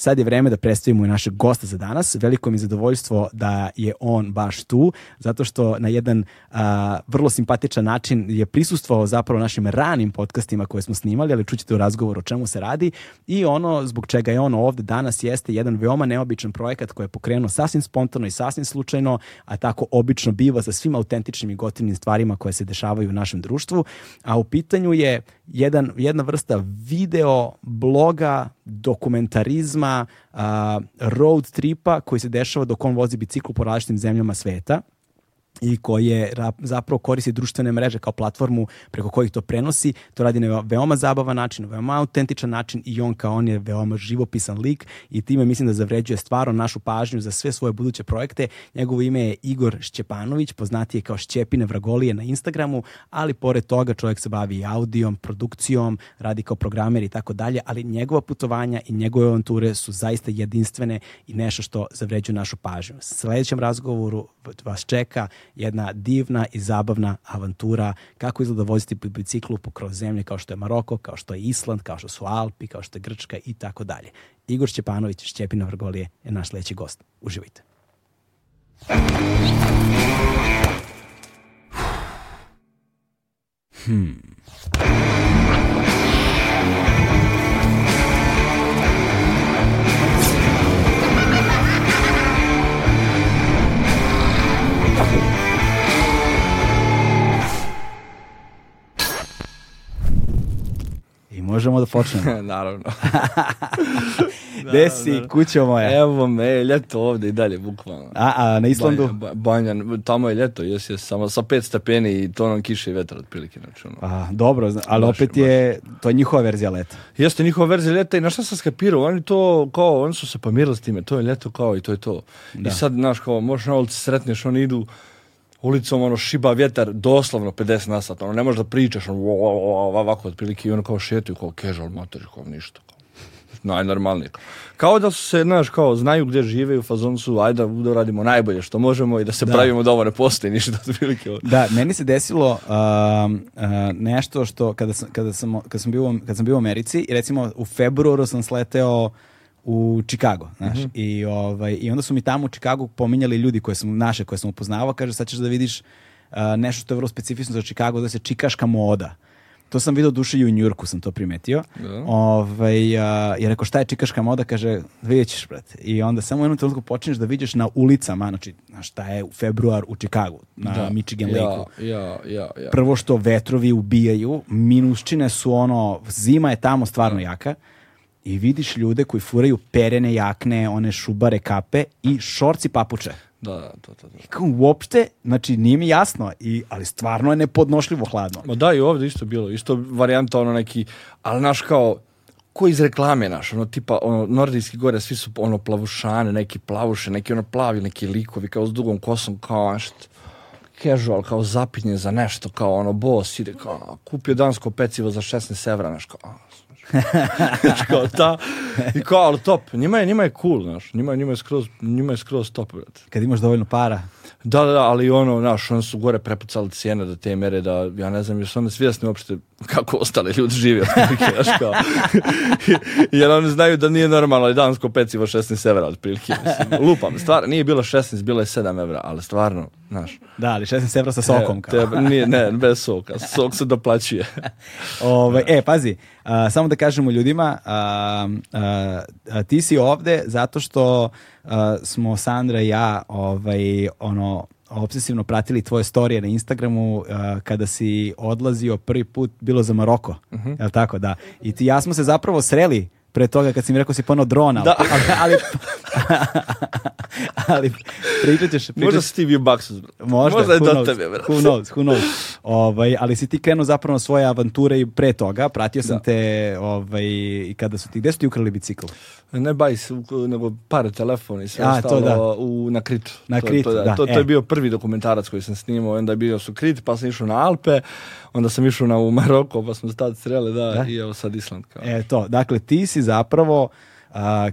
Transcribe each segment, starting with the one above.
Sad je vreme da predstavimo i našeg gosta za danas. Veliko mi je zadovoljstvo da je on baš tu, zato što na jedan vrlo simpatičan način je prisustvovao zapravo našim ranim podcastima koje smo snimali, ali čućete u razgovoru o čemu se radi. I ono zbog čega je on ovdje danas jeste jedan veoma neobičan projekat koji je pokrenuo sasvim spontano i sasvim slučajno, a tako obično biva sa svim autentičnim i gotivnim stvarima koje se dešavaju u našem društvu. A u pitanju je jedan, jedna vrsta video bloga, dokumentarizma, uh, road tripa koji se dešava dok on vozi biciklu po različitim zemljama sveta i koje zapravo koristi društvene mreže kao platformu preko kojih to prenosi. To radi na veoma zabavan način, veoma autentičan način i on kao on je veoma živopisan lik i time mislim da zavređuje stvarno našu pažnju za sve svoje buduće projekte. Njegovo ime je Igor Šćepanović, poznatiji kao Šćepine Vragolije na Instagramu, ali pored toga čovjek se bavi i audijom, produkcijom, radi kao programer i tako dalje, ali njegova putovanja i njegove avanture su zaista jedinstvene i nešto što zavređuje našu pažnju. U sledećem razgovoru vas čeka jedna divna i zabavna avantura kako izgleda voziti po biciklu kroz zemlje kao što je Maroko, kao što je Island, kao što su Alpi, kao što je Grčka i tako dalje. Igor Šćepanović, Šćepina Vrgolije je naš sljedeći gost. Uživajte. Hmm. možemo da počnemo. naravno. Gde si, moja? Evo me, ljeto ovdje i dalje, bukvalno. A, a na Islandu? Banja, banjan, tamo je ljeto, jes, samo sa pet stepeni i nam kiše i vetra, otprilike, znači ono. A, pa, dobro, ali opet je, to je njihova verzija leta. Jeste njihova verzija leta i na šta sam skapirao, oni to, kao, oni su se pomirili s time, to je ljeto kao i to je to. I sad, znaš, kao, možeš na ulici sretneš, oni idu, ulicom ono šiba vjetar doslovno 50 na sat, ono ne možeš da pričaš ono ovako otprilike i ono kao šetuju kao casual motor, kao ništa. Kao. Najnormalnije. Kao da su se, znaš, kao znaju gdje žive u fazonu su, ajde da radimo najbolje što možemo i da se pravimo da ovo ne postoji ništa otprilike. Ono. Da, meni se desilo um, uh, nešto što kada sam, kada sam, sam, bio, kad sam bio u Americi i recimo u februaru sam sleteo u Chicago, znaš. Mhm. I, ovaj, I onda su mi tamo u Chicago pominjali ljudi koje sam, naše koje sam upoznavao, kaže sad ćeš da vidiš uh, nešto što je vrlo specifično za Chicago, da se čikaška moda. To sam vidio duše i u Njurku sam to primetio. Da. Ovaj, I uh, rekao šta je čikaška moda, kaže vidjet ćeš brate. I onda samo u jednom trenutku počinješ da vidiš na ulicama, znači šta je u februar u Chicago, na da. Michigan Lake-u. Ja, ja, Prvo što vetrovi ubijaju, minusčine su ono, zima je tamo stvarno jaka i vidiš ljude koji furaju perene jakne, one šubare kape i šorci papuče. Da, da, to, to, I kao uopšte, znači nije mi jasno, i, ali stvarno je nepodnošljivo hladno. Ma da, i ovdje isto bilo, isto varijanta ono neki, ali naš kao, ko iz reklame naš, ono tipa, ono, nordijski gore, svi su ono plavušane, neki plavuše, neki ono plavi, neki likovi, kao s dugom kosom, kao nešto casual, kao zapinje za nešto, kao ono boss, ide kao, kupio dansko pecivo za 16 evra, nešto kao, kao ta, i kao, ali top, njima je, njima je cool, znaš, njima, njima, je skroz, njima je skroz top, brate. Kad imaš dovoljno para. Da, da, ali ono, naš, oni su gore prepucali cijene do te mere da, ja ne znam, još oni svjesni uopšte kako ostale ljudi žive. kao. jer oni znaju da nije normalno i dansko pecivo 16 evra otprilike. Mislim, lupam, stvar, nije bilo 16, bilo je 7 evra, ali stvarno, znaš. Da, ali 16 evra sa sokom. Kao. Te, nije, ne, bez soka, sok se doplaćuje. Ove, e, pazi, samo da kažemo ljudima, ti si ovde zato što uh, smo Sandra i ja ovaj, ono, obsesivno pratili tvoje storije na Instagramu uh, kada si odlazio prvi put bilo za Maroko. Mhm. tako, da. I ti ja smo se zapravo sreli pre toga kad si mi rekao si puno drona. Da. Ali, ali, ali pričat ćeš... Pričat... Možda si ti bio Baksus. Možda, Možda je do tebe, bro. Who knows, who knows. Ovaj, ali si ti krenuo zapravo na svoje avanture i pre toga. Pratio sam da. te ovaj, i kada su ti... Gde su ti ukrali bicikl? Ne bajs, nego par telefona i sve A, ostalo da. u, na Kritu. Na Kritu, to, da. To, to e. je bio prvi dokumentarac koji sam snimao. Onda je bio su Krit, pa sam išao na Alpe, onda sam išao na u Maroko, pa smo tad sreli, da, da, i evo sad Island. Kao. E to, dakle ti si zapravo a,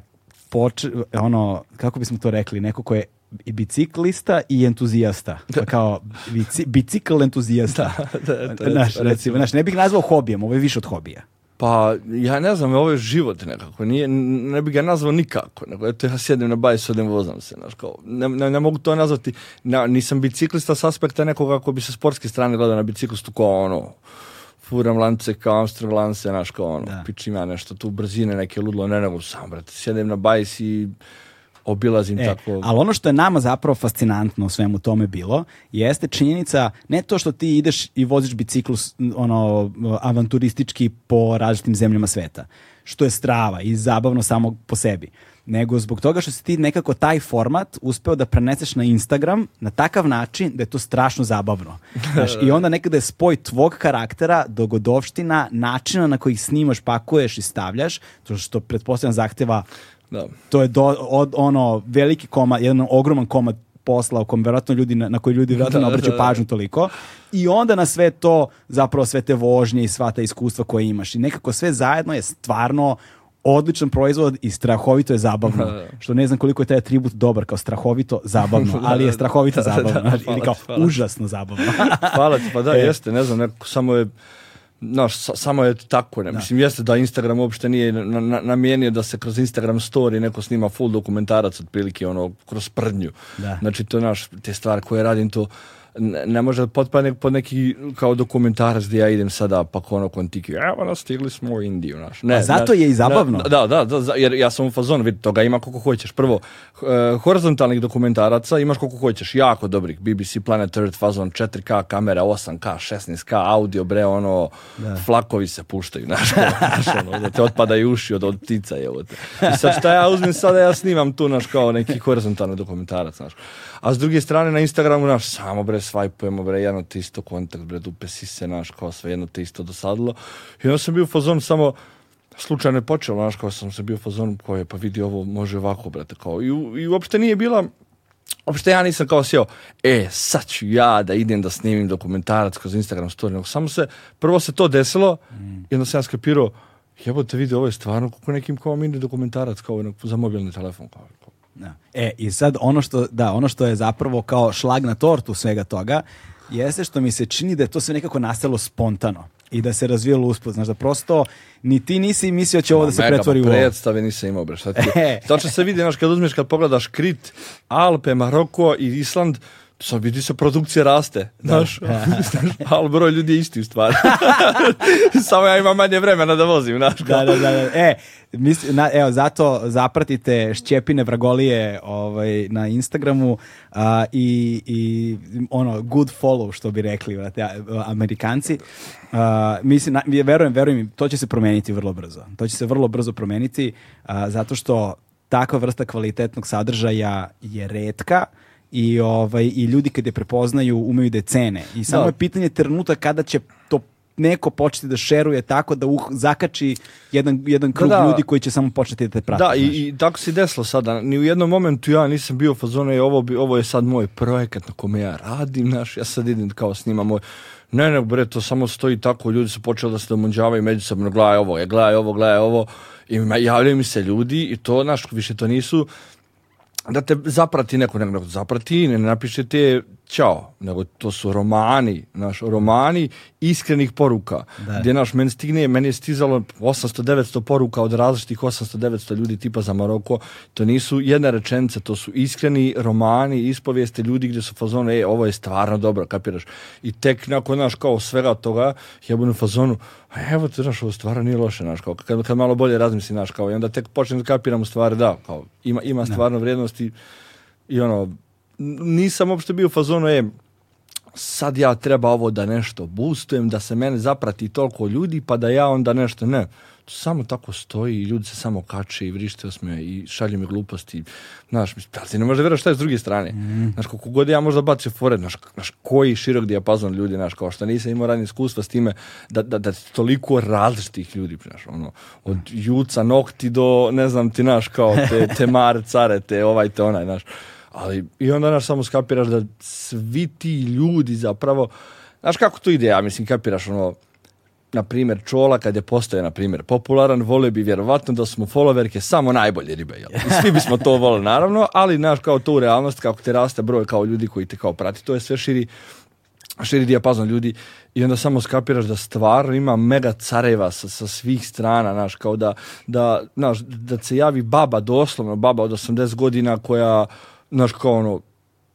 ono, kako bismo to rekli, neko ko je i biciklista i entuzijasta. Pa kao bici, bicikl entuzijasta. da, da, recimo, Naš, ne bih nazvao hobijem, ovo je više od hobija. Pa, ja ne znam, ovo je život nekako, Nije, ne bih ga nazvao nikako, nego eto ja sjedim na bajs, odem, vozam se, znaš, kao, ne, ne, mogu to nazvati, na, nisam biciklista s aspekta nekoga ko bi se sportske strane gledao na biciklistu kao ono, furam lance kao Amstrad lance, znaš, kao ono, da. pičim ja nešto tu brzine, neke ludlo, ne nego sam, brate, sjedem na bajs i obilazim e, tako. Ali ono što je nama zapravo fascinantno u svemu tome bilo, jeste činjenica, ne to što ti ideš i voziš biciklu ono, avanturistički po različitim zemljama sveta, što je strava i zabavno samo po sebi nego zbog toga što si ti nekako taj format uspeo da preneseš na Instagram na takav način da je to strašno zabavno. Znaš, I onda nekada je spoj tvog karaktera, dogodovština, načina na koji snimaš, pakuješ i stavljaš, to što pretpostavljam zahteva da. To je od, ono veliki komad, jedan ogroman komad posla o kom verovatno ljudi na, koji ljudi verovatno ne obraćaju pažnju toliko i onda na sve to zapravo sve te vožnje i sva ta iskustva koje imaš i nekako sve zajedno je stvarno odličan proizvod i strahovito je zabavno. Što ne znam koliko je taj atribut dobar, kao strahovito zabavno, ali je strahovito zabavno. ili kao užasno zabavno. hvala ti, pa da, e. jeste, ne znam, samo je Znaš, samo je tako, ne. Da. Mislim, jeste da Instagram uopšte nije na, namijenio da se kroz Instagram story neko snima full dokumentarac otprilike, ono, kroz prdnju. Da. Znači, to, naš te stvari koje radim, to ne može potpane pod neki kao dokumentarac gdje ja idem sada pa ono kontiki, evo nas ono, stigli smo u Indiju. Naš. Ne, A zato je i zabavno. da, da, da, jer ja sam u fazonu vidi toga ima koliko hoćeš. Prvo, e, horizontalnih dokumentaraca imaš koliko hoćeš, jako dobrih. BBC Planet Earth fazon 4K kamera, 8K, 16K, audio, bre, ono, flakovi se puštaju, znaš, ono, da te otpadaju uši od, od ptica, evo te. I sad šta ja uzmem sada, ja snimam tu, naš, kao neki horizontalni dokumentarac, naš A s druge strane, na Instagramu, naš, samo, bre, Svajpujemo bre, jedno te isto kontakt, bre, dupe si se, naš, kao sve jedno te isto dosadilo. I onda sam bio fazonu, samo, slučajno je počelo, naš, kao sam se bio fazonu koji je, pa vidi ovo, može ovako, brate, kao. I, i uopšte nije bila, uopšte ja nisam kao sjeo, e, sad ću ja da idem da snimim dokumentarac kroz Instagram story, nego samo se, prvo se to desilo, mm. jedno sam ja skapirao, jebote, vidi, ovo je stvarno kako nekim kao mini dokumentarac, kao ono, za mobilni telefon, kao, kao E, i sad ono što, da, ono što je zapravo kao šlag na tortu svega toga, jeste što mi se čini da je to sve nekako nastalo spontano i da se razvijalo uspod. Znaš, da prosto ni ti nisi mislio će ovo da se pretvori u ovo. predstave nisam imao, bre. Šta e. Točno se vidi, znaš, kad uzmeš, kad pogledaš Krit, Alpe, Maroko i Island, Sad vidi se produkcija raste, znaš, ali broj ljudi je isti u stvari. Samo ja imam manje vremena da vozim, Da, da, da, E, misli, na, evo, zato zapratite Šćepine Vragolije ovaj, na Instagramu i, i ono, good follow, što bi rekli amerikanci. mislim, na, verujem, verujem, to će se promeniti vrlo brzo. To će se vrlo brzo promeniti zato što takva vrsta kvalitetnog sadržaja je redka i, ovaj, i ljudi kad je prepoznaju umeju da je cene. I samo je pitanje trenuta kada će to neko početi da šeruje tako da uh, zakači jedan, jedan krug ljudi koji će samo početi da te prati. Da, i, i, tako se desilo sada. Ni u jednom momentu ja nisam bio u i ovo, bi, ovo je sad moj projekat na kome ja radim, naš, ja sad idem kao snimam moj ne, ne, bre, to samo stoji tako, ljudi su počeli da se domođavaju međusobno, gledaj ovo, je, gledaj ovo, gledaj ovo, i javljaju mi se ljudi i to, naš više to nisu da te zaprati neko, ne, zaprati, ne napiše te Ćao, nego to su romani, naš romani iskrenih poruka. Gdje naš meni stigne, meni je stizalo 800-900 poruka od različitih 800-900 ljudi tipa za Maroko. To nisu jedna rečenica to su iskreni romani, ispovijeste ljudi gdje su fazonu, e, ovo je stvarno dobro, kapiraš. I tek nakon, naš, kao svega toga, ja budem fazonu, a evo ti, znaš, ovo stvarno nije loše, naš kao, kad, malo bolje razmisli, naš kao, i onda tek počnem da kapiram stvari, da, kao, ima, ima stvarno vrijednosti i ono, nisam uopšte bio u fazonu, e, sad ja treba ovo da nešto boostujem, da se mene zaprati toliko ljudi, pa da ja onda nešto, ne. samo tako stoji i ljudi se samo kače i vrište osme i šalju mi gluposti. Znaš, ali ti ne možeš vjerati šta je s druge strane. Mm. Znaš, koliko god ja možda bacio fore, znaš, znaš, koji širok dijapazon ljudi, znaš, kao što nisam imao ranije iskustva s time da, da, da toliko različitih ljudi, znaš, ono, od mm. juca, nokti do, ne znam ti, znaš, kao te, te mare, care, te ovaj, te onaj, znaš. Ali i onda naš samo skapiraš da svi ti ljudi zapravo, znaš kako to ide, ja mislim kapiraš ono, na primjer Čola kad je postao na primjer popularan, Vole bi vjerovatno da smo followerke samo najbolje ribe, jel? I svi bismo to volili naravno, ali znaš kao to u realnost, kako te raste broj kao ljudi koji te kao prati, to je sve širi širi dijapazon ljudi i onda samo skapiraš da stvarno ima mega careva sa, sa svih strana, znaš, kao da, da, znaš, da se javi baba doslovno, baba od 80 godina koja znaš, kao ono,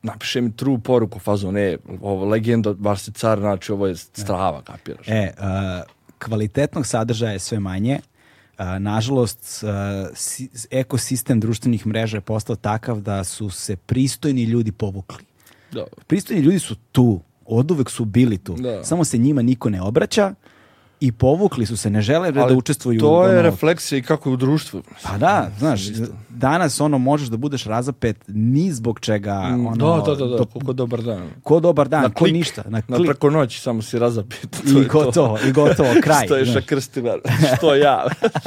napiše mi true poruku, fazu, ne, ovo legenda, baš si car, znači ovo je strava, kapiraš. E, kvalitetnog sadržaja je sve manje, nažalost, ekosistem društvenih mreža je postao takav da su se pristojni ljudi povukli. Da. Pristojni ljudi su tu, oduvek su bili tu, samo se njima niko ne obraća, i povukli su se, ne žele da učestvuju. To je ono... refleksija i kako je u društvu. Pa da, znaš, danas ono možeš da budeš razapet ni zbog čega ono... Da, to, da, dobar dan. Ko dobar dan, ko ništa. Na, preko noći samo si razapet. I gotovo, i gotovo, kraj. Što je što ja.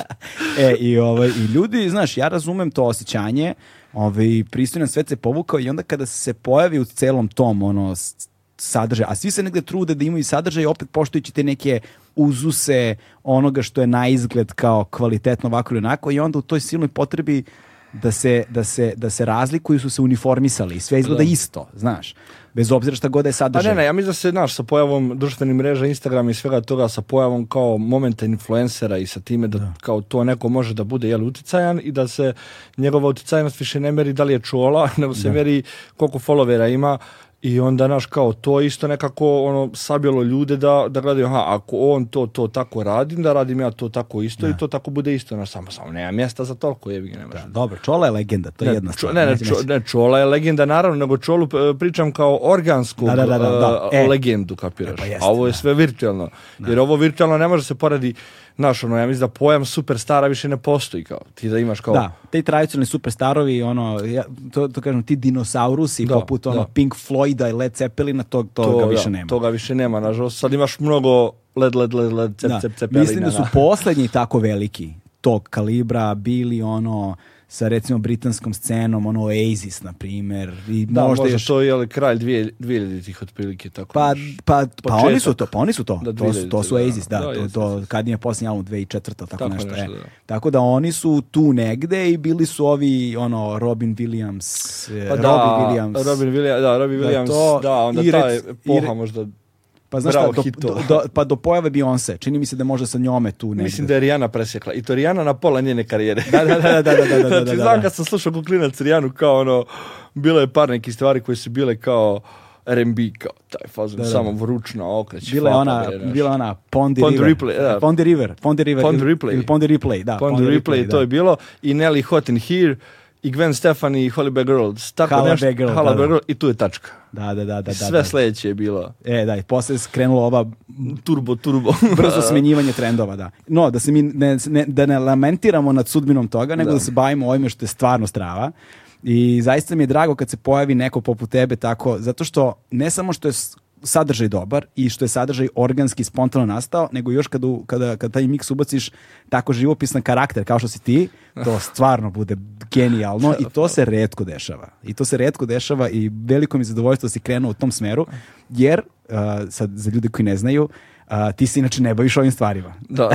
e, i, ovaj, i ljudi, znaš, ja razumem to osjećanje, ovaj, pristojan svet se povukao i onda kada se pojavi u celom tom, ono, sadržaj, a svi se negde trude da imaju sadržaj opet poštujući te neke uzuse onoga što je na izgled kao kvalitetno ovako ili onako i onda u toj silnoj potrebi da se, da se, da se razlikuju su se uniformisali i sve izgleda isto, znaš. Bez obzira šta god je pa sadržaj. A ne, ne, ja mislim da se, znaš, sa pojavom društvenih mreža, Instagram i svega toga, sa pojavom kao momenta influencera i sa time da, kao to neko može da bude, jel, uticajan i da se njegova uticajnost više ne meri da li je čuola, nego se da. meri koliko followera ima i onda, naš kao, to isto nekako ono, sabjelo ljude da, da gledaju, aha, ako on to, to tako radi, da radim ja to tako isto i to tako bude isto. Naš, samo, samo, nema mjesta za toliko, jebi dobro, Čola je legenda, to je ne, jedna stvar. Ne, ne, Čola je legenda, naravno, nego Čolu e, pričam kao organsku e, e. legendu, kapiraš. Pa a ovo je sve virtualno. Jer ovo virtualno ne može se poradi znaš, ono, ja mislim da pojam superstara više ne postoji kao, ti da imaš kao... Da, te tradicionalni superstarovi, ono, to, to kažem, ti dinosaurusi da, poput ono Pink Floyd i Led Zeppelina, tog više nema. Toga više nema, nažalost, sad imaš mnogo led, led, led, led, Mislim da su posljednji tako veliki tog kalibra bili ono sa recimo britanskom scenom, ono Oasis na primjer i da, možda, možda još... to je ali kralj 2000-ih otprilike tako. Pa pa pa oni su to, pa oni su to. Da, to su to su Oasis, da, da, da to, to kad je posljednji album 2004 tako, tako nešto, je. Da. Tako da oni su tu negde i bili su ovi ono Robin Williams, pa, e, Robin Williams. Robin Williams, da, Robin Williams, da, to, onda i rec, ta epoha možda pa znaš Bravo, šta, do, do, do, pa do pojave Beyoncé. Čini mi se da može sa njome tu negdje. Mislim da je Rihanna presjekla. I to Rihanna na pola njene karijere. da, da, da. da, da, da, da, da, da, znači, da, znam kad sam slušao kuklinac Rijanu kao ono, bilo je par nekih stvari koje su bile kao R&B kao taj fazon, da, da. samo vručno okreće. Bila je ona, bila ona Pondi Pond River. Ripley, da. Pondi River. Pondi River. Pondi Ripley. Pondi Ripley, da. Pondi Ripley, to je bilo. I Nelly Hot in Here i Gwen Stefani i Holly Girls. Tako nešto, Girl, i tu je tačka. Da, da, da. da sve da, je bilo. E, da, i poslije je skrenulo ova... Turbo, turbo. brzo smenjivanje trendova, da. No, da se mi ne, ne, da ne lamentiramo nad sudbinom toga, nego da, se bavimo ovime što je stvarno strava. I zaista mi je drago kad se pojavi neko poput tebe tako, zato što ne samo što je sadržaj dobar i što je sadržaj organski, spontano nastao, nego još kada, kada, kada taj miks ubaciš tako živopisan karakter kao što si ti, to stvarno bude genijalno i to se redko dešava. I to se redko dešava i veliko mi zadovoljstvo da si krenuo u tom smeru, jer sad, za ljude koji ne znaju, a, ti se inače ne baviš ovim stvarima. Da,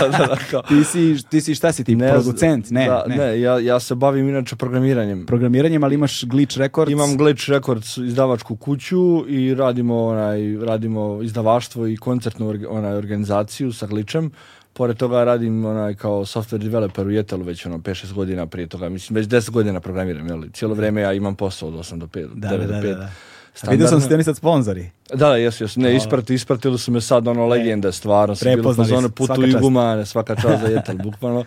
da, da. da, ti, si, ti si šta si ti, ne, producent? Ne, da, ne. ne ja, ja se bavim inače programiranjem. Programiranjem, ali imaš Glitch Records? Imam Glitch Records izdavačku kuću i radimo, onaj, radimo izdavaštvo i koncertnu onaj, organizaciju sa Glitchem. Pored toga radim onaj kao software developer u Jetelu već 5-6 ono, godina prije toga. Mislim već 10 godina programiram, jel? Cijelo vrijeme ja imam posao od 8 do 5, da, 9 da, do 5. Da, da, da. Vidio sam ste oni sad sponzori. Da, jesu, jesu. Ne, isprati, ispratili su me sad ono e, legende, stvarno. Prepoznali su. Putu i gumane, svaka čast za jetel, bukvalno.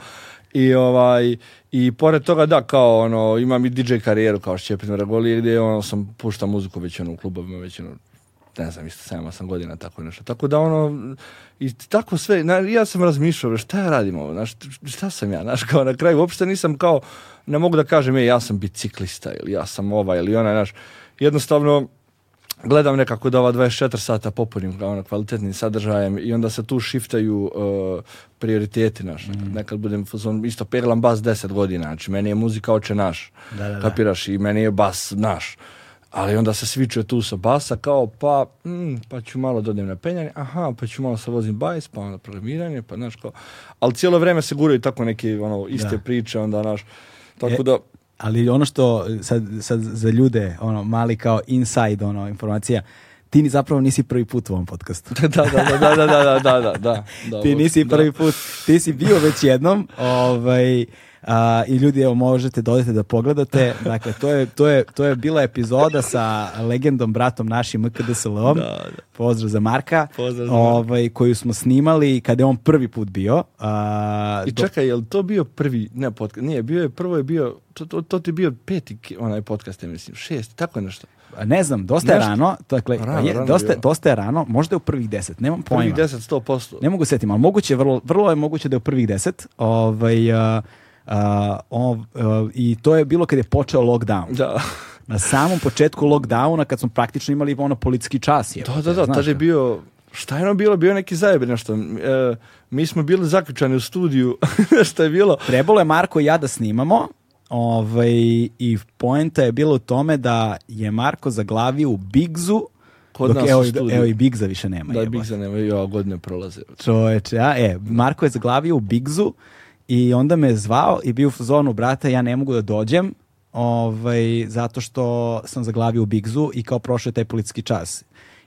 I ovaj, i pored toga da, kao ono, imam i DJ karijeru kao Šćepin Goli gdje ono, sam pušta muziku već ono, u klubovima već ono, ne znam, isto 7-8 godina, tako nešto. Tako da ono, i tako sve, na, ja sam razmišljao, šta ja radim ovo, znaš, šta sam ja, znaš, kao na kraju, uopšte nisam kao, ne mogu da kažem, je, ja sam biciklista, ili ja sam ova, ili ona, znaš, jednostavno, gledam nekako da ova 24 sata popunim ono, kvalitetnim sadržajem i onda se tu šiftaju uh, prioriteti naš. Mm. Nekad budem isto perlam bas 10 godina, znači meni je muzika oče naš, da, da, kapiraš i meni je bas naš. Ali onda se svičuje tu sa basa kao pa, mm, pa ću malo dodem na penjanje, aha, pa ću malo sa vozim bajs, pa onda programiranje, pa znaš Ali cijelo vrijeme se guraju tako neke ono, iste priče, onda naš, tako e, da ali ono što sad, sad za ljude, ono, mali kao inside, ono, informacija, ti ni zapravo nisi prvi put u ovom podcastu. da, da, da, da, da, da, da, da, Ti nisi prvi put, ti si bio već jednom, ovaj, a, I ljudi, evo, možete dodajte da pogledate. Dakle, to je, to, je, to je bila epizoda sa legendom, bratom našim MKDSL-om. Pozdrav za Marka. ovaj, koju smo snimali kada je on prvi put bio. A, I do... čekaj, je li to bio prvi, ne podcast, nije, bio je, prvo je bio, to, to, ti je bio peti onaj podcast, mislim, šest, tako nešto. Ne znam, dosta je rano, dakle, rano, je, dosta, dosta, je rano, možda je u prvih deset, nemam pojma. Prvih deset, sto posto. Ne mogu setiti, ali moguće, vrlo, vrlo je moguće da je u prvih deset. Ovaj, Uh, on, uh, I to je bilo kad je počeo lockdown. Da. Na samom početku lockdowna kad smo praktično imali ono politički čas. Je, da, da, da, je bio šta je ono bilo, bio neki zajebe nešto. E, mi smo bili zaključani u studiju, šta je bilo. Trebalo je Marko i ja da snimamo, ovaj, i poenta je bilo u tome da je Marko zaglavio u Bigzu, Kod dok, nas evo, evo i Bigza više nema. Da, Bigza nema, i godine prolaze. Čoveče, ja, e, Marko je zaglavio u Bigzu, i onda me zvao i bio u zonu, brata, ja ne mogu da dođem, ovaj, zato što sam zaglavio u Bigzu i kao prošao je taj policijski čas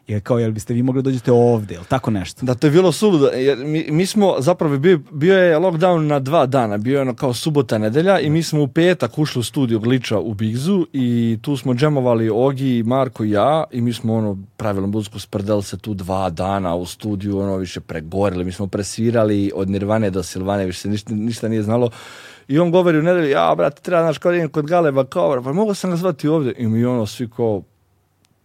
jer kao jel biste vi mogli dođete ovdje, jel tako nešto? Da, to je bilo suludo, jer mi, mi smo zapravo, bio, bio je lockdown na dva dana, bio je ono kao subota, nedelja i mi smo u petak ušli u studiju Gliča u Bigzu i tu smo džemovali Ogi, Marko i ja i mi smo ono pravilno muziku sprdeli se tu dva dana u studiju, ono više pregorili, mi smo presvirali od Nirvane do Silvane, više se ništa, ništa nije znalo i on govori u nedelju, ja brate, treba naš kod Galeba, kao, pa mogu sam nazvati ovdje i mi ono svi kao,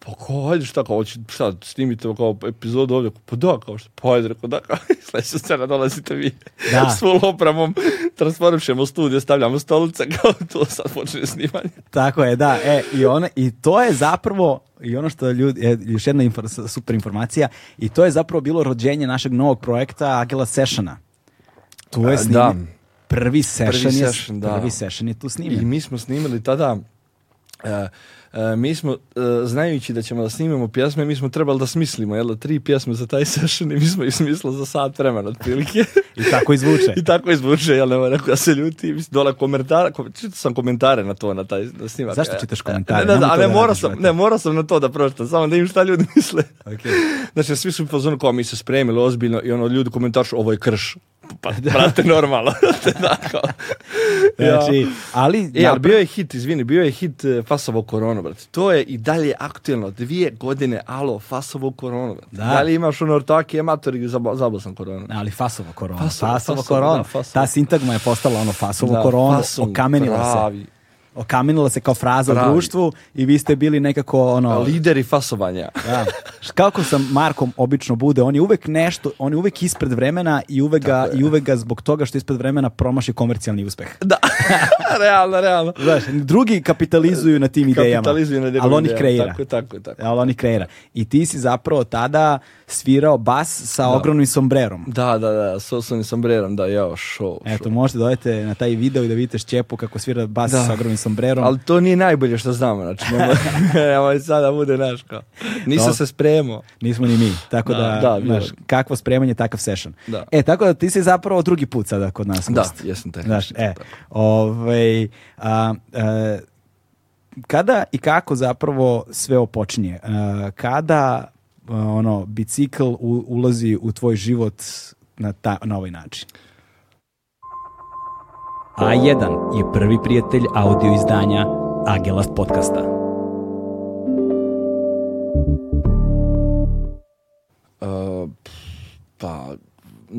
pa kao, ajde šta, kao, hoći, šta, snimite kao epizodu ovdje, pa da, kao što. pa ajde, rekao, da, kao, sljedeća scena dolazite vi da. s full opramom, transformišemo studio, stavljamo stolice, kao, to sad počne snimanje. Tako je, da, e, i, ona, i to je zapravo, i ono što ljudi, je, još jedna super informacija, i to je zapravo bilo rođenje našeg novog projekta Agila Sessiona. Tu je e, snimljen. Da. Prvi session, prvi je, prvi session je tu snimljen. I mi smo snimili tada, e, E, mi smo, e, znajući da ćemo da snimamo pjesme, mi smo trebali da smislimo, jel, tri pjesme za taj session i mi smo ih smislili za sat vremena, otprilike. I tako izvuče. I tako izvuče, jel, nema neko da se ljuti. Mislim, dole komentara, kom, čitao sam komentare na to, na taj na snimak. Zašto čitaš komentare? E, ne, ne, a ne, morao sam, ne, sam na to da pročitam, samo da im šta ljudi misle. Okay. Znači, svi su pozorni kao mi se spremili ozbiljno i ono, ljudi komentaršu, ovo je krš, pa brate, normalno. Tako. Znači, e, ali... bio je hit, izvini, bio je hit e, Fasovo korono, brate. To je i dalje aktuelno. Dvije godine, alo, Fasovo korono Da. li imaš ono ortaki, ematori, zabao sam koronu. Ali Fasovo korono Fasovo, fasovo, fasovo Ta sintagma je postala ono Fasovo da, koronu, okamenila se okamenila se kao fraza u društvu i vi ste bili nekako ono... Lideri fasovanja. Kako sam Markom obično bude, on je uvek nešto, on je uvek ispred vremena i uvek, ga, i uvek zbog toga što ispred vremena promaši komercijalni uspeh. Da, realno, realno. Znaš, drugi kapitalizuju na tim idejama. na ali on ih kreira. Tako, tako, tako. on kreira. I ti si zapravo tada svirao bas sa ogromnim sombrerom. Da, da, da, sa ogromnim sombrerom, da, jao, show, Eto, možete dojete na taj video i da vidite Šćepu kako svira bas sa ogromnim sombrerom. Ali to nije najbolje što znamo, znači, sada bude naš kao. Nisam se spremao. Nismo ni mi, tako da, da, kakvo spremanje, takav session. E, tako da ti si zapravo drugi put sada kod nas. Da, jesam te. Znaš, e, ovaj, kada i kako zapravo sve opočinje? kada ono, bicikl ulazi u tvoj život na, na ovaj način? A1 je prvi prijatelj audio izdanja Agelast podcasta. E, pa,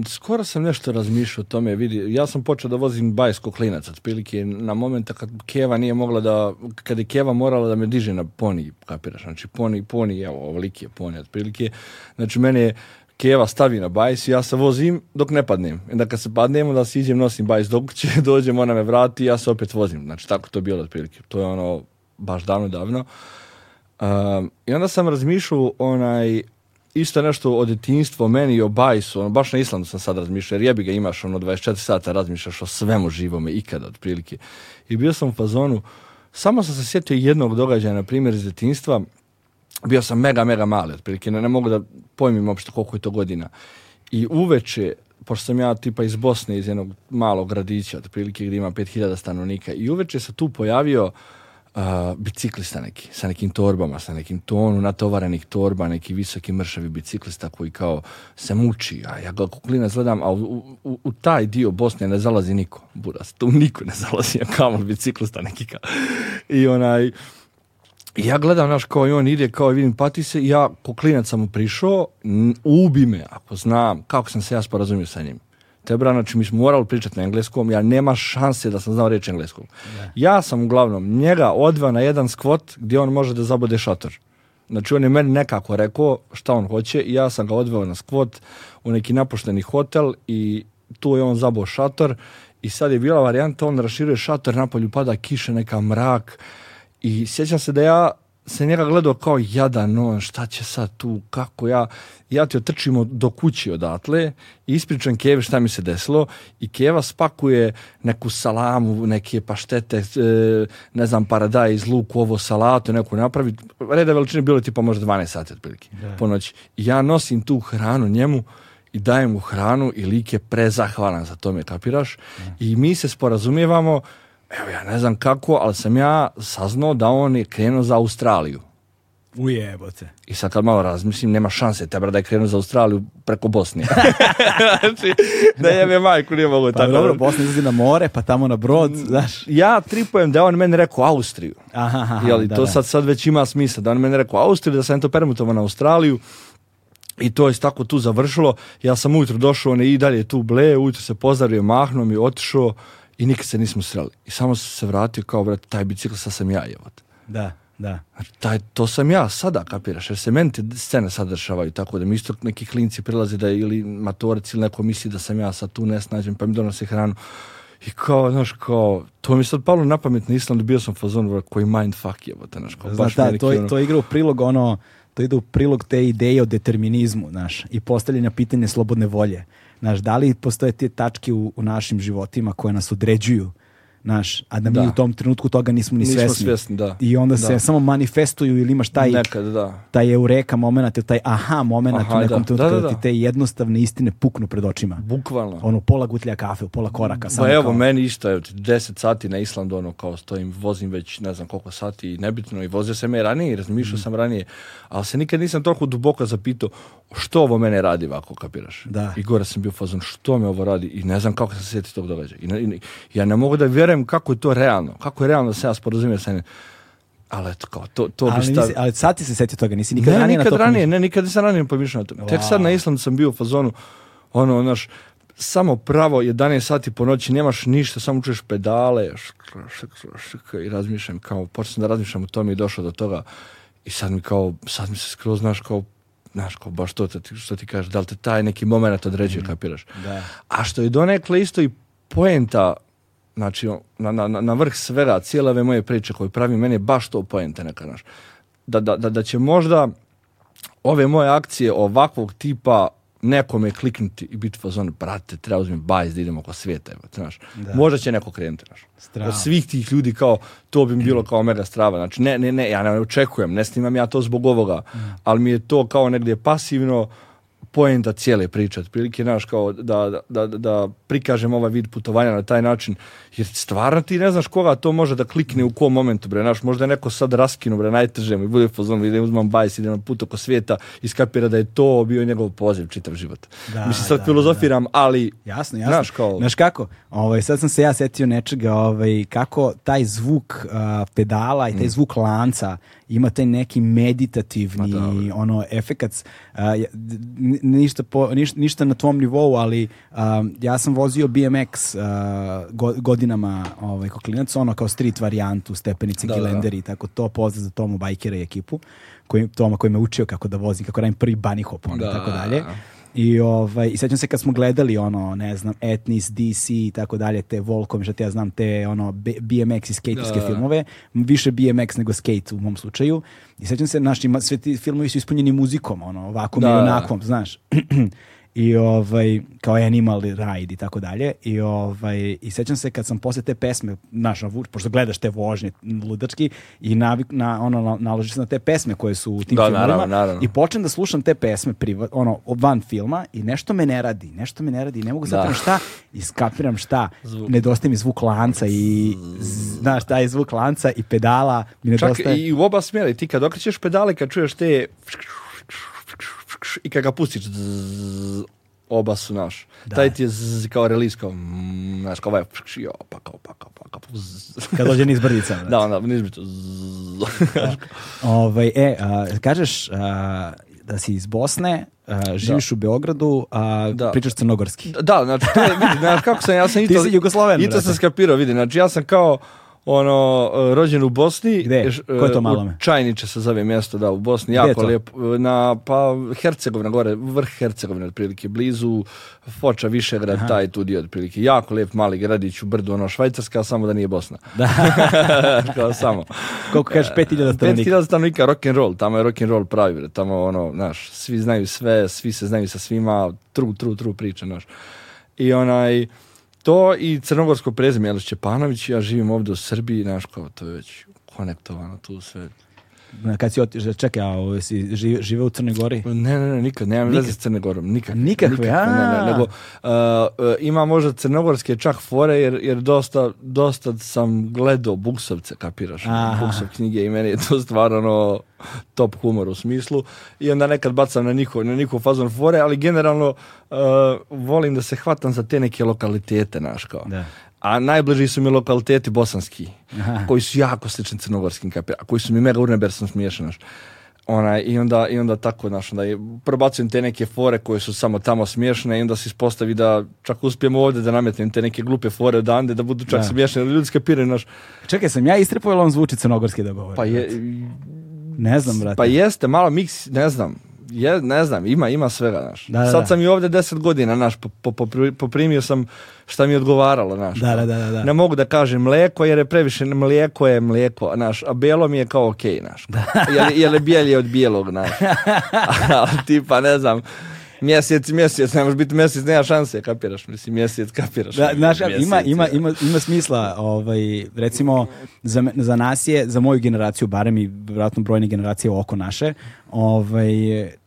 skoro sam nešto razmišljao o tome. Vidi, ja sam počeo da vozim bajsko klinac, otprilike na momenta kad Keva nije mogla da, kad je Keva morala da me diže na poni, kapiraš, znači poni, poni, evo, ovoliki je poni, otprilike. Znači, mene je Keva stavi na bajs i ja se vozim dok ne padnem. I Onda kad se padnem, onda se iđem, nosim bajs dok će, dođem, ona me vrati i ja se opet vozim. Znači, tako to je bilo otprilike. To je ono, baš davno, davno. Um, I onda sam razmišljao onaj, isto nešto o o meni i o bajsu, ono, baš na Islandu sam sad razmišljao, jer jebi ga imaš ono 24 sata, razmišljaš o svemu živome ikada otprilike. I bio sam u fazonu, samo sam se sjetio jednog događaja, na primjer, iz djetinjstva, bio sam mega, mega mali, otprilike, ne, mogu da pojmim uopšte koliko je to godina. I uveče, pošto sam ja tipa iz Bosne, iz jednog malog gradića, otprilike gdje ima 5000 stanovnika, i uveče se tu pojavio biciklista neki, sa nekim torbama, sa nekim tonu natovarenih torba, neki visoki mršavi biciklista koji kao se muči, a ja ga kuklina gledam, a u, taj dio Bosne ne zalazi niko, buras, tu niko ne zalazi, a kamo biciklista neki kao. I onaj, ja gledam, naš, kao i on ide, kao i vidim, pati se, ja, ko klinac sam mu prišao, ubi me, ako znam, kako sam se ja sporazumio sa njim. Tebra, znači, mi smo morali pričati na engleskom, ja nema šanse da sam znao reći engleskom. Ja sam uglavnom njega odveo na jedan skvot gdje on može da zabode šator. Znači, on je meni nekako rekao šta on hoće i ja sam ga odveo na skvot u neki napušteni hotel i tu je on zabao šator i sad je bila varijanta, on raširuje šator, napolju pada kiše, neka mrak, i sjećam se da ja se njega gledao kao jadan on, šta će sad tu, kako ja, ja ti otrčimo do kući odatle i ispričam Kevi šta mi se desilo i Keva spakuje neku salamu, neke paštete, e, ne znam, paradaj iz luku, ovo salatu, neku napravi, reda veličine bilo je tipa možda 12 sati otprilike da. po Ja nosim tu hranu njemu i dajem mu hranu i lik je prezahvalan za to me kapiraš i mi se sporazumijevamo evo ja ne znam kako, ali sam ja saznao da on je krenuo za Australiju. Ujebote. I sad kad malo razmislim, nema šanse, tebra da je krenuo za Australiju preko Bosne. znači, da je me majku nije mogu pa, Dobro, Bosna na more, pa tamo na brod, mm, znaš. Ja tripujem da je on meni rekao Austriju. Aha, aha, Jeli, to sad, sad već ima smisla, da on meni rekao Austriju, da sam to permutovao na Australiju. I to je tako tu završilo. Ja sam ujutro došao, on je i dalje tu ble, ujutro se pozdravio, mahnuo i otišao i nikad se nismo sreli. I samo sam se vratio kao, brate, taj bicikl sad sam ja jevat. Da, da. taj, to sam ja sada, kapiraš, jer se meni te scene sad tako da mi isto neki klinci prilaze da ili matorec ili neko misli da sam ja sad tu ne snađem, pa mi donose hranu. I kao, znaš, kao, to mi sad palo na pamet na Islandu, bio sam fazon koji mindfuck jebote, znaš, kao, baš da, to, ono to igra u prilog, ono, to ide u prilog te ideje o determinizmu, znaš, i postavljanja pitanja slobodne volje. Znaš, da li postoje te tačke u, u našim životima koje nas određuju naš, a da mi u tom trenutku toga nismo ni svjesni da. I onda se samo manifestuju ili imaš taj, Nekad, da. taj eureka moment taj aha moment aha, u nekom trenutku da, ti te jednostavne istine puknu pred očima. Bukvalno. Ono, pola gutlja kafe, pola koraka. Pa evo, meni isto, je 10 sati na Islandu, ono, kao stojim, vozim već ne znam koliko sati i nebitno i vozio sam je ranije i razmišljao mm. sam ranije, ali se nikad nisam toliko duboko zapitao što ovo mene radi ovako, kapiraš? Da. I gore sam bio fazon, što me ovo radi i ne znam kako sam se sjeti tog događaja. I, ja ne mogu da vjerujem kako je to realno, kako je realno da se ja sporozumijem sa njim. Ali eto kao, to, to ali, bi stav... nisi, ali sad ti se sjetio toga, nisi nikad ne, ranije nikad na to ranije, Ne, nikad nisam ranije pomišljao na to. Wow. Tek sad na Islandu sam bio u fazonu, ono, naš, samo pravo 11 sati po noći, nemaš ništa, samo čuješ pedale i razmišljam kao, počnem da razmišljam o tom i došao do toga i sad mi kao, sad mi se skroz, znaš, kao, znaš, kao baš to ti, što ti kažeš, da li te taj neki moment određuje, mm. kapiraš. Da. A što je donekle isto i poenta Znači, na, na, na vrh svega, cijele ove moje priče koje pravi, meni je baš to poente neka, znaš. Da, da, da, da će možda ove moje akcije ovakvog tipa nekome kliknuti i biti fazon, brate, treba uzmi bajs da idemo oko svijeta, evo, znaš. Možda će neko krenuti, znaš. Od svih tih ljudi kao, to bi bilo kao mega strava, znači, ne, ne, ne, ja ne očekujem, ne snimam ja to zbog ovoga, mm. ali mi je to kao negdje pasivno, poenta cijele priče, otprilike, naš kao da, da, da, prikažem ovaj vid putovanja na taj način, jer stvarno ti ne znaš koga to može da klikne u kom momentu, bre, naš, možda neko sad raskinu, bre, najtržem i bude pozvan, idem uzmam bajs, idem na put oko svijeta, iskapira da je to bio njegov poziv čitav život. Mislim, sad filozofiram, ali, jasno, jasno. znaš, kako, ovaj, sad sam se ja setio nečega, ovaj, kako taj zvuk pedala i taj mm. zvuk lanca ima taj neki meditativni pa ono efekat ništa, ništa, na tvom nivou ali ja sam vozio BMX godinama ovaj koklinac ono kao street varijantu stepenice da, Gilenderi tako to pozdrav za Tomu bajkera i ekipu koji Toma koji me učio kako da vozim kako radim prvi bunny hop ono, da. tako dalje i, ovaj, I sećam se kad smo gledali ono, ne znam, Etnis, DC i tako dalje, te Volkom, što ja znam, te ono, BMX i skaterske filmove, više BMX nego skate u mom slučaju. I sećam se, naši sve ti filmovi su ispunjeni muzikom, ono, ovakvom da. i onakvom, znaš. E, i ovaj, kao Animal Ride i tako dalje. I, ovaj, I sećam se kad sam posle te pesme, znaš, pošto gledaš te vožnje ludački i navik, na, ono, naložiš se na te pesme koje su u tim da, i počnem da slušam te pesme ono, van filma i nešto me ne radi, nešto me ne radi, ne mogu zatim šta, iskapiram šta, zvuk. nedostaje mi zvuk lanca i znaš, taj zvuk lanca i pedala mi nedostaje. i u oba smjera, ti kad okrećeš pedale, kad čuješ te i kad ga pustiš, zzz, oba su naš. Da. Taj ti je zzz, kao release, kao, mm, kao ovaj, pa kao, pa kao, pa kao, Kad dođe niz brdica. da, onda, niz brdica. Ovaj, e, a, kažeš a, da si iz Bosne, a, živiš da. u Beogradu, a da. pričaš crnogorski. Da, znači, to je, vidi, znači, kako sam, ja sam... Ti si Jugosloven. I to sam skapirao, vidi, znači, ja sam kao ono, e, rođen u Bosni. Gde? E, Ko je to Čajniče se zove mjesto, da, u Bosni. Gde jako lijepo. E, na, pa, Hercegovina gore, vrh Hercegovine, otprilike, blizu Foča, Višegrad, taj tu dio, otprilike. Jako lijep mali gradić u brdu, ono, Švajcarska, samo da nije Bosna. Da. samo. Koliko kažeš, 5000 stanovnika? 5000 stanovnika, rock'n'roll, tamo je rock'n'roll pravi, Tamo, ono, znaš, svi znaju sve, svi se znaju sa svima, tru, true, true priča, znaš. I onaj to i crnogorsko prezime, Jelić Čepanović, ja živim ovdje u Srbiji, naš kao to je već konektovano tu sve kad si otiš, čekaj, a ovaj, si žive, žive u Crnoj Gori? Ne, ne, ne, nikad, nemam veze s Crne Gorom, nikakve. nego, e, e, ima možda crnogorske čak fore, jer, jer dosta, dosta sam gledao buksovce, kapiraš, buksov knjige i meni je to stvarno ono top humor u smislu i onda nekad bacam na njihov, na fazon fore, ali generalno e, volim da se hvatam za te neke lokalitete, naš kao. Da a najbliži su mi lokaliteti bosanski, Aha. koji su jako slični crnogorskim kapira, koji su mi mega urnebersno smiješani. Onaj, i, onda, I onda tako, znaš, onda probacujem te neke fore koje su samo tamo smiješne i onda se ispostavi da čak uspijemo ovdje da nametnem te neke glupe fore odande da budu čak da. smiješne, da ljudi skapiraju, znaš. Čekaj, sam ja ili on zvuči crnogorski da govori? Pa je... Ne znam, brate. Pa jeste, malo miks, ne znam je, ne znam, ima, ima svega, naš. Da, Sad sam i ovdje deset godina, naš, po, poprimio sam šta mi je odgovaralo, naš. Da, da, da, Ne mogu da kažem mlijeko, jer je previše mlijeko je mlijeko, naš, a bijelo mi je kao okej, okay, naš. Jer, je od bijelog, naš. A, tipa, ne znam, mjesec, mjesec, ne može biti mjesec, nema šanse, kapiraš, mislim, mjesec, kapiraš. Da, znaš, ima, ima, ima, ima smisla, ovaj, recimo, za, za nas je, za moju generaciju, barem i vjerojatno brojne generacije oko naše, ovaj,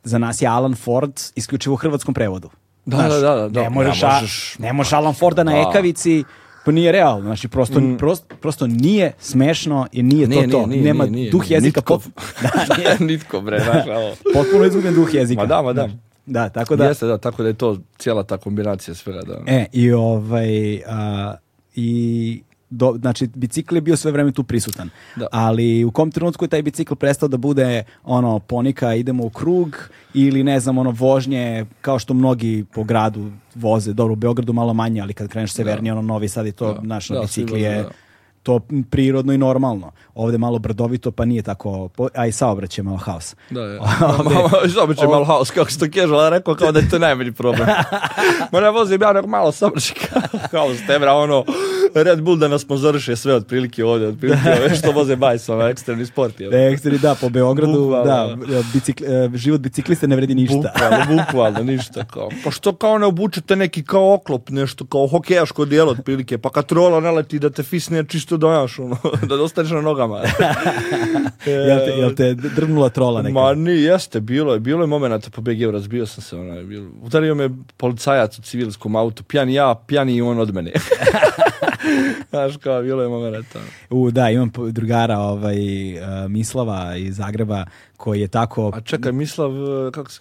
za nas je Alan Ford isključivo u hrvatskom prevodu. Da, da, da, da, Ne možeš, ja, ne možeš Alan Forda na ekavici, pa nije realno, znači prosto, mm. prosto nije smešno i nije, to to. Nije, Nema nije, duh jezika. Nitko. Pot... da, nije. nitko, bre, znaš, Potpuno izgubljen duh jezika. Ma da, ma da. Da, tako da... da, tako da je to cijela ta kombinacija svega, da. E, i ovaj... I znači bicikl je bio sve vrijeme tu prisutan. Ali u kom trenutku je taj bicikl prestao da bude ono ponika idemo u krug ili ne znam ono vožnje kao što mnogi po gradu voze, dobro u Beogradu malo manje, ali kad kreneš severnije ono Novi Sad i to da. naš na je to prirodno i normalno. Ovde malo brdovito, pa nije tako, a i saobraćaj malo haos. Da, je. Ovde... malo haos, kako se to kežala rekao, kao da je to najmanji problem. Ma ne vozim ja nek malo saobraćaj haos, tebra, ono, Red Bull da nas pozoriše sve otprilike ovde, otprilike ove što voze bajsama, ekstremni sport. Ekstremni, da, po Beogradu, bukvalno. da, e, život biciklista ne vredi ništa. Bukvalno, bukvalno, ništa. Kao. Pa što kao ne obučete neki kao oklop, nešto kao hokejaško dijelo otprilike, pa kad naleti da te fisne čisto tu dojaš, ono, da dostaneš na nogama. jel, te, jel drgnula trola neka? Ma ni, jeste, bilo je, bilo je moment po BG-u, razbio sam se, onaj, bilo, udario me policajac u civilskom autu, pijani ja, pijani i on od mene. Znaš kao, bilo je U, da, imam drugara ovaj, e, Mislava iz Zagreba koji je tako... A čekaj, Mislav, e, kako se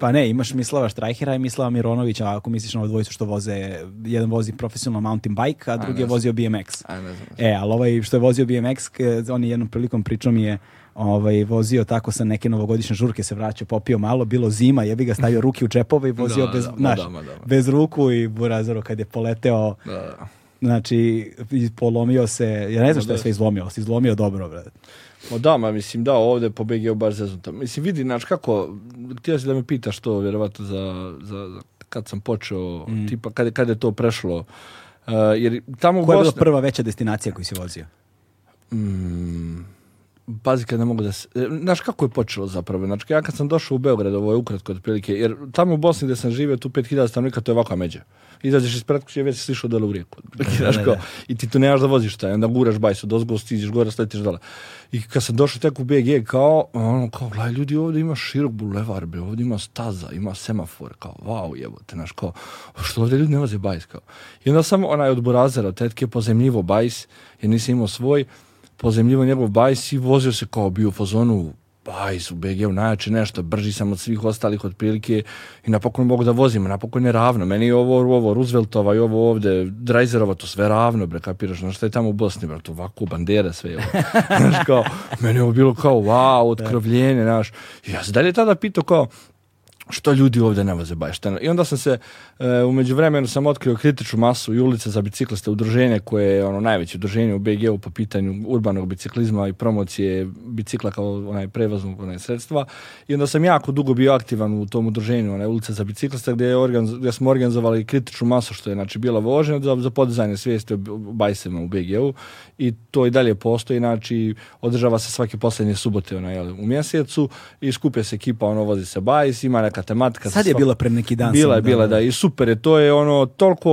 Pa ne, imaš Mislava Štrajhera i Mislava Mironovića, ako misliš na ovo dvojicu što voze, jedan vozi profesionalno mountain bike, a drugi vozi je vozio BMX. A ne znam. E, ali ovaj što je vozio BMX, e, on je jednom prilikom pričao mi je ovaj, vozio tako sa neke novogodišnje žurke se vraćao, popio malo, bilo zima, bi ga stavio ruke u džepove i vozio bez, naš, bez ruku i Burazaro kad je poleteo, znači polomio se, ja ne znam što je sve izlomio, se izlomio dobro, brate. O da, ma mislim da, ovdje pobjegao BGO bar zeznuta. Mislim, vidi, znači kako, htio si da me pitaš to, vjerovatno, za, za, kad sam počeo, mm. tipa, kada kad je to prešlo. Uh, jer tamo Koja je prva veća destinacija koju si vozio? Mm, pazi kad ne mogu da se... Znaš kako je počelo zapravo? Znači ja kad sam došao u Beograd, ovo je ukratko otprilike, jer tamo u Bosni gdje sam živio tu 5000 stanovnika, to je ovako međe. Izađeš iz pretkuće i već si slišao dole u rijeku. Znaš ko? I ti tu nemaš da voziš taj, onda guraš bajsu, dozgo stiđeš gore, sletiš dole. I kad sam došao tek u BG, kao, ono, kao, gledaj ljudi, ovdje ima širok bulevar, bre, ovdje ima staza, ima semafor, kao, wow, jebote, znaš kao, što ovdje ljudi ne voze bajs, kao. I onda sam onaj od burazera, tetke, pozemljivo bajs, jer nisam imao svoj, pozemljivo njegov bajs i vozio se kao bio u fazonu bajs u BG-u najjače nešto, brži sam od svih ostalih otprilike i napokon mogu da vozim, napokon je ravno. Meni je ovo, ovo Rooseveltova i ovo ovde, Drajzerova, to sve ravno, bre, kapiraš, znaš šta je tamo u Bosni, bre, to ovako, bandera sve, znaš kao, meni je ovo bilo kao, wow, otkrovljenje, znaš. ja se dalje tada pitao kao, što ljudi ovdje ne voze bajs. I onda sam se E, umeđu vremenu sam otkrio kritičnu masu i ulice za bicikliste udruženje koje je ono najveće udruženje u BG-u po pitanju urbanog biciklizma i promocije bicikla kao onaj prevoznog onaj sredstva. I onda sam jako dugo bio aktivan u tom udruženju onaj ulice za bicikliste gdje, je smo organizovali kritičnu masu što je znači bila vožnja za, za podizanje svijesti o bajsima u BG-u i to i dalje postoji, znači održava se svake posljednje subote onaj, u mjesecu i skupe se ekipa, ono vozi se bajs, ima neka tematika. Sad je bila pre neki dan. Bila je, bila da, super je, to je ono toliko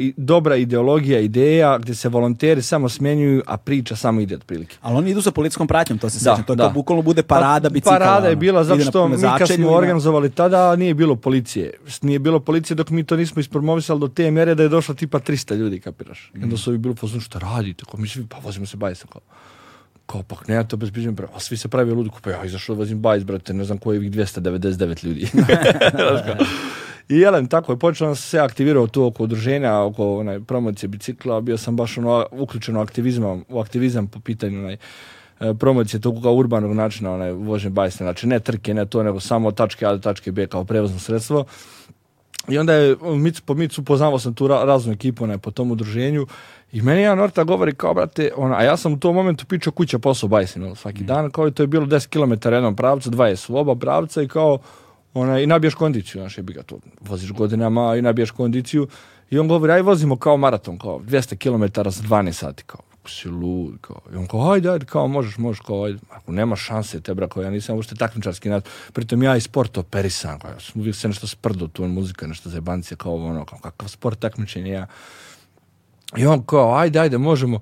e, dobra ideologija, ideja gdje se volonteri samo smjenjuju, a priča samo ide otprilike. Ali oni idu sa policijskom pratnjom, to se sjećam, to da. bukvalno bude pa parada pa, bicikala. Parada je bila, ono. zato što mi kad smo ima... organizovali tada nije bilo policije. Nije bilo policije dok mi to nismo ispromovisali do te mjere da je došlo tipa 300 ljudi, kapiraš. Mm. Onda su bili radi šta radite, kao mi pa vozimo se bajsa, kao kao pak ne, ja to bez pravo. a svi se pravi ludi, pa ja izašao vozim bajs, brate, ne znam koji je 299 ljudi. I jelen, tako je sam se aktivirao tu oko udruženja, oko onaj, promocije bicikla, bio sam baš ono, uključen u aktivizam, u aktivizam po pitanju onaj, e, promocije tog kao urbanog načina onaj, vožnje bajsne, znači ne trke, ne to, nego samo tačke A do tačke B kao prevozno sredstvo. I onda je, mic, po Micu poznavao sam tu raznu ekipu onaj, po tom udruženju i meni jedan orta govori kao, brate, ona, a ja sam u tom momentu pičao kuća posao bajsne svaki mm. dan, kao i to je bilo 10 km jednom pravcu, 20 u oba pravca i kao, ona, i nabiješ kondiciju, znaš, je ga voziš godinama i nabiješ kondiciju i on govori, aj vozimo kao maraton, kao 200 km za 12 sati, kao, si lud, kao, i on kao, ajde, ajde, kao, možeš, možeš, kao, ajde, ako nema šanse, tebra, brako, ja nisam uopšte takmičarski nad, pritom ja i sport operisan, kao, uvijek se nešto sprdo, tu muzika, nešto za jebancije, kao, ono, kao, kakav sport takmičenje, ja, i on kao, ajde, ajde, možemo,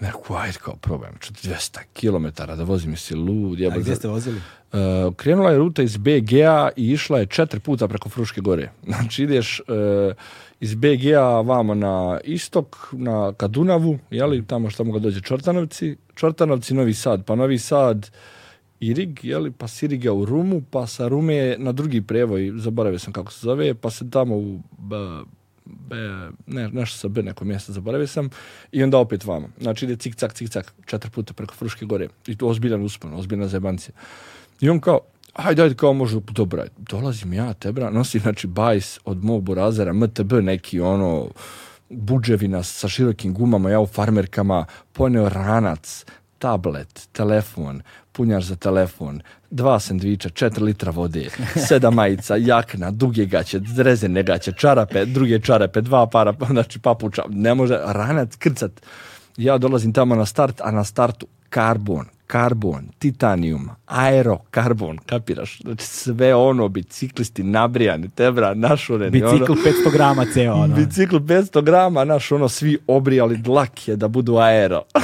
Reku, ajde kao problem, 200 km da vozim si lud. Ja A gdje ste vozili? Uh, krenula je ruta iz BGA i išla je četiri puta preko Fruške gore. Znači ideš uh, iz BGA vamo na istok, na Kadunavu, jeli, tamo što mogu dođe Čortanovci, Čortanovci Novi Sad, pa Novi Sad Irig, jeli, pa Siriga u Rumu, pa sa Rume na drugi prevoj, zaboravio sam kako se zove, pa se tamo u ne, nešto sa B neko mjesto, zaboravio sam, i onda opet vamo. Znači ide cik cak, cik cak, četiri puta preko Fruške gore. I to ozbiljan uspon, ozbiljna zajebancija. I on kao, hajde ajde, kao može, dobra, dolazim ja, tebra, nosi znači, bajs od mog burazera, MTB, neki, ono, buđevina sa širokim gumama, ja u farmerkama, poneo ranac, tablet, telefon, punjač za telefon, dva sendviča, četiri litra vode, sedam majica, jakna, duge gaće, drezene gaće, čarape, druge čarape, dva para, znači papuča, ne može ranac krcat. Ja dolazim tamo na start, a na startu karbon, karbon, titanium, aero, karbon, kapiraš? Znači sve ono, biciklisti nabrijani, tebra, našureni. Ono. Bicikl 500 grama ceo. Ono. Bicikl 500 grama, naš ono, svi obrijali je da budu aero.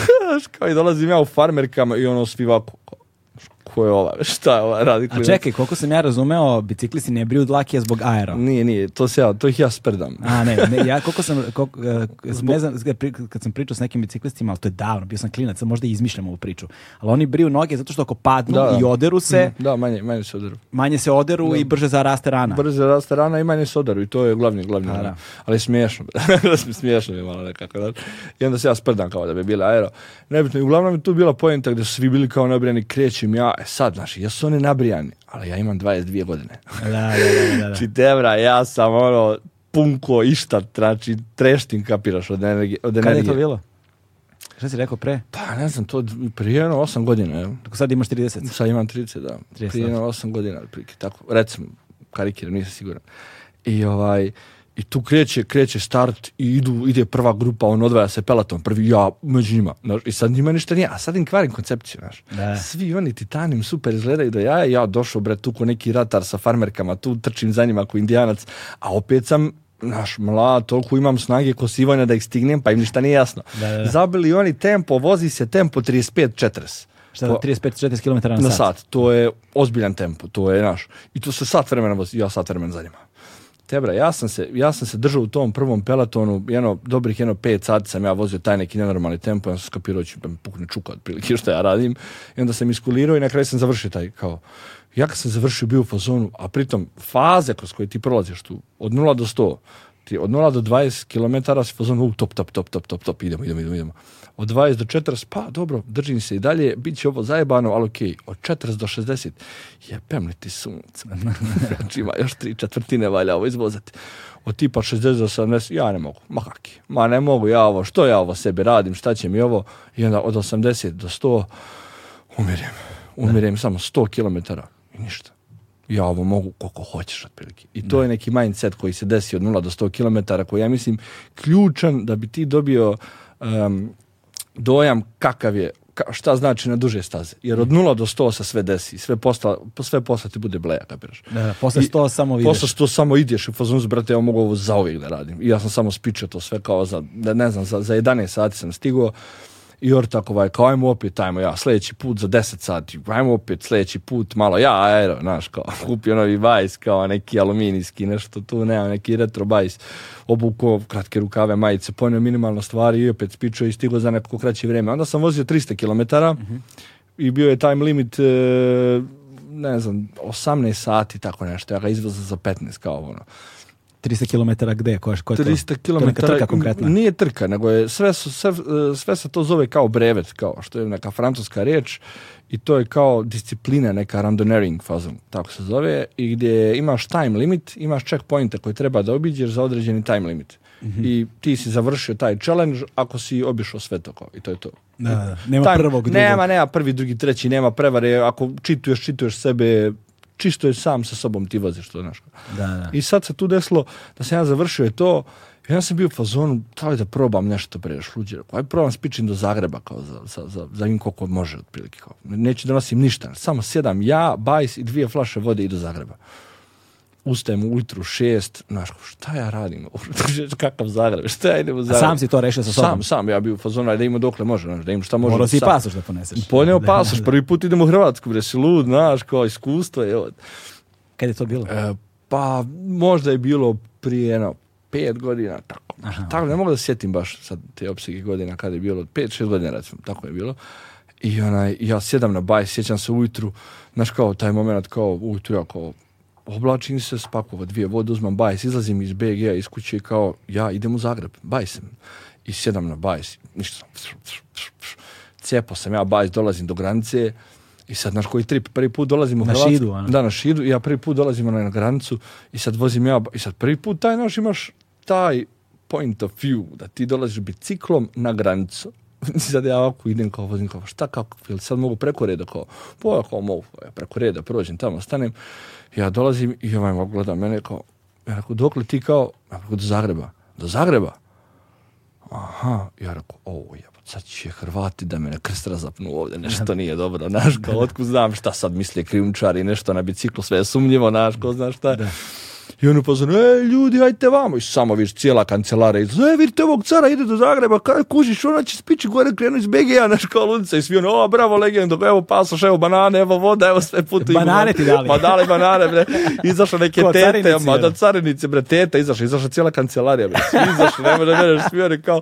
Kao i dolazim ja u farmerkama i ono, svi ovako, ko je ova, šta je ova radi klinac. čekaj, koliko sam ja razumeo, biciklisti ne briju dlaki zbog aero. Nije, nije, to, se ja, to ih ja sprdam. A ne, ja koliko sam, koliko, e, ne znam, kad sam pričao s nekim biciklistima, ali to je davno, bio sam klinac, možda i izmišljam ovu priču, ali oni briju noge zato što ako padnu i oderu se... Mm, da, manje, manje se oderu. Manje se oderu i brže zaraste rana. Brže zaraste rana i manje se oderu i to je glavni, glavni. da. Ali smiješno, smiješno je malo nekako. Da? I onda se ja sprdam kao da bi bila aero. Nebitno, i uglavnom je tu bila pojenta gde su svi bili kao neobrijani, krećim ja, sad, znaš, jesu oni nabrijani, ali ja imam 22 godine. Da, da, da. da. tebra, znači, ja sam ono, punko išta, znači, treštim kapiraš od, energije. od energije. Kad je to bilo? Šta si rekao pre? Pa ne znam, to prije 8 godina. evo. Tako sad imaš 30? Sad imam 30, da. Prije, Prije 8 godina, prije, tako, recimo, karikiram, nisam siguran. I ovaj, i tu kreće, kreće start i idu, ide prva grupa, on odvaja se pelatom, prvi ja među njima. Znaš, I sad njima ništa nije, a sad im kvarim koncepciju, znaš. Da. Svi oni titanim super izgledaju da ja, ja došao bre tu ko neki ratar sa farmerkama, tu trčim za njima ko indijanac, a opet sam naš mla, toliko imam snage ko sivanja da ih stignem, pa im ništa nije jasno. Zabili oni tempo, vozi se tempo 35-40. Šta, 35-40 km na, sat. To je ozbiljan tempo, to je naš. I to se sat vremena vozi, ja sat vremena za njima. Tebra, ja sam se, ja sam se držao u tom prvom pelatonu, jedno, dobrih jedno pet sati sam ja vozio taj neki nenormalni tempo, ja sam skapirao ću me pukne čuka otprilike što ja radim, i onda sam iskulirao i na kraju sam završio taj kao, ja kad sam završio bio u fazonu, a pritom faze kroz koje ti prolaziš tu, od 0 do 100, ti od 0 do 20 km si fazonu, u, top, top, top, top, top, top, idemo, idemo, idemo, idemo od 20 do 40, pa dobro, držim se i dalje, bit će ovo zajebano, ali okej, okay. od 40 do 60, je pemliti ti sunce, znači ima još tri četvrtine valja ovo izvozati. Od tipa 60 do 70, ja ne mogu, ma kaki, ma ne mogu ja ovo, što ja ovo sebi radim, šta će mi ovo, i onda od 80 do 100, umirem, umirem ne. samo 100 km i ništa ja ovo mogu koliko hoćeš otprilike. I to ne. je neki mindset koji se desi od 0 do 100 km koji ja mislim ključan da bi ti dobio um, dojam kakav je, šta znači na duže staze. Jer od 0 mhm. do 100 se sve desi. Sve posla, sve posla ti bude bleja, kapiraš. Da, posle 100 samo ideš. Posle 100 samo ideš u fazonu brate, ja mogu ovo zauvijek da radim. I ja sam samo spičao to sve kao za, ne znam, za, za 11 sati sam stigao i tako ovaj, kao ajmo opet, ajmo ja, sljedeći put za 10 sati, ajmo opet sljedeći put, malo ja, aero, znaš, kao, kupio novi bajs, kao neki aluminijski, nešto tu, nema, neki retro bajs, obuko, kratke rukave, majice, ponio minimalno stvari i opet spičio i stigo za neko kraće vrijeme. Onda sam vozio 300 km mhm. i bio je time limit, e, ne znam, 18 sati, tako nešto, ja ga izvezam za 15, kao ono. 300 km gdje? Koja, 300 km to trka konkretna? Nije trka, nego je sve, sve, sve se to zove kao brevet, kao što je neka francuska riječ i to je kao disciplina, neka randonering fazon, tako se zove, i gdje imaš time limit, imaš checkpointe koji treba da obiđeš za određeni time limit. Mhm. I ti si završio taj challenge ako si obišao sve to i to je to. Nema prvog, drugog. Nema, nema prvi, drugi, treći, nema prevare, ako čituješ, čituješ sebe, čisto je sam sa sobom ti voziš to, znaš. Da, I sad se tu desilo da sam ja završio je to i ja sam bio u fazonu, da da probam nešto pre šluđera. aj probam spičim do Zagreba kao za, za, za, im koliko može otprilike. Kao. Neću da nosim ništa, samo sjedam ja, bajs i dvije flaše vode i do Zagreba ustajem ujutru šest, znaš, šta ja radim? Kakav Zagreb, šta ja idem u Zagreb? sam si to rešio sa sobom? Sam, sam, ja bi u fazonu, da imam dokle može, znaš, da imam šta može. Morao si i pasoš da poneseš. Poneo pasoš, prvi put idem u Hrvatsku, bre, si lud, znaš, kao iskustvo je. Kad je to bilo? E, pa, možda je bilo prije, eno, pet godina, tako. tako, ne mogu da sjetim baš sad te opsege godina kada je bilo, pet, šest godina, recimo, tako je bilo. I onaj, ja sjedam na baj, sjećam se ujutru, znaš, kao taj moment, kao ujutru, ja oblačim se, spakova dvije vode, uzmam bajs, izlazim iz bg iz kuće kao ja idem u Zagreb, bajsem. I sjedam na bajs, ništa sam, cepo sam ja bajs, dolazim do granice i sad naš koji trip, prvi put dolazim u na Hrvatsku. Šidu, ono. da, na Šidu, ja prvi put dolazim ono, na, granicu i sad vozim ja, i sad prvi put taj naš imaš taj point of view, da ti dolaziš biciklom na granicu. I sad ja ovako idem kao vozim, kao šta, kako, sad mogu preko reda, kao, pa kao mogu, ja preko reda prođem, tamo stanem. Ja dolazim i ovaj mogu gleda mene ja rekao, dokle ti kao, ja do Zagreba. Do Zagreba? Aha, ja rekao, ovo je sad će Hrvati da me ne krst razapnu ovdje, nešto nije dobro, znaš, kao znam šta sad misle i nešto na biciklu, sve je sumnjivo, znaš, ko zna šta. I pa upozorno, e, ljudi, ajte vamo. I samo viš cijela kancelara iz, e, vidite ovog cara, ide do Zagreba, kaj kužiš, ona će spići gore, krenu iz BGA na školunca i svi ono, o, bravo, legend evo pasoš, evo banane, evo voda, evo sve putu. Banane ti dali. Pa dali banane, bre. Izašla neke Ko, tete, ma, da ono. carinice, bre, teta, izašla, izašla cijela kancelarija, bre. Svi izašla, ne može, svi oni kao,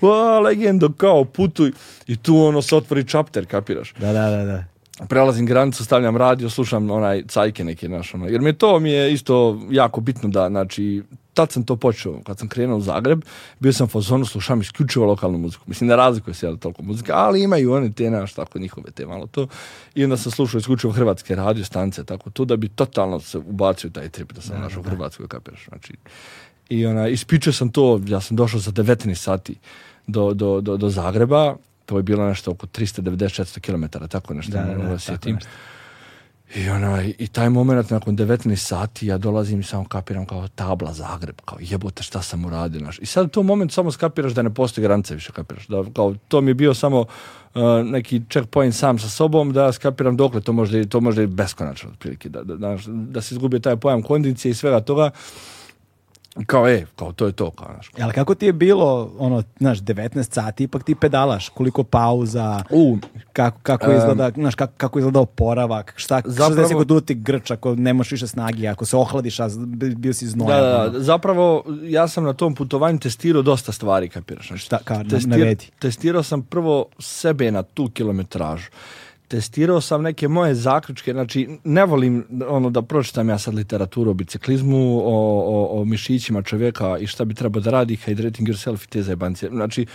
o, legendo, kao, putuj. I tu ono se otvori čapter, kapiraš. Da, da, da, da prelazim granicu, stavljam radio, slušam onaj cajke neke naš, ono, jer mi to mi je isto jako bitno da, znači, tad sam to počeo, kad sam krenuo u Zagreb, bio sam fazonu, slušam isključivo lokalnu muziku. Mislim, ne razlikuje se jel, toliko muzika, ali imaju oni te, naš, tako njihove te malo to. I onda sam slušao isključivo hrvatske radio stanice, tako to, da bi totalno se ubacio taj trip, da sam našao u Hrvatskoj, kapiraš, znači. I ona, ispičio sam to, ja sam došao za 19 sati do, do, do, do Zagreba, to je bilo nešto oko 390-400 km, tako nešto, da, ono, da, ono, da, I, onaj, I taj moment, nakon 19 sati, ja dolazim i samo kapiram kao tabla Zagreb, kao jebote šta sam uradio. Naš. I sad u tom momentu samo skapiraš da ne postoji granice više, kapiraš. Da, kao, to mi je bio samo uh, neki checkpoint sam sa sobom, da skapiram dokle, to možda, to možda i beskonačno, otprilike, da, da, da, da se izgubio taj pojam kondicije i svega toga. Kao je, kao to je to. Kao, Ali kako ti je bilo, ono, znaš, 19 sati, ipak ti pedalaš, koliko pauza, U, kako, kako, um, izgleda, znaš, kako, kako izgleda oporavak, šta, zapravo, se ti grč, ako nemaš više snagi, ako se ohladiš, a bio si znojan. Da, da, ono? zapravo, ja sam na tom putovanju testirao dosta stvari, kapiraš. Znači, šta, kao, testir, Testirao sam prvo sebe na tu kilometražu testirao sam neke moje zaključke, znači ne volim ono da pročitam ja sad literaturu o biciklizmu, o, o, o mišićima čovjeka i šta bi trebao da radi, hydrating yourself i te Znači,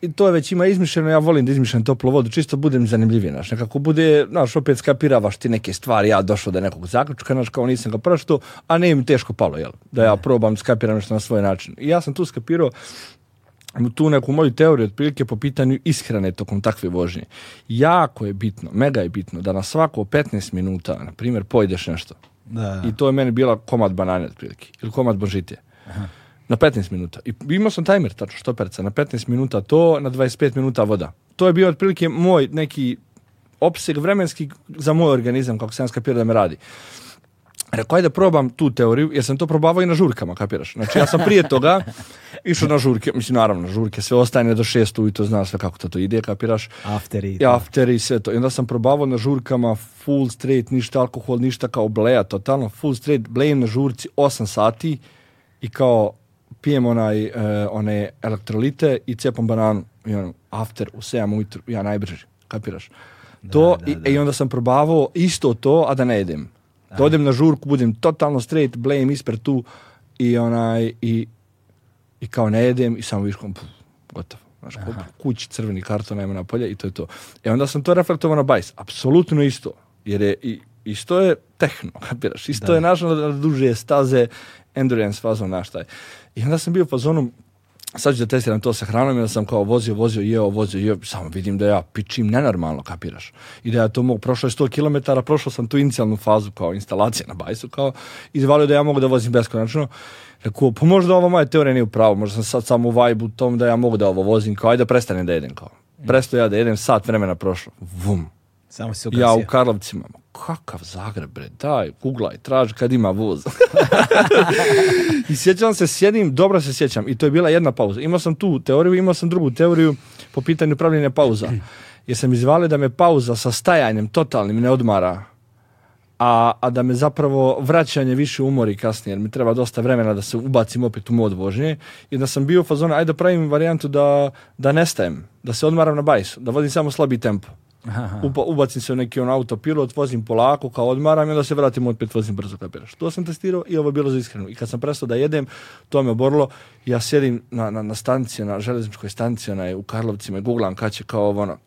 i to je već ima izmišljeno, ja volim da izmišljam toplu vodu, čisto budem zanimljiviji, znaš, nekako bude, znaš, opet skapiravaš ti neke stvari, ja došao do nekog zaključka, znaš, kao nisam ga pročito, a ne mi teško palo, jel, da ja probam skapiram nešto na svoj način. I ja sam tu skapirao tu neku moju teoriju otprilike po pitanju ishrane tokom takve vožnje. Jako je bitno, mega je bitno da na svako 15 minuta, na primjer, pojedeš nešto. Da. I to je meni bila komad banane otprilike, ili komad božitije. Na 15 minuta. I imao sam tajmer, tačno što perca, na 15 minuta to, na 25 minuta voda. To je bio otprilike moj neki opseg vremenski za moj organizam, kako sam skapirao da me radi. Rekao, ajde probam tu teoriju, jer sam to probavao i na žurkama, kapiraš? Znači, ja sam prije toga išao na žurke, mislim, naravno, na žurke, sve ostane do šest i to zna sve kako to, ide, kapiraš? After i... After i sve to. I onda sam probavao na žurkama full straight, ništa alkohol, ništa kao bleja, totalno full straight, blejem na žurci 8 sati i kao pijem onaj, e, one elektrolite i cepam bananu. I ono, after u 7 ujutru, ja najbrži, kapiraš? to, I, e, i onda sam probavao isto to, a da ne jedem. Da odem na žurku, budem totalno straight, blame ispred tu i onaj, i, i kao ne jedem i samo viškom, puf, gotovo. Znaš, kući crveni karton, ajmo na polje i to je to. E onda sam to reflektovao na bajs. Apsolutno isto. Jer je, isto je tehno, kapiraš. Isto je našao na duže staze, endurance fazon, naš taj. I onda sam bio po zonom sad ću da testiram to sa hranom, jer sam kao vozio, vozio, jeo, vozio, jeo, samo vidim da ja pičim nenormalno, kapiraš. I da ja to mogu, prošlo je sto km, prošao sam tu inicijalnu fazu kao instalacija na bajsu, kao, izvalio da ja mogu da vozim beskonačno. Rekao, pa možda ovo moja teorija nije u možda sam sad samo u vajbu tom da ja mogu da ovo vozim, kao, ajde da prestanem da jedem, kao. Prestao ja da jedem, sat vremena prošlo, vum, samo se Ja u Karlovcima, kakav Zagreb, bre, daj, guglaj, traži kad ima voz. I sjećam se, sjedim, dobro se sjećam, i to je bila jedna pauza. Imao sam tu teoriju, imao sam drugu teoriju po pitanju pravljenja pauza. Jer sam izvalio da me pauza sa stajanjem totalnim ne odmara, a, a da me zapravo vraćanje više umori kasnije, jer mi treba dosta vremena da se ubacim opet u mod vožnje. I da sam bio u fazonu, ajde da pravim varijantu da, da nestajem, da se odmaram na bajsu, da vodim samo slabi tempo. Upa, ubacim se u neki on autopilot, vozim polako, kao odmaram i onda se vratim opet vozim brzo kapiraš. To sam testirao i ovo je bilo za iskrenu I kad sam prestao da jedem, to me oborilo Ja sjedim na, na, na stanci, na železničkoj stanci, je u Karlovcima i googlam kad će kao ono,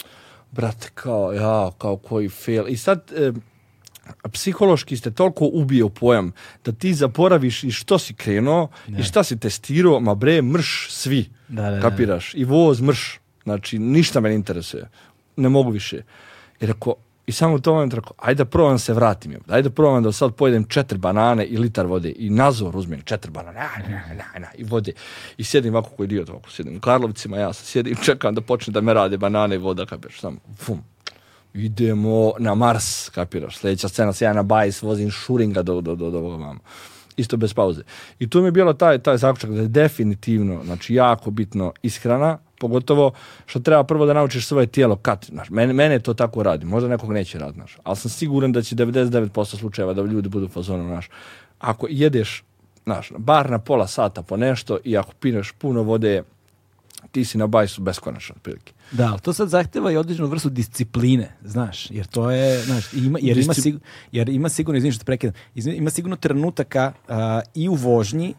brate, kao, ja, kao koji fail. I sad, e, psihološki ste toliko ubio pojam da ti zaboraviš i što si krenuo i šta si testirao, ma bre, mrš svi, da, da, kapiraš, i voz mrš. Znači, ništa me ne interesuje ne mogu više. I rekao, i samo u tom momentu rekao, ajde da probam se vratim. Ajde da probam da sad pojedem četiri banane i litar vode. I nazor uzmem četiri banane i vode. I sjedim ovako koji dio ovako sjedim u Karlovcima, ja sad sjedim, čekam da počne da me rade banane i voda, kapiraš, samo fum. Idemo na Mars, kapiraš. Sljedeća scena se ja na bajs vozim šuringa do, do, do, do ovoga mama. Isto bez pauze. I tu mi je bilo taj, taj zaključak da je definitivno, znači jako bitno ishrana, Pogotovo što treba prvo da naučiš svoje tijelo kad, znaš, mene, mene to tako radi, možda nekog neće rad, znaš, ali sam siguran da će 99% slučajeva da ljudi budu fazonu, znaš, ako jedeš, znaš, bar na pola sata po nešto i ako pineš puno vode, ti si na bajsu beskonačno otprilike. Da, ali to sad zahteva i određenu vrstu discipline, znaš, jer to je, znaš, ima, jer, ima, jer ima sigurno, izvim što prekidam, ima sigurno trenutaka i u vožnji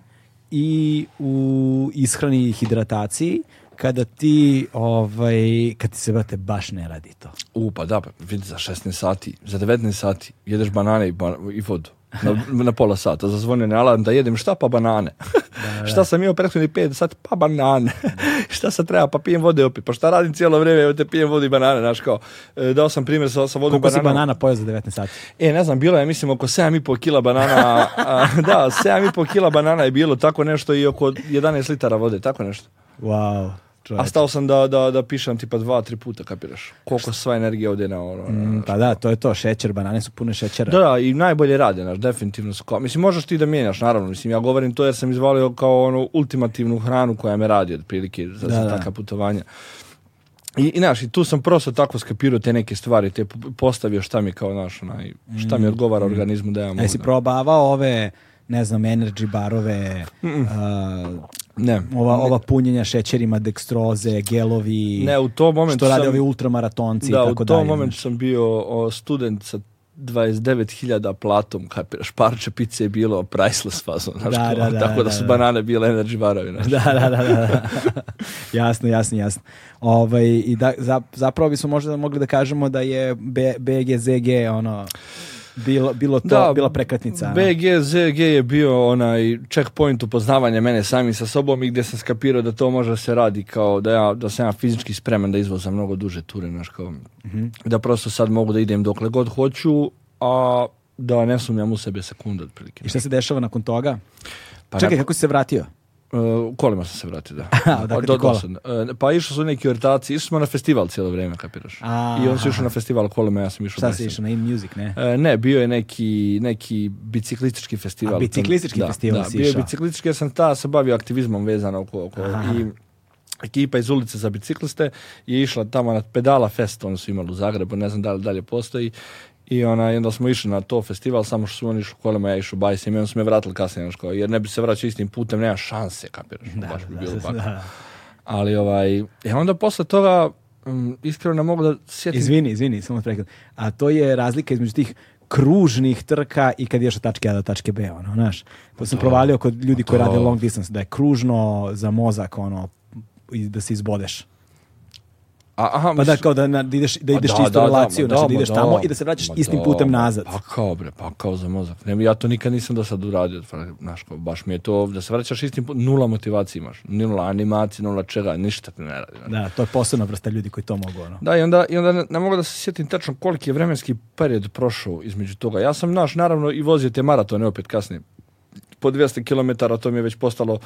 i u ishrani i hidrataciji kada ti, ovaj, kad ti se, brate, baš ne radi to. U, pa da, pa, vidi, za 16 sati, za 19 sati jedeš banane i, i vodu. Na, na, pola sata, zazvonjen alarm da jedem šta pa banane. šta sam imao prethodni 5 sati pa banane. šta se treba pa pijem vode opet. Pa šta radim cijelo vrijeme, evo te pijem vodu i banane, znaš kao. E, dao sam primjer sa sa vodom banana. si banana pojel za 19 sati? E, ne znam, bilo je mislim oko 7,5 kila banana. a, da, 7,5 kila banana je bilo tako nešto i oko 11 litara vode, tako nešto. Wow čovječe. A stao sam da, da, da pišem tipa dva, tri puta, kapiraš. Koliko sva energija ovdje na ono, mm, ono. pa da, to je to, šećer, banane su pune šećera. Da, da, i najbolje rade, naš, definitivno su kao. Mislim, možeš ti da mijenjaš, naravno. Mislim, ja govorim to jer sam izvalio kao onu ultimativnu hranu koja me radi, otprilike, za, da, takva putovanja. I, i, i tu sam prosto tako skapirao te neke stvari, te postavio šta mi kao naš, onaj, šta mi mm, odgovara mm. organizmu da ja e, mogu. Jesi probavao ove ne znam, energy barove, Uh, ne. Ova, ova punjenja šećerima, dekstroze, gelovi, ne, u to što radi sam, ovi ultramaratonci da, i tako dalje. Da, u tom momentu sam bio o, student sa 29.000 platom, kapiraš, parče pice je bilo priceless fazon, znaš, da, da, da, tako da, su banane bile energy barovi, znaš. Da, da, da, jasno, jasno, jasno. Ovaj, i da, zapravo bismo možda mogli da kažemo da je BGZG ono bilo, bilo to, bila prekretnica. BG, ZG je bio onaj checkpoint upoznavanja mene sami sa sobom i gdje sam skapirao da to može se radi kao da, ja, da sam ja fizički spreman da izvozam mnogo duže ture, mhm. da prosto sad mogu da idem dokle god hoću, a da ne sumnjam u sebe sekundu. otprilike. I šta se dešava nakon toga? Pa Čekaj, kako si se vratio? Uh, kolima sam se vratio, da. Dakle, e, pa išao su neki ortaci, išli smo na festival cijelo vrijeme, kapiraš. A, I on se išao na festival kolima, ja sam išao. Sad si išao, na music ne? E, ne, bio je neki, neki biciklistički festival. A, biciklistički festival da, si bio je biciklistički, ja sam ta se bavio aktivizmom vezano oko, oko i ekipa iz ulice za bicikliste je išla tamo na Pedala Fest, oni su imali u Zagrebu, ne znam da li dalje postoji, i ona, onda smo išli na to festival, samo što su oni išli kolima, ja išao bajs, i onda su me vratili kasnije na jer ne bi se vraćao istim putem, nema šanse, kapiraš, baš bi bilo da, Ali ovaj, e onda posle toga, m, mm, iskreno ne mogu da sjetim... Izvini, izvini, samo prekada. A to je razlika između tih kružnih trka i kad ješ od tačke A do tačke B, ono, znaš. To sam provalio kod ljudi koji rade long distance, da je kružno za mozak, ono, da se izbodeš. A, aha, pa da, kao da, na, da ideš, da pa ideš relaciju, znači, da ideš tamo i da se vraćaš istim putem nazad. Pa kao bre, pa kao za mozak. Ne, ja to nikad nisam do sad uradio, znaš, baš mi je to, da se vraćaš istim putem, nula motivacije imaš, nula animacija, nula čega, ništa te ne radi. Ne. Da, to je posebna vrsta ljudi koji to mogu. Ono. Da, i onda, i onda ne, mogu da se sjetim tačno koliki je vremenski period prošao između toga. Ja sam, naš, naravno, i vozio te maratone opet kasnije, po 200 km, to mi je već postalo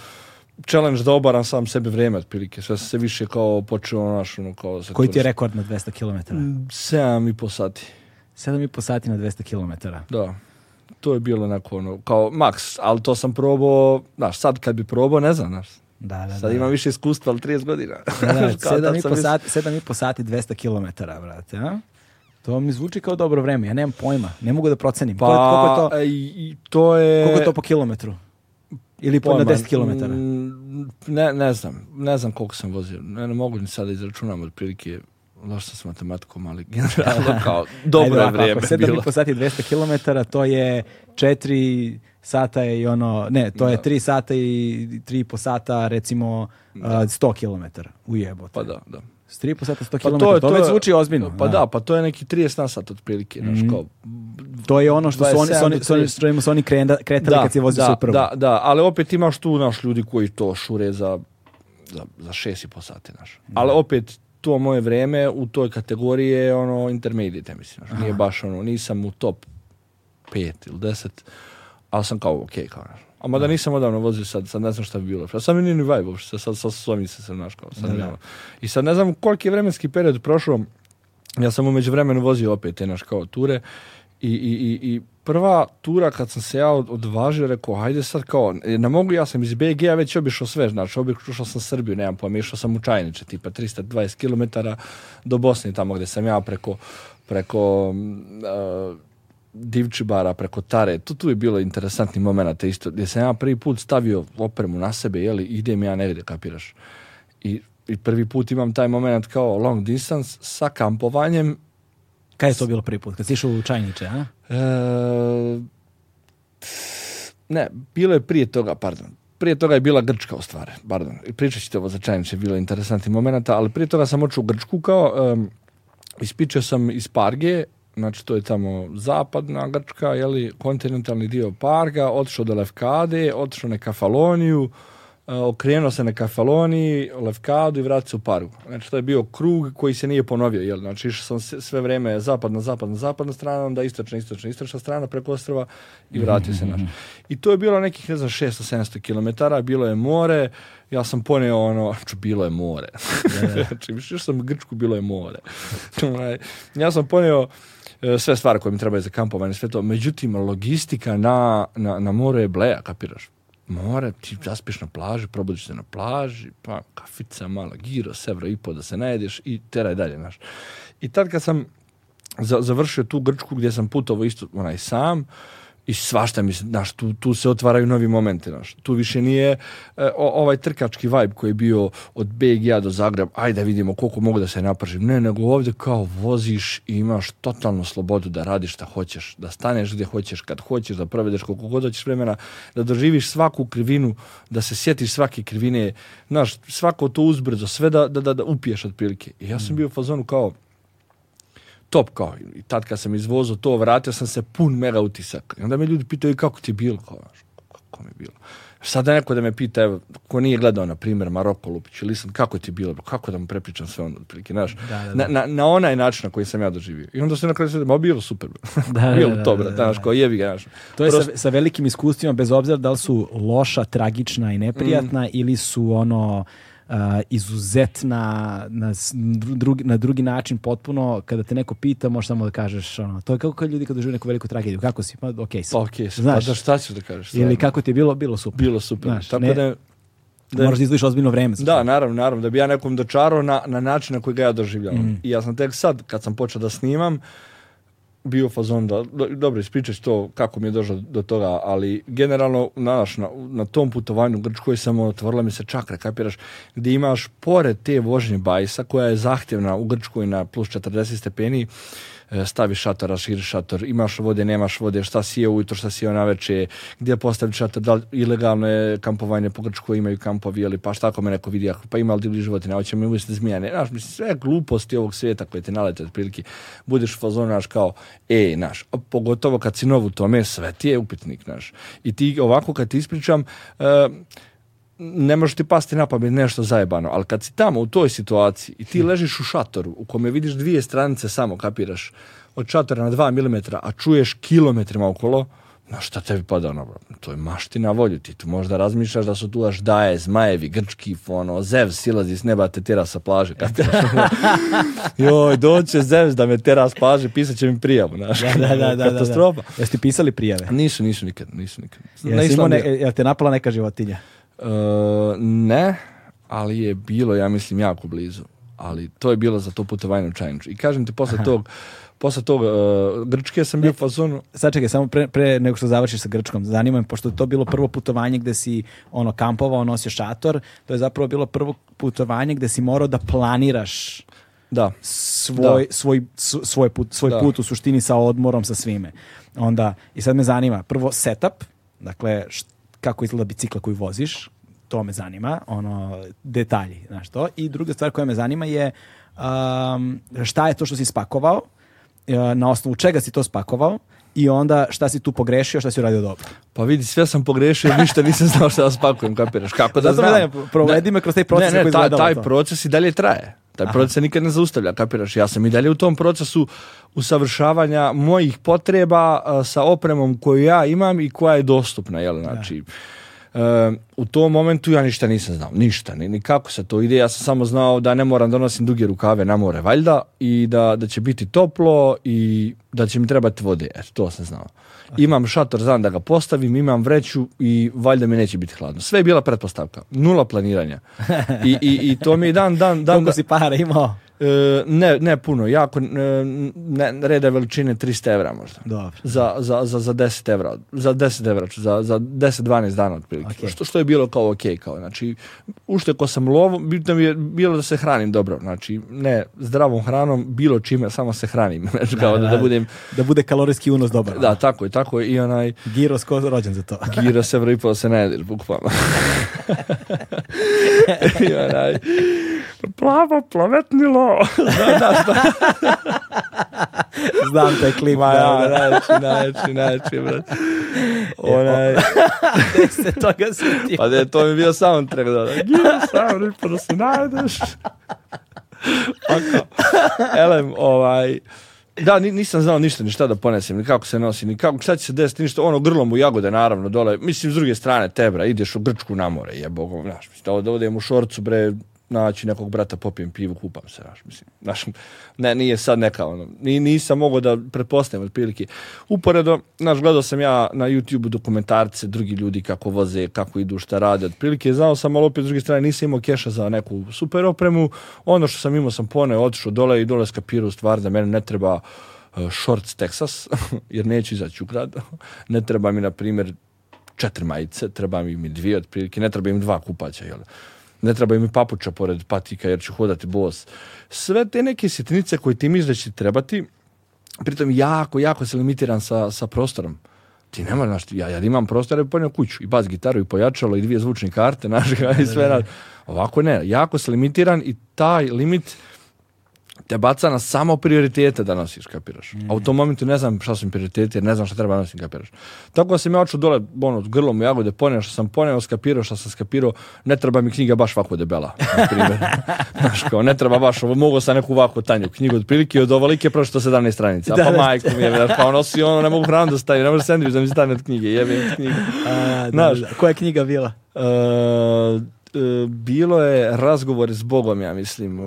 challenge da obaram sam sebi vrijeme otprilike. Sve se više kao počeo naš, ono, kao... Koji ti je rekord na 200 km? 7 i po sati. 7 i po sati na 200 km? Da. To je bilo onako, ono, kao maks, ali to sam probao, znaš, sad kad bi probao, ne znam, znaš, da, da, Sad imam više iskustva, ali 30 godina. Da, da, 7, i po sati, 200 km, brate. A? To mi zvuči kao dobro vreme, ja nemam pojma, ne mogu da procenim. Pa, koliko, e, to, je... Koliko je to po kilometru? Ili po na 10 km? Ne, ne znam. Ne znam koliko sam vozio. Ne, ne mogu ni sada izračunam otprilike loš sam s matematikom, ali generalno kao dobro Ajde, vrijeme ako, bilo. Ako 7,5 sati 200 km, to je 4 sata i ono, ne, to je 3 sata i 3,5 sata recimo da. 100 km u jebote. Pa da, da. 3,5 sata 100 km, to, to, to već zvuči ozbiljno. Pa da. da. pa to je neki 30 na sat otprilike. Mm kao, to je ono što su oni, su oni, su oni, su oni, kretali da, kad se vozi da, super. Da, da, ali opet imaš tu naš ljudi koji to šure za, za, za 6,5 sati. Naš. Mm Ali opet to moje vrijeme u toj kategoriji je ono intermediate, mislim. Naš. Nije baš ono, nisam u top 5 ili 10, ali sam kao ok, kao naš. A mada nisam odavno vozio sad, sad ne znam šta bi bilo. Ja sam i nije ni vibe uopšte, sad, sad se sam naš kao, sad ne, ono. I sad ne znam koliki je vremenski period prošao, ja sam umeđu vremenu vozio opet te naš kao ture i, i, i, i prva tura kad sam se ja odvažio, rekao, hajde sad kao, ne mogu, ja sam iz bg ja već obišao sve, znači obišao sam Srbiju, nemam pojma, išao sam u Čajniče, tipa 320 km do Bosne, tamo gde sam ja preko, preko uh, divčibara preko tare. Tu, tu je bilo interesantni moment isto, gdje sam ja prvi put stavio opremu na sebe, jeli, idem ja negdje, kapiraš. I, I prvi put imam taj moment kao long distance sa kampovanjem. Kaj je to bilo prvi put? Kad si išao u Čajniče, a? E, ne, bilo je prije toga, pardon. Prije toga je bila Grčka u pardon. Pričat ćete ovo za Čajniče, bilo je interesantni moment ali prije toga sam očeo u Grčku kao... ispičio sam iz Parge znači to je tamo zapadna Grčka, li kontinentalni dio Parga, otišao do Levkade, otišao na Kafaloniju, e, okrenuo se na Kafaloniji, Levkadu i vratio se u Paru. Znači to je bio krug koji se nije ponovio, jel, znači išao sam sve vrijeme zapadna, zapadna, zapadna strana, onda istočna, istočna, istočna strana preko ostrava i vratio se naš. Mhm. I to je bilo nekih, ne znam, 600-700 km, bilo je more, ja sam ponio ono, znači bilo je more. znači, više sam Grčku, bilo je more. Ovaj, ja sam ponio E, sve stvari koje mi trebaju za kampovanje, sve to. Međutim, logistika na, na, na moru je bleja, kapiraš? More, ti zaspiš na plaži, probudiš se na plaži, pa kafica mala, giro, sevra i po da se najedeš i teraj dalje, znaš. I tad kad sam završio tu Grčku gdje sam putovao isto onaj sam, i svašta se, znaš, tu, tu se otvaraju novi momente, znaš. Tu više nije e, ovaj trkački vibe koji je bio od BGA do Zagreba ajde vidimo koliko mogu da se napržim. Ne, nego ovdje kao voziš i imaš totalnu slobodu da radiš šta hoćeš, da staneš gdje hoćeš, kad hoćeš, da provedeš koliko god hoćeš vremena, da doživiš svaku krivinu, da se sjetiš svake krivine, znaš, svako to uzbrzo, sve da, da, da, da upiješ otprilike. I ja sam mm. bio u fazonu kao, top kao. I tad kad sam izvozao to, vratio sam se pun mega utisak. I onda me ljudi pitaju e, kako ti je bilo, kao, kako mi bilo. Sada neko da me pita, evo, ko nije gledao, na primjer, Maroko Lupić ili sam, kako ti je bilo, kako da mu prepričam sve ono, otprilike, znaš, Na, na, onaj način na koji sam ja doživio. I onda se na kraju sve, ma bilo super, bilo to, brat, znaš, kao jebi ga, To je sa, velikim iskustvima, bez obzira da li su loša, tragična i neprijatna mm. ili su ono, uh, izuzetna na, drugi, na drugi način potpuno, kada te neko pita možeš samo da kažeš, ono, to je kako kad ljudi kada dožive neku veliku tragediju, kako si, pa okej pa, okay, sam. Znaš, pa da šta ćeš da kažeš? Ili kako ti je bilo, bilo super. Bilo super, Znaš, tako ne, da da, moraš da izdvojiš ozbiljno vreme. Da, naravno, naravno, da bi ja nekom dočarao na, na način na koji ga ja doživljavam. Mhm. I ja sam tek sad, kad sam počeo da snimam, bio fazon dobro, ispričaš to kako mi je došlo do toga, ali generalno, naš, na, tom putovanju u Grčkoj sam ono, otvorila mi se čakra, kapiraš, gdje imaš pored te vožnje bajsa, koja je zahtjevna u Grčkoj na plus 40 E, staviš šator, raširiš šator, imaš vode, nemaš vode, šta si je ujutro, šta si je večer, gdje postaviti šator, da li ilegalno je kampovanje po imaju kampovi, ali pa šta ako me neko vidi, pa ima li divlji životinja, hoće mi uvesti zmijane, znaš, mislim, sve gluposti ovog svijeta koje te nalete otprilike, budeš znaš, kao, e, naš, pogotovo kad si nov u tome, sve ti je upitnik, naš. I ti ovako kad ti ispričam, e, ne može ti pasti na pamet nešto zajebano, ali kad si tamo u toj situaciji i ti hm. ležiš u šatoru u kome vidiš dvije stranice samo, kapiraš, od šatora na dva milimetra, a čuješ kilometrima okolo, na šta tebi pada ono, to je maština volju, ti tu možda razmišljaš da su tu aš daje, zmajevi, grčki, ono, zev silazi s neba, te tjera sa plaže, kapiraš, ono. joj, doće zev da me tera sa plaže, pisat će mi prijavu, da, Jeste pisali prijave? Nisu, nisu nikad, nisu nikad. ne, jel te napala neka životinja? E, ne, ali je bilo, ja mislim, jako blizu. Ali to je bilo za to putovanje u I kažem ti, posle Aha. tog, posle tog uh, Grčke sam bio u fazonu. Sad čekaj, samo pre, pre nego što završiš sa Grčkom, zanima me, pošto je to bilo prvo putovanje gde si ono, kampovao, ono, nosio šator, to je zapravo bilo prvo putovanje gde si morao da planiraš da. svoj, da. svoj, svoj, put, svoj put u suštini sa odmorom, sa svime. Onda, i sad me zanima, prvo setup, dakle, št, kako izgleda bicikla koju voziš, to me zanima, ono, detalji, znaš to. I druga stvar koja me zanima je um, šta je to što si spakovao, e, na osnovu čega si to spakovao, i onda šta si tu pogrešio, šta si uradio dobro? Pa vidi, sve sam pogrešio, ništa nisam znao šta da spakujem, kapiraš. Kako da Zato znam? kroz taj proces. Ne, ne, taj proces i dalje traje. Taj proces nikad ne zaustavlja, kapiraš? Ja sam i dalje u tom procesu usavršavanja mojih potreba sa opremom koju ja imam i koja je dostupna, jel? Znači, e, u tom momentu ja ništa nisam znao, ništa, ni, ni, kako se to ide, ja sam samo znao da ne moram donositi duge rukave na more valjda i da, da će biti toplo i da će mi trebati vode, eto, to sam znao imam šator, znam da ga postavim, imam vreću i valjda mi neće biti hladno. Sve je bila pretpostavka, nula planiranja. I, i, i to mi je dan, dan, dan... Koliko si para imao? E, ne, ne puno, jako, e, ne, reda veličine 300 evra možda. Dobro. Za, za, za, za 10 evra, za 10 evra, za, za 10-12 dana otprilike. Okay. Što, što je bilo kao ok, kao, znači, ušteko sam lovo bitno je bilo da se hranim dobro, znači, ne zdravom hranom, bilo čime, samo se hranim, znači, kao da, da, da budem... Da bude kalorijski unos dobar. Da, ono. tako je, tako je, i onaj... Giros sko rođen za to. Giro se i se ne jedeš, bukvalno. I onaj... Plavo, plavetnilo, Znam, Znam taj klip. Ma ja, najveći, najveći, najveći, brat. E, Onaj... se toga sjetio. Pa da je to mi bio bio soundtrack, da. Gdje sam, ripo pa da se najdeš. elem, ovaj... Da, nisam znao ništa, ni šta da ponesem, ni kako se nosi, ni kako, šta će se desiti, ništa, ono grlom u jagode, naravno, dole, mislim, s druge strane, tebra, ideš u Grčku na more, jebogom, znaš, mislim, da odem u šorcu, bre, naći nekog brata, popijem pivu, kupam se, znaš, mislim, naš, ne, nije sad neka, ono, nisam mogao da pretpostavljam, otprilike. Uporedo, znaš, gledao sam ja na YouTube dokumentarce, drugi ljudi kako voze, kako idu, šta rade, otprilike, znao sam, ali opet s druge strane nisam imao keša za neku super opremu, ono što sam imao sam pone otišao dole i dole skapirao stvar da mene ne treba e, shorts Texas, jer neću izaći u grad, ne treba mi, na primjer, četiri majice, treba mi dvije otprilike, ne treba im dva kupaća, jel' ne treba mi papuča pored patika jer ću hodati bos. Sve te neke sitnice koje ti misliš da će trebati, pritom jako, jako se limitiran sa, sa prostorom. Ti ne moraš, ja, ja imam prostor, ja ponio kuću i bas gitaru i pojačalo i dvije zvučne karte, naš, i sve. Ovako ne, jako se limitiran i taj limit te baca na samo prioritete da nosiš, kapiraš. Mm. A u tom momentu ne znam šta su mi prioriteti, jer ne znam šta treba nosim, kapiraš. Tako da sam ja oču dole, ono, grlom u jagode, poneo što sam poneo, skapirao što sam skapirao, ne treba mi knjiga baš ovako debela, na primjer. Znaš, kao, ne treba baš, ovo, mogu sam neku ovako tanju knjigu od prilike od ovolike prošto 17 stranica. a pa majko mi je, znaš, pa nosi ono, ne mogu hranu da stavim, ne može sandvič da mi stane od knjige, jebim knjigu. A, znaš, koja je knjiga bila? Uh, bilo je razgovor s Bogom, ja mislim.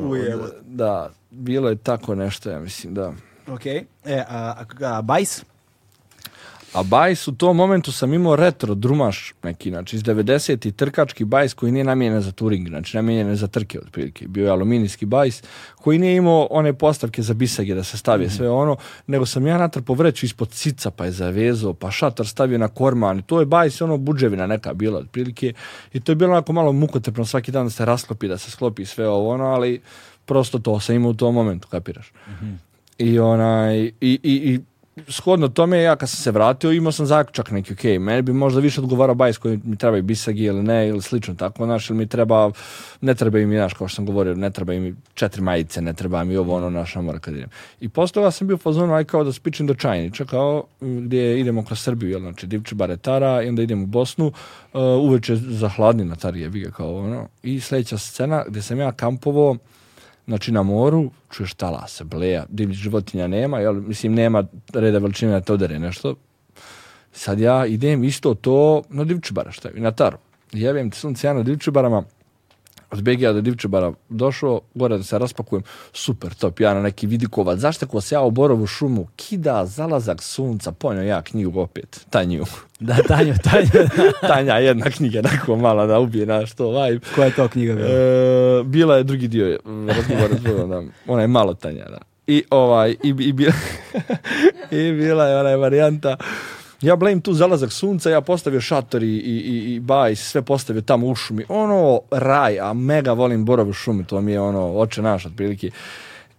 Da, bilo je tako nešto, ja mislim, da. Ok. E, a, Bajs? A Bajs u tom momentu sam imao retro drumaš neki, znači iz 90. trkački Bajs koji nije namijenjen za turing, znači namijenjen za trke otprilike. Bio je aluminijski Bajs koji nije imao one postavke za bisage da se stavi mhm. sve ono, nego sam ja natrpo vreću ispod cica pa je zavezao, pa šatar stavio na korman. to je Bajs ono buđevina neka bila otprilike i to je bilo onako malo mukotrpno svaki dan da se rasklopi, da se sklopi sve ovo ono, ali prosto to sam imao u tom momentu, kapiraš. mm I onaj, i, i, i shodno tome, ja kad sam se vratio, imao sam zaključak neki, ok, meni bi možda više odgovarao bajs koji mi treba i bisagi ili ne, ili slično tako, znaš, ili mi treba, ne treba im, znaš, kao što sam govorio, ne treba im četiri majice, ne treba mi ovo, ono, naša mora kad idem. I posle toga sam bio pozorno aj kao da spičem do Čajnića, kao gdje idemo kroz Srbiju, jel, znači, Divči Baretara, i onda idem u Bosnu, uh, uveče za hladni na Tarije, kao ono, i sljedeća scena gdje sam ja kampovo, znači na moru, čuješ talase, bleja, divljih životinja nema, jel, mislim nema reda veličine na to nešto. Sad ja idem isto to na divčubara šta je, na taru. Jevem ti sunce ja na divčubarama, od bg do Divčebara došao, gore da se raspakujem, super top, ja na neki vidikovac, zašto ko se ja u Borovu šumu kida zalazak sunca, ponio ja knjigu opet, Tanju. Da, Tanju, Tanju. Tanja, jedna knjiga, tako mala da ubije naš to vibe. Koja je to knjiga bila? E, bila je drugi dio, ona je malo Tanja, da. I ovaj, i, bila, i bila je onaj varijanta, ja blame tu zalazak sunca, ja postavio šator i, i, i sve postavio tamo u šumi. Ono, raj, a mega volim u šumi, to mi je ono, oče naš, otprilike.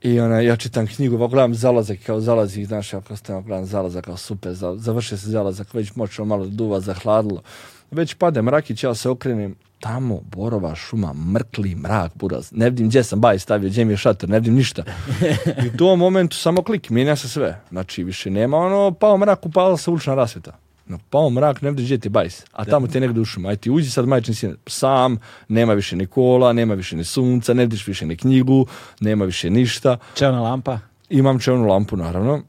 I ona, ja čitam knjigu, pa gledam zalazak, kao zalazi, znaš, ja postavim, gledam zalazak, kao super, završio se zalazak, već moćno malo duva, zahladilo. Već pade mrakić, ja se okrenem, tamo borova šuma, mrkli, mrak, buraz. Ne vidim gdje sam baj stavio, gdje mi je šator, ne vidim ništa. I u tom momentu samo klik, mijenja se sve. Znači, više nema ono, pao mrak, upala se ulična rasvjeta. No, pao mrak, ne vidiš gdje ti bajs. A tamo te negdje u šumu. Aj ti uđi sad majčin sin sam, nema više ni kola, nema više ni sunca, ne vidiš više ni knjigu, nema više ništa. Čevna lampa? Imam čevnu lampu, naravno.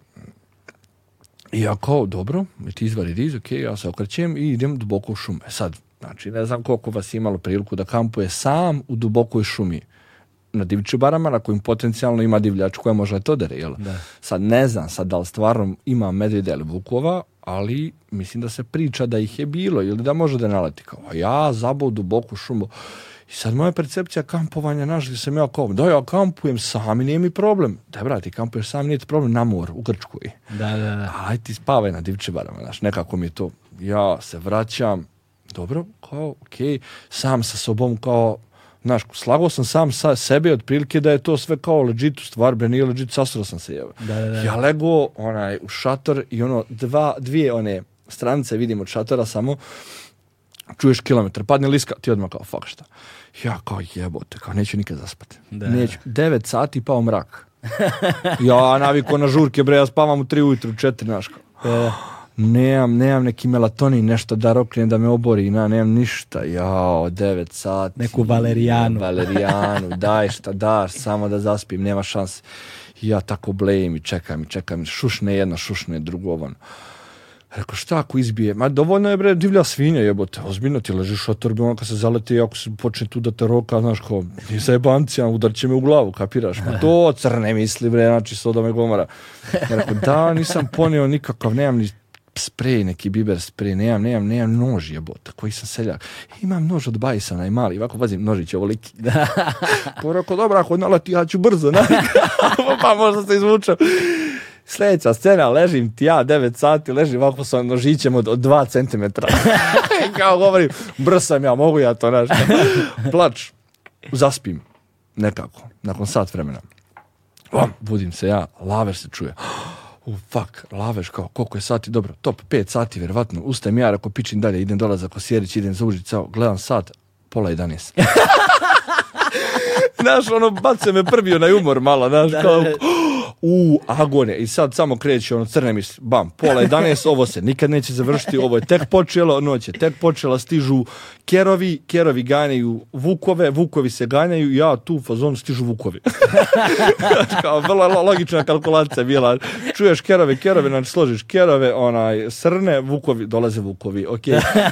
I ja kao, dobro, ti izvali diz, ok, ja se okrećem i idem duboko u šume. Sad, Znači, ne znam koliko vas imalo priliku da kampuje sam u dubokoj šumi na barama na kojim potencijalno ima divljač koja može to dere, jel? Sad ne znam sad da li stvarno ima medvjede ili vukova, ali mislim da se priča da ih je bilo ili da može da naleti kao ja zabao u duboku šumu. I sad moja percepcija kampovanja, našli sam ja kao, da ja kampujem sam i nije mi problem. Da, brati, kampuješ sam, nije ti problem na moru, u Grčkoj. Da, da, da. Aj ti spavaj na barama, znaš, nekako mi je to. Ja se vraćam, dobro, kao, ok, sam sa sobom, kao, znaš, slago sam sam sa sebe otprilike da je to sve kao legit u stvar, bre, nije legit, sasro sam se, jebe. Da, Ja lego, onaj, u šator i ono, dva, dvije one stranice vidim od šatora samo, čuješ kilometar, padne liska, ti odmah kao, fuck šta. Ja kao jebote, kao neću nikad zaspati. Da. Neću. devet sati pao mrak. ja naviko na žurke, bre, ja spavam u tri ujutru, četiri, znaš kao. E nemam, nemam neki melatonin, nešto da rokne da me obori, na, nemam ništa, jao, 9 sati. Neku valerijanu. Valerijanu, daj šta daš, samo da zaspim, nema šanse. ja tako blejim i čekam i čekam, šušne jedno, šušne drugo, ovo Rekao, šta ako izbije? Ma dovoljno je bre divlja svinja jebote, ozbiljno ti ležiš od torbe, ono kad se zaleti i ako se počne tu da te roka, znaš ko, za jebancija, udar će me u glavu, kapiraš? Ma to crne misli bre, znači Sodome Gomara. Rekao, da, nisam ponio nikakav, nemam ni sprej, neki biber sprej, nemam, nemam, nemam nož jebota, koji sam seljak. Imam nož od bajsa, najmali, mali, ovako pazim, nožić ovoliki. pa rekao, dobro, ako nalati, ja ću brzo, na. pa možda se izvučem. Sljedeća scena, ležim ti ja 9 sati, ležim ovako sa nožićem od, dva 2 cm. Kao govorim, brsam ja, mogu ja to nešto. Plač, zaspim, nekako, nakon sat vremena. budim se ja, laver se čuje u fuck, laveš kao koliko je sati, dobro, top 5 sati vjerovatno, ustajem ja, ako pičim dalje, idem dolazak za Kosjerić, idem za cao gledam sat, pola 11. znaš, ono, bace me prvi na umor malo, znaš, kao, oh, u agone i sad samo kreće ono crne misli, bam, pola 11, ovo se nikad neće završiti, ovo je tek počelo, noć je tek počela, stižu kerovi, kerovi ganjaju vukove, vukovi se ganjaju, ja tu fazon stižu vukovi. Kao, vrlo logična kalkulacija bila, čuješ kerove, kerove, znači složiš kerove, onaj, srne, vukovi, dolaze vukovi, ok,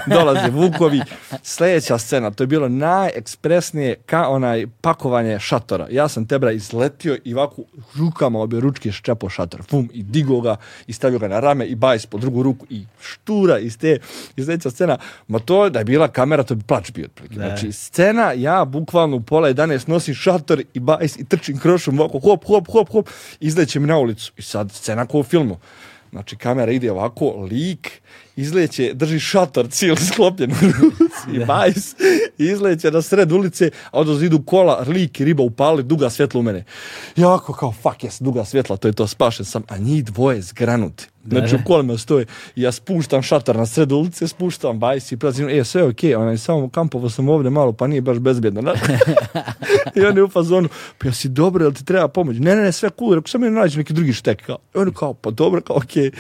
dolaze vukovi. Sljedeća scena, to je bilo najekspresnije ka onaj pakovanje šatora. Ja sam tebra izletio i ovako rukama obje ručke ščepo šator, fum, i digo ga, i stavio ga na rame, i bajs po drugu ruku, i štura iz te, iz sljedeća scena. Ma to da je bila kamera, to bi plač bio Znači, scena, ja bukvalno u pola 11 nosim šator i bajs i trčim krošom ovako, hop, hop, hop, hop, izleće mi na ulicu. I sad, scena kao u filmu. Znači, kamera ide ovako, lik izleće, drži šator cijeli sklopljen u ruci, bajs, izleće na sred ulice, a onda idu kola, lik i riba upali, duga svjetla u mene. Ja ovako kao, fuck yes, duga svjetla, to je to, spašen sam, a njih dvoje zgranuti. Znači u kolima stoji, ja spuštam šatar na sred ulice, spuštam bajsi i prazim, e sve je okej, okay, onaj, samo kampovo sam ovdje malo, pa nije baš bezbjedno. Ne? I on u fazonu, pa ja si dobro, jel ti treba pomoć? Ne, ne, ne, sve cool, rekao sam mi nađi neki drugi štek. I on kao, pa dobro, kao okej.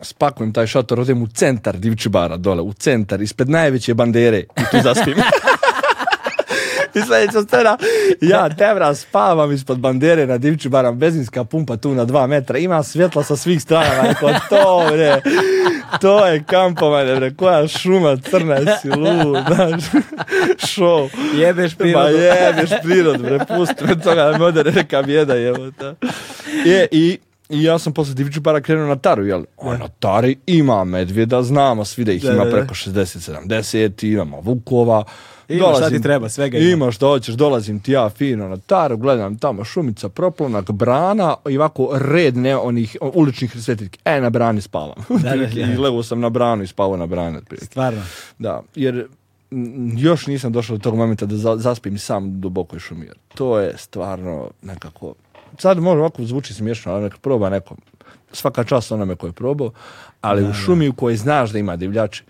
spakujem taj šator, odem u centar Divčibara dole, u centar, ispred najveće bandere i tu zaspim. I Sljedeća scena, ja devra, spavam ispod bandere na divču baram, benzinska pumpa tu na dva metra, ima svjetla sa svih strana, rekao, to bre, to je kampovanje, bre, koja šuma crna si lud, znaš, Jebeš prirodu. Ba jebeš prirodu, bre, pusti me toga, me odere neka bjeda, jebo, Je, i i ja sam posle Divčibara para krenuo na taru, jel? A na tari ima medvjeda, znamo svi da ih ima preko 60-70, imamo vukova, ima šta ti treba, svega ima. Ima šta hoćeš, dolazim ti ja fino na taru, gledam tamo šumica, proplonak, brana i ovako red ne onih uličnih svetitki. E, na brani spavam. I sam na branu i spavao na brani. Stvarno? Da, jer još nisam došao do tog momenta da zaspim sam duboko i šumir. To je stvarno nekako... Sad možda ovako zvuči smiješno, ali neka proba nekom. Svaka čast onome koji je probao, ali u šumi u kojoj znaš da ima divljači,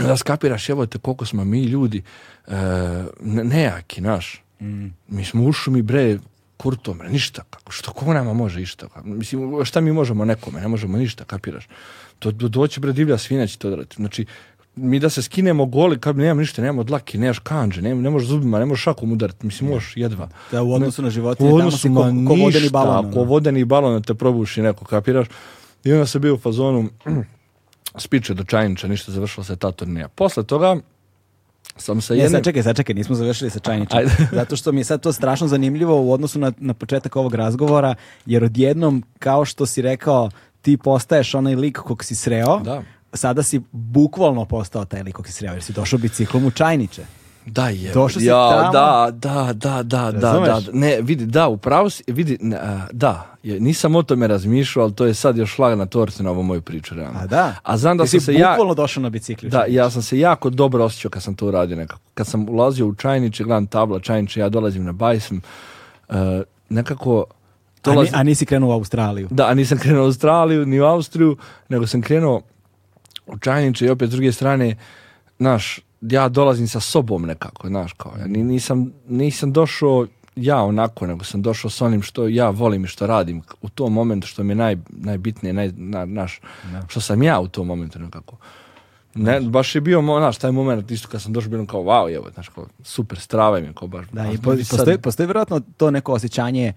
onda skapiraš, evo te koliko smo mi ljudi uh, nejaki, naš. Mm. Mi smo u mi bre, kurtom, ništa. Kako, što ko nama može išta? Mislim, šta mi možemo nekome? Ne možemo ništa, kapiraš. To, do, doći, bre, divlja svinja će to odraditi. Znači, mi da se skinemo goli, kad nemam ništa, nemamo dlaki, nemaš kanđe, ne, ne možeš zubima, ne možeš šakom udariti, mislim, možeš jedva. Da, u odnosu na životinje, u odnosu ko, ko, vodeni balon. Ko ono. vodeni balon te probuši neko, kapiraš? I onda se bio u fazonu, spiče do čajniča, ništa, završilo se ta turnija. Posle toga sam se jednim... čekaj, sad čekaj, nismo završili sa Čajnićem. Zato što mi je sad to strašno zanimljivo u odnosu na, na početak ovog razgovora, jer odjednom, kao što si rekao, ti postaješ onaj lik kog si sreo, da. sada si bukvalno postao taj lik kog si sreo, jer si došao biciklom u čajniče. Da je. Došao ja, Da, da, da, da, da, da. Ne, vidi, da, upravo si, vidi, da, je, nisam o tome razmišljao, ali to je sad još šlag na torcu na ovu moju priču, A da? A znam da sam se ja... došao na bicikli. Da, ja sam se jako dobro osjećao kad sam to uradio nekako. Kad sam ulazio u čajniče, gledam tabla čajniče, ja dolazim na bajsem, e, nekako... A, nisi krenuo u Australiju? Da, a nisam krenuo u Australiju, ni u Austriju, nego sam krenuo u čajniče i opet s druge strane, naš, ja dolazim sa sobom nekako, znaš kao, ja nisam, nisam došao ja onako, nego sam došao s onim što ja volim i što radim u tom momentu što mi je naj, najbitnije, naj, naš, što sam ja u tom momentu nekako. Ne, baš je bio, znaš, taj moment isto kad sam došao, bilo kao, wow, evo, znaš, kao, super, strava mi kao baš. Da, i postoji, sad... postoji vjerojatno to neko osjećanje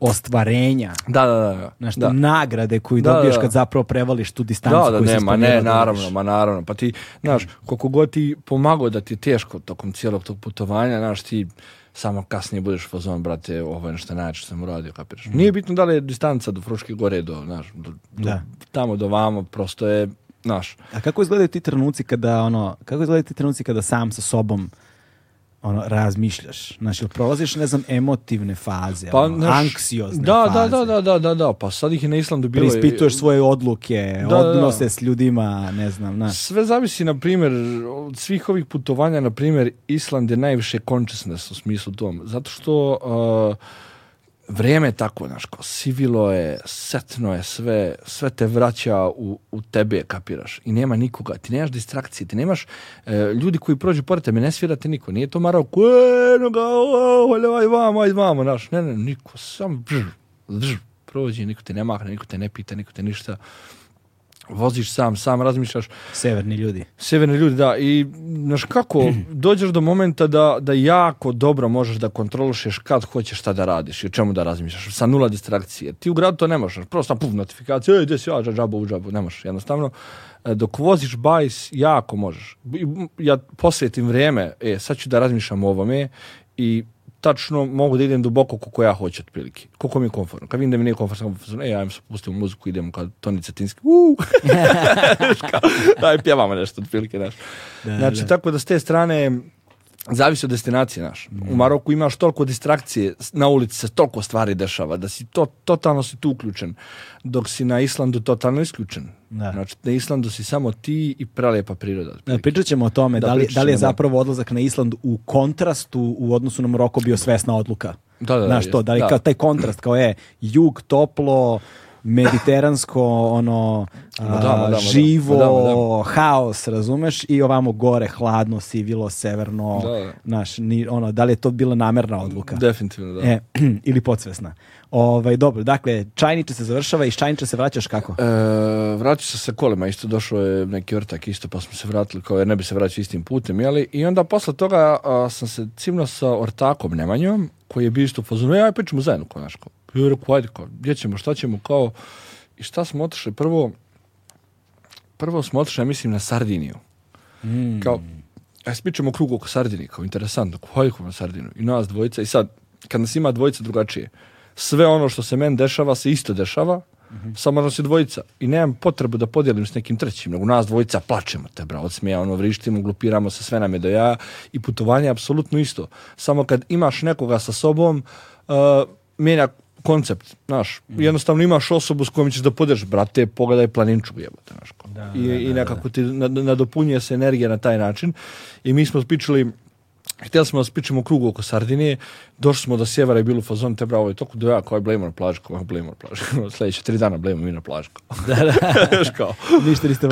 ostvarenja. Da, da, da. Znaš, da. nagrade koju da, dobiješ da, kad zapravo prevališ tu distancu da, da, nema, ne, naravno, ma naravno. Pa ti, znaš, koliko god ti pomagao da ti je teško tokom cijelog tog putovanja, znaš, ti samo kasnije budeš fazon, brate, ovo je nešto najče što sam uradio, kapiraš. Mhm. Nije bitno da li je distanca do Fruške gore, do, znaš, do, tamo do vamo, prosto je, znaš. A kako izgledaju ti trenuci kada, ono, kako izgledaju ti trenuci kada sam sa sobom ono, razmišljaš. Znači, prolaziš, ne znam, emotivne faze, pa, ono, naš, anksiozne da, Da, da, da, da, da, pa sad ih je na Islandu bilo... Prispituješ svoje odluke, da, odnose s ljudima, ne znam, znaš. Sve zavisi, na primjer, od svih ovih putovanja, na primjer, Island je najviše consciousness u smislu tom. Zato što vrijeme je tako, znaš, kao sivilo je, setno je sve, sve te vraća u, u tebe, kapiraš. I nema nikoga, ti nemaš distrakcije, ti nemaš e, ljudi koji prođu pored tebe, ne svira niko. Nije to marao, kueno ga, aj ovaj vamo, aj vamo, znaš. Ne, ne, niko, sam, brž, brž, prođe niko te ne mahne, niko te ne pita, niko te ništa voziš sam, sam razmišljaš. Severni ljudi. Severni ljudi, da. I znaš kako, dođeš do momenta da, da jako dobro možeš da kontrolušeš kad hoćeš šta da radiš i o čemu da razmišljaš. Sa nula distrakcije. Ti u gradu to ne možeš. Prosto puf, notifikacija, ej, gdje si ja, džabu, u džabu. Ne možeš, jednostavno. E, dok voziš bajs, jako možeš. Ja posvetim vrijeme, e, sad ću da razmišljam o ovome i tačno mogu da idem duboko koliko ja hoću otprilike. Koliko mi je konforno. Kad vidim da mi nije sam konforno. e, ajmo se pustimo muziku, idemo kad Toni Cetinski, uuu, daj pjevamo nešto otprilike, znaš. znači, tako da s te strane, Zavisi od destinacije, naš. U Maroku imaš toliko distrakcije, na ulici se toliko stvari dešava, da si to, totalno si tu uključen, dok si na Islandu totalno isključen. Znači, na Islandu si samo ti i prelepa priroda. Da, e, pričat ćemo o tome, da, li, da li je zapravo odlazak na Island u kontrastu u odnosu na Maroko bio svesna odluka. Da, da, Znaš to, da li taj kontrast, kao je jug, toplo, mediteransko ono živo haos razumeš i ovamo gore hladno sivilo severno naš ni ono da li je to bila namerna odluka definitivno da e, ili podsvesna ovaj dobro dakle čajniče se završava i čajniče se vraćaš kako e, se sa kolima isto došao je neki ortak, isto pa smo se vratili kao ne bi se vraćao istim putem i onda posle toga sam se cimno sa ortakom Nemanjom koji je bio isto pozvao e, ja pričamo zajedno konačno i rekao, ajde, gdje ćemo, šta ćemo, kao, i šta smo otišli? Prvo, prvo smo otišli, ja mislim, na Sardiniju. Hmm. Kao, ja e, se krug oko Sardini, kao interesantno, kao na Sardinu. I nas dvojica, i sad, kad nas ima dvojica drugačije, sve ono što se meni dešava se isto dešava, mhm. samo nas je dvojica. I nemam potrebu da podijelim s nekim trećim, nego nas dvojica plačemo te, bra, od ono, vrištimo, glupiramo se, sve nam je do ja I putovanje je apsolutno isto. Samo kad imaš nekoga sa sobom, uh, mijenja koncept, znaš, jednostavno imaš osobu s kojom ćeš da podeš, brate, pogledaj planinču, jebate, znaš, I, i nekako ti nadopunjuje se energija na taj način i mi smo pričali Htjeli smo da spičemo u krugu oko Sardinije, došli smo do sjevera i bilo fazon, te bravo, je toku do ja, je ovaj blejmo na plažu, ovaj blejmo na plažu. Sljedeće tri dana blejmo mi na plažu. da, da. Još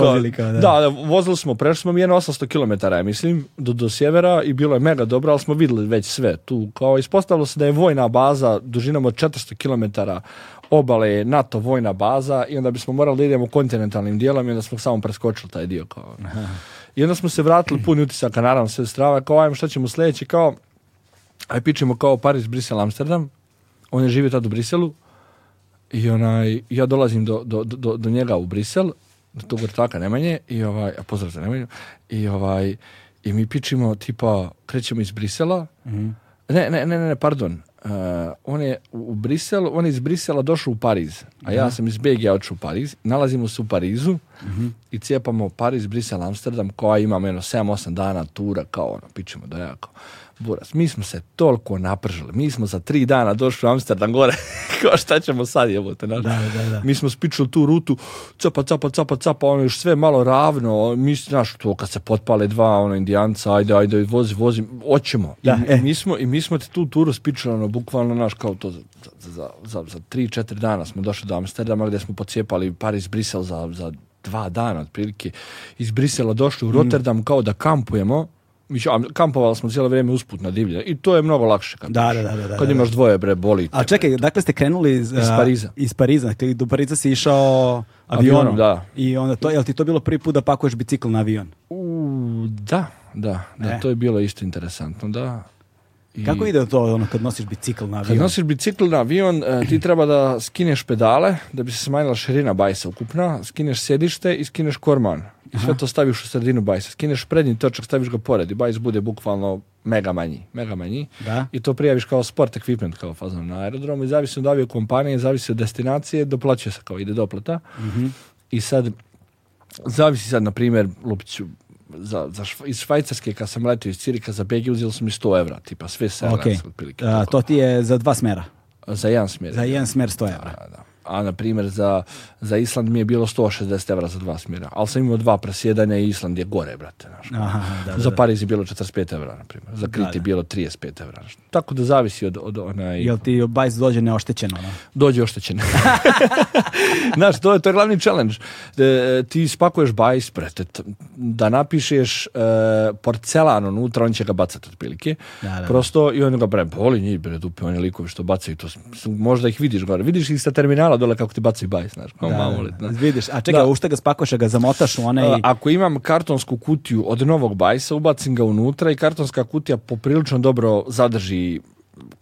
vozili kao, da. Da, vozili smo, prešli smo mi jedno 800 km, ja mislim, do, sjevera i bilo je mega dobro, ali smo vidjeli već sve tu. Kao, ispostavilo se da je vojna baza dužinom od 400 km obale NATO vojna baza i onda bismo morali da idemo kontinentalnim dijelom i onda smo samo preskočili taj dio. Kao. I onda smo se vratili puni utisaka, naravno, sve strava, kao ajmo šta ćemo sledeće, kao aj pićemo kao Paris, Brisel, Amsterdam. On je živio tad u Briselu i onaj, ja dolazim do, do, do, do njega u Brisel, do tog vrtaka Nemanje i ovaj, a pozdrav za Nemanju, i ovaj, i mi pičimo tipa, krećemo iz Brisela, mm ne, ne, ne, ne, pardon, Uh, on je u Briselu, on je iz Brisela došao u Pariz, a ja sam iz Belgije u Pariz. Nalazimo se u Parizu mhm. i cijepamo Pariz, Brisel, Amsterdam, koja imamo jedno 7-8 dana tura, kao ono, pićemo do jako. Buras, mi smo se toliko napržili, mi smo za tri dana došli u Amsterdam gore, kao šta ćemo sad jebote, da, da, mi smo spičili tu rutu, capa, capa, capa, capa, ono još sve malo ravno, mi, znaš, to kad se potpale dva, ono, indijanca, ajde, ajde, vozi, vozi, oćemo. I, e. mi smo, I mi smo te tu turu spičili, ono, bukvalno, naš, kao to, za, za, za, za tri, četiri dana smo došli do Amsterdama gdje smo pocijepali Paris, Brisel za, za dva dana otprilike iz Brisela došli u mm. Rotterdam kao da kampujemo kampovali smo cijelo vrijeme usput na divlje i to je mnogo lakše kad, da, da, da, da, kad imaš dvoje bre boli. A čekaj, dakle ste krenuli iz, iz Pariza. Iz Pariza, dakle, do Pariza si išao avionom. Avion, da. I onda to, jel ti to bilo prvi put da pakuješ bicikl na avion? U, da, da, da, e. to je bilo isto interesantno, da. I Kako ide to ono, kad nosiš bicikl na avion? Kad nosiš bicikl na avion, e, ti treba da skineš pedale da bi se smanjila širina bajsa ukupna, skineš sjedište i skineš korman. I sve to staviš u sredinu bajsa. Skineš prednji točak, staviš ga pored i bajs bude bukvalno mega manji. Mega manji. Da. I to prijaviš kao sport equipment kao fazno na aerodromu i zavisi od avio kompanije, zavisi od destinacije, doplaćuje se kao ide doplata. Uh I sad, zavisi sad, na primjer, lupiću, za, za šv, iz Švajcarske kad sam letio iz Cirika za BG uzeli sam mi 100 evra, tipa sve se okay. otprilike. to ti je za dva smera? Za jedan smjer. Za jedan smjer 100 evra. Da, da a na primjer za, za Island mi je bilo 160 evra za dva smjera, ali sam imao dva presjedanja i Island je gore, brate. za Pariz je bilo 45 evra, na primjer. Za Krit je bilo 35 evra. Tako da zavisi od, od onaj... Jel ti bajs dođe neoštećeno? Ono? Dođe oštećeno. Znaš, to je, to je glavni challenge. E, ti spakuješ bajs, brate, da napišeš e, porcelan unutra, on će ga bacati otprilike. Da, Prosto, i on ga bre, boli njih, bre, dupe, oni likovi što bacaju, to, možda ih vidiš gore. Vidiš ih sa terminala dole kako ti baci bajs znaš, kao da, Vidiš, a čekaj, da. ušte ga spakoš, ga zamotaš u one i... Ako imam kartonsku kutiju od novog bajsa, ubacim ga unutra i kartonska kutija poprilično dobro zadrži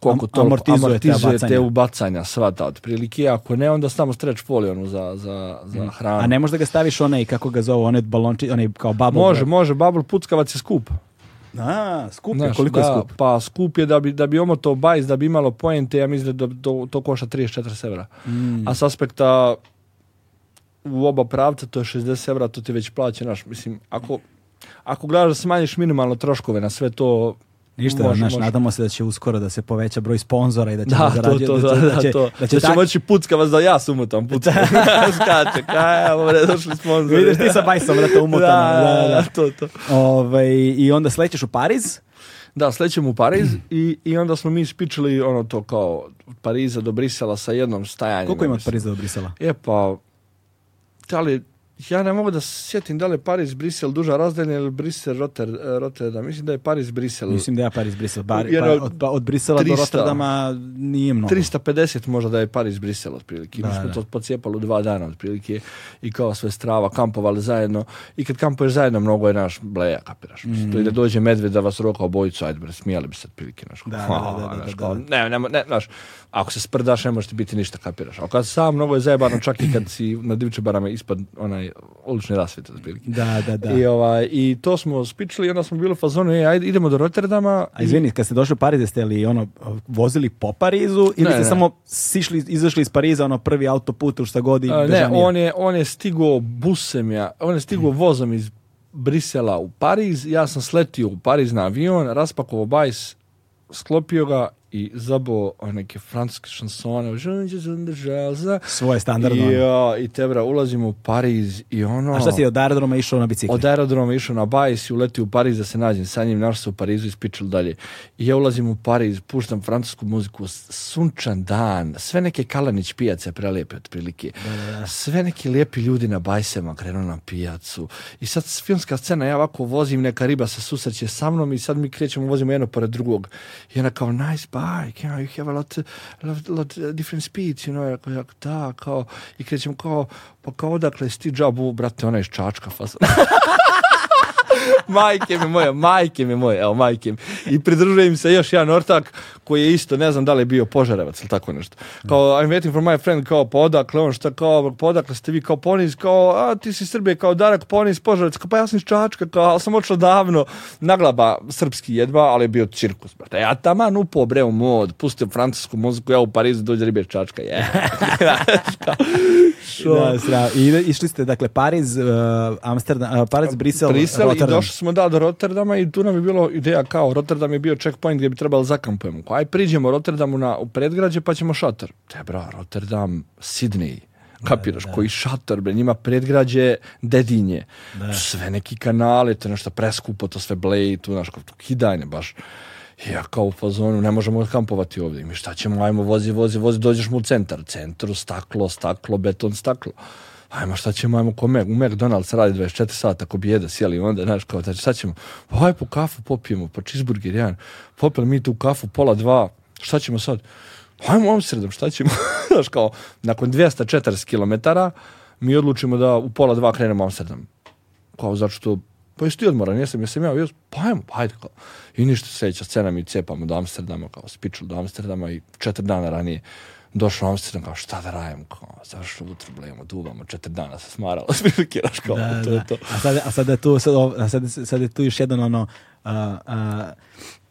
koliko to amortizuje, amortizuje te, te ubacanja sva ta otprilike, ako ne onda samo stretch folionu za, za, za mm. hranu. A ne možda ga staviš onaj, kako ga zovu, onaj balonči, onaj kao bubble? Može, bro. može, bubble puckavac je skup. A, skup je, koliko je skup? Pa skup je da bi, da bi omotao bajs, da bi imalo poente, ja mislim da to, košta 34 evra. Mm. A s aspekta u oba pravca to je 60 evra, to ti već plaće, naš, mislim, ako, ako gledaš da smanjiš minimalno troškove na sve to, Ništa, može, naš, može. nadamo se da će uskoro da se poveća broj sponzora i da će da, zarađu, to, to, da, da, da, će, to. da će, da će tak... moći pucka vas da ja sumutam pucka. Skače, kaj, evo, ne došli sponzori. Vidiš ti sa bajsom, to umotano. Da, da, da, to, to. Ove, ovaj, I onda slećeš u Pariz? Da, slećem u Pariz i, i onda smo mi ispičili ono to kao od Pariza do Brisela sa jednom stajanjem. Koliko ima od Pariza do Brisela? E, pa, je pa, ali ja ne mogu da sjetim da li je Paris Brisel duža razdelja ili Brisel Rotter, e, Rotterdam. Mislim da je Paris Brisel. Mislim da je Paris Brisel. pa, od, pa od Brisela do Rotterdama nije mnogo. 350 možda da je Paris Brisel otprilike. Da, Mi smo da. to pocijepali dva dana otprilike i kao sve strava kampovali zajedno. I kad kampuješ zajedno mnogo je naš bleja kapiraš. Mm. To i da dođe medved da vas roka obojicu, ajde bre, smijali bi se otprilike naš. Da, da, da, Ne, ne, ne, ako se sprdaš ne možete biti ništa kapiraš. A sam mnogo je zajebano čak i kad si na divče barame ispad onaj ulični Da, da, da. I, ovaj, I to smo spičili i onda smo bili u fazonu, e, ajde, idemo do Rotterdama. A izvini, kad ste došli u Pariz, ste li ono, vozili po Parizu ili ne, ste samo sišli, izašli iz Pariza, ono prvi autoput u šta god Ne, on je, on je stigao busem, ja, on je stigao mm. vozom iz Brisela u Pariz, ja sam sletio u Pariz na avion, raspakovao bajs, sklopio ga i zabo neke francuske šansone svoje standardno i, o, i tebra ulazimo u Pariz i ono a šta si od aerodroma išao na bicikli? od aerodroma išao na bajs i uletio u Pariz da se nađem sa njim naš u Parizu ispičil dalje i ja ulazim u Pariz puštam francusku muziku sunčan dan sve neke Kalanić pijace prelijepe otprilike da. sve neki lijepi ljudi na bajsema krenu na pijacu i sad filmska scena ja ovako vozim neka riba se susreće sa mnom i sad mi krećemo vozimo jedno pored drugog i ona kao najspa you can you have a lot, a lot, lot different speeds, you know, jako, jako, da, kao, i krećem kao, pa kao odakle si ti džabu, brate, ona iz Čačka, fazon. majke mi moje, majke mi moje evo majke mi. I pridružujem se još jedan ortak koji je isto, ne znam da li je bio požarevac ili tako nešto. Kao, I'm waiting for my friend, kao pa odakle, on šta kao, pa odakle ste vi kao poniz, kao, a ti si Srbije, kao Darak poniz, požarevac, pa ja sam iz Čačka, kao, ali sam očeo davno, naglaba srpski jedva, ali je bio cirkus, brate. Ja taman upao bre u mod, Pustio francusku muziku, ja u Parizu dođe ribe Čačka, je. išli ste, dakle, Pariz, eh, Amsterdam, eh, Pariz, Brisel, Brisel došli smo da do Rotterdama i tu nam je bilo ideja kao Rotterdam je bio checkpoint gdje bi trebalo zakampujemo. Aj priđemo Rotterdamu na, u predgrađe pa ćemo šator. Te bra, Rotterdam, Sidney, kapiraš, koji šator, bre, njima predgrađe dedinje, da. sve neki kanale, to je nešto preskupo, to sve blej, tu, znaš, kao tu kidajne, baš. I ja kao u fazonu, ne možemo kampovati ovdje. Mi šta ćemo, ajmo, vozi, vozi, vozi, dođeš mu u centar. Centru, staklo, staklo, beton, staklo ajmo šta ćemo, ajmo ko Mac, u McDonald's radi 24 sata, ako bi sjeli, onda, znaš, kao, znači, šta ćemo, pa po kafu popijemo, pa čizburger jedan, popili mi tu kafu, pola dva, šta ćemo sad, ajmo Amsterdam, šta ćemo, znaš, kao, nakon 240 km, mi odlučimo da u pola dva krenemo Amsterdam, kao, zato to, pa jesi ti odmoran, jesam, jesam ja, pa ajmo, pa ajde, kao, i ništa, sljedeća scena, mi cepamo do Amsterdama, kao, spiču do Amsterdama i četiri dana ranije, došao u Amsterdam, kao šta da radim, kao, zašto u problemu, duvamo, četiri dana se smaralo, spilkiraš kao, da, to da. je to. A sad, a sad je tu, sad, a sad, sad je tu još jedan ono, uh, uh,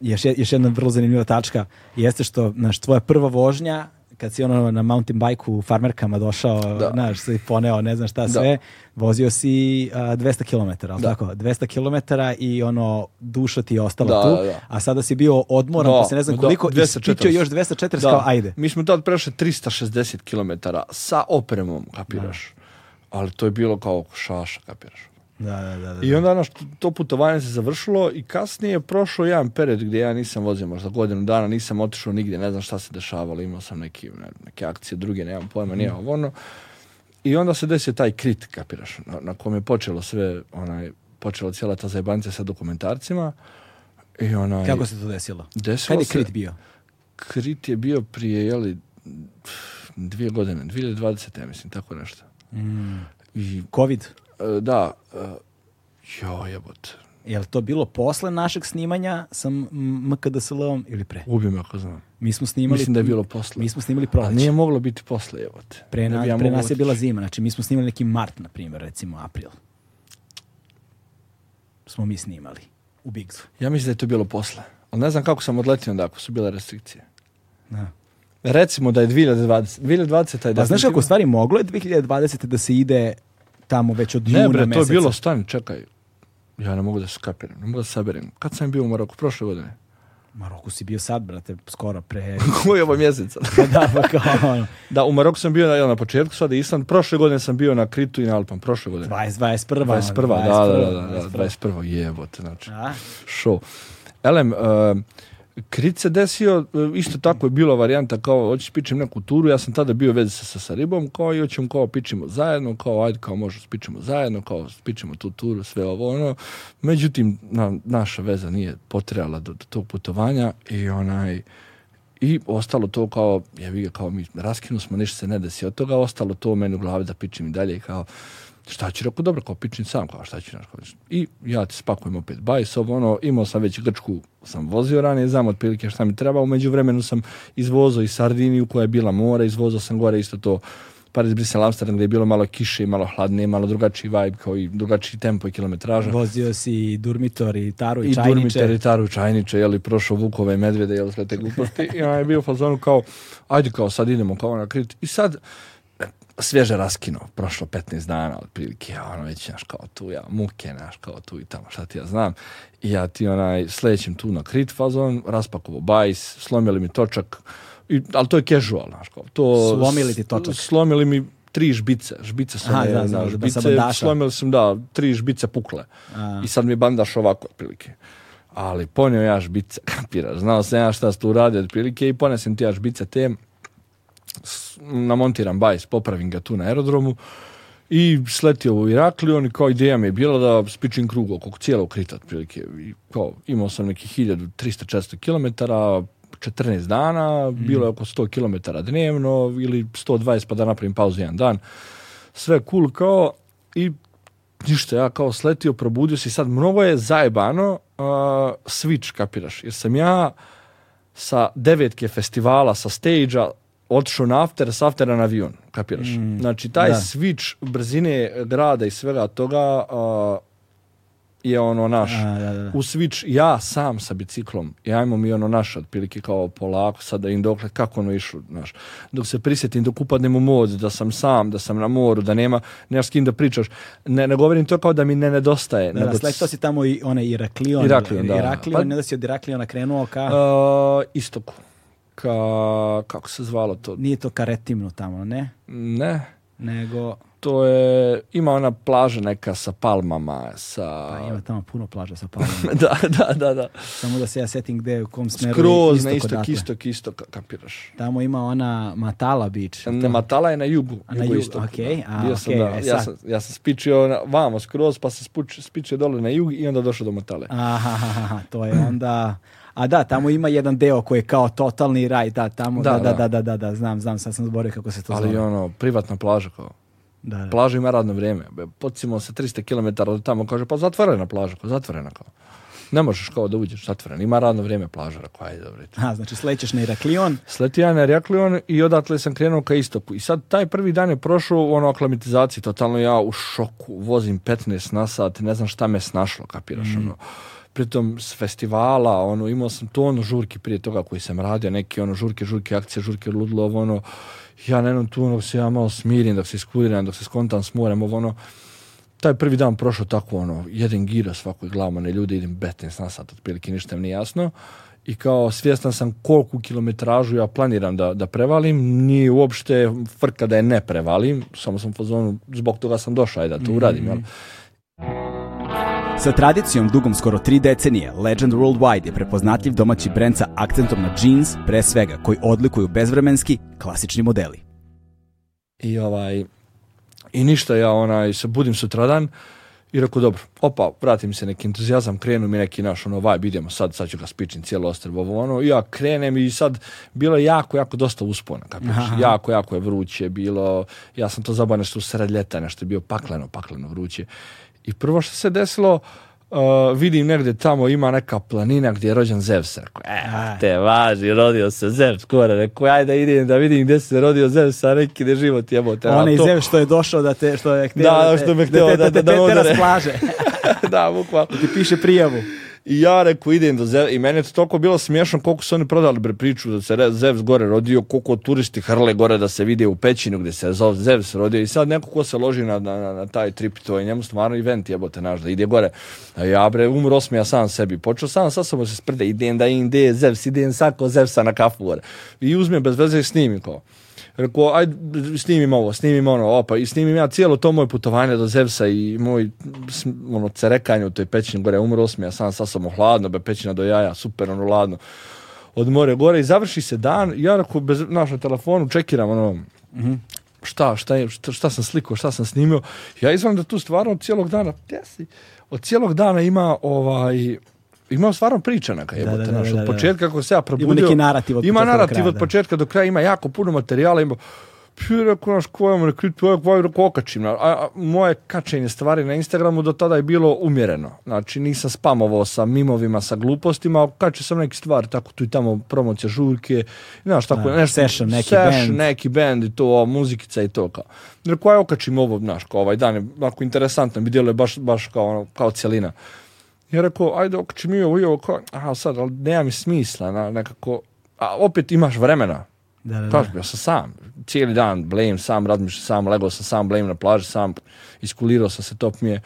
još, je, još jedna vrlo zanimljiva tačka, jeste što, znaš, tvoja prva vožnja kad si ono na mountain bike u farmerkama došao, da. znaš, si poneo ne znam šta sve, vozio si 200 km, ali tako? 200 km i ono, duša ti je ostala da, tu, a sada si bio odmoran, pa se ne znam koliko, i još 240, kao ajde. Mi smo tad prešli 360 km sa opremom, kapiraš. Ali to je bilo kao šaša, kapiraš. Da, da, da, I onda ono to putovanje se završilo i kasnije je prošao jedan period gdje ja nisam vozio možda godinu dana, nisam otišao nigdje, ne znam šta se dešavalo, imao sam neki, neke akcije druge, nemam pojma, nije mhm. ovo ono. I onda se desio taj krit, kapiraš, na, na kom je počelo sve, onaj, počelo cijela ta zajebanica sa dokumentarcima. I onaj, Kako se to desilo? Desilo Kada je krit bio? Krit je bio prije, jeli, dvije godine, 2020. mislim, tako nešto. Mm. I, Covid? E, da, e, jo jebote. Je li to bilo posle našeg snimanja sa MKDSL-om ili pre? me ako znam. Mi smo snimali... Mislim da je bilo posle. Mi smo snimali proleće. nije moglo biti posle, jebote. Pre, pre nas je bila zima, znači mi smo snimali neki mart, na primjer, recimo april. Smo mi snimali u Bigzu. Ja mislim da je to bilo posle. Ali ne znam kako sam odletio onda ako su bile restrikcije. Da. Recimo da je 2020. 2020 je pa znaš kako stvari moglo je 2020. da se ide tamo već od juna Ne bre, to je bilo, stani, čekaj. Ja ne mogu da se kapiram, ne mogu da saberem. Kad sam bio u Maroku? Prošle godine. Maroku si bio sad, brate, skoro pre... Koji ovo ovaj mjeseca? da, pa kao ono. Da, u Maroku sam bio na, na početku, sad sam, Prošle godine sam bio na Kritu i na Alpan, prošle godine. 20, 21. 21. Da, da, da, da, 21. 21. Jebote, znači. A? Elem, uh, Krit se desio, e, isto tako je bilo varijanta kao hoćeš pićem neku turu, ja sam tada bio vezi sa, sa ribom, kao i hoćemo kao pićemo zajedno, kao ajde kao možemo pičemo zajedno, kao pičemo tu turu, sve ovo ono. Međutim, na, naša veza nije potrebala do, tog putovanja i onaj i ostalo to kao, je vi kao mi raskinu smo, ništa se ne desi od toga, ostalo to meni u glavi da pičem i dalje kao šta ću rekao? dobro, pičin sam, kao šta ću naš I ja ti spakujem opet bajsov ono, imao sam već Grčku, sam vozio ranije, znam otprilike šta mi treba, umeđu vremenu sam izvozao i Sardiniju koja je bila mora, izvozao sam gore isto to Paris, Brisel, Amsterdam gdje je bilo malo kiše i malo hladnije, malo drugačiji vibe kao i drugačiji tempo i kilometraža. Vozio si i Durmitor i Taru i, I Čajniče. I Durmitor i Taru i Čajniče, jeli prošao Vukove i Medvede, jel sve te gluposti. I on je bio fazonu kao, ajde kao sad idemo kao na I sad, svježe raskino, prošlo 15 dana otprilike, ja ono već, znaš, kao tu, ja muke, znaš, kao tu i tamo, šta ti ja znam. I ja ti onaj, slećem tu na krit fazon, raspakovo bajs, slomili mi točak, i, ali to je casual, znaš, kao to... Slomili ti točak? Slomili mi tri žbice, žbice su Aha, da, žbice, da slomili sam, da, tri žbice pukle. I sad mi bandaš ovako otprilike ali ponio ja žbice, kapiraš, znao sam ja šta se tu radi prilike, i ponesem ti ja žbice te namontiram bajs, popravim ga tu na aerodromu i sletio u Iraklion on kao ideja mi je bila da spičim krug oko cijelog krita otprilike. I kao, imao sam nekih 1300-400 km, 14 dana, bilo je mhm. oko 100 km dnevno ili 120 pa da napravim pauzu jedan dan. Sve cool kao i ništa, ja kao sletio, probudio se i sad mnogo je zajebano uh, switch, kapiraš, jer sam ja sa devetke festivala, sa stage otišao na after, s aftera na avion, kapiraš? Mm, znači, taj da. switch brzine grada i svega toga je ono naš. A, da, da. U switch ja sam sa biciklom, jajmo mi ono naš, otprilike kao polako, sada im dokle, kako ono išlo, znaš. Dok se prisjetim, dok upadnem u mod, da sam sam, da sam na moru, da nema, nemaš s kim da pričaš. Ne, ne govorim to kao da mi ne nedostaje. Da, da, to si tamo i onaj Iraklion. Iraklion, da. Iraklion, pa, ne da si od Irakliona krenuo ka... istoku ka, kako se zvalo to? Nije to karetimno tamo, ne? Ne. Nego... To je, ima ona plaža neka sa palmama, sa... Pa ima tamo puno plaža sa palmama. da, da, da, da. Samo da se ja setim gde, u kom smeru Skroz na istok, istok, istok, kapiraš. Tamo ima ona Matala Beach. Ne, Matala je na jugu. A, na jugu, istok, A, Bio sam, e ja, sam, ja sam spičio na, vamo skroz, pa se spičio dole na jug i onda došao do Matale. Aha, aha, aha to je onda... A da, tamo ima jedan deo koji je kao totalni raj, da, tamo, da, da, da, da, da, znam, znam, sad sam zborio kako se to zove. Ali ono, privatna plaža kao. Da, Plaža ima radno vrijeme. Pocimo se 300 km od tamo, kaže, pa zatvorena plaža, kao zatvorena kao. Ne možeš kao da uđeš zatvoren. Ima radno vrijeme plaža, kao, ajde, dobro. A, znači slećeš na Iraklion? Sleti ja na Iraklion i odatle sam krenuo ka istoku. I sad taj prvi dan je prošao u ono aklimatizaciji, totalno ja u šoku, vozim 15 na sat, ne znam šta me snašlo, kapiraš, mm. ono pritom s festivala, ono, imao sam to ono žurki prije toga koji sam radio, neke ono žurke, žurke, akcije, žurke, ovo ono, ja na jednom tu ono se ja malo smirim, dok se iskudiram, dok se skontam s morem, ovo, ono, taj prvi dan prošao tako, ono, jedan giro svakoj glavom, ne ono, ljudi, idem betens na sat, otprilike ništa mi nije jasno, i kao svjestan sam koliku kilometražu ja planiram da, da prevalim, nije uopšte frka da je ne prevalim, samo sam u zbog toga sam došao, ajde da to mm uradim, jel? Mm-hmm. Sa tradicijom dugom skoro tri decenije, Legend Worldwide je prepoznatljiv domaći brend sa akcentom na jeans, pre svega, koji odlikuju bezvremenski, klasični modeli. I ovaj, i ništa, ja onaj, se budim sutradan i reku dobro, opa, vratim se neki entuzijazam, krenu mi neki naš ono vibe, idemo sad, sad ću ga spičin cijelo ostrvo, ono, ja krenem i sad bilo je jako, jako dosta uspona, kapiš, jako, jako je vruće bilo, ja sam to zabao nešto u sred ljeta, nešto je bio pakleno, pakleno vruće i prvo što se desilo, uh, vidim negdje tamo ima neka planina gdje je rođen Zeus. Rekao, e, te važi, rodio se Zeus, kore. Rekao, ajde idem da vidim gdje se rodio Zeus, a neki ne život jebote. On je to... što je došao da te, što je htio da, da, što me da, da, da, da, da, da, te, I ja reku idem do Zev, i meni je to toliko bilo smiješno koliko su oni prodali bre priču da se Zevs gore rodio, koliko turisti hrle gore da se vide u pećinu gdje se Zevs rodio i sad neko ko se loži na, na, na taj trip, to je njemu stvarno event jebote naš da ide gore. A ja bre umro sam sam sebi, počeo sam sa sobom se sprde, idem da im ide Zevs, idem sako Zevsa na kafu gore. I uzmem bez veze i snimim Rekao, aj snimim ovo, snimim ono, opa, i snimim ja cijelo to moje putovanje do Zevsa i moj ono, cerekanje u toj pećini gore, umro ja sam sa hladno, be pećina do jaja, super, ono, hladno. Od more gore i završi se dan, ja rekao, bez, našeg telefonu, čekiram, ono, mhm. šta, šta, je, šta, sam slikao, šta sam snimio. Ja izvam da tu stvarno od cijelog dana, gdje si? Od cijelog dana ima ovaj, ima stvarno pričanaka, jebote, da, da, od početka kako se ja probudio. Ima neki narativ od Ima narativ od početka do kraja, ima jako puno materijala, ima Pio rekao naš kojom rekrit, kojom rekao okačim. A, moje kačenje stvari na Instagramu do tada je bilo umjereno. Znači nisam spamovao sa mimovima, sa glupostima, kače sam neki stvari, tako tu i tamo promocija žurke, znaš tako, a, nešto, session, neki session, band. neki band i to, muzikica i to kao. Rekao ja okačim ovo, znaš, kao ovaj dan je, ako interesantno, bi djelo je baš, baš kao, ono, kao cijelina. Ja rekao, ajde, ok će mi ovo i ovo, aha, sad, ali nema mi smisla, na, nekako, a opet imaš vremena. Da, da, ja sam sam, cijeli dan blame, sam razmišljam, sam legao sam, sam blame na plaži, sam iskulirao sam se, top mi je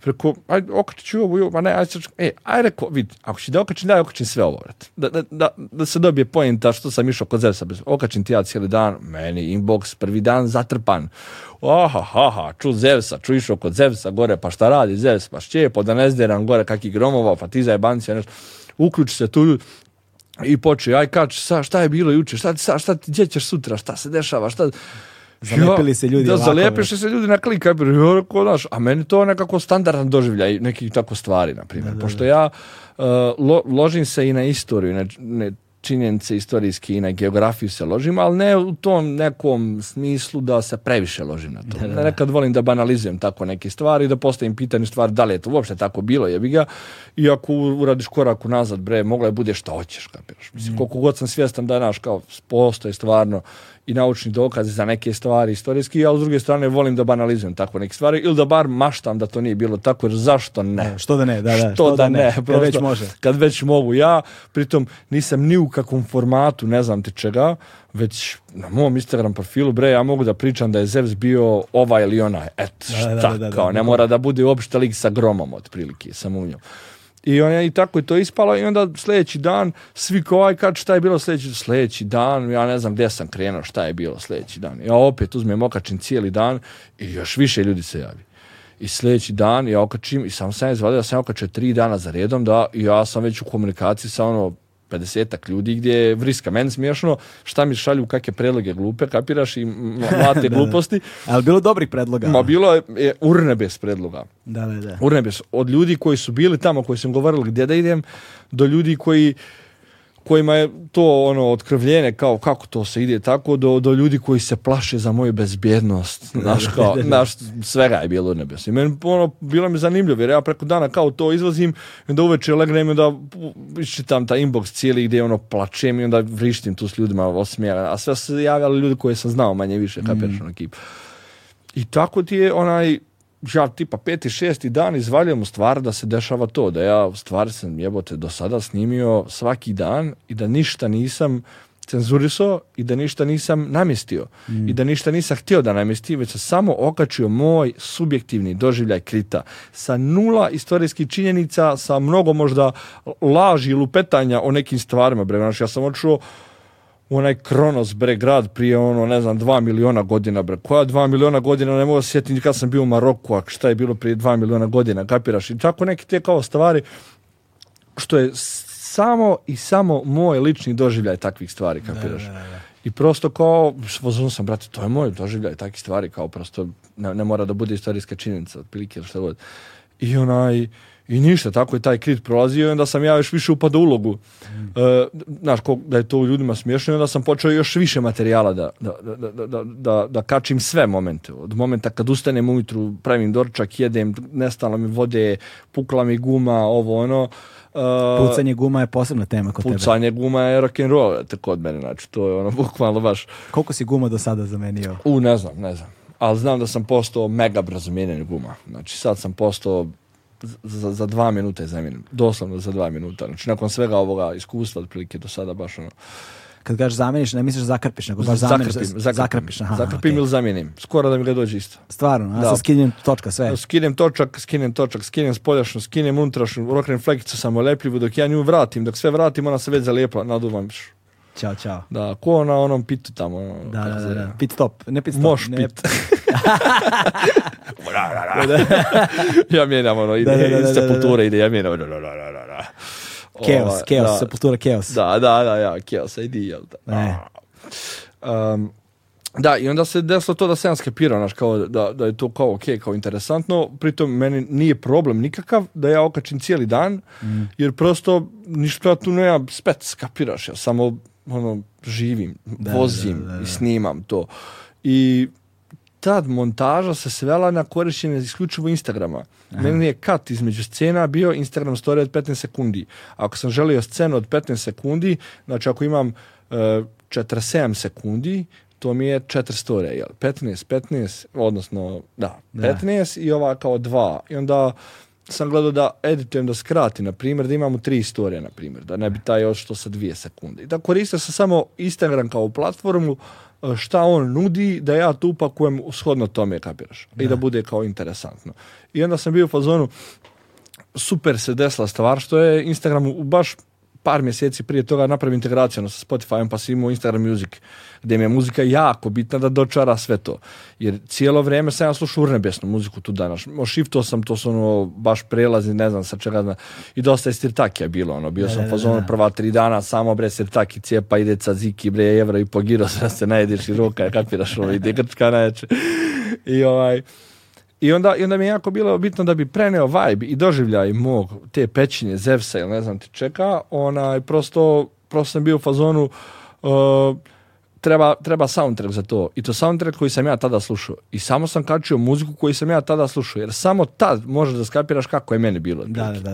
preko, aj okreći ovu, ma ne, aj, e, aj reko, vidi, ako će da okrećim, da okrećim sve ovo, da, da, da, da, se dobije pojenta što sam išao kod Zersa, bez, ti ja cijeli dan, meni inbox prvi dan zatrpan, aha, aha, ču Zevsa, ču išao kod Zevsa gore, pa šta radi Zevs, pa šćepo, da ne zderam gore kakih gromova, pa ti zajebanci, nešto, uključi se tu, i počeo, aj kač, šta je bilo juče, šta, šta, šta, gdje ćeš sutra, šta se dešava, šta... Zalepili se ljudi. Da, zalepiše se ljudi na klik, a meni to nekako standardan doživljaj nekih tako stvari, na primjer. Pošto ja e, ložim se i na istoriju, na ne činjenice istorijski i na geografiju se ložim, ali ne u tom nekom smislu da se previše ložim na to. Nekad volim da banalizujem tako neke stvari, da postavim pitanje stvari da li je to uopšte tako bilo, jebi ga. I ako uradiš korak unazad, bre, mogla je bude šta hoćeš, kapiraš. Mislim, mm. koliko god sam svjestan da, naš, kao, postoje stvarno i naučni dokaz za neke stvari istorijski, ali s druge strane volim da banalizujem takve neke stvari ili da bar maštam da to nije bilo tako, jer zašto ne? što da ne, da, da, što, da, ne, kad već može. Kad već mogu ja, pritom nisam ni u kakvom formatu, ne znam ti čega, već na mom Instagram profilu, bre, ja mogu da pričam da je Zevs bio ovaj ili onaj, et, šta, kao, ne mora da bude uopšte lik sa gromom, otprilike, sam u njom. I, on, I tako je to ispalo i onda sljedeći dan, svi ovaj kad šta je bilo sljedeći, sljedeći dan, ja ne znam gdje sam krenuo, šta je bilo sljedeći dan. Ja opet uzmem Okačin cijeli dan i još više ljudi se javi. I sljedeći dan ja okačim i sam sam izvadio, ja sam okačio tri dana za redom da ja sam već u komunikaciji sa ono 50-ak ljudi gdje je vriska. Meni smiješno šta mi šalju kakve predloge glupe, kapiraš i mlate gluposti. Ali bilo dobrih predloga. Ma bilo je, urne bez predloga. Da, da, da. Urnebes. Od ljudi koji su bili tamo, koji sam govorili gdje da idem, do ljudi koji kojima je to ono otkrvljenje kao kako to se ide tako do, do ljudi koji se plaše za moju bezbjednost naš kao naš svega je bilo nebesno i meni ono bilo mi zanimljivo jer ja preko dana kao to izlazim i onda uveče legnem i onda iščitam ta inbox cijeli gdje ono plačem i onda vrištim tu s ljudima osmijera a sve se javljali ljudi koje sam znao manje više kapiraš mm. Ono, ekipu i tako ti je onaj ja tipa peti, šesti dan izvaljujem u stvar da se dešava to, da ja u stvari sam jebote do sada snimio svaki dan i da ništa nisam cenzurisao i da ništa nisam namjestio mm. i da ništa nisam htio da namjestim već sam samo okačio moj subjektivni doživljaj krita sa nula istorijskih činjenica, sa mnogo možda laži ili lupetanja o nekim stvarima. Bre, znači, ja sam očuo onaj Kronos, bre, grad prije ono, ne znam, dva miliona godina, bre. Koja dva miliona godina, ne mogu sjetiti kad sam bio u Maroku, a šta je bilo prije dva miliona godina, kapiraš? I tako neke te kao stvari, što je samo i samo moj lični doživljaj takvih stvari, kapiraš? I prosto kao, pozvano sam, brate, to je moj doživljaj takih stvari, kao prosto ne, mora da bude istorijska činjenica, otprilike ili šta god. I onaj, i ništa, tako je taj krit prolazio i onda sam ja još više upadao u ulogu. E, znaš, da je to ljudima smiješno i onda sam počeo još više materijala da, da, kačim sve momente. Od momenta kad ustanem ujutru, pravim dorčak, jedem, nestalo mi vode, pukla mi guma, ovo ono. E, pucanje guma je posebna tema kod tebe. Pucanje guma je rock'n'roll kod mene, znači to je ono bukvalno baš. Koliko si guma do sada zamenio? U, ne znam, ne znam. Ali znam da sam postao mega brzo guma. Znači sad sam postao za, za dva minuta je Doslovno za dva minuta. Znači, nakon svega ovoga iskustva, otprilike do sada baš ono... Kad kažeš zamijeniš, ne misliš zakrpiš, nego baš zamijeniš. Zakrpim, zakrpim, zakrpim, aha, ili zamijenim. Skoro da mi ga dođe isto. Stvarno, a da. sa skinem točka sve. Skinem točak, skinem točak, skinem spoljašnju, skinem unutrašnju, roknem flekicu samolepljivu, dok ja nju vratim, dok sve vratim, ona se već zalijepla, naduvam. Ćao, čao. Da, ko na onom pitu tamo. Ono, da, Pit stop, ne pit stop. ne... ja mijenjam ono, ide da, da, iz sepulture, ide, ja mijenjam ono, Keos, da. sepultura keos. Da, da, da, ja, keos, idi, jel da. da, i onda se desilo to da se ja skapiram znaš, kao da, je to kao ok, kao interesantno, pritom meni nije problem nikakav da ja okačim cijeli dan, mm. jer prosto ništa tu nema Spet skapiraš, ja samo ono, živim, vozim i snimam to. I Tad montaža se svela na korišćenje isključivo Instagrama. Aha. Meni je kat između scena bio Instagram story od 15 sekundi. Ako sam želio scenu od 15 sekundi, znači ako imam uh, eh, 47 sekundi, to mi je 4 storija, jel? 15, 15, odnosno, da, 15 i ova kao 2. I onda sam gledao da editujem, da skrati, na primjer, da imamo tri storije, na primjer, da ne bi taj odšto sa dvije sekunde. I da koristio sam samo Instagram kao platformu, šta on nudi, da ja tu upakujem shodno tome, kapiraš? I da bude kao interesantno. I onda sam bio u fazonu, super se desila stvar što je Instagram baš par mjeseci prije toga napravio integraciju ono, sa Spotifyom pa si imao Instagram Music gdje mi je muzika jako bitna da dočara sve to. Jer cijelo vrijeme sam ja slušao urnebesnu muziku tu danas. Ošiftao sam, to su ono baš prelazi, ne znam sa čega. Zna. I dosta je Sirtakija bilo. Ono. Bio sam fazon prva tri dana, samo bre sirtaki, cijepa, ide ca ziki, bre evra i pogiro, da se najediš i roka kapiraš ovo, ide grčka najveće. I ovaj, i onda, i onda mi je jako bilo bitno da bi preneo vibe i doživljaj mog te pećinje Zevsa ili ne znam ti čeka, onaj, prosto, prosto sam bio u fazonu uh, treba, treba soundtrack za to. I to soundtrack koji sam ja tada slušao. I samo sam kačio muziku koju sam ja tada slušao. Jer samo tad možeš da skapiraš kako je meni bilo.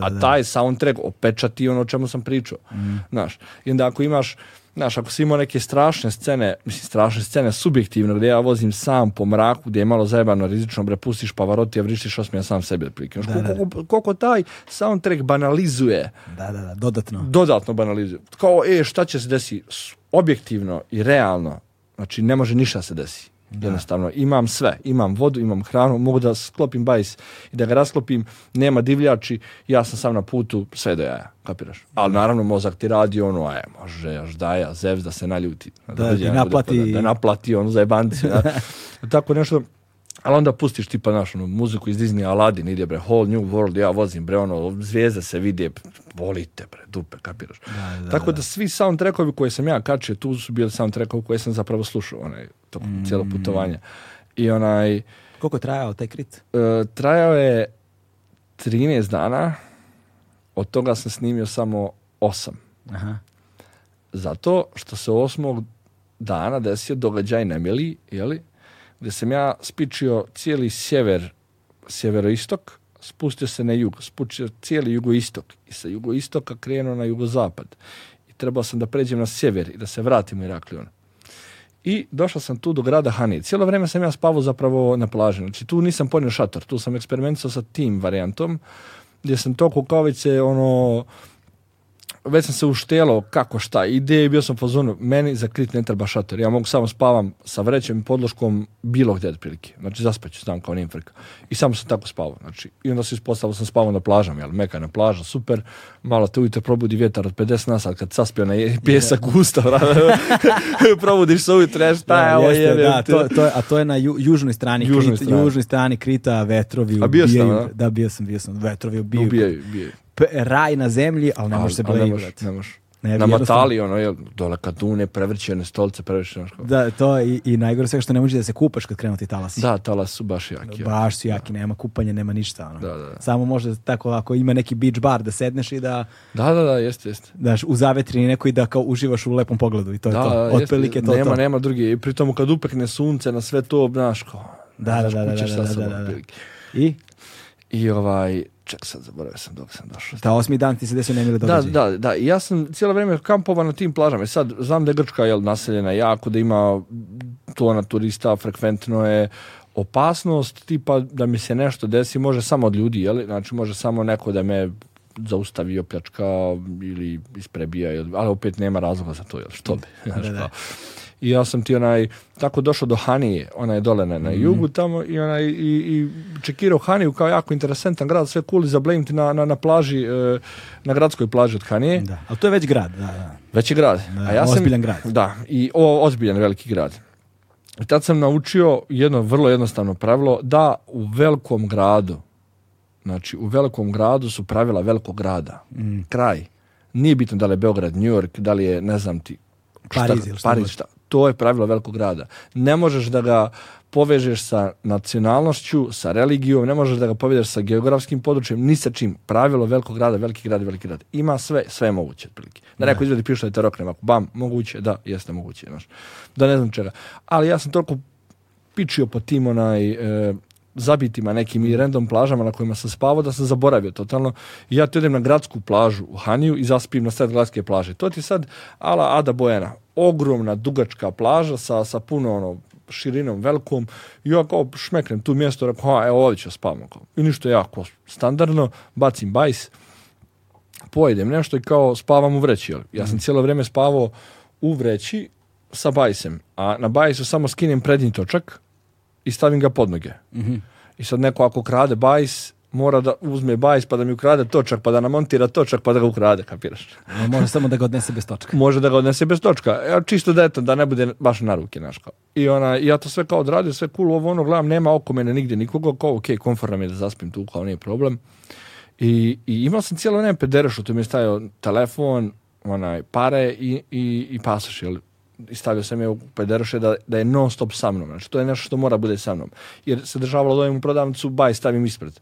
A taj soundtrack opečati ono o čemu sam pričao. Mm. Znaš. I onda ako imaš Znaš, ako si imao neke strašne scene, mislim strašne scene subjektivno, gdje ja vozim sam po mraku, gdje je malo zajebano rizično, bre, pustiš pavaroti, a vrištiš osmija sam sebi otprilike. Koliko, koliko, taj soundtrack banalizuje. Da, da, da, dodatno. Dodatno banalizuje. Kao, e, šta će se desiti objektivno i realno, znači ne može ništa se desiti. Da. Jednostavno, imam sve, imam vodu, imam hranu, mogu da sklopim bajs i da ga rasklopim, nema divljači, ja sam sam na putu, sve do jaja, kapiraš? Ali naravno mozak ti radi ono, aj, može, još daja, zevz da se naljuti. Da, da, naplati. Pa da, naplati ono za jebanci. Tako nešto, ali onda pustiš tipa našu ono, muziku iz Disney Aladdin, ide bre, Whole New World, ja vozim bre, ono, zvijezde se vidi, volite bre, dupe, kapiraš. Tako da, svi soundtrackovi koje sam ja kačio, tu su bili soundtrackovi koje sam zapravo slušao, onaj, to mm. cijelo putovanje. I onaj... Koliko je trajao taj krit? Uh, trajao je 13 dana, od toga sam snimio samo 8. Aha. Zato što se osmog dana desio događaj Nemili, jeli? gdje sam ja spičio cijeli sjever, sjeveroistok, spustio se na jug, spučio cijeli jugoistok i sa jugoistoka krenuo na jugozapad. I trebao sam da pređem na sjever i da se vratim u Iraklion i došao sam tu do grada Hani. Cijelo vrijeme sam ja spavao zapravo na plaži. Znači tu nisam ponio šator, tu sam eksperimentisao sa tim varijantom gdje sam to kukavice ono već sam se uštelo kako šta ide i bio sam zonu meni za krit ne treba šator, ja mogu samo spavam sa vrećem i podloškom bilo gdje otprilike, znači zaspaću znam kao nimfrika i samo sam tako spavao, znači i onda se ispostavio sam spavao na plažama, jel, meka na plaža, super, malo te ujutro probudi vjetar od 50 nasad kad saspio na pjesak usta, probudiš se ujutro, ja e, šta je ovo je, a to je na južnoj strani, južnoj, strani. južnoj strani Krita, vetrovi ubijaju, da bio sam, bio sam, vetrovi ubijaju, ubijaju raj na zemlji, ali ne možeš se blejivati. Ne može. Ne, na matali, ono, jel, dole kadune, prevrćene stolce, prevrćene Da, to i, i najgore sve što ne može da se kupaš kad krenu ti talasi. Da, talasi su baš jaki. Baš su jaki, nema kupanja, nema ništa. Ono. Da, da. Samo može tako, ako ima neki beach bar da sedneš i da... Da, da, da, jeste, jeste. Daš u zavetrini neko i da kao uživaš u lepom pogledu i to je to. Otprilike to, to. nema drugi I pritom kad upekne sunce na sve to, znaš, Da, da, da, da, da, da, i ovaj, ček sad zaboravio sam dok sam došao. Da, osmi dan ti se desio događaj. Da, da, da. Ja sam cijelo vrijeme kampovao na tim plažama. E sad, znam da je Grčka jel, naseljena jako, da ima tona turista, frekventno je opasnost, tipa da mi se nešto desi, može samo od ljudi, jel? Znači, može samo neko da me zaustavi, opljačka ili isprebija, ali opet nema razloga za to, Što bi? Da, i ja sam ti onaj, tako došao do Hanije, Ona je dole na, na mhm. jugu tamo i onaj, i, i čekirao Haniju kao jako interesantan grad, sve cool za blame na, na, na plaži, e, na gradskoj plaži od Hanije. Da, ali to je već grad, da, da. Već grad. A ja sam, ozbiljan grad. Da, i o, ozbiljan veliki grad. I tad sam naučio jedno vrlo jednostavno pravilo da u velikom gradu, znači u velikom gradu su pravila velikog grada, mm. kraj. Nije bitno da li je Beograd, New York, da li je, ne znam ti, ili šta, to je pravilo velikog grada. Ne možeš da ga povežeš sa nacionalnošću, sa religijom, ne možeš da ga povežeš sa geografskim područjem, ni sa čim. Pravilo velikog grada, veliki grad, veliki grad. Ima sve, sve je moguće, otprilike. Da neko izvedi piše te rokne, bam, moguće, da, jeste moguće, znaš. Da ne znam čega. Ali ja sam toliko pičio po tim onaj... E, zabitima nekim i random plažama na kojima sam spavao da sam zaboravio totalno. Ja ti idem na gradsku plažu u Haniju i zaspim na sred gradske plaže. To ti sad ala Ada Bojena ogromna dugačka plaža sa, sa puno ono širinom velikom i ja kao šmeknem tu mjesto rekao ha evo ovdje ću spavam i ništa jako standardno bacim bajs pojedem nešto i kao spavam u vreći ja sam mhm. cijelo vrijeme spavao u vreći sa bajsem a na bajsu samo skinem prednji točak i stavim ga pod noge mm i sad neko ako krade bajs mora da uzme bajs pa da mi ukrade točak, pa da namontira točak, pa da ga ukrade, kapiraš? može samo da ga odnese bez točka. Može da ga odnese bez točka. Ja, e, čisto da eto, da ne bude baš na ruke, naš kao. I ona, ja to sve kao odradio, sve cool, ovo ono, gledam, nema oko mene nigdje nikoga, kao, ok, konforno mi je da zaspim tu, kao, nije problem. I, i imao sam cijelo vrijeme pederešu, tu mi je stavio telefon, onaj, pare i, i, i pasoš, i stavio sam je u pederoše da, da je non stop sa mnom. Znači, to je nešto što mora bude sa mnom. Jer se državalo da u prodavnicu, baj, stavim ispred.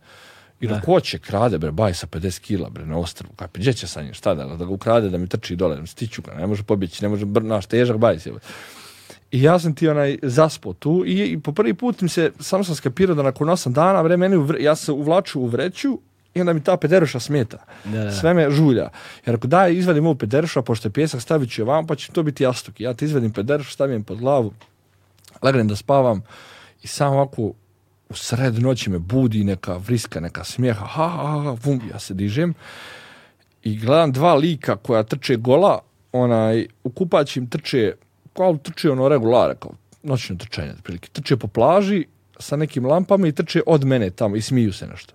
I da. ko će krade, bre, baj sa 50 kila, bre, na ostrvu, kaj, gdje će sa njim, šta da, da ga ukrade, da mi trči dole, stiću ga, ne može pobjeći, ne može, naš težak baj se, I ja sam ti onaj zaspo tu i, po prvi put mi se, samo sam skapirao da nakon 8 dana, vremeni ja se uvlaču u vreću i onda mi ta pederuša smeta. Sve me žulja. Jer ako daj, izvadim ovu a pošto je pjesak, stavit ću je vam, pa će to biti jastuk. Ja ti izvadim pederušu, stavim pod glavu, legnem da spavam i sam ovako u sred noći me budi neka vriska, neka smjeha, ha, ha, ha, ja se dižem i gledam dva lika koja trče gola, onaj, u kupaćim trče, kao trče ono regulare, kao noćno trčanje, prilike. Trče po plaži sa nekim lampama i trče od mene tamo i smiju se nešto.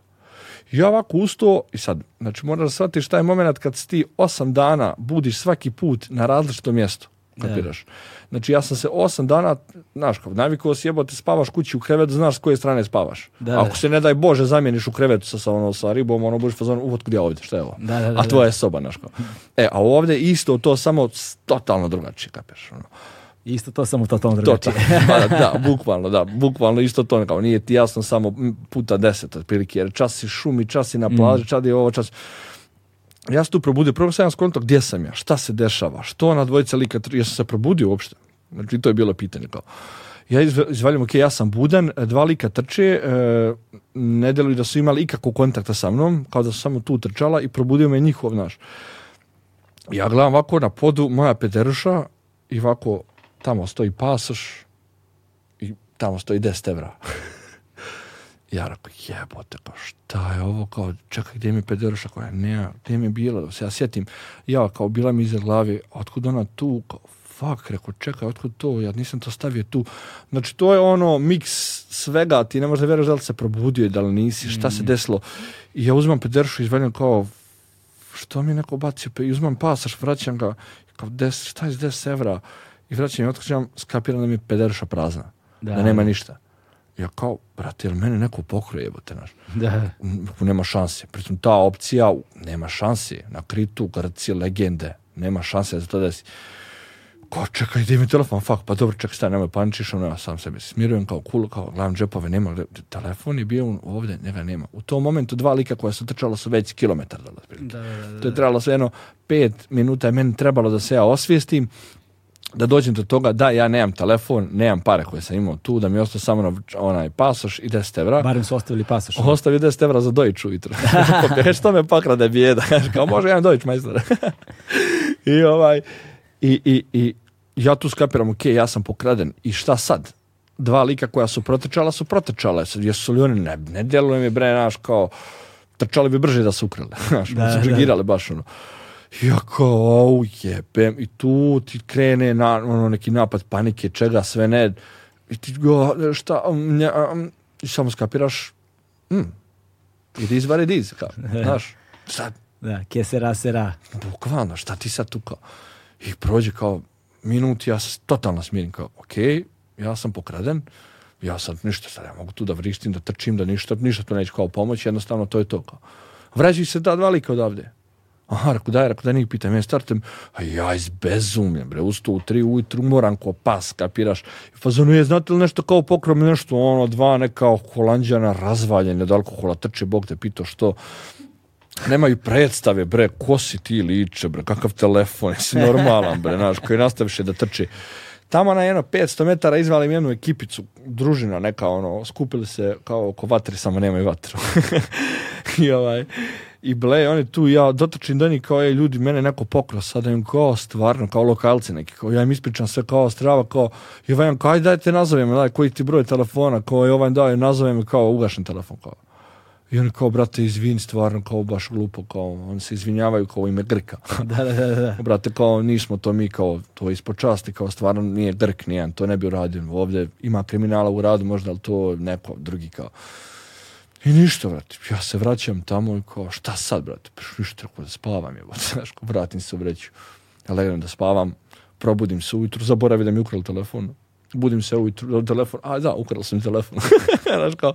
Ja ovako ustao i sad, znači moraš shvatiti šta je moment kad si ti osam dana budiš svaki put na različito mjesto, kapiraš. Znači ja sam se osam dana, znaš, kao navikuo si jebote, spavaš kući u krevetu, znaš s koje strane spavaš. Da, Ako se ne daj Bože zamijeniš u krevetu sa, sa, ono, sa ribom, ono budeš fazon, uvod kod ja ovdje, šta je ovo? Da, da, da, a tvoja je soba, znaš E, a ovdje isto to samo totalno drugačije, kapeš. Ono. Isto to samo totalno drugačije. da, bukvalno, da, bukvalno isto to kao nije ti jasno samo puta deset otprilike, jer čas si šumi, čas si na plaži, mm. čas je ovo, čas ja se tu probudio, prvo sam ja gdje sam ja, šta se dešava, što ona dvojica lika, jesam se probudio uopšte, znači to je bilo pitanje kao. Ja izvaljam, ok, ja sam budan, dva lika trče, e, ne deluju da su imali ikakvog kontakta sa mnom, kao da su samo tu trčala i probudio me njihov naš. Ja gledam ovako na podu, moja pederuša i ovako tamo stoji pasoš i tamo stoji 10 evra. Ja rekao, jebote, pa šta je ovo, kao, čekaj, gdje mi je pederoša, koja ne, gdje mi je bila, da se ja sjetim, ja, kao, bila mi iza glavi, otkud ona tu, kao, fuck, rekao, čekaj, otkud to, ja nisam to stavio tu. Znači, to je ono miks svega, ti ne možda vjeraš da li se probudio i da li nisi, šta se mm. desilo. I ja uzmam pederšu, izvaljam kao, što mi je neko bacio, i uzmam pasaš, vraćam ga, kao, šta je 10 evra? I vraćam i otkrićam, skapiram da mi je pederša prazna, da nema ništa. Ja kao, brate, jel mene neko pokroje, jebote, naš? Da. Nema šanse. Pritom, ta opcija, nema šanse. Na Kritu, Grci, legende. Nema šanse za to da si... Kao, čekaj, gdje mi telefon, fuck, pa dobro, čekaj, stani, nemoj paničiš, ono, ja sam se smirujem kao kul, kao, gledam džepove, nema, telefon je bio ovde njega nema. U tom momentu dva lika koja su trčala su već kilometar da da, da, da, To je trebalo sve jedno, pet minuta je meni trebalo da se ja osvijestim, da dođem do toga da ja nemam telefon, nemam pare koje sam imao tu, da mi je ostao samo onaj pasoš i 10 evra. Barem su ostavili pasoš. Ostavi 10 evra za dojić ujutro. što me pakrade bijeda. Kao može jedan dojić majstor. I ovaj, i, i, i ja tu skapiram, ok, ja sam pokraden. I šta sad? Dva lika koja su protečala su protečala. Jesu li oni ne, ne djeluje mi bre, naš kao, trčali bi brže da su ukrali. Naš, da, da. baš ono ja kao, jebem, i tu ti krene na, ono, neki napad panike, čega sve ne, i ti go, šta, um, nja, um, i samo skapiraš, mm, it is what it is, kao, znaš, sad. Da, kje ra. Bukvalno, šta ti sad tu i prođe kao minut, ja se totalno smirim, kao, okej, ja sam pokraden, ja sam ništa, sad ja mogu tu da vrištim, da trčim, da ništa, ništa tu neće kao pomoći, jednostavno to je to kao. se da dva lika odavde. Aha, rekao daj, rekao da njih pitaj, ja startem, a ja izbezumljam, bre, usto u tri ujutru moram ko pas, kapiraš. I zonu je, znate li nešto kao pokrom, nešto, ono, dva neka holandjana razvaljene od alkohola, trče, bog te pito što, nemaju predstave, bre, ko si ti liče, bre, kakav telefon, jesi normalan, bre, znaš, koji nastaviše da trči. Tamo na jedno 500 metara izvalim jednu ekipicu, družina neka, ono, skupili se kao oko vatre, samo nemaju vatru. I ovaj, i ble, on tu, ja dotrčim do njih kao, je ljudi, mene neko pokrao, sada im kao, stvarno, kao lokalci neki, kao, ja im ispričam sve kao, strava, kao, i ovaj, kao, aj dajte, nazove me, daj, koji ti broj telefona, kao, ovaj, daj, nazove me, kao, ugašen telefon, kao. I oni kao, brate, izvin, stvarno, kao, baš glupo, kao, oni se izvinjavaju kao ime Grka. da, da, da, da. Brate, kao, nismo to mi, kao, to je ispod časti, kao, stvarno, nije Grk, nijedan, to ne bi uradio, ovdje ima kriminala u radu, možda, ali to neko drugi, kao. I ništa, brate. Ja se vraćam tamo i kao, šta sad, brate? Ništa, da spavam je, Znaš, ko vratim se u vreću. Ja da spavam, probudim se ujutru, zaboravim da mi ukrali telefon. Budim se ujutru, telefon, a da, ukrali sam telefon. Znaš, kao,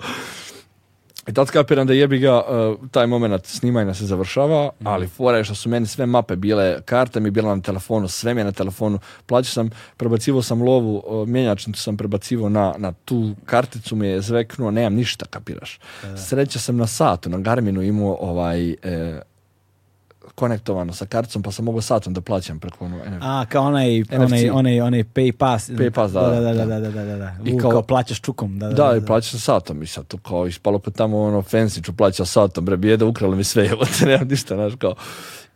i tad kapiram da jebi ga, e, taj moment snimanja se završava, mhm. ali fora je što su meni sve mape bile, Karte mi je bila na telefonu, sve mi je na telefonu, plaćao sam, prebacivo sam lovu, e, mjenjačnicu sam prebacivo na, na tu karticu mi je zveknuo, nemam ništa, kapiraš. E. Sreća sam na satu, na Garminu imao ovaj konektovano sa karticom, pa sam mogao satom da plaćam preko ono NFC. A, kao onaj, onaj, onaj, onaj pay pass. da. Da, da, da, da, da, da, I kao, kao plaćaš čukom. Da, da, da, i plaćaš satom. I sad to kao ispalo kod tamo ono fancy ću plaća satom. Bre, bijeda, ukrala mi sve, evo te nemam ništa, znaš kao.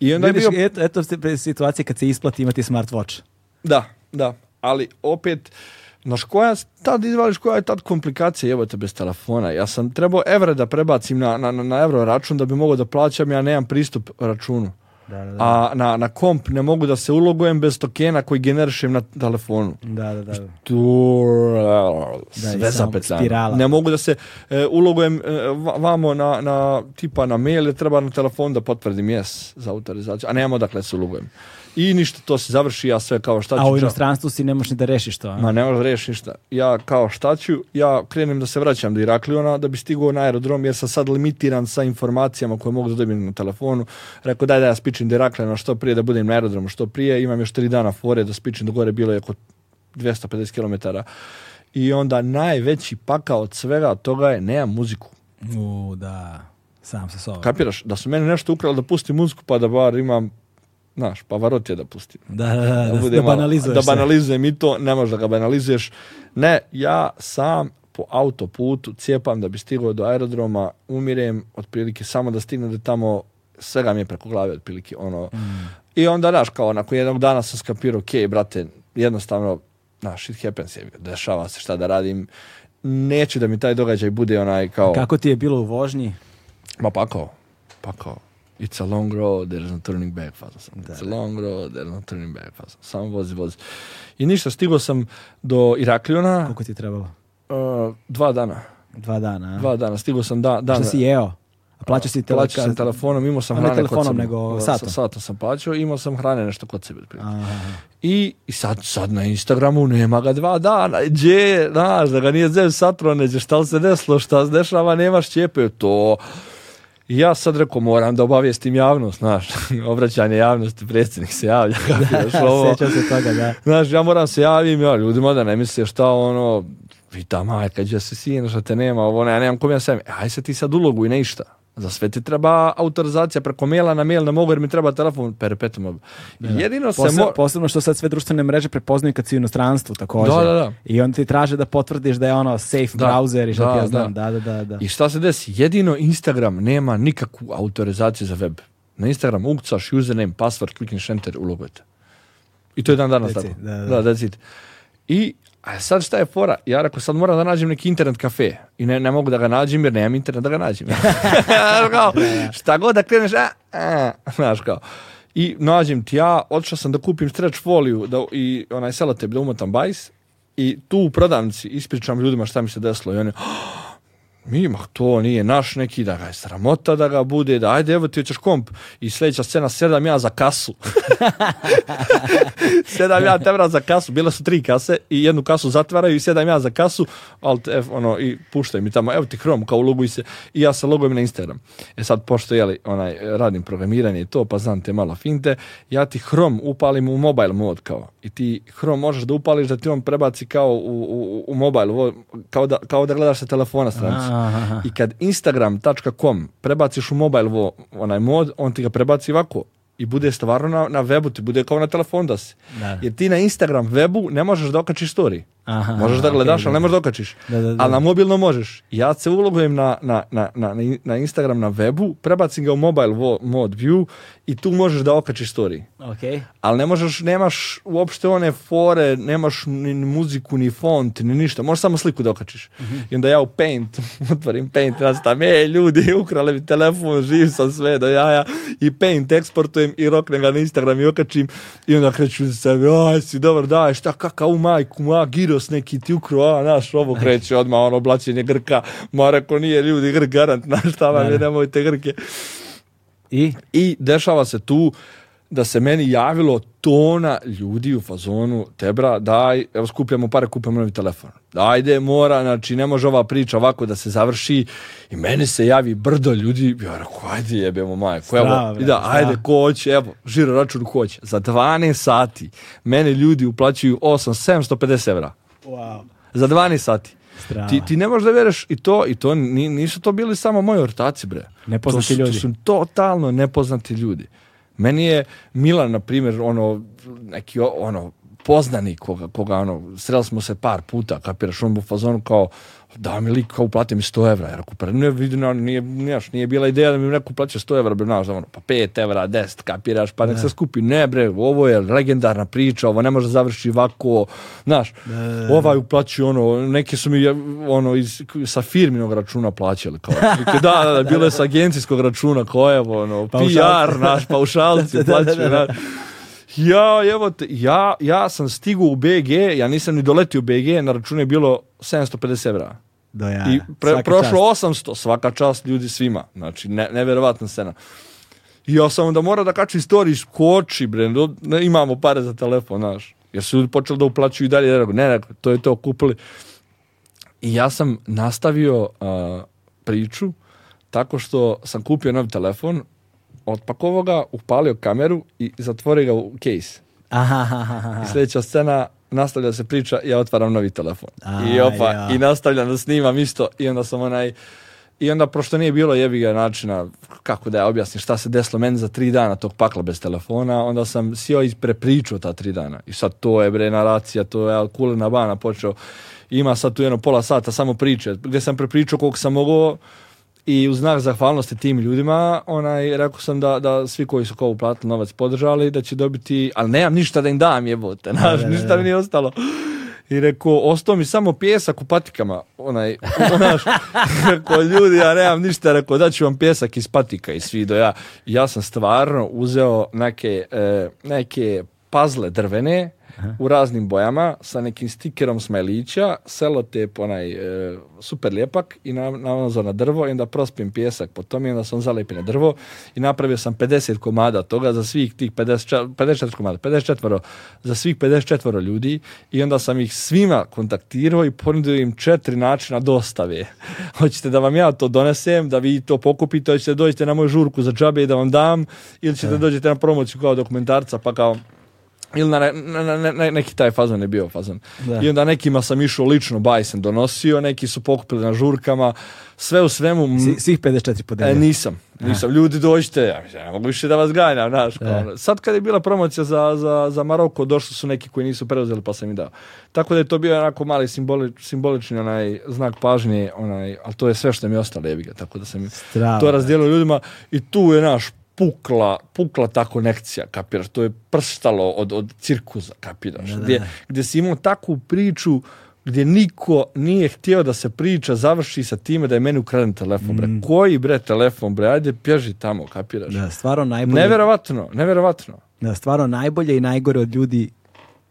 I onda Vidiš, je bio... eto, eto situacije kad se isplati imati smartwatch. Da, da. Ali opet, Znaš, koja, tad izvališ koja je tad komplikacija, evo te bez telefona. Ja sam trebao evre da prebacim na, na, na evro račun da bi mogao da plaćam, ja nemam pristup računu. Da, da, da. A na, na komp ne mogu da se ulogujem bez tokena koji generišem na telefonu. Da, da, da. Tu, sve Ne mogu da se e, ulogujem e, vamo na, na, tipa na mail, treba na telefon da potvrdim jes za autorizaciju, a nemamo dakle se ulogujem. I ništa, to se završi, ja sve kao šta ću. A u inostranstvu si ne možeš ni da rešiš to. Ma ne možeš da rešiš ništa. Ja kao šta ću, ja krenem da se vraćam do Irakliona da bi stigao na aerodrom jer sam sad limitiran sa informacijama koje mogu da dobijem na telefonu. Rekao daj da ja spičim do Irakliona što prije, da budem na aerodromu što prije. Imam još tri dana fore da spičim do gore, bilo je oko 250 km. I onda najveći pakao od svega toga je nemam muziku. U, da, sam se Kapiraš, da su meni nešto ukrali da pustim muziku pa da bar imam Znaš, Pavarot je da pustim Da, da, da, da, banalizuješ Da banalizujem i to, ne možeš da ga banalizuješ. Ne, ja sam po autoputu cijepam da bi stigao do aerodroma, umirem otprilike samo da stignem do tamo, svega mi je preko glave otprilike. Ono. Mm. I onda, znaš, kao nakon jednog dana sam skapirao, ok, brate, jednostavno, naš shit happens je, dešava se šta da radim. Neću da mi taj događaj bude onaj kao... Kako ti je bilo u vožnji? Ma pako, pako It's a long road, there's no turning back, faza sam. It's a long road, there's no turning back, sam. Samo vozi, vozi. I ništa, stigao sam do Irakliona. Koliko ti je trebalo? Uh, dva dana. Dva dana, a? Dva dana, stigao sam da, dana. Šta si jeo? A plaćao si telefon? Plaćao sam telefonom, imao sam a hrane telefonom, kod sebe. nego satom? satom sam plaćao, imao sam hrane nešto kod sebe. I, I sad, sad na Instagramu nema ga dva dana, gdje, znaš, da ga nije zem satro, neđe, šta li se desilo, šta se dešava, nemaš čepe, to... I ja sad rekao, moram da obavijestim javnost, znaš, obraćanje javnosti, predsjednik se javlja. se toga, da. ja moram se javim, ja ljudima da ne misle šta ono, Vita majka, gdje se sino, šta te nema, ovo ne, ja nemam kom ja sam, e, aj se ti sad ulogu i ništa za sve ti treba autorizacija preko maila na mail, ne mogu jer mi treba telefon perpetuum. Jedino se Posebno što sad sve društvene mreže prepoznaju kad si u inostranstvu također. Da, da, I on ti traže da potvrdiš da je ono safe browser i šta ja znam. Da, da, da. I šta se desi? Jedino Instagram nema nikakvu autorizaciju za web. Na Instagram ukcaš username, password, klikniš enter, ulogujete. I to je dan danas da, da. da I a sad šta je fora? Ja rekao, sad moram da nađem neki internet kafe. I ne, mogu da ga nađem jer nemam internet da ga nađem. kao, šta god da kreneš, a, a, znaš kao. I nađem ti ja, odšao sam da kupim stretch foliju da, i onaj selotep da umotam bajs. I tu u prodavnici ispričam ljudima šta mi se desilo. I oni, oh, mi, to nije naš neki, da ga je sramota da ga bude, da ajde evo ti hoćeš komp i sljedeća scena sedam ja za kasu. sedam ja tebra za kasu, bile su tri kase i jednu kasu zatvaraju i sedam ja za kasu, ali ono, i puštaj mi tamo, evo ti hrom kao loguj se i ja se logujem na Instagram. E sad, pošto onaj, radim programiranje i to, pa znam te malo finte, ja ti hrom upalim u mobile mod kao i ti hrom možeš da upališ da ti on prebaci kao u, u, u mobile, kao da, kao gledaš sa telefona stranicu. I kad instagram.com prebaciš u mobile vo, onaj mod, on ti ga prebaci ovako i bude stvarno na, na webu, ti bude kao na telefon da si. Jer ti na Instagram webu ne možeš da okačiš story. Aha, možeš da gledaš, ali ne možeš da okačiš. Ali na mobilno možeš. Ja se ulogujem na, na, na, na, Instagram na webu, prebacim ga u mobile mod view i tu možeš da okačiš story. Okay. Ali ne možeš, nemaš uopšte one fore, nemaš ni muziku, ni font, ni ništa. Možeš samo sliku da okačiš. Mhm. I onda ja u Paint, otvorim Paint, tam, e, ljudi, ukrali mi telefon, živ sam sve do jaja. I Paint eksportujem i roknem ga na Instagram i okačim. I onda kreću se, aj si, dobar, daj, šta, kakav, majku, ma, giro, s neki ti ukro a naš ovo kreće odmah ono oblačenje Grka, morako nije ljudi Grk garant, naš šta ne, nemojte Grke. I? I dešava se tu da se meni javilo tona ljudi u fazonu Tebra, daj, evo skupljamo pare, kupujemo novi telefon. Ajde, mora, znači ne može ova priča ovako da se završi i meni se javi brdo ljudi, ja rekao, ajde jebemo majko evo, i da, ajde, ko hoće, evo, žiro račun ko hoće. Za 12 sati meni ljudi uplaćuju 8, 750 evra. Wow. Za 12 sati. Ti, ti ne možeš da vereš i to, i to nisu to bili samo moji ortaci, bre. Nepoznati to su, ljudi. su totalno nepoznati ljudi. Meni je Milan, na primjer, ono, neki, ono, poznani koga, ono, sreli smo se par puta, kapiraš, on fazonu kao, da mi lik kao uplati mi 100 evra, jer ako nije, nije bila ideja da mi neko plaća 100 evra, bre, znaš, da ono, pa 5 evra, 10, kapiraš, pa nek se skupi, ne bre, ovo je legendarna priča, ovo ne može završiti ovako, znaš, ovaj uplaću ono, neke su mi ono, iz, sa firminog računa plaćali, kao, da, da, da, bilo je sa agencijskog računa, kao evo, ono, PR, naš, paušalci, plaćaju, ja, evo te, ja, ja sam stigao u BG, ja nisam ni doletio u BG, na računu je bilo 750 evra. Do I prošlo čast. 800, svaka čast ljudi svima. Znači, ne, neverovatna scena. I ja sam onda morao da kači story, skoči, bre, ne, imamo pare za telefon, znaš. Jer su ljudi počeli da uplaćuju i dalje. Ne, ne, to je to, kupili. I ja sam nastavio uh, priču tako što sam kupio novi telefon, otpakovao ga, upalio kameru i zatvorio ga u case. Aha, aha, aha. I sljedeća scena, nastavlja se priča, ja otvaram novi telefon. I opa, i nastavljam da snimam isto i onda sam onaj... I onda, prošto nije bilo jebiga načina kako da ja objasnim šta se desilo meni za tri dana tog pakla bez telefona, onda sam sjeo i prepričao ta tri dana. I sad to je bre naracija, to je kulina bana počeo. Ima sad tu jedno pola sata samo priče, gdje sam prepričao koliko sam mogao, i u znak zahvalnosti tim ljudima onaj, rekao sam da, da svi koji su kao uplatili novac podržali da će dobiti, ali nemam ništa da im dam jebote, znaš, ništa mi nije ostalo i rekao, ostao mi samo pjesak u patikama, onaj, onaš, rekao, ljudi, ja nemam ništa, rekao, daću vam pjesak iz patika i svi do ja. Ja sam stvarno uzeo neke, e, neke pazle drvene, u raznim bojama sa nekim stikerom smajlića, te onaj e, super lijepak i na, na, na drvo i onda prospim pjesak po tom i onda sam zalepi na drvo i napravio sam 50 komada toga za svih tih 50, 54 komada, 54 za svih 54 ljudi i onda sam ih svima kontaktirao i ponudio im četiri načina dostave. hoćete da vam ja to donesem, da vi to pokupite, hoćete da dođete na moju žurku za džabe i da vam dam ili ćete e. da dođete na promociju kao dokumentarca pa kao ili na, neki taj fazan je bio fazan. Da. I onda nekima sam išao lično bajsen donosio, neki su pokupili na žurkama, sve u svemu... svih 54 podelja? E, nisam, nisam. Ljudi dođite, ja ne mogu više da vas ganjam, znaš. Sad kad je bila promocija za, za, za Maroko, došli su neki koji nisu preuzeli pa sam im dao. Tako da je to bio onako mali simbolič, simbolični onaj znak pažnje, onaj, ali to je sve što mi je ostalo tako da sam Strava, to razdijelio ljudima i tu je naš pukla, pukla ta konekcija, kapiraš, to je prstalo od, od cirkuza, kapiraš, gdje, gdje si imao takvu priču gdje niko nije htio da se priča završi sa time da je meni ukraden telefon, bre. Mm. Koji, bre, telefon, bre, ajde, pježi tamo, kapiraš. Da, stvarno najbolje. Neverovatno, neverovatno. Da, stvarno najbolje i najgore od ljudi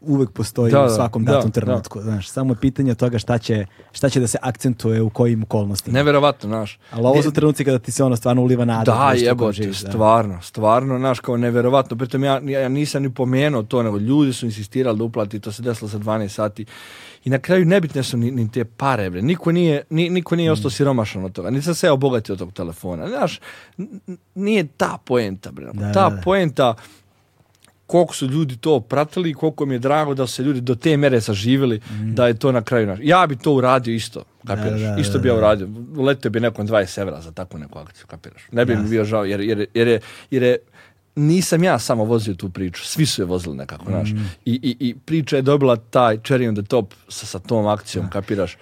uvek postoji da, u svakom datom trenutku. Znaš, samo je pitanje toga šta će, šta će da se akcentuje u kojim okolnostima. Neverovatno, znaš. Ali ovo su trenutci kada ti se ono stvarno uliva nada. Da, jebote, stvarno, stvarno, znaš, kao neverovatno. Pritom ja, ja nisam ni pomenuo to, nego ljudi su insistirali da uplati, to se desilo sa 12 sati. I na kraju nebitne su ni, ni te pare, bre. Niko nije, ni, niko nije ostao mm. siromašan od toga. Nisam se obogatio od tog telefona. Znaš, nije ta poenta, bre. ta poenta koliko su ljudi to pratili i koliko mi je drago da se ljudi do te mere saživjeli mhm. da je to na kraju naš. Ja bi to uradio isto, kapiraš? isto bi ja uradio. Letio bi nekom 20 evra za takvu neku akciju, kapiraš? Ne bi mi bio žao jer, jer, je, jer nisam ja samo vozio tu priču, svi su je vozili nekako, naš. Mhm. I, priča je dobila taj cherry on the top sa, tom akcijom, kapiraš?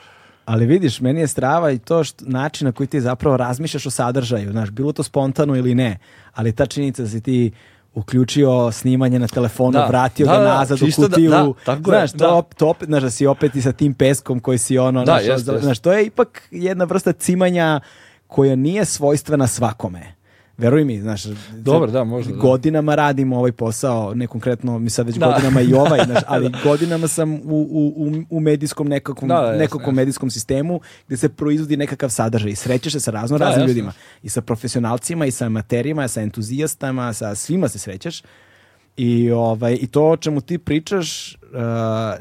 Ali vidiš, meni je strava i to način na koji ti zapravo razmišljaš o sadržaju, bilo to spontano ili ne, ali ta činjenica da si ti uključio snimanje na telefonu, vratio da, ga nazad u kutiju. znaš, je, znaš, da si opet i sa tim peskom koji si ono, ono znaš, to je ipak jedna vrsta cimanja koja nije svojstvena svakome veruj mi, znaš, Dobar, da, možda, godinama da. radim ovaj posao, ne konkretno mi sad već godinama i ovaj, znaš, ali godinama sam u, u, u medijskom nekakvom, da, nekakvom medijskom sistemu gdje se proizvodi nekakav sadržaj i srećeš se sa razno raznim ljudima i sa profesionalcima i sa amaterima, sa entuzijastama, sa svima se srećeš. I, ovaj, I to o čemu ti pričaš uh,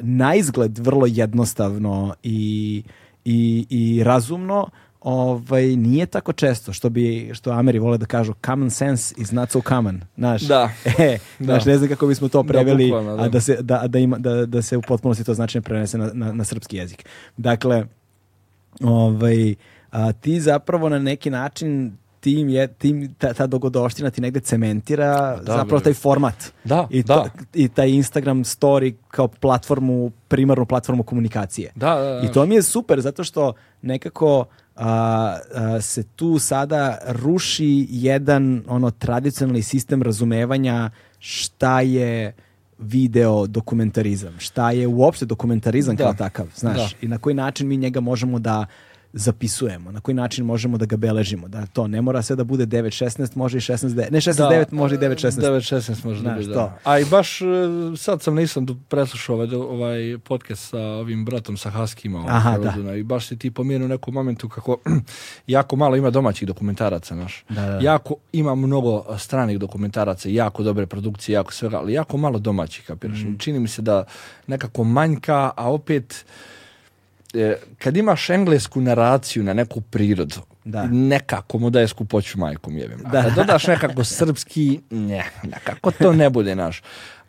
na izgled vrlo jednostavno i, i, i razumno, ovaj, nije tako često što bi što Ameri vole da kažu common sense is not so common, znaš. Da. E, da. ne znam kako bismo to preveli, da, a da se, da, da, da, se u potpunosti to značenje prenese na, na, srpski jezik. Dakle, ovaj, ti zapravo na neki način tim je tim ta, ta dogodoština ti negde cementira zapravo taj format. Da, I, to, i taj Instagram story kao platformu primarnu platformu komunikacije. Da, da. I to mi je super zato što nekako a, se tu sada ruši jedan ono tradicionalni sistem razumevanja šta je video dokumentarizam, šta je uopšte dokumentarizam kao takav, znaš, i na koji način mi njega možemo da zapisujemo, na koji način možemo da ga beležimo. Da to ne mora sve da bude 9-16, može i 16-9. Ne, 16-9, može i 9-16. 9-16 može Znaš, da bude, da. A i baš e, sad sam nisam preslušao ovaj, ovaj podcast sa ovim bratom sa Haskima. Ovaj, Aha, da. I baš si ti pomijenu u momentu kako jako malo ima domaćih dokumentaraca, naš. Da, da. Jako ima mnogo stranih dokumentaraca, jako dobre produkcije, jako svega, ali jako malo domaćih, kapiraš. Mm. Čini mi se da nekako manjka, a opet E, kad imaš englesku naraciju na neku prirodu, da. nekako mu daje skupoću majkom jebim. Da. dodaš nekako srpski, ne, nekako to ne bude naš.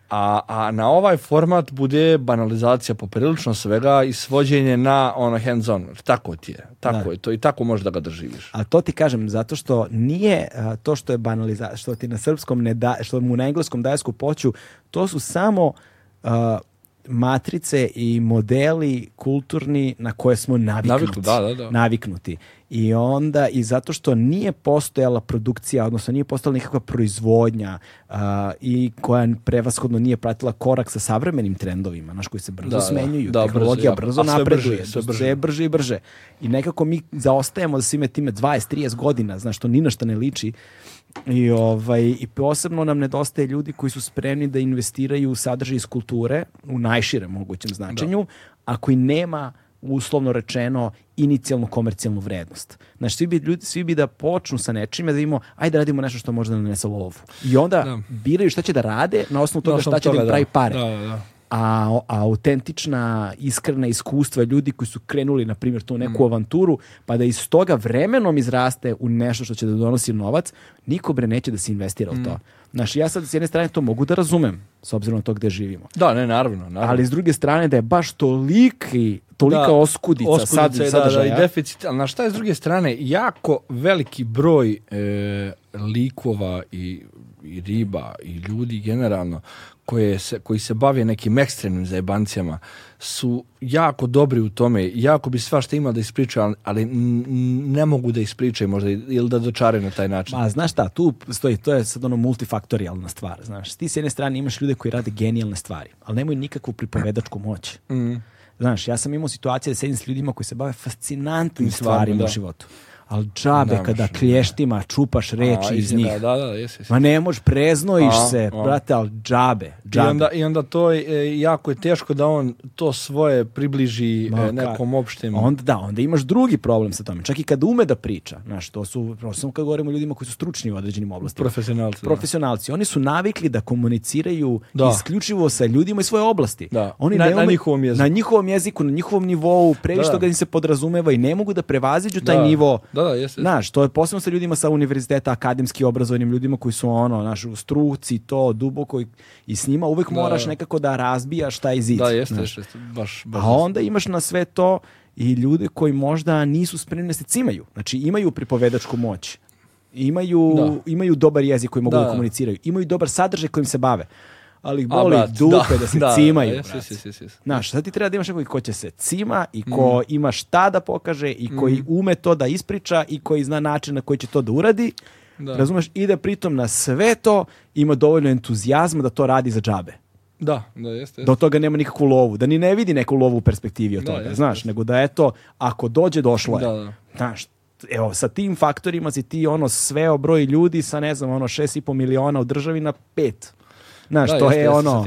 A, a na ovaj format bude banalizacija poprilično svega i svođenje na ono hands on. Tako ti je. Tako je to i tako možeš da ga drživiš. A to ti kažem zato što nije to što je banalizacija, što ti na srpskom ne da, što mu na engleskom daje skupoću, to su samo matrice i modeli kulturni na koje smo naviknuti. Naviknu, Naviknuti. I onda, i zato što nije postojala produkcija, odnosno nije postojala nikakva proizvodnja uh, i koja prevashodno nije pratila korak sa savremenim trendovima, naš koji se brzo smenjuju, tehnologija brzo, napreduje, sve, brže. brže i brže. I nekako mi zaostajemo za svime time 20-30 godina, znaš, što ni na šta ne liči. I, ovaj, I posebno nam nedostaje ljudi koji su spremni da investiraju u sadržaj iz kulture, u najširem mogućem značenju, a koji nema uslovno rečeno inicijalnu komercijalnu vrednost. Znači, svi bi, svi bi da počnu sa nečime, da vidimo, ajde radimo nešto što možda nanese lovu. I onda da. biraju šta će da rade na osnovu toga šta će da im pravi pare. Da, da, a, autentična, iskrena iskustva ljudi koji su krenuli, na primjer, tu neku mm. avanturu, pa da iz toga vremenom izraste u nešto što će da donosi novac, niko bre neće da se investira u to. Mm. Znaš, ja sad s jedne strane to mogu da razumem, s obzirom na to gde živimo. Da, ne, naravno. Ali s druge strane da je baš toliki tolika da, oskudica, oskudica sad, i deficit, ali na šta je s druge strane jako veliki broj e, likova i, i riba i ljudi generalno koje se, koji se bave nekim ekstremnim zajebancijama su jako dobri u tome, jako bi svašta ima da ispriča ali ne mogu da ispričaju možda ili da dočare na taj način. Ma, znaš šta, tu stoji, to je sad ono multifaktorijalna stvar, znaš. Ti s jedne strane imaš ljude koji rade genijalne stvari, ali nemaju nikakvu pripovedačku moć. Mm. Znaš, ja sam imao situacije da sedim s ljudima koji se bave fascinantnim stvarima u životu. Al džabe kada klještima čupaš reči iz njih. Da, da, Ma ne možeš, preznojiš a, se, a. brate, al džabe. džabe. I, onda, I to je, e, jako je teško da on to svoje približi e, Ma, nekom opštem. Onda, da, onda imaš drugi problem sa tome. Čak i kad ume da priča, znaš, to su, samo kad govorimo o ljudima koji su stručni u određenim oblastima. Profesionalci. Profesionalci. Oni su navikli da komuniciraju da. isključivo sa ljudima iz svoje oblasti. Da. Oni na, na, njihovom jeziku. na njihovom na njihovom nivou, previše toga im se podrazumeva i ne mogu da prevaziđu taj nivo da, jeste. Znaš, to je posebno sa ljudima sa univerziteta, akademski obrazovanim ljudima koji su ono, znaš, u struci, to, duboko i, i s njima uvek moraš nekako da razbijaš taj zid. Da, jeste, baš, baš. A onda imaš na sve to i ljude koji možda nisu spremni cimaju. Znači, imaju pripovedačku moć. Imaju, imaju dobar jezik koji mogu da, komuniciraju. Imaju dobar sadržaj kojim se bave ali ih boli dupe da, se da, cimaju. Da, Znaš, sad ti treba da imaš nekog ko će se cima i ko mhm. ima šta da pokaže i koji mhm. ume to da ispriča i koji zna način na koji će to da uradi. Da. Razumeš, ide pritom na sve to, ima dovoljno entuzijazma da to radi za džabe. Da, da jeste. Da od toga nema nikakvu lovu, da ni ne vidi neku lovu u perspektivi od toga, znaš, nego da eto, ako dođe, došlo je. Znaš, evo, sa tim faktorima si ti ono sveo broji ljudi sa, ne znam, ono, šest miliona u državi na pet. Znaš, da, to jeste, je ono...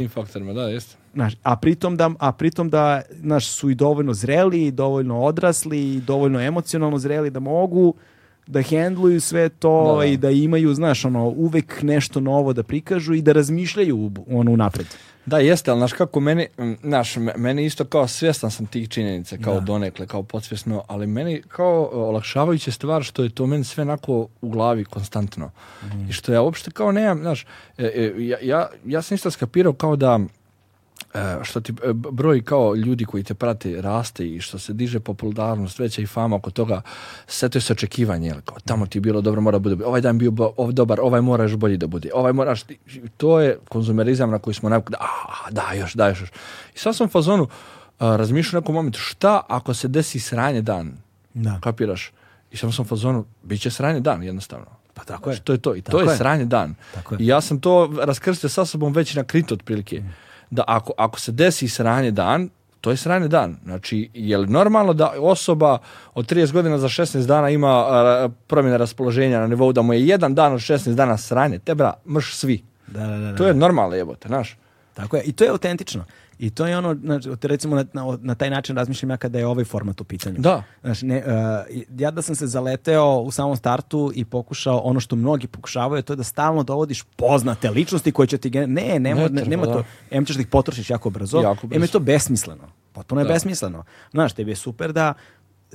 da, jeste. Znaš, a pritom da, a pritom da znaš, su i dovoljno zreli, i dovoljno odrasli, i dovoljno emocionalno zreli da mogu da hendluju sve to da, i da imaju, znaš, ono, uvek nešto novo da prikažu i da razmišljaju ono napred. Da, jeste, ali znaš kako meni, znaš, meni isto kao svjestan sam tih činjenica, kao donekle, kao podsvjesno, ali meni kao olakšavajuća stvar što je to meni sve nako u glavi konstantno. Mhm. I što ja uopšte kao nemam, znaš, e, e, ja, ja, ja sam isto skapirao kao da E, što ti e, broj kao ljudi koji te prate raste i što se diže popularnost, veća i fama oko toga, sve to je se očekivanje, kao, tamo ti je bilo dobro, mora bude, ovaj dan bio ov, dobar, ovaj moraš bolji da bude, ovaj moraš, to je konzumerizam na koji smo nekako, da, još, da, još, još. I sad sam u fazonu, e, razmišljao nekom momentu, šta ako se desi sranje dan, da. kapiraš, i sam sam u fazonu, bit će sranje dan, jednostavno. Pa tako je. To je to. I to je, sranje dan. I ja sam to raskrstio sa sobom već na kritu otprilike. Mm da ako, ako se desi sranje dan, to je sranje dan. Znači, je li normalno da osoba od 30 godina za 16 dana ima Promjene raspoloženja na nivou da mu je jedan dan od 16 dana sranje? Te bra, mrš svi. Da, da, da, to je normalno jebote, znaš. Tako je, i to je autentično. I to je ono, znači, recimo na, na, taj način razmišljam ja kada je ovaj format u pitanju. Da. Znači, ne, e, ja da sam se zaleteo u samom startu i pokušao ono što mnogi pokušavaju, to je da stalno dovodiš poznate ličnosti koje će ti... Ne, ne, nema, to. Em ćeš ih potrošiš jako brzo. Jako je to besmisleno. Potpuno je besmisleno. Znaš, tebi je super da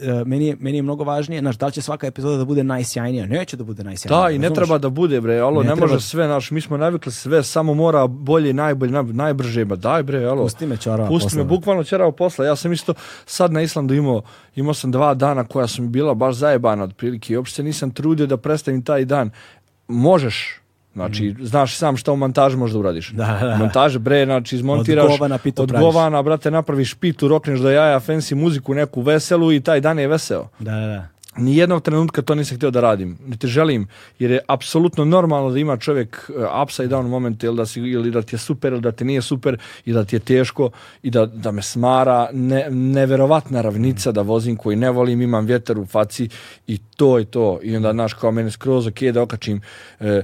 E, meni je, meni mnogo važnije, da li će svaka epizoda da bude najsjajnija? Neće da bude najsjajnija. Da, i ne treba da bude, bre, alo, ne, može sve, naš. mi smo navikli sve, samo mora bolje, najbolje, naj, najbrže, ba daj, bre, alo. Pusti me čarava Pusti posla, me, bukvalno čarava posla. Ja sam isto sad na Islandu imao, imao sam dva dana koja su mi bila baš zajebana otprilike i uopšte nisam trudio da prestanem taj dan. Možeš, Znači, mhm. znaš sam šta u montaži možda uradiš. Da, da. Montaž, bre, znači, izmontiraš, odgovana, od brate, napraviš pitu, rokneš da jaja, fancy muziku, neku veselu i taj dan je veseo. Da, da, da jednog trenutka to nisam htio da radim, niti želim, jer je apsolutno normalno da ima čovjek e, upside down moment ili da, si, ili da ti je super ili da ti nije super i da ti je teško i da, da me smara ne, neverovatna ravnica da vozim koji ne volim, imam vjetar u faci i to je to. I onda, naš kao mene skroz ok da okačim e,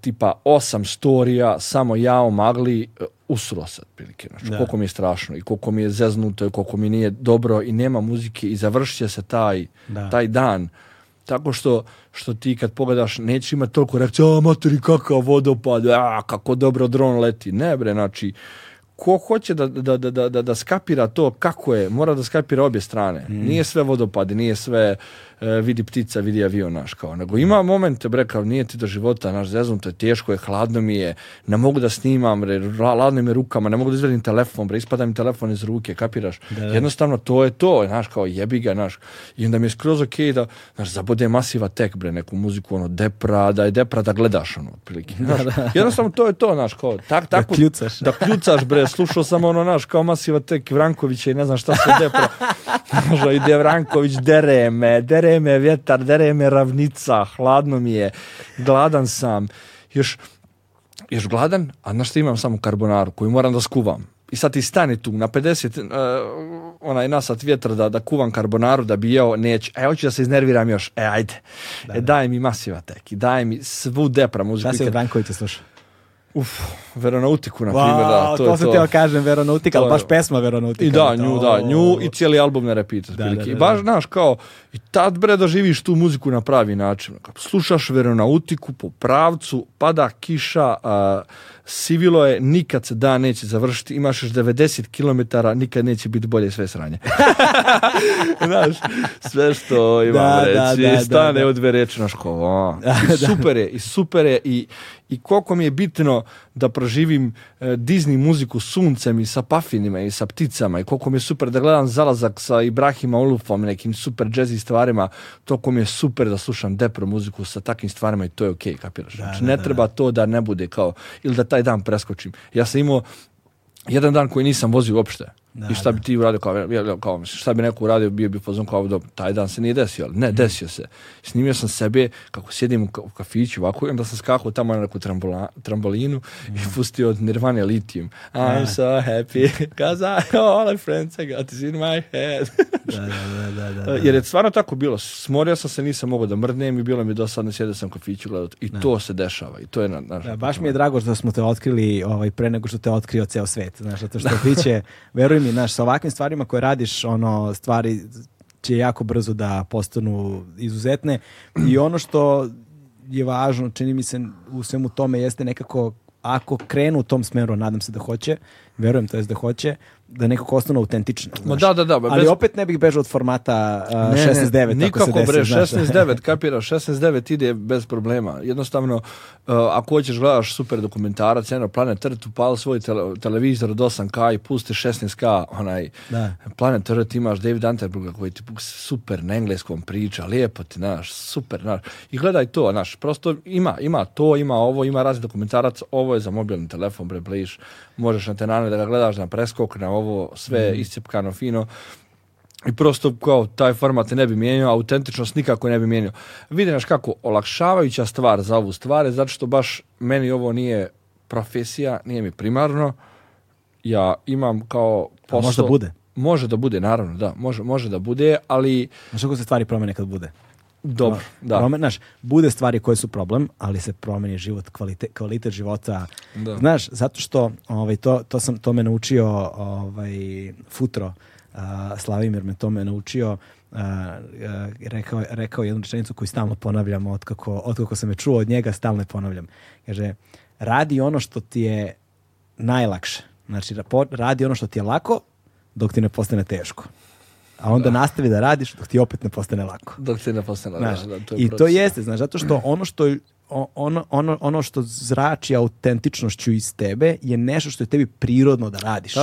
tipa osam storija, samo ja u usro se otprilike, znači, koliko mi je strašno i koliko mi je zeznuto i koliko mi nije dobro i nema muzike i završit će se taj, taj dan tako što, što ti kad pogledaš neće imati toliko reakcija, a materi kakav vodopad, a kako dobro dron leti, ne bre, znači ko hoće da, da, da, da, skapira to kako je, mora da skapira obje strane. Mm. Nije sve vodopad, nije sve E, vidi ptica, vidi avion naš kao. Nego ima momente bre kao nije ti do života naš to je teško je, hladno mi je, ne mogu da snimam, bre, hladno mi je rukama, ne mogu da izvedim telefon, bre ispada mi telefon iz ruke, kapiraš. Jednostavno to je to, znaš kao jebi ga naš. I onda mi je skroz ok da znaš zabode masiva tek bre neku muziku ono depra, da je depra da gledaš ono otprilike. da, jednostavno to je to naš kao tak tako da kljucaš. Da kljucaš bre, slušao sam ono naš kao masiva tek Vrankovića i ne znam šta se depra. Možda ide Vranković dere me, dere dere me vjetar, dere me ravnica, hladno mi je, gladan sam. Još, još gladan, a znaš što imam samo karbonaru koju moram da skuvam. I sad ti stani tu, na 50, uh, eh, onaj nasad vjetra da, da kuvam karbonaru, da bi jeo, neću. E, hoću da se iznerviram još. E, ajde. Da, e, daj mi masiva teki, daj mi svu depra muziku. Da se Brankovića sluša. Uf, Veronautiku, na primjer, da, to, to je kažem, Veronautika, ali baš pesma Veronautika. I da, nju, da, nju i cijeli album ne repeat. I baš, znaš, kao, i tad, bre, da živiš tu muziku na pravi način. Slušaš Veronautiku po pravcu, pada kiša, Sivilo je, nikad se dan neće završiti, imaš još 90 km, nikad neće biti bolje sve sranje. Znaš, sve što imam da, reći, stane na školu. I super je, i super je, i, i koliko mi je bitno da proživim e, Disney muziku suncem i sa pafinima i sa pticama i koliko mi je super da gledam zalazak sa Ibrahima Ulufom nekim super jazzy stvarima, to mi je super da slušam depro muziku sa takvim stvarima i to je okej, okay, kapiraš. Znači, ne treba to da ne bude kao, ili da taj jedan dan preskočim. Ja sam imao jedan dan koji nisam vozio uopšte. Da, I šta bi ti uradio kao, kao šta bi neko uradio, bio bi pozvan kao, dobro, taj dan se nije desio, ali ne, mhm. desio se. Snimio sam sebe kako sjedim u, kafiću ovako i onda sam skakao tamo na neku trambola, trambolinu i mhm. pustio od nirvana Lithium. I'm so happy, cause I, all my friends I got this in my head. da, da, da, da, da, Jer je stvarno tako bilo, smorio sam se, nisam mogao da mrdnem i bilo mi dosadno, sjedio sam u kafiću gledat i da. to se dešava i to je na, na, da, baš mi je drago što smo te otkrili ovaj, pre nego što te otkrio ceo svet, znaš, zato što tiče, mi, znaš, sa ovakvim stvarima koje radiš, ono, stvari će jako brzo da postanu izuzetne i ono što je važno, čini mi se u svemu tome jeste nekako ako krenu u tom smeru, nadam se da hoće, verujem to je da hoće, da nekako ostanu autentični. Ma da, da, da. Ali opet ne bih bežao od formata uh, 16.9. Nikako ako se desi, bre, 16.9, kapiraš, 16.9 ide bez problema. Jednostavno, e, ako hoćeš gledaš super dokumentarac, jedno Planet Earth, upali svoj televizor od 8K i pusti 16K, onaj Planet Earth imaš David Antebruga koji ti super na engleskom priča, lijepo ti, znaš, super, naš. I gledaj to, naš. prosto ima, ima to, ima ovo, ima razni dokumentarac, ovo je za mobilni telefon, bre, možeš na tenane da ga gledaš na preskok, na ovo, sve mm. fino. I prosto kao taj format ne bi mijenio, autentičnost nikako ne bi mijenio. naš kako olakšavajuća stvar za ovu stvar je zato što baš meni ovo nije profesija, nije mi primarno. Ja imam kao posao... Može možda bude? Može da bude, naravno, da. Može, može da bude, ali... Možda se stvari promene kad bude? Dobro, da. Promen, znaš, bude stvari koje su problem, ali se promeni život, kvalitet života. Znaš, zato što ovaj, to, to, sam, to me naučio ovaj, Futro, uh, Slavimir me to naučio, rekao, rekao jednu rečenicu koju stalno ponavljam otkako, otkako sam je čuo od njega, stalno je ponavljam. Kaže, radi ono što ti je najlakše. Znači, radi ono što ti je lako, dok ti ne postane teško a onda nastavi da radiš dok ti opet ne postane lako. Dok ti ne postane lako, da, to je I to jeste, znaš, zato što ono što ono, ono, ono što zrači autentičnošću iz tebe je nešto što je tebi prirodno da radiš.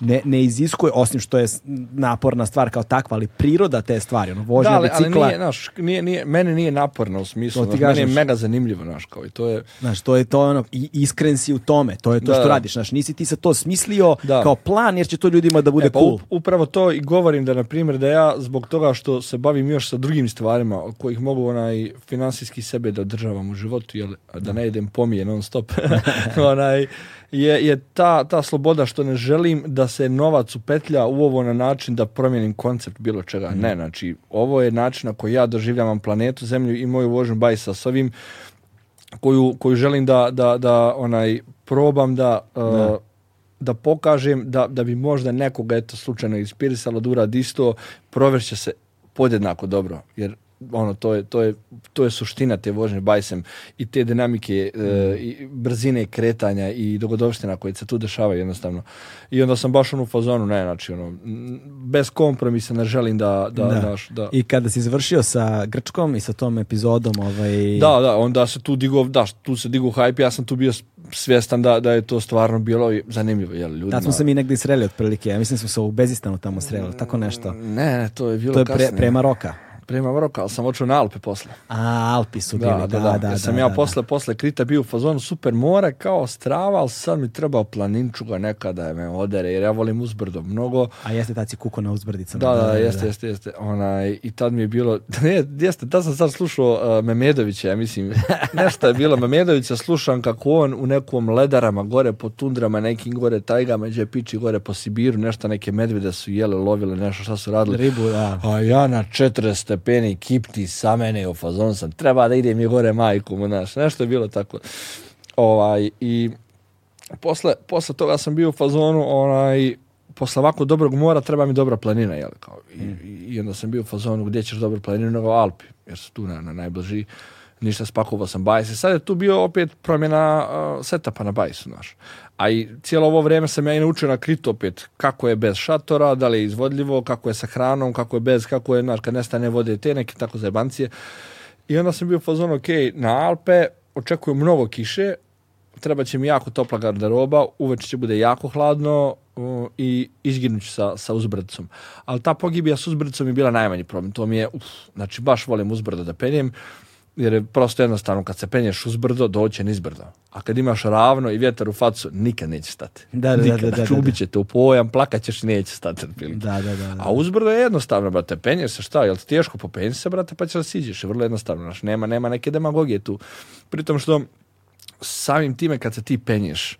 Ne, ne iziskuje, osim što je naporna stvar kao takva, ali priroda te stvari, ono, vožnja da, ali, bicikla... nije, naš, nije, nije, mene nije naporno u smislu, meni je mega zanimljivo, naš, kao i to je... Znaš, to je to, ono, iskren si u tome, to je to što radiš, znaš, nisi ti se to smislio kao plan, jer će to ljudima da bude e, pa cool. Upravo to i govorim da, na primjer, da ja zbog toga što se bavim još sa drugim stvarima, kojih mogu onaj finansijski sebe da održavam životu, jel da ne jedem pomije non stop, onaj, je, je ta, ta sloboda što ne želim da se novac upetlja u ovo na način da promijenim koncept bilo čega. Mm. Ne, znači, ovo je način na koji ja doživljavam planetu, zemlju i moju vožnju bajsa s ovim koju, želim da, da, da onaj, probam da... Uh, da pokažem da, da bi možda nekoga eto slučajno inspirisalo da uradi isto, provešće se podjednako dobro. Jer ono, to je, to je, to je suština te vožnje bajsem i te dinamike e, mm. i brzine kretanja i dogodovština koje se tu dešavaju jednostavno. I onda sam baš ono u fazonu, ne, znači, ono, bez kompromisa ne želim da... da, da. Daš, da. I kada si završio sa Grčkom i sa tom epizodom, ovaj... Da, da, onda se tu digo, da, tu se digo hype, ja sam tu bio svjestan da, da je to stvarno bilo zanimljivo, jel, ljudima... Da smo se mi negdje sreli otprilike, ja mislim smo se u Bezistanu tamo sreli, tako nešto. Ne, ne, to je bilo to je pre, prema roka prema Maroka, ali sam očeo na Alpe posle. A, Alpi su bili, da, da, da. da, da sam ja posle, posle Krita bio u fazonu super more, kao strava, ali sad mi trebao planinčuga nekada me odere, jer ja volim uzbrdo mnogo. A jeste tad si kuko na uzbrdicama. Da, da, jeste, jeste, jeste. I tad mi je bilo, ne, jeste, tad sam sad slušao uh, Memedovića, ja mislim, nešto je bilo Memedovića, slušam kako on u nekom ledarama, gore po tundrama, nekim gore tajgama, gdje piči gore po Sibiru, nešto neke medvede su jele, lovile, nešto šta su radili. Ribu, da. A ja na stepeni, kipti sa mene, u fazon sam, treba da idem i gore majku mu, znaš, nešto je bilo tako. Ovaj, I posle, posle toga sam bio u fazonu, onaj, posle ovako dobrog mora treba mi dobra planina, jel? Kao, i, mm. onda sam bio u fazonu gdje ćeš dobru planinu nego Alpi, jer su tu na, na najbliži. Ništa spakovao sam bajs. Sad je tu bio opet promjena uh, setapa na bajsu, znaš. A i cijelo ovo vrijeme sam ja i naučio na opet kako je bez šatora, da li je izvodljivo, kako je sa hranom, kako je bez, kako je, znaš, kad nestane vode te neke tako zajebancije. I onda sam bio fazon, ok, na Alpe očekujem mnogo kiše, treba će mi jako topla garderoba, uveče će bude jako hladno i izginut ću sa, sa uzbrdicom. Ali ta pogibija sa uzbrdicom je bila najmanji problem. To mi je, uf, znači baš volim uzbrdo da penjem jer je prosto jednostavno kad se penješ uz uzbrdo, doće brdo. A kad imaš ravno i vjetar u facu, nikad neće stati. Da, da, da, da, da, znači, će te u pojam, plakaćeš i neće stati. Da, da, da, A uzbrdo je jednostavno, brate, penješ se šta, jel ti teško popenji se, brate, pa ćeš da siđeš. Vrlo jednostavno, znaš, nema, nema neke demagogije tu. Pritom što samim time kad se ti penješ,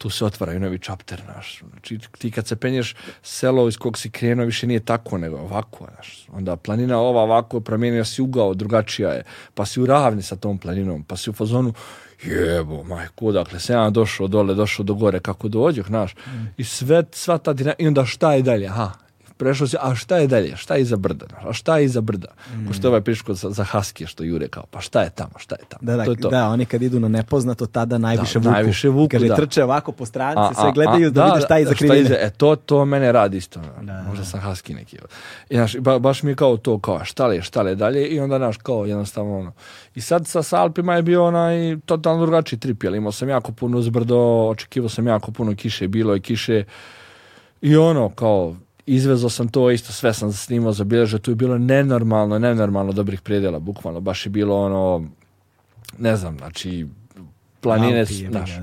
tu se otvara i novi čapter, naš. Znači, ti kad se penješ, selo iz kog si krenuo više nije tako, nego ovako, znaš, Onda planina ova ovako, promijenio si ugao, drugačija je, pa si u ravni sa tom planinom, pa si u fazonu, jebo, majko, dakle, se ja došao dole, došao do gore, kako dođeh, znaš. Mm. I sve, sva ta dinamika, i onda šta je dalje, aha, prešao si, a šta je dalje, šta je iza brda, a šta je iza brda. Mm. što je ovaj priško za, za što Jure kao, pa šta je tamo, šta je tamo. Da, da, to je to. da oni kad idu na nepoznato, tada najviše da, vuku. Najviše vuku, Kaže, da. trče ovako po stranci, sve gledaju da, da šta je iza krivine. e, to, to mene radi isto. Ono, da, Možda sam husky neki. I, znaš, baš mi je kao to, kao, šta li je, šta li je dalje, i onda, naš kao, jednostavno, ono. I sad sa, Salpima Alpima je bio onaj totalno drugačiji trip, jel imao sam jako puno zbrdo, očekivao sam jako puno kiše, bilo je kiše, i ono, kao, izvezo sam to isto, sve sam snimao, zabilježio, tu je bilo nenormalno, nenormalno dobrih predjela, bukvalno, baš je bilo ono, ne znam, znači, planine, znaš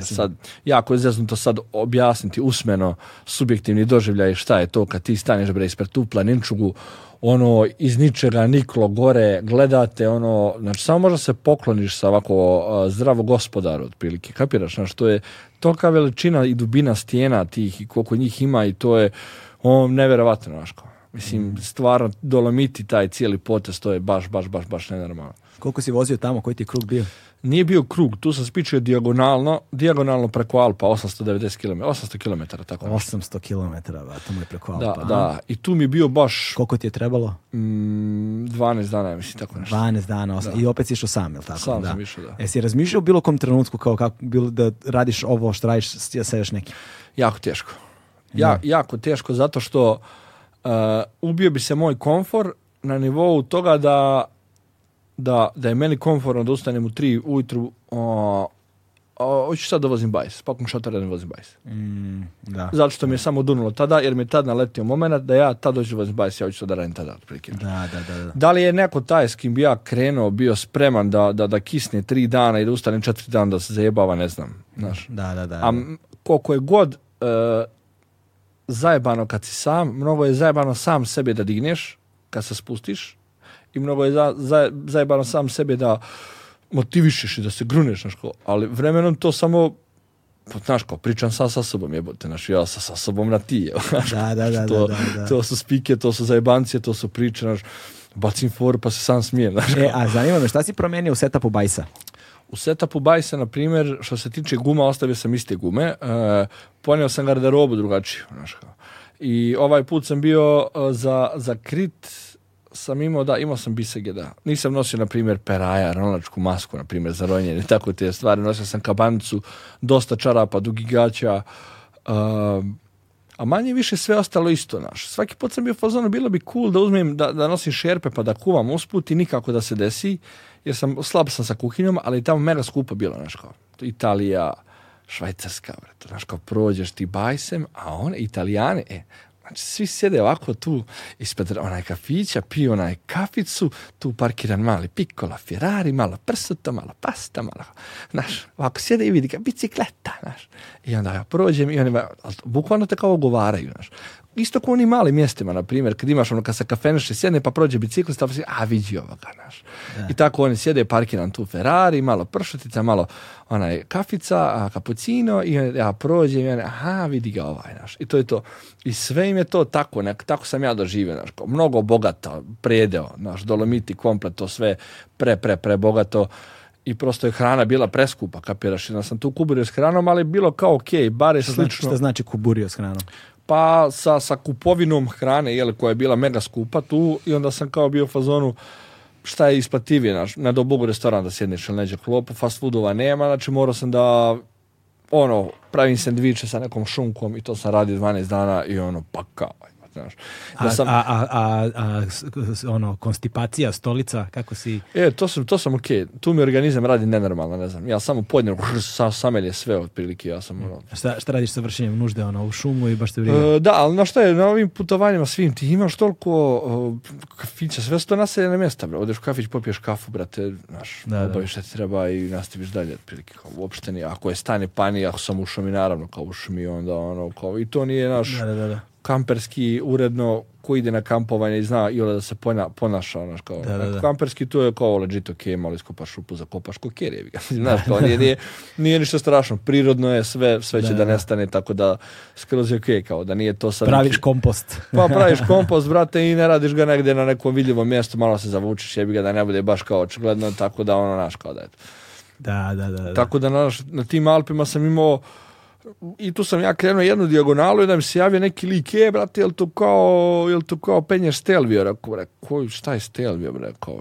Sad, jako je to sad objasniti usmeno subjektivni doživljaj šta je to kad ti staneš bre ispred tu planinčugu ono iz ničega niklo gore gledate ono znači samo možda se pokloniš sa ovako zdravo gospodaru otprilike kapiraš znači to je tolika veličina i dubina stijena tih i koliko njih ima i to je on nevjerovatno naško Mislim, mm. stvarno dolomiti taj cijeli potez, to je baš, baš, baš, baš nenormalno. Koliko si vozio tamo, koji ti je krug bio? Nije bio krug, tu sam spičio dijagonalno, dijagonalno preko Alpa, 890 km, 800 km, tako 800 km, to mu je preko Alpa. Da, da, i tu mi je bio baš... Koliko ti je trebalo? Mm, 12 dana, mislim, tako nešto. 12 dana, i opet si išao sam, jel tako? Sam da. sam išao, da. Jesi razmišljao u bilo kom trenutku kao kako, da radiš ovo što radiš sa još nekim? Jako teško ja, jako teško zato što uh, ubio bi se moj komfor na nivou toga da, da, da je meni komforno da ustanem u tri ujutru uh, hoću sad da vozim bajs, spakujem šatora da ne vozim bajs. Mm, zato što mi je samo dunulo tada, jer mi je tad naletio moment da ja tad dođu vozim bajs, ja hoću da radim tada. Otprilike. Da, da, da, da. li je neko taj s kim bi ja krenuo, bio spreman da, da, da kisne tri dana i da ustanem četiri dana da se zajebava, ne znam. Znaš? Da, da, da. A koliko je god uh, zajebano kad si sam, mnogo je zajebano sam sebe da digneš kad se spustiš i mnogo je za, zajebano sam sebe da motivišeš i da se gruneš, na školu ali vremenom to samo pa, znaš kao, pričam sam sa sobom, jebote, znaš, ja sa, sa sobom na ti, znaš, da, da, da, to, to su spike, to su zajebancije, to su priče, bacim for pa se sam smijem. Znaš, e, a zanima me, šta si promijenio u setupu Bajsa? U setupu bajsa, na primjer, što se tiče guma, ostavio sam iste gume. E, ponio sam garderobu drugačiju. Znaš I ovaj put sam bio e, za, za krit sam imao, da, imao sam bisege, da. Nisam nosio, na primjer, peraja, ronačku masku, na primjer, za ronjenje, tako te stvari. Nosio sam kabancu, dosta čarapa, dugi gaća. E, a manje više sve ostalo isto, naš. Svaki put sam bio pozorno. bilo bi cool da uzmem, da, da nosim šerpe pa da kuvam usput i nikako da se desi jer sam, slab sam sa kuhinjom, ali tamo mega skupo bilo, znaš kao, Italija, Švajcarska, vrto znaš kao, prođeš ti bajsem, a one, Italijane, e, Znači, svi sjede ovako tu ispred onaj kafića, piju onaj kaficu, tu parkiran mali pikola, Ferrari, malo prsuto, malo pasta, malo, znaš, ovako sjede i vidi ga, bicikleta, znaš. I onda ja prođem i oni, bukvalno te kao ogovaraju, znaš isto kao u onim malim mjestima, na primjer, kad imaš ono, kad se kafeneš i sjedne, pa prođe biciklista, pa si, a vidi ovoga, naš. I tako oni sjede, parkiran tu Ferrari, malo pršutica, malo onaj kafica, a kapucino, i ja prođem, i aha, vidi ga ovaj, naš. I to je to. I sve im je to tako, nek, tako sam ja doživio, naš, mnogo bogato, predeo, naš, dolomiti, komplet, to sve pre, pre, pre bogato i prosto je hrana bila preskupa, kapiraš, ja sam tu kuburio s hranom, ali bilo kao ok, bare slično. Znači, znači kuburio s hranom? pa sa, sa kupovinom hrane jel, koja je bila mega skupa tu i onda sam kao bio u fazonu šta je isplativije, naš, na Dobubu restoran da sjedneš ili neđe klopu, fast foodova nema, znači morao sam da ono, pravim sandviče sa nekom šunkom i to sam radio 12 dana i ono, pa kao, znaš. a, a, a, a, ono, konstipacija, stolica, kako si... E, to sam, to sam okej. Tu mi organizam radi nenormalno, ne znam. Ja samo podnem, sa, samelje sve otprilike, ja sam ono... Šta, šta radiš sa vršenjem nužde, ono, u šumu i baš te vrijeme? E, da, ali na šta je, na ovim putovanjima svim, ti imaš toliko uh, kafića, sve su to naseljene mjesta, bro Odeš u kafić, popiješ kafu, brate, znaš, da, obaviš šta ti treba i nastaviš dalje, otprilike, kao, uopšte nije. Ako je stani pani, ako sam ušao mi, naravno, kao ušao mi, onda, ono, kao, i to nije naš... Da, da, da kamperski uredno ko ide na kampovanje i zna i da se pona, ponaša ono kao, da, da, kamperski to je kao legit ok, malo iskopaš šupu, zakopaš koker je znaš kao nije, nije, nije, ništa strašno, prirodno je sve, sve će da, nestane tako da skroz je ok kao da nije to sad praviš kompost pa praviš kompost brate i ne radiš ga negdje na nekom vidljivom mjestu, malo se zavučiš jebi ga da ne bude baš kao očigledno tako da ono naš kao da eto da, da, da, Tako da na, na tim Alpima sam imao i tu sam ja krenuo jednu dijagonalu i da mi se javio neki lik, je brate, jel to kao, jel to kao penje Stelvio? Rekao, rekao, šta je Stelvio? Rekao,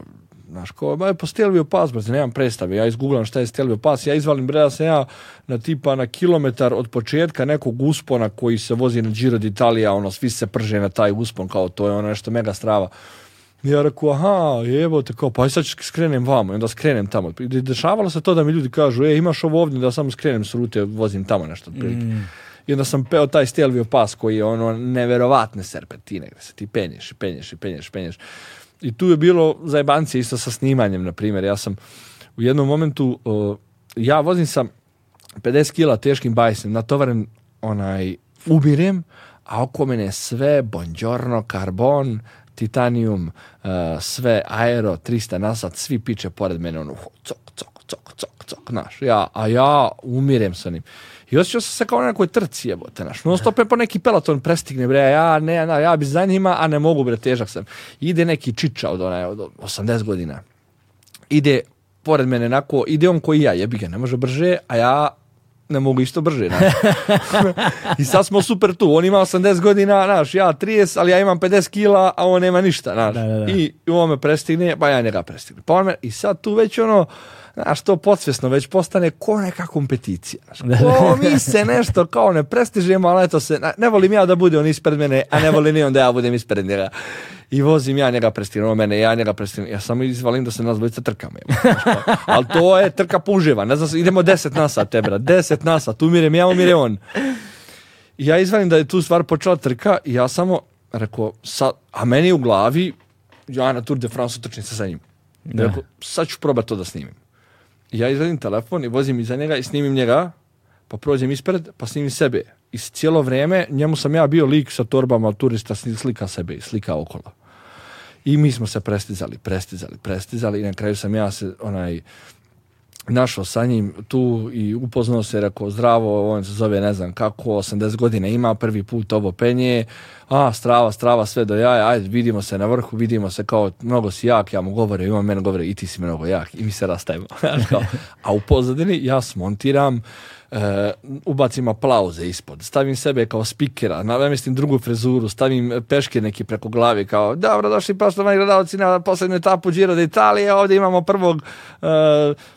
znaš, kao, ba, pa Stelvio pas, brate, nemam predstave, ja izgooglam šta je Stelvio pas, ja izvalim, bre, da sam ja na tipa na kilometar od početka nekog uspona koji se vozi na Giro d'Italia, ono, svi se prže na taj uspon, kao, to je ono nešto mega strava ja reku, aha, evo te kao, pa sad skrenem vamo i onda skrenem tamo. Dešavalo se to da mi ljudi kažu, e, imaš ovo ovdje, da samo skrenem s rute, vozim tamo nešto. Mm. I onda sam peo taj Stelvio pas koji je ono neverovatne serpentine gdje se ti penješ i penješ i penješ, penješ. I tu je bilo zajebancije isto sa snimanjem, na primjer. Ja sam u jednom momentu, ja vozim sa 50 kila teškim Na natovaren onaj, ubirem, a oko mene sve, bonđorno, karbon, Titanium, uh, sve Aero 300 nasad, svi piče pored mene ono cok, cok, cok, cok, cok, naš. Ja, a ja umirem sa njim. I osjećao sam se kao na nekoj trci jebote, naš. Non stop po neki peloton prestigne, bre, ja ne, ja, ja bi za njima, a ne mogu, bre, težak sam. Ide neki čiča od, onaj, od 80 godina. Ide pored mene, nako, ide on koji ja, jebi ga, ne može brže, a ja ne mogu isto brže. I sad smo super tu. On ima 80 godina, naš, ja 30, ali ja imam 50 kila, a on nema ništa. Naš. Da, da, da. I on me prestigne, pa ja njega prestigne. Pa on me, I sad tu već ono, znaš, to podsvjesno već postane ko neka kompeticija. ko mi se nešto kao ne prestižimo, ali eto se, ne volim ja da bude on ispred mene, a ne volim ni on da ja budem ispred njega. I vozim ja njega prestignuo ono mene, ja njega prestim. Ja samo izvalim da se nas dvojica trkamo. Ali to je trka puževa. Ne znam, idemo deset nasa tebra, deset nasa, tu umirem ja, umire on. ja izvalim da je tu stvar počela trka i ja samo rekao, a meni u glavi, ja na Tour de France se sa njim. Rekao, sad ću probati to da snimim ja izvedim telefon i vozim iza njega i snimim njega, pa prođem ispred, pa snimim sebe. I cijelo vrijeme njemu sam ja bio lik sa torbama turista, slika sebe i slika okolo. I mi smo se prestizali, prestizali, prestizali i na kraju sam ja se onaj našao sa njim tu i upoznao se, rekao zdravo, on se zove ne znam kako, 80 godina ima, prvi put ovo penje, a strava, strava, sve do jaja, ajde vidimo se na vrhu, vidimo se kao mnogo si jak, ja mu govorim, on mene govore i ti si mnogo jak i mi se rastajemo. a u pozadini ja smontiram Uh, ubacim aplauze ispod, stavim sebe kao spikera, namestim drugu frizuru, stavim eh, peške neki preko glavi kao dobro došli poštovani gledalci na poslednju etapu Giro italije ovdje imamo prvog eh,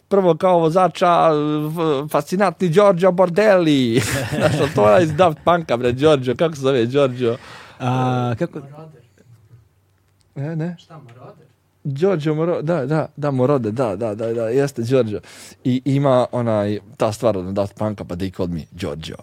prvo kao vozača fascinatni Giorgio Bordelli Znaš, to je iz Daft Punka bre Giorgio, kako se zove Giorgio A, kako... E, ne? Šta, Maroder? Giorgio Moro, da, da, da, Morode, da, da, da, da, jeste Giorgio. I ima onaj, ta stvar od Daft Punk-a pa they kod mi, Giorgio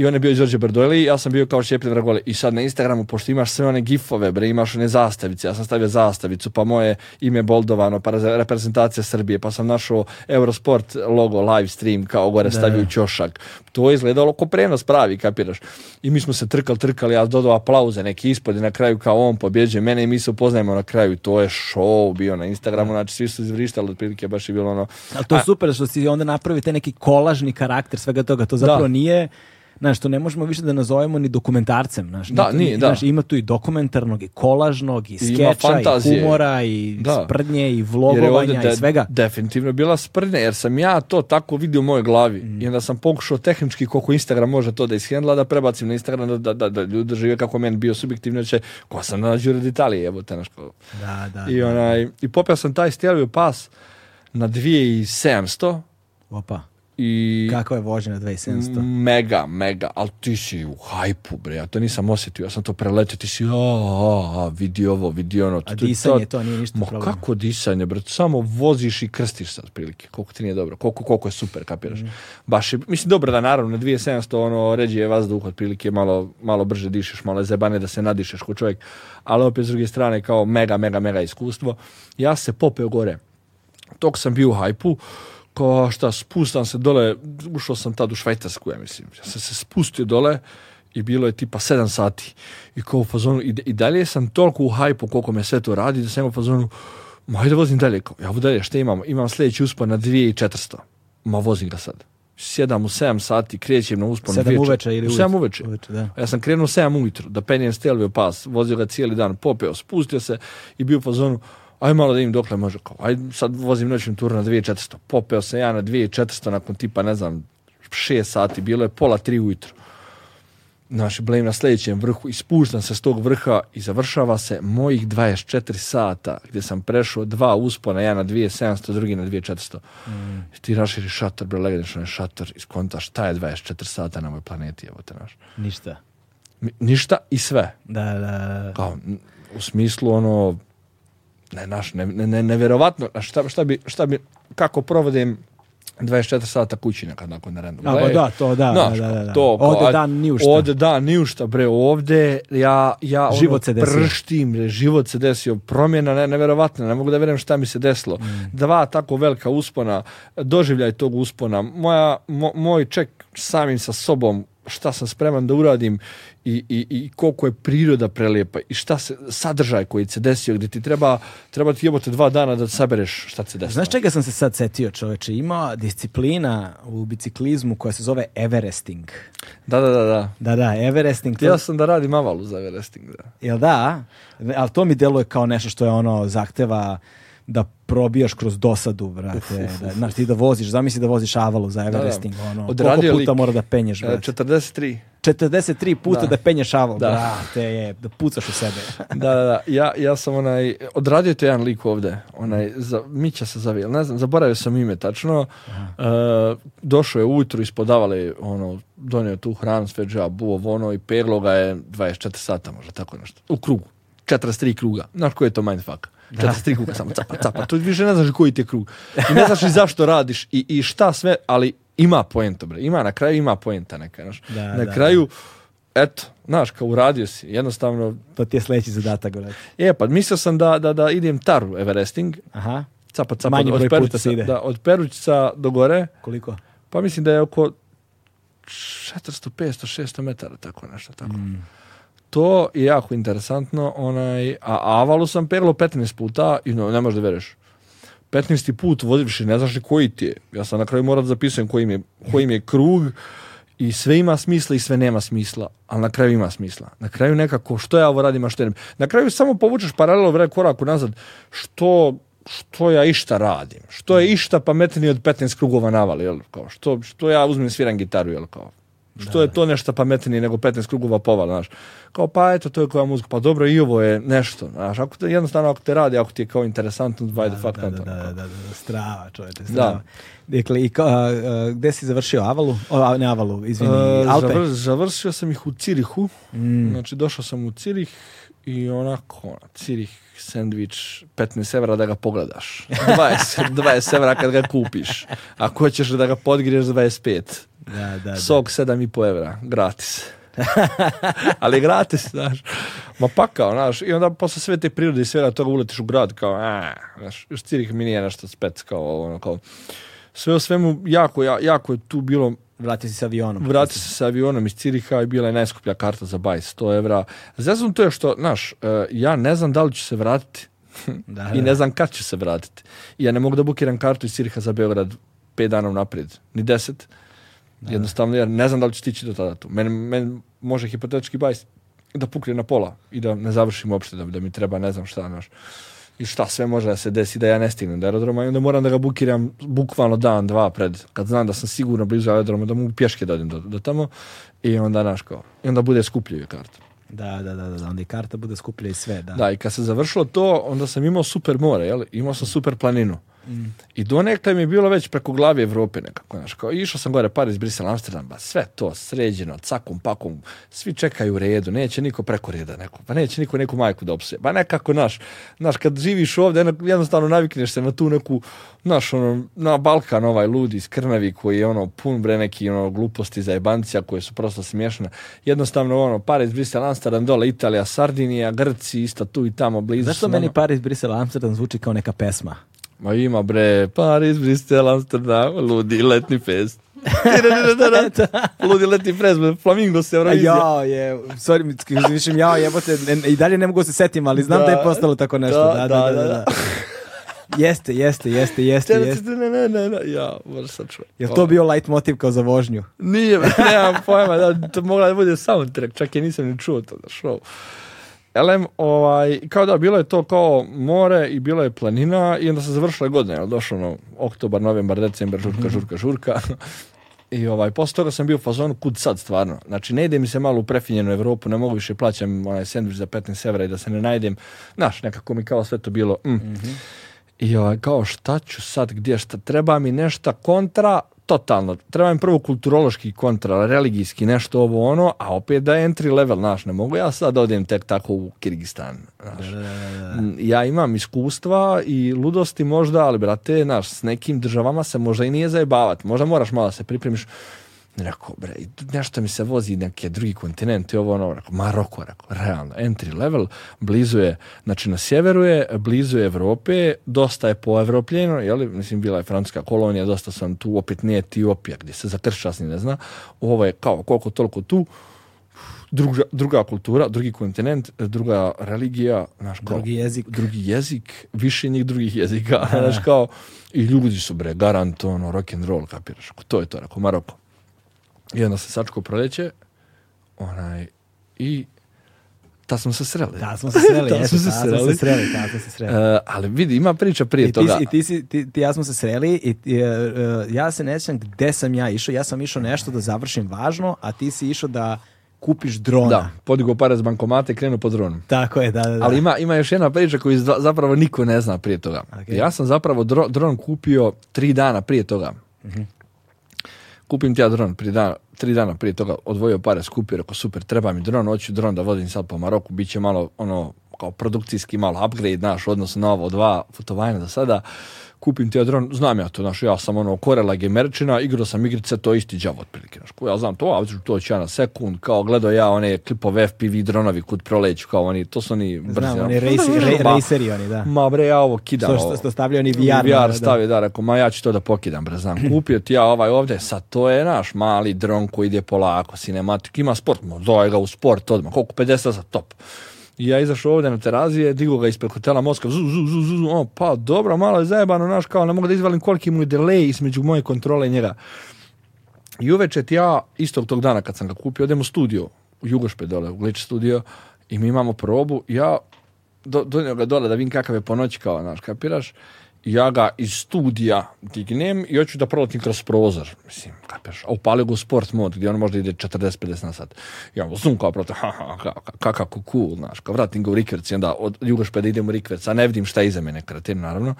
i on je bio Đorđe i ja sam bio kao Šepin Vragoli. I sad na Instagramu, pošto imaš sve one gifove, bre, imaš one zastavice, ja sam stavio zastavicu, pa moje ime boldovano, pa reprezentacija Srbije, pa sam našao Eurosport logo, live stream, kao gore stavio čošak. To je izgledalo ko prenos pravi, kapiraš. I mi smo se trkali, trkali, ja dodao aplauze neki ispod i na kraju kao on pobjeđe mene i mi se upoznajemo na kraju. To je show bio na Instagramu, znači svi su izvrištali, otprilike baš je bilo ono... A to je super što si onda napravite neki kolažni karakter svega toga, to zapravo nije znaš, to ne možemo više da nazovemo ni dokumentarcem, znaš. Da, da. ima tu i dokumentarnog, i kolažnog, i skeča, i, i humora, i da. sprdnje, i vlogovanja, de, i svega. Definitivno bila sprdnja, jer sam ja to tako vidio u mojoj glavi. Mm. I onda sam pokušao tehnički koliko Instagram može to da ishendla, da prebacim na Instagram, da, da, da, da ljudi žive kako meni bio subjektivno, će, ko sam na Đure evo te, znaš, Da, da. I, onaj, i popio sam taj stjelio pas na 2700, Opa. I... Kako je vožnja 2700? Mega, mega, ali ti si u hajpu, bre, ja to nisam osjetio, ja sam to preletio, ti si, a, vidi ovo, vidi ono. A disanje, to nije ništa problem. Ma kako disanje, bre, samo voziš i krstiš sad, prilike, koliko ti nije dobro, koliko, koliko je super, kapiraš. Mhm. Baš je, mislim, dobro da naravno, na 2700, ono, ređe je vazduh, otprilike, malo, malo brže dišeš, malo je zebane da se nadišeš ko čovjek, ali opet s druge strane, kao mega, mega, mega iskustvo. Ja se popeo gore, tok sam bio u hajpu, ko šta, spustam se dole, ušao sam tad u Švajcarsku, ja mislim. Ja sam se spustio dole i bilo je tipa 7 sati. I kao u fazonu, i, i dalje sam toliko u hajpu koliko me sve to radi, da sam u fazonu, ma hajde vozim dalje. Kao, ja dalje, šta imam? Imam sljedeći uspon na 2400. Ma vozim ga sad. Sjedam u 7 sati, krećem na uspon. 7 uveče ili uveče? 7 uveče. uveče da. Ja sam krenuo 7 ujutru, da penjem stelvio pas, vozio ga cijeli dan, popeo, spustio se i bio u fazonu, aj malo da im dokle može, kao, aj sad vozim noćni tur na 2400, popeo sam ja na 2400 nakon tipa, ne znam, 6 sati, bilo je pola tri ujutro. Naš blame na sljedećem vrhu, ispuštam se s tog vrha i završava se mojih 24 sata, gdje sam prešao dva uspona, ja na 2700, drugi na 2400. Mm. Ti raširiš šator, bre, legneš na šator, iskontaš šta je 24 sata na mojoj planeti, evo te naš. Ništa. ništa i sve. da, da. Kao, u smislu ono, ne, naš, ne, ne, nevjerovatno, šta, šta, bi, šta bi, kako provodim 24 sata kući nekad nakon random. Pa da, to da, da, da, da. To, od dan ni ušta. Od dan ni ušta, bre, ovdje ja, ja ono, život se prštim, život se desio, promjena ne, ne mogu da vjerujem šta mi se desilo. Mm. Dva tako velika uspona, doživljaj tog uspona, moja, moj ček samim sa sobom, šta sam spreman da uradim i, i, i koliko je priroda prelijepa i šta se, sadržaj koji se desio gdje ti treba, treba ti dva dana da sabereš šta se desio. Znaš čega sam se sad setio čoveče? Ima disciplina u biciklizmu koja se zove Everesting. Da, da, da. Da, da, da Everesting. Ja sam da radim avalu za Everesting. Da. Jel da? Ali to mi deluje kao nešto što je ono zahteva da probijaš kroz dosadu, brate. da, znaš, ti da voziš, zamisli da voziš avalu za Everesting. Da, da. Ono, koliko puta mora da penješ, e, brate? 43. 43 puta da, da penješ avom. Da. Brate je, da pucaš u sebe. da, da, da. Ja, ja sam onaj, odradio to jedan lik ovde. Onaj, za, Mića se zavijel. ne znam, zaboravio sam ime tačno. Uh, došao je ujutru, ispodavale, ono, donio tu hranu, sve džava, buo ono, i perlo ga je 24 sata, možda tako nešto. U krugu. 43 kruga. Znaš koji je to mindfuck? Da. 43 kruga samo capa, capa. Tu više ne znaš koji ti je krug. I ne znaš i zašto radiš i, i šta sve, ali ima poenta, bre. Ima, na kraju ima poenta neka, znaš. Da, na da, kraju, da. eto, znaš, kao uradio si, jednostavno... To ti je sledeći zadatak, bre. Je, pa mislio sam da, da, da idem taru Everesting. Aha. Capa, capa, od, od Perućica, ide. Da, od Perućica do gore. Koliko? Pa mislim da je oko 400, 500, 600 metara, tako nešto, tako. Mm. To je jako interesantno, onaj, a Avalu sam perilo 15 puta i no, ne možeš da veriš. 15. put vozivši, ne znaš ni koji ti je. Ja sam na kraju da zapisujem koji je, je krug i sve ima smisla i sve nema smisla, ali na kraju ima smisla. Na kraju nekako što ja ovo radim, a što ne. Na kraju samo povučeš paralelo vre korak nazad što što ja išta radim, što je išta pametnije od 15 krugova navali, jel, kao, što, što ja uzmem sviran gitaru, jel, kao, što je to nešto pametnije nego 15 krugova povala, znaš. Kao, pa eto, to je koja muzika, pa dobro, i ovo je nešto, znaš. Ako te, jednostavno, ako te radi, ako ti je kao interesantno, why the fuck da, da, da, da, strava, čovječe, strava. Dakle, i gde si završio Avalu? O, ne Avalu, izvini, e, Alpe? završio sam ih u Cirihu, mm. znači došao sam u Cirih i onako, ono, Cirih sandvič 15 evra da ga pogledaš. 20, 20 evra kad ga kupiš. Ako ćeš da ga podgriješ 25 da, da, Sok 7,5 evra, gratis. ali gratis, znaš. Ma pa kao, znaš, i onda posle sve te prirode i svega toga uletiš u grad, kao, a, znaš, još Cirih mi nije nešto spec, kao, ono, kao, sve o svemu, jako, jako je tu bilo Vrati se s avionom. Vrati se s avionom iz Ciriha i bila je najskuplja karta za baj, 100 evra. to je što, znaš, e, ja ne znam da li ću se vratiti da, i ne znam kad ću se vratiti. Ja ne mogu da bukiram kartu iz Ciriha za Beograd 5 dana naprijed, ni 10. Jednostavno, jer ne znam da li će stići do tada tu. Meni, može hipotetički bajs da pukne na pola i da ne završim uopšte, da, da mi treba ne znam šta, naš. I šta sve može da se desi da ja ne stignem do aerodroma i onda moram da ga bukiram bukvalno dan, dva pred, kad znam da sam sigurno blizu aerodroma, da mu pješke dodim do, tamo i onda, naš, kao, i onda bude skupljivi karta. Da, da, da, da, onda i karta bude skuplja i sve, da. Da, i kad se završilo to, onda sam imao super more, jel? Imao sam super planinu. I I donekle mi je bilo već preko glave Evrope nekako. Znaš, kao, išao sam gore Paris, Brisel, Amsterdam, ba, sve to sređeno, cakom, pakom, svi čekaju u redu, neće niko preko reda neko, pa neće niko neku majku da opsuje. Pa nekako, naš, naš, kad živiš ovdje, jednostavno navikneš se na tu neku, naš, ono, na Balkan ovaj ludi skrnavi koji je ono pun bre neki ono, gluposti za jebancija koje su prosto smiješne. Jednostavno, ono, Paris, Brisel, Amsterdam, dole Italija, Sardinija, Grci, isto tu i tamo blizu. Zašto meni ono Paris, Brisel, Amsterdam zvuči kao neka pesma? Ma ima bre, Paris, Bristel, Amsterdam, ludi letni fest. Ludi letni fest, Flamingo se Eurovizija. Ja, je, sorry, mislim, ja, jebote, i dalje ne mogu se setim, ali znam da, je postalo tako nešto. Da, da, da. Jeste, jeste, jeste, jeste, jeste. Ne, ne, ne, ne, ja, moram sad čujem. Je to bio light motiv kao za vožnju? Nije, nemam pojma, da, to mogla da bude soundtrack, čak i nisam ni čuo to, da, show ovaj, kao da, bilo je to kao more i bilo je planina i onda se završila godina, došlo ono, oktobar, novembar, decembar, žurka, mhm. žurka, žurka. I ovaj, posle toga sam bio u fazonu kud sad stvarno. Znači, ne ide mi se malo u prefinjenu Evropu, ne mogu više plaćam onaj sandvič za 15 evra i da se ne najdem. Znaš, nekako mi kao sve to bilo. Mm. Mhm. I ovaj, kao šta ću sad, gdje šta, treba mi nešta kontra totalno, treba im prvo kulturološki kontra, religijski, nešto ovo ono, a opet da je entry level, naš ne mogu ja sad odem tek tako u Kirgistan, Ja imam iskustva i ludosti možda, ali brate, znaš, s nekim državama se možda i nije zajebavati, možda moraš malo se pripremiš, Rekao, bre, nešto mi se vozi neki drugi kontinent i ovo ono, Maroko, rekao, realno, entry level, blizu je, znači na sjeveru je, blizu je Evrope, dosta je poevropljeno, jeli, mislim, bila je francuska kolonija, dosta sam tu, opet nije Etiopija, gdje se za ne zna, ovo je kao koliko toliko tu, druga, druga kultura, drugi kontinent, druga religija, znaš kao, drugi jezik, drugi jezik više njih drugih jezika, znaš kao, i ljudi su bre, garant, ono, rock and roll, kapiraš, to je to, rekao, Maroko. I onda sam sačkao proljeće, onaj, i ta smo se sreli. Da, smo se sreli, tad smo se sreli, sreli smo se sreli. Uh, ali vidi, ima priča prije I toga. Ti, I ti, si, ti, ja smo se sreli i e, e, ja se ne sjećam gde sam ja išao. Ja sam išao nešto da završim važno, a ti si išao da kupiš drona. Da, podigo pare s bankomate i krenuo po dronu. Tako je, da, da, da. Ali ima, ima još jedna priča koju zapravo niko ne zna prije toga. Ja sam zapravo dro, dron kupio tri dana prije toga. Uh kupim ti ja dron, prije tri dana prije toga odvojio pare, skupio, rekao super, treba mi dron, hoću dron da vodim sad po Maroku, bit će malo ono, kao produkcijski malo upgrade naš odnosno na ovo dva putovanja do sada kupim ti dron, znam ja to, znaš, ja sam ono korela gemerčina, igrao sam igrice, to isti džav otprilike, ja znam to, a to ću ja na sekund, kao gledao ja one klipove FPV dronovi kud proleću, kao oni, to su oni brzi. Znam, oni ono. oni, da. Ma bre, ja ovo kidam. Što, što stavljaju oni VR. VR stavio, da, rekao, ma ja ću to da pokidam, bre, znam, kupio ti ja ovaj ovdje, sad to je naš mali dron koji ide polako, cinematik, ima sport, zove ga u sport odmah, koliko 50 za top ja izašao ovdje na terazije, digao ga ispred hotela Moskva, zu, zu, zu, zu, pa dobro, malo je zajebano, naš, kao ne mogu da izvalim koliki mu je delay između moje kontrole i njega. I uveče ja, istog tog dana kad sam ga kupio, odem u studio, u Jugošpe dole, u Glitch studio, i mi imamo probu, ja do, donio ga dole da vidim kakav je po noći, kao, naš, kapiraš, ja ga iz studija dignem i hoću da prolatim kroz prozor. Mislim, kapeš, a upali ga u sport mod, gdje on možda ide 40-50 na sat. Ja mu zum kao protiv, ha, ha, ha, cool, znaš, kao vratim ga u rikverc i onda od jugošpeda idem u rikverc, a ne vidim šta je iza mene, kretim, naravno.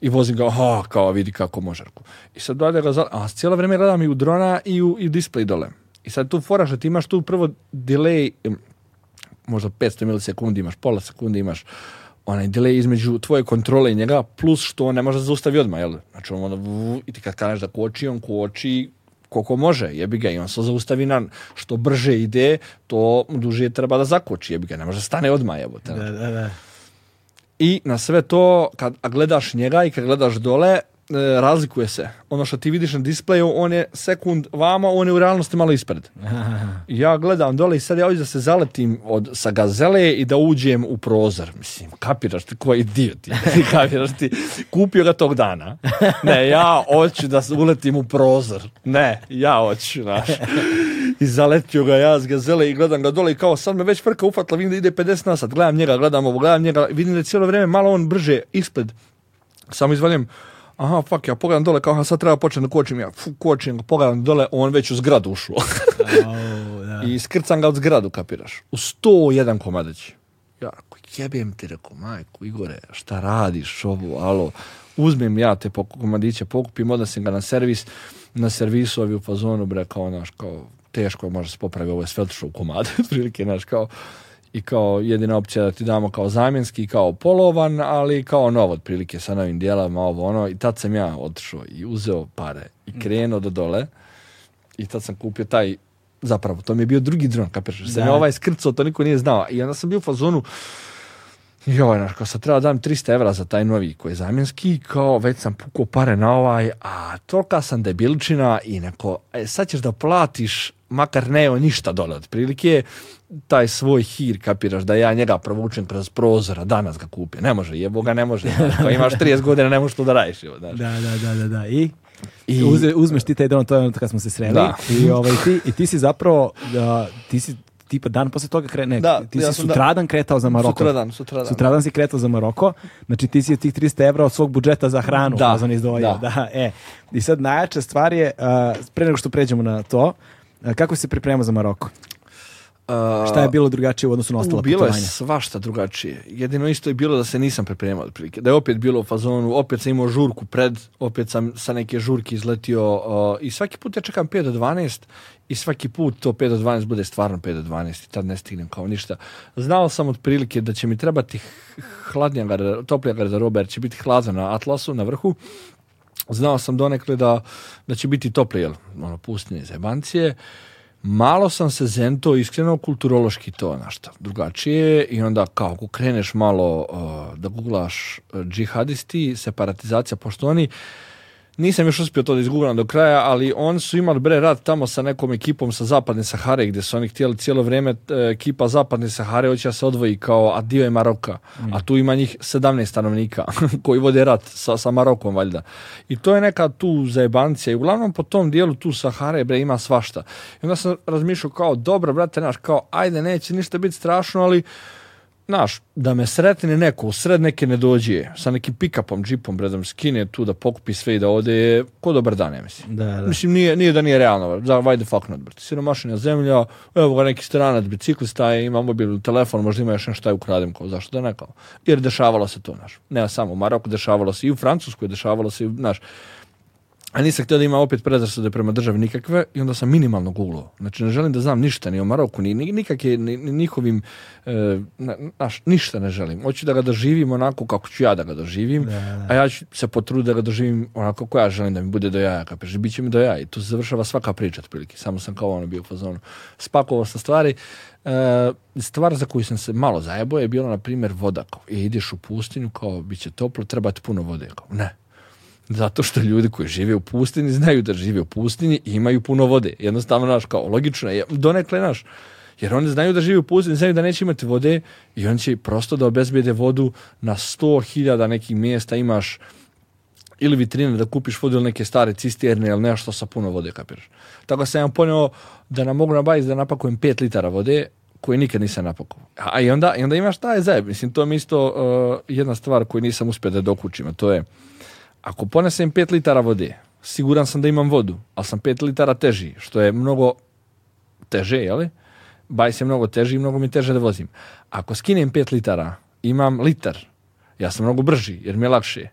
I vozim ga, ha, kao vidi kako može. I sad dalje ga, a cijelo vrijeme gledam i u drona i u i display dole. I sad tu fora ti imaš tu prvo delay, možda 500 milisekundi imaš, pola sekunde imaš, onaj delay između tvoje kontrole i njega, plus što on ne može da zaustavi odmah, jel? Znači, on onda, i ti kad kažeš da koči, on koči koliko može, jebi ga, i on se zaustavi na što brže ide, to duže treba da zakoči, jebi ga, ne može stane odmah, jebo Da, da, da. I na sve to, kad gledaš njega i kad gledaš dole, E, razlikuje se. Ono što ti vidiš na displeju, on je sekund vama, on je u realnosti malo ispred. Ja gledam dole i sad ja hoću da se zaletim od, sa gazele i da uđem u prozor. Mislim, kapiraš ti koji dio ti? kapiraš ti? Kupio ga tog dana. Ne, ja hoću da uletim u prozor. Ne, ja hoću, znaš. I zaletio ga ja s gazele i gledam ga dole i kao sad me već prka ufatla, vidim da ide 50 sat gledam njega, gledam ovo, gledam njega, vidim da cijelo vrijeme malo on brže ispred. Samo izvaljem, aha, fuck, ja pogledam dole, kao, aha, sad treba početi da kočim, ja fu, kočim, pogledam dole, on već u zgradu ušao. oh, I skrcam ga od zgradu, kapiraš. U 101 komadić. Ja, jebem ti, rekao, majku, Igore, šta radiš ovo, alo, uzmem ja te komadiće, pokupim, odnosim ga na servis, na servisu ovi u fazonu, bre, kao, naš, kao, teško, može se popravi, ovo je sveltišo u komade, otprilike, naš, kao, i kao jedina opcija da ti damo kao zamjenski kao polovan, ali kao novo otprilike sa novim dijelama ovo ono i tad sam ja otišao i uzeo pare i mhm. krenuo do dole i tad sam kupio taj zapravo to mi je bio drugi dron kapiraš se ovaj skrcao niko nije znao i onda sam bio u fazonu joj, naš, kao sad treba dam 300 evra za taj novi koji je zamjenski, kao već sam pukao pare na ovaj, a tolika sam debiličina i neko, e, sad ćeš da platiš makar ne o ništa dole, otprilike taj svoj hir, kapiraš, da ja njega provučem kroz prozora, danas ga kupim, ne može, jebo ga, ne može, ako imaš 30 godina, ne možeš to da radiš, Da, da, da, da, da, i? I, uzmeš ti taj dron, to je ono kad smo se sreli i, ovaj, ti, i ti si zapravo ti si tipa dan posle toga krene da, ti ja si sutradan da... kretao za Maroko. Sutradan, sutradan. Sutradan si kretao za Maroko, znači ti si od tih 300 evra od svog budžeta za hranu da, pa izdvojio. Da. da. e. I sad najjača stvar je, uh, pre nego što pređemo na to, kako se pripremao za Maroko? Uh, Šta je bilo drugačije u odnosu na ostala Bilo putovanja? je svašta drugačije. Jedino isto je bilo da se nisam pripremao otprilike. Da je opet bilo u fazonu, opet sam imao žurku pred, opet sam sa neke žurke izletio uh, i svaki put ja čekam 5 do 12 i svaki put to 5 do 12 bude stvarno 5 do 12 i tad ne stignem kao ništa. Znao sam otprilike da će mi trebati hladnija garderoba, toplija garderoba jer će biti hladno na Atlasu, na vrhu. Znao sam donekle da, da će biti toplije, ono, pustinje zebancije. Uh, malo sam se zento iskreno kulturološki to nešto drugačije i onda kao ako kreneš malo uh, da googlaš uh, džihadisti, separatizacija, pošto oni nisam još uspio to da do kraja, ali oni su imali bre rad tamo sa nekom ekipom sa Zapadne Sahare, gdje su oni htjeli cijelo vrijeme e, ekipa Zapadne Sahare hoće se odvoji kao, a dio je Maroka. Mm. A tu ima njih 17 stanovnika koji vode rat sa, sa Marokom, valjda. I to je neka tu zajebancija. I uglavnom po tom dijelu tu Sahare, bre, ima svašta. I onda sam razmišljao kao, dobro, brate, naš, kao, ajde, neće ništa biti strašno, ali znaš, da me sretne neko u sred neke ne dođe, sa nekim pikapom, džipom, bre, da skine tu, da pokupi sve i da ode, je ko dobar dan, ja mislim. Da, da. Mislim, nije, nije da nije realno, za why the fuck not, brate. Siromašenja zemlja, evo ga neki stranac, biciklista, ima mobil, telefon, možda ima još nešto, ukradim, kao, zašto da ne, kao. Jer dešavalo se to, naš. Ne samo u Maroku, dešavalo se i u Francuskoj, dešavalo se i, znaš, a nisam htio da ima opet predrasude prema državi nikakve i onda sam minimalno gulo. Znači ne želim da znam ništa ni o Maroku, ni, ni ni, njihovim, e, naš, ništa ne želim. Hoću da ga doživim onako kako ću ja da ga doživim, a ja ću se potruditi da ga doživim onako kako ja želim da mi bude do jaja. kapiš, bit će mi do jaja i tu se završava svaka priča otprilike. Samo sam kao ono bio u fazonu. Spakovao sam stvari. E, stvar za koju sam se malo zajebao je bilo, na primjer, voda. I e, ideš u pustinju, kao, bit će toplo, treba ti puno vode. ne, zato što ljudi koji žive u pustinji znaju da žive u pustinji i imaju puno vode. Jednostavno, naš, kao logično je, donekle naš, jer oni znaju da žive u pustinji, znaju da neće imati vode i on će prosto da obezbede vodu na sto hiljada nekih mjesta imaš ili vitrine da kupiš vodu ili neke stare cisterne ili nešto sa puno vode, kapiraš. Tako sam ja ponio da nam mogu nabaviti da napakujem 5 litara vode, koje nikad nisam napakuo. A i onda, i onda imaš taj zajeb. Mislim, to je isto uh, jedna stvar koju nisam uspio da dokučim, a to je ako ponesem 5 litara vode, siguran sam da imam vodu, ali sam 5 litara teži, što je mnogo teže, jeli? baj se mnogo teži i mnogo mi teže da vozim. Ako skinem 5 litara, imam litar, ja sam mnogo brži, jer mi je lakše,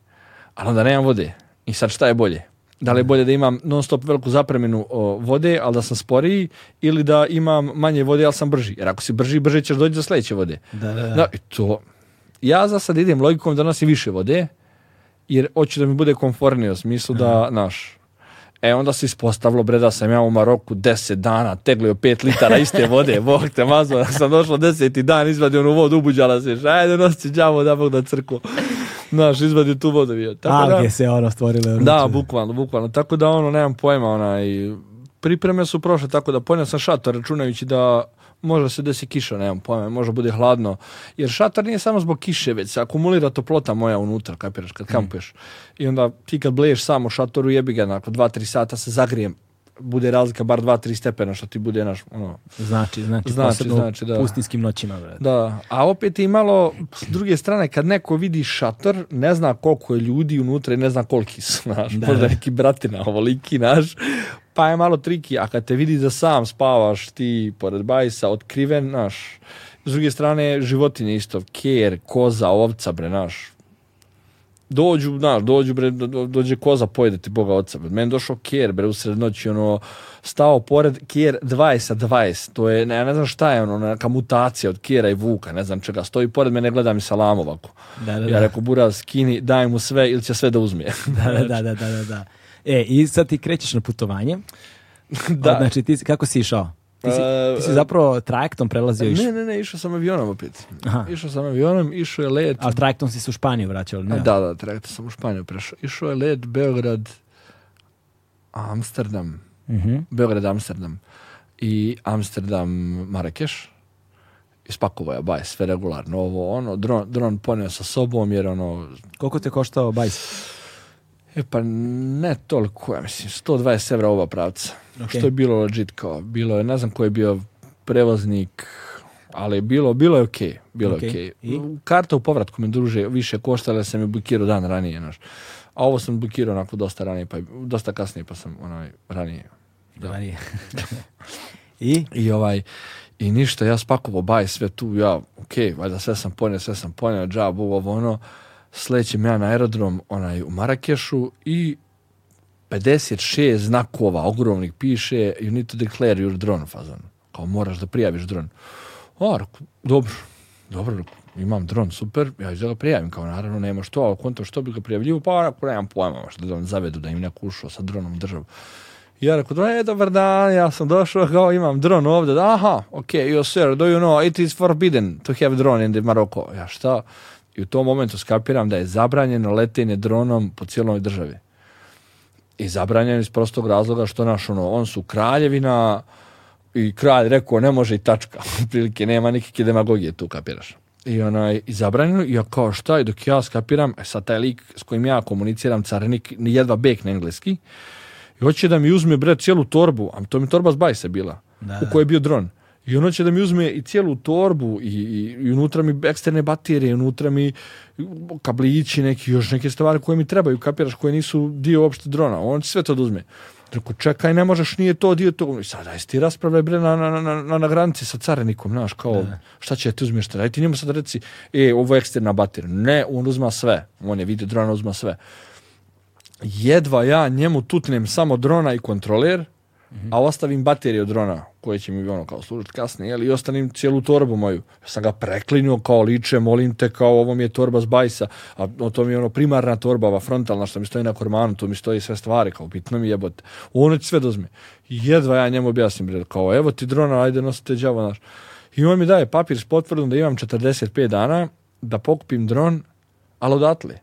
ali onda nemam vode. I sad šta je bolje? Da li je bolje da imam non stop veliku zapremenu vode, ali da sam sporiji, ili da imam manje vode, ali sam brži? Jer ako si brži, brže ćeš doći do sledeće vode. Da, da, i to. Ja za sad idem logikom da nosim više vode, jer hoću da mi bude konfornije u smislu da, mhm. naš, E, onda se ispostavilo, bre, da sam ja u Maroku deset dana teglio pet litara iste vode, bog te mazo, da sam došlo deseti dan, izvadio onu vodu, ubuđala se, ajde, nosi džavo da bog da crku. Znaš, tu vodu Tako da, se ono stvorile. Da, bukvalno, bukvalno. Tako da, ono, nemam pojma, onaj, pripreme su prošle, tako da ponio sam šator, računajući da možda se desi kiša, nemam pojma, možda bude hladno. Jer šator nije samo zbog kiše, već se akumulira toplota moja unutra, kapiraš, kad mm. kampuješ. I onda ti kad bleješ samo šatoru, jebi ga, nakon 2-3 sata se zagrijem bude razlika bar 2-3 stepena što ti bude naš ono znači znači znači, znači da pustinskim noćima brate. Da, a opet i malo s druge strane kad neko vidi šator, ne zna koliko je ljudi unutra i ne zna koliki su, znaš, možda neki bratina ovoliki naš, pa je malo triki, a kad te vidi da sam spavaš ti pored bajsa, otkriven, naš, s druge strane, životinje isto, kjer, koza, ovca, bre, naš, dođu, znaš, dođu, bre, dođe koza, pojede ti Boga oca, bre. Meni došao Kjer, bre, u srednoći, ono, stao pored Kjer 20 20, to je, ne, ne znam šta je, ono, neka mutacija od Kjera i Vuka, ne znam čega, stoji pored mene, gleda mi salam ovako. Da, Ja rekao, Buraz, skini, daj mu sve ili će sve da uzmije. da, da, da, da. da. E, i sad ti krećeš na putovanje. da. Znači, ti, kako si išao? Ti si, ti si e, e, zapravo trajektom prelazio išao? Ne, ne, ne, išao sam avionom opet. Aha. Išao sam avionom, išao je let... A trajektom si se u Španiju vraćao, ne? Da, da, trajektom sam u Španiju prešao. Išao je let Beograd, Amsterdam. Uh Beograd, Amsterdam. I Amsterdam, Marakeš. Ispakovao je bajs, sve regularno. Ovo, ono, dron, dron poneo sa sobom jer ono... Koliko te koštao bajs? E pa ne toliko, ja mislim, 120 evra oba pravca. Što je bilo legit kao, bilo je, ne znam ko je bio prevoznik, ali bilo, bilo je okej, okay, bilo je okej. Okay. Karta u povratku me druže više koštala, sam je blokirao dan ranije, znaš. A ovo sam blokirao onako dosta ranije, pa dosta kasnije, pa sam onaj, ranije. Ranije. I? I ovaj, i ništa, ja spakovo baj sve tu, ja, okej, valjda sve sam ponio, sve sam ponio, džab, ovo, ono, slećem ja na aerodrom onaj u Marakešu i 56 znakova ogromnih piše you need to declare your drone fazon. Kao moraš da prijaviš dron. O, dobro, dobro, imam dron, super, ja ću ga prijavim, kao naravno nema što, ali konto što bi ga prijavljivo, pa ako nemam pojma, što da zavedu da im neko ušao sa dronom u državu. I ja rekao, e, dobar dan, ja sam došao, kao imam dron ovdje, aha, ok, you sir, do you know, it is forbidden to have drone in the Morocco. Ja šta, i u tom momentu skapiram da je zabranjeno letenje dronom po cijeloj državi. I zabranjeno iz prostog razloga što naš ono, on su kraljevina i kralj rekao ne može i tačka. Prilike nema nikakve demagogije tu kapiraš. I ona je zabranjeno, i ja kao šta, i dok ja skapiram, e taj lik s kojim ja komuniciram, carnik jedva na engleski, i hoće da mi uzme, bre, cijelu torbu, a to mi torba s bajse bila, da, u kojoj je bio dron. I ono će da mi uzme i cijelu torbu i, i, unutra mi eksterne baterije, unutra mi kablići neki, još neke stvari koje mi trebaju, kapiraš, koje nisu dio uopšte drona. On će sve to da uzme. Rekao, čekaj, ne možeš, nije to dio to I sad, daj, ti raspravljaj bre na, na, na, na, granici sa carenikom, znaš, kao, ne. šta će ti uzmeš, daj ti njemu sad reci, e, ovo je eksterna baterija. Ne, on uzma sve. On je vidio drona, uzma sve. Jedva ja njemu tutnem samo drona i kontroler, hmm A ostavim baterije od drona koje će mi ono kao služiti kasnije ali i ostanim cijelu torbu moju. Ja sam ga preklinio kao liče, molim te kao ovo mi je torba s bajsa, a to mi je ono primarna torba, ova frontalna što mi stoji na kormanu, tu mi stoji sve stvari, kao bitno mi jebote. Ono će sve dozme. Jedva ja njemu objasnim, kao evo ti drona, ajde nosite đavo naš. I on mi daje papir s potvrdom da imam 45 dana da pokupim dron, ali odatle.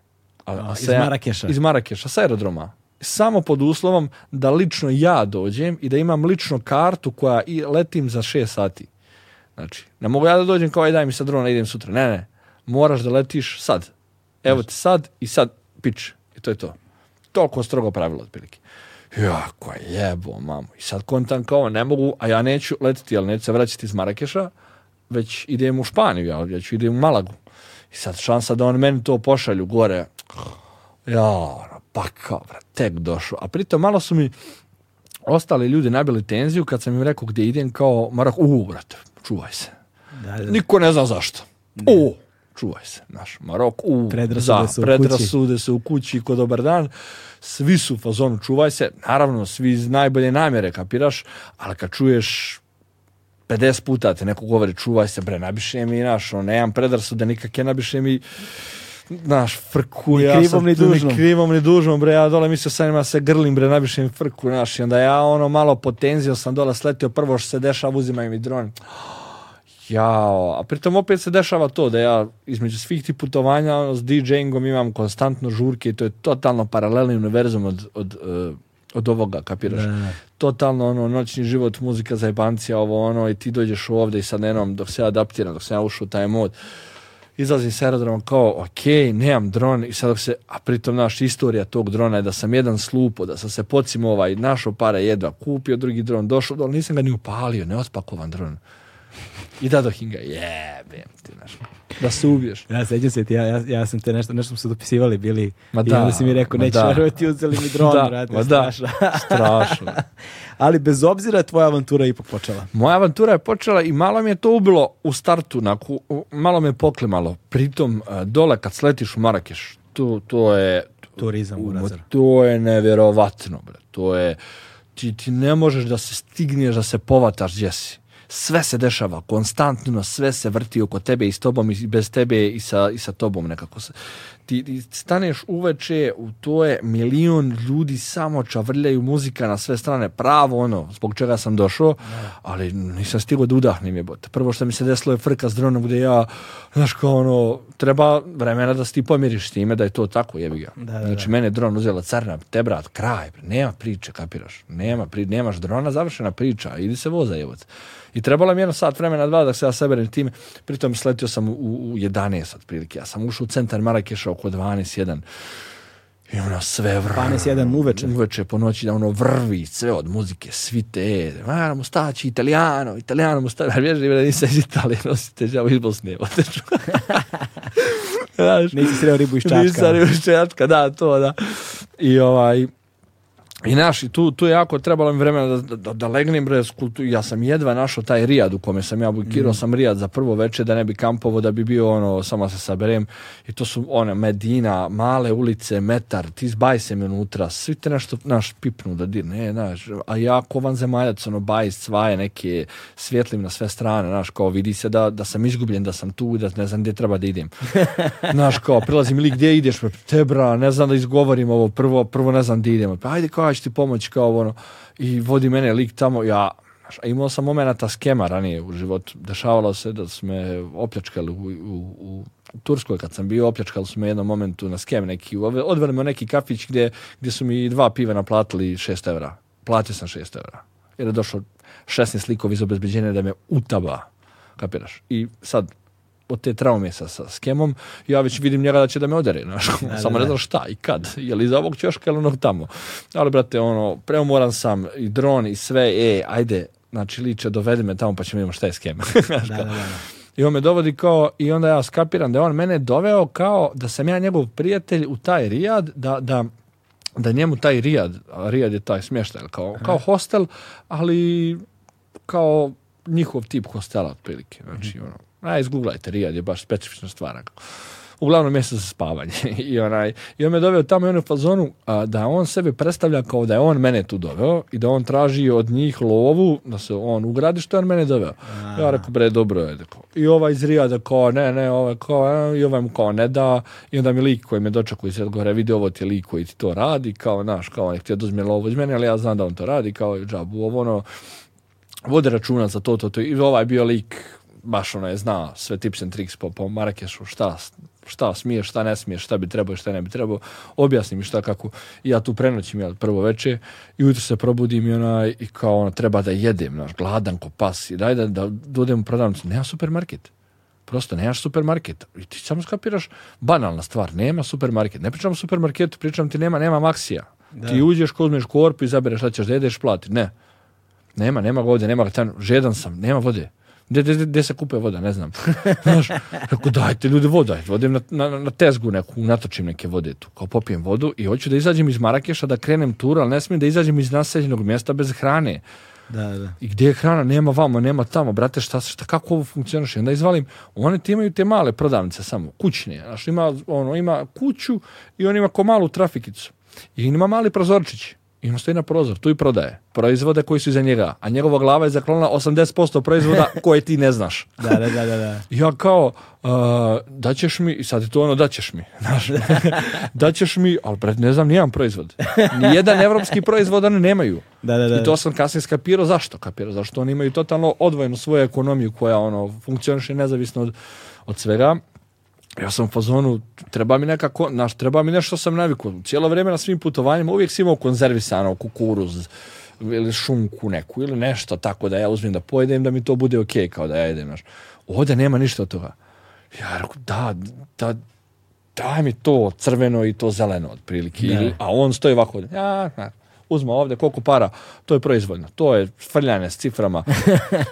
A, a, iz Marakeša. Iz Marakeša, sa aerodroma samo pod uslovom da lično ja dođem i da imam lično kartu koja i letim za 6 sati. Znači, ne mogu ja da dođem kao aj daj mi sad drona, idem sutra. Ne, ne. Moraš da letiš sad. Evo ti sad i sad pič. I to je to. Toliko strogo pravilo otprilike. Jako jebo, mamo. I sad kontam kao, ne mogu, a ja neću letiti, ali neću se vraćati iz Marakeša, već idem u Španiju, ja, idem u Malagu. I sad šansa da on meni to pošalju gore. Ja, pa kao, tek došao. A pritom malo su mi ostali ljudi nabili tenziju kad sam im rekao gdje idem, kao, Marok, u, brate, čuvaj se. Da, Niko ne zna zašto. U, čuvaj se, naš Marok, u, predrasude, predrasude se u kući, kod dobar dan, svi su u fazonu, čuvaj se, naravno, svi iz najbolje namjere, kapiraš, ali kad čuješ 50 puta te neko govori, čuvaj se, bre, nabišem i naš, on, nemam predrasude, nikakve nabiše mi, znaš, frku, ja sam, ni dužnom. Ni krivom, ni dužnom, bre, ja dole mislio sam ima se grlim, bre, nabišem frku, znaš, i onda ja ono malo potenzio sam dole sletio, prvo što se dešava, uzimaj mi dron. Jao, a pritom opet se dešava to da ja između svih tih putovanja ono, s DJingom imam konstantno žurke i to je totalno paralelni univerzum od, eh, ovoga, kapiraš? Totalno ono, noćni život, muzika za jebancija, ovo ono i ti dođeš ovdje i sad nenom dok se ja adaptiram, dok sam ja ušao u taj mod izlazim s aerodromom kao, ok, nemam dron i sad se, a pritom naš istorija tog drona je da sam jedan slupo, da sam se pocimo ovaj, našo para jedva, kupio drugi dron, došao, ali nisam ga ni upalio, neotpakovan dron. I da je, jebem ti, znaš, da se ubiješ. Ja sećam se ja, ja, sam te nešto, nešto se dopisivali bili ma da, onda si mi rekao, neće ti uzeli mi dron, da, strašno. Da, strašno. Ali bez obzira je tvoja avantura ipak počela. Moja avantura je počela i malo mi je to ubilo u startu, naku, malo me poklemalo. Pritom, e, dole kad sletiš u Marakeš, to, to je... Turizam u Razar. To je nevjerovatno, bre. To je... Ti, ti ne možeš da se stigneš, da se povataš gdje sve se dešava konstantno, sve se vrti oko tebe i s tobom i bez tebe i sa, i sa tobom nekako. se... ti staneš uveče, u to je milion ljudi samo čavrljaju muzika na sve strane, pravo ono, zbog čega sam došao, ali nisam stigao da udahnem je bot. Prvo što mi se desilo je frka s dronom gdje ja, znaš kao ono, treba vremena da se ti pomiriš s time da je to tako jebi ga. Da, znači mene mene dron uzela carna, te brat, kraj, nema priče, kapiraš, nema, pri, nemaš drona, završena priča, idi se voza jebote. I trebalo mi jedno sat vremena, dva, da se ja seberim time. Pritom sletio sam u, u 11 otprilike. Ja sam ušao u centar Marakeša oko 12-1 I ono sve vrvi. 1 uveče. Uveče po noći da ono vrvi sve od muzike, svi te, mara mu staći, italijano, italijano mu staći, ali vježi da nisam iz Italije, nosite žavu iz Bosne, oteču. Nisi sreo ribu iz Čačka. Nisam ribu iz Čačka, da, to, da. I ovaj, i naši tu, tu je jako trebalo mi vremena da, da, legnem brez kultu. Ja sam jedva našao taj rijad u kome sam ja bukirao mhm. sam rijad za prvo večer da ne bi kampovo, da bi bio ono, samo se saberem. I to su one Medina, male ulice, metar, ti zbaj se mi unutra, svi te nešto naš pipnu da dir, ne, naš, a jako van zemaljac, ono, baj, svaje neke svjetlim na sve strane, naš, kao vidi se da, da sam izgubljen, da sam tu, da ne znam gdje treba da idem. naš, kao, prilazim ili gdje ideš, tebra, ne znam da izgovorim ovo, prvo, prvo ne znam gdje idem. Pa ajde, kao, ću ti pomoć kao ono i vodi mene lik tamo ja a imao sam momenata skema ranije u životu. Dešavalo se da su me opljačkali u, u, u Turskoj kad sam bio, opljačkali su me jednom momentu na skem neki, odveli me neki kafić gdje, gdje su mi dva piva naplatili 6 evra. Platio sam 6 evra. Jer je došlo 16 likova iz obezbeđenja da me utaba. Kapiraš? I sad, od te traume sa, sa skemom, ja već vidim njega da će da me odere, znaš, samo ne znam šta i kad, je li za ovog ćoška ili onog tamo. Ali, brate, ono, preumoran sam i dron i sve, e, ajde, znači, liče, dovedi me tamo pa ćemo vidimo šta je skema. da, da, da. I on me dovodi kao, i onda ja skapiram da je on mene doveo kao da sam ja njegov prijatelj u taj rijad, da, da, da njemu taj rijad, rijad je taj smještaj, kao, kao hostel, ali kao njihov tip hostela, otprilike. Znači, mhm. ono, a, izgooglajte, Rijad je baš specifična stvar. Uglavnom mjesto za spavanje. I, onaj, I on me doveo tamo i on u fazonu da on sebe predstavlja kao da je on mene tu doveo i da on traži od njih lovu, da se on ugradi što je on mene doveo. Ja rekao, bre, dobro je. I ovaj iz Rijada kao, ne, ne, ova kao, i ovaj mu kao ne da. I onda mi lik koji me dočekao iz gore vidi ovo ti je lik koji ti to radi, kao, naš, kao, on je htio da lovu iz mene, ali ja znam da on to radi, kao, džabu, ovo ono, vode računa za to, to, to. I ovaj bio lik baš ona je zna sve tips and tricks po, po Marakešu, šta, šta smiješ, šta ne smiješ, šta bi trebao i šta ne bi trebao, objasni mi šta kako. ja tu prenoćim jel, prvo večer i ujutro se probudim i, onaj, i kao ono, treba da jedem, naš, gladan ko pas i daj da, da, da u prodavnicu. Nema supermarket. Prosto nemaš supermarket. I ti samo skapiraš banalna stvar, nema supermarket. Ne pričam o supermarketu, pričam ti nema, nema maksija. Da. Ti uđeš, kozmeš korpu, izabereš šta ćeš da jedeš, plati. Ne. Nema, nema vode nema ga žedan sam, nema vode gdje se kupe voda, ne znam. Znaš, dajte ljudi voda, Vodim na, na, na tezgu neku, natočim neke vode tu, kao popijem vodu i hoću da izađem iz Marakeša, da krenem tur, ali ne smijem da izađem iz naseljenog mjesta bez hrane. Da, da. I gdje je hrana, nema vamo, nema tamo, brate, šta, šta kako ovo i Onda izvalim, oni ti imaju te male prodavnice samo, kućne, znaš, ima, ono, ima kuću i on ima ko malu trafikicu. I ima mali prozorčići i on stoji na prozor, tu i prodaje proizvode koji su iza njega, a njegova glava je zaklonila 80% proizvoda koje ti ne znaš. da, da, da, da, Ja kao, uh, da ćeš mi, i sad je to ono, da ćeš mi, znaš, da ćeš mi, ali pred, ne znam, nijedan proizvod. Nijedan evropski proizvod oni nemaju. Da, da, da. I to sam kasnije skapirao, zašto kapirao? Zašto oni imaju totalno odvojenu svoju ekonomiju koja ono, funkcioniše nezavisno od, od svega ja sam u fazonu, treba mi nekako, naš, treba mi nešto sam naviku. Cijelo vrijeme na svim putovanjima uvijek si imao konzervisano, kukuruz, ili šunku neku, ili nešto tako da ja uzmem da pojedem, da mi to bude ok, kao da ja jedem, znaš. Ovdje nema ništa od toga. Ja da, da, daj mi to crveno i to zeleno, otprilike. Ili, a on stoji ovako, ja, ja uzma ovdje koliko para, to je proizvoljno. To je frljanje s ciframa.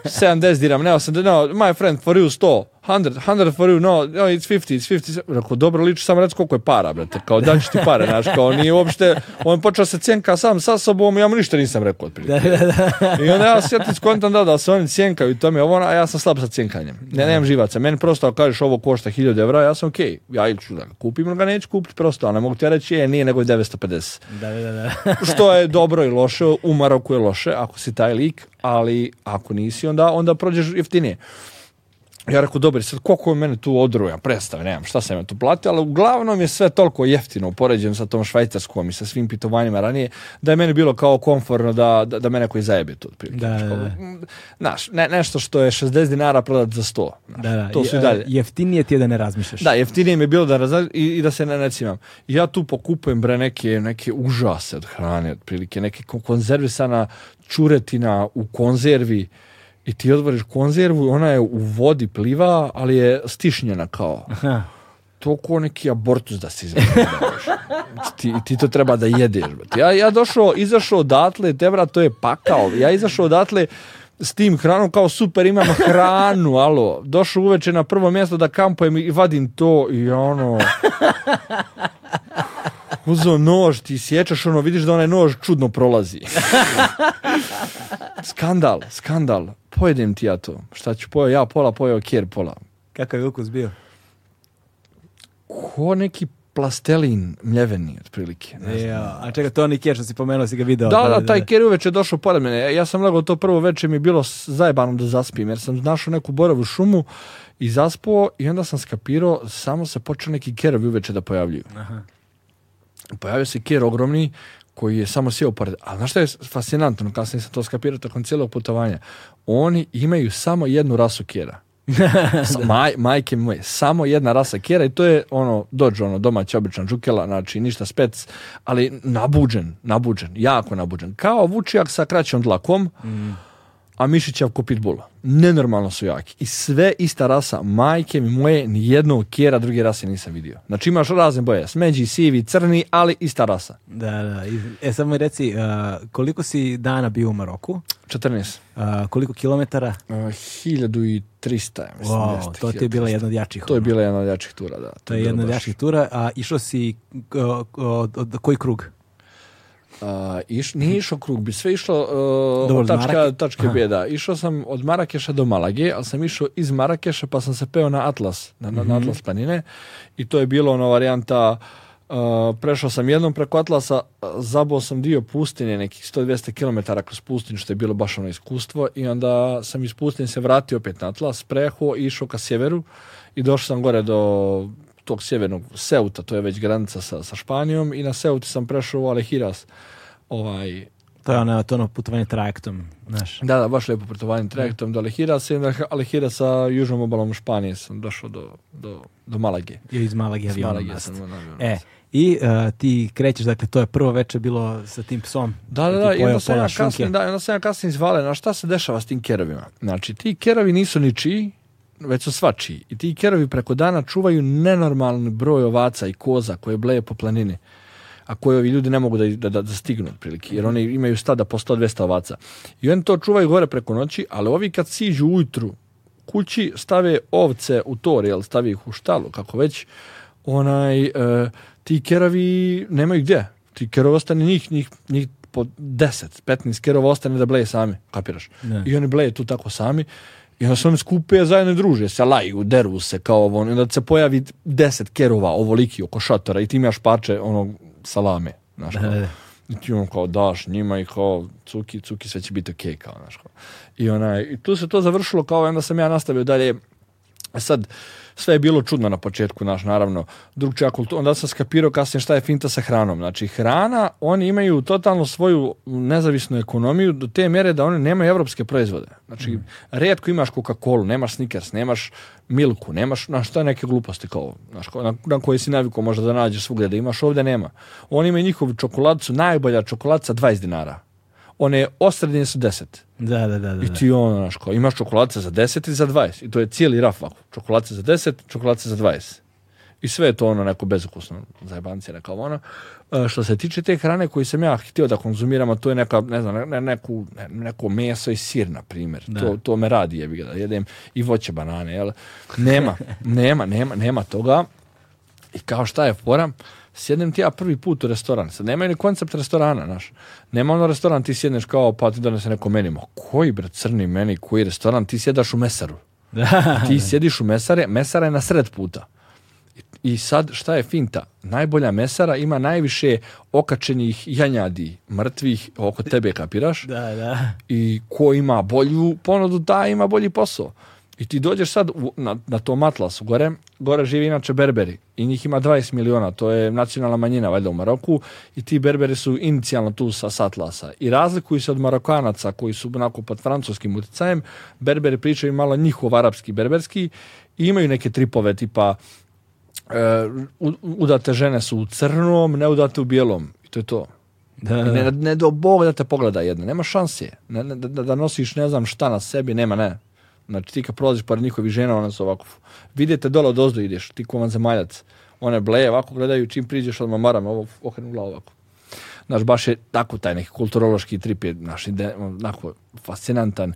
70 dirham, ne 80, no, my friend, for you 100 100, 100 for you, no, no, it's 50, it's 50. Rako, dobro liči, samo reći koliko je para, brate. Kao, da ti para, znaš, kao, nije uopšte, on je počeo se cjenka sam sa sobom, ja mu ništa nisam rekao, od Da, I onda ja se ti skontam da, da se oni cjenkaju i to mi je ovo, a ja sam slab sa cjenkanjem. Ne, nemam živaca. Meni prosto, ako kažeš ovo košta 1000 evra, ja sam okej, okay, ja ili ću da ga kupim ali ga neću kupiti, prosto, ali ne mogu ti reći, je, nije nego 950. Da, da, da. Što je dobro i loše, u Maroku je loše, ako si taj lik, ali ako nisi, onda, onda prođeš jeftinije. Ja rekao, dobro, sad koliko je mene tu odruja, predstave, nemam šta sam ja tu platio, ali uglavnom je sve toliko jeftino upoređeno sa tom švajcarskom i sa svim pitovanjima ranije, da je meni bilo kao komforno da, da, da me neko i zajebi tu. Otprilike. Da, Znaš, ne, nešto što je 60 dinara prodat za 100. to su i dalje. Jeftinije ti je da ne razmišljaš. Da, jeftinije mi je bilo da i, da se ne necimam. Ja tu pokupujem bre neke, neke užase od hrane, otprilike, neke konzervisana čuretina u konzervi, i ti odvoriš konzervu i ona je u vodi pliva, ali je stišnjena kao. To ko neki abortus da se ti, ti to treba da jedeš. Ja, ja došao, izašao odatle, tebra, to je pakao. Ja izašao odatle, s tim hranom, kao super, imam hranu, alo, došao uveče na prvo mjesto da kampujem i vadim to i ono... Uzo nož, ti sjećaš ono, vidiš da onaj nož čudno prolazi. skandal, skandal pojedem ti ja to. Šta ću pojeo ja pola, pojeo kjer pola. Kakav je ukus bio? Ko neki plastelin mljeveni, otprilike. Ne Ja, a čekaj, to oni kjer što si pomenuo, si ga video. Da, da, taj kjer uveč je došao pored mene. Ja sam legao to prvo večer mi je bilo zajebano da zaspim, jer sam našao neku borovu šumu i zaspao i onda sam skapirao, samo se počeo neki kjerovi uveče da pojavljuju. Aha. Pojavio se kjer ogromni, koji je samo sjeo pored. A znaš šta je fascinantno, kasnije sam to skapirao tokom cijelog putovanja oni imaju samo jednu rasu kjera. majke moje, samo jedna rasa kjera i to je ono, dođe ono domaća obična džukela znači ništa spec, ali nabuđen, nabuđen, jako nabuđen. Kao vučijak sa kraćom dlakom, mm a mišićev kupit bula. Nenormalno su jaki. I sve ista rasa majke mi moje, ni jednog kjera druge rase nisam vidio. Znači imaš razne boje, smeđi, sivi, crni, ali ista rasa. Da, da. E sad mi reci, e, koliko si dana bio u Maroku? 14. E, koliko kilometara? E, uh, 1300, mislim. Wow, to ti je bila jedna od jačih. To je bila jedna od jačih tura, da. To, je jedna od jačih tura. A išao si od, koji krug? nije išao krug, bi sve išlo uh, e, tačka, tačke Išao sam od Marakeša do Malage, ali sam išao iz Marakeša pa sam se peo na Atlas, na, mm-hmm. na mhm. Atlas planine i to je bilo ono varijanta uh, prešao sam jednom preko Atlasa, e, zabao sam dio pustinje, nekih 100-200 km kroz pustinju, što je bilo baš ono iskustvo i onda sam iz pustinje se vratio opet na Atlas, preho i išao ka sjeveru i došao sam gore do tog sjevernog Seuta, to je već granica sa, sa Španijom i na Seuti sam prešao u Alehiras. Ovaj, to je ono, to ono putovanje trajektom, znaš. Da, da, baš lijepo putovanje trajektom do Alehirasa i Alehiras sa južnom obalom Španije sam došao do, do, do Malage. I iz Malage E, i uh, ti krećeš, dakle, to je prvo veče bilo sa tim psom. Da, da, da, i onda sam ja kasnije, da, kasnije šta se dešava s tim kerovima? Znači, ti kerovi nisu ničiji, već su svačiji. I ti kerovi preko dana čuvaju nenormalni broj ovaca i koza koje bleje po planini a koje ovi ljudi ne mogu da, da, da, stignu otprilike, jer oni imaju stada po 100-200 ovaca. I oni to čuvaju gore preko noći, ali ovi kad siđu ujutru kući, stave ovce u tor, jel, stavi ih u štalu, kako već, onaj, e, ti kerovi nemaju gdje. Ti kerovi ostane njih, njih, njih po 10, 15 kerova ostane da bleje sami, kapiraš. I oni bleje tu tako sami i onda se oni skupe zajedno druže se, laju, deru se kao ovo. I onda se pojavi deset kerova ovoliki oko šatora i ti imaš parče onog salame. Znaš, kao. I ti on kao daš njima i kao cuki, cuki, sve će biti okej okay, I, onaj, I tu se to završilo kao, onda sam ja nastavio dalje. E sad, sve je bilo čudno na početku, naš, naravno, drugčija kultura, onda sam skapirao kasnije šta je finta sa hranom. Znači, hrana, oni imaju totalno svoju nezavisnu ekonomiju do te mjere da oni nemaju evropske proizvode. Znači, mm. redko imaš Coca-Cola, nemaš Snickers, nemaš Milku, nemaš, na je neke gluposti kao, znaš, na, na koje si naviko možda da nađeš svugdje da imaš, ovdje nema. Oni imaju njihovu čokoladicu, najbolja čokoladca, 20 dinara one osrednje su 10. Da, da, da, da. I ti ono, znaš, kao, imaš čokoladce za 10 i za 20. I to je cijeli raf ovako. za 10, čokoladce za 20. I sve je to ono neko bezukusno zajebancije, neka ono. E, što se tiče te hrane koju sam ja htio da konzumiram, a to je neka, ne znam, ne, neku, ne, neko meso i sir, na primjer. Da. To, to me radi, jebi ga, da jedem i voće banane, jel? Nema, nema, nema, nema toga. I kao šta je fora, sjednem ti ja prvi put u restoran. Sad nema ni koncept restorana, znaš. Nema ono restoran, ti sjedneš kao, pa ti donese neko meni. Ma koji bre crni meni, koji restoran? Ti sjedaš u mesaru. ti sjediš u mesare, mesara je na sred puta. I sad, šta je finta? Najbolja mesara ima najviše okačenih janjadi, mrtvih, oko tebe kapiraš. Da, da. I ko ima bolju ponudu, da, ima bolji posao. I ti dođeš sad u, na, na tom atlasu, gore, gore živi inače Berberi i njih ima 20 miliona, to je nacionalna manjina valjda u Maroku i ti Berberi su inicijalno tu sa Satlasa i razlikuju se od Marokanaca koji su onako pod francuskim uticajem, Berberi pričaju malo njihov arapski berberski i imaju neke tripove tipa e, udate žene su u crnom, ne udate u bijelom i to je to. Ne, ne do Bog da te pogleda jedna, nema šanse. Ne, da, da nosiš ne znam šta na sebi, nema, ne. Znači ti kad prolaziš par njihovih žena, ona su ovako. Vidite dole od ozdo ideš, ti vam zemaljac. One bleje ovako gledaju, čim priđeš odmah maram, ovo okrenu glavu ovako. Znaš, baš je tako taj neki kulturološki trip je naš ide, onako fascinantan.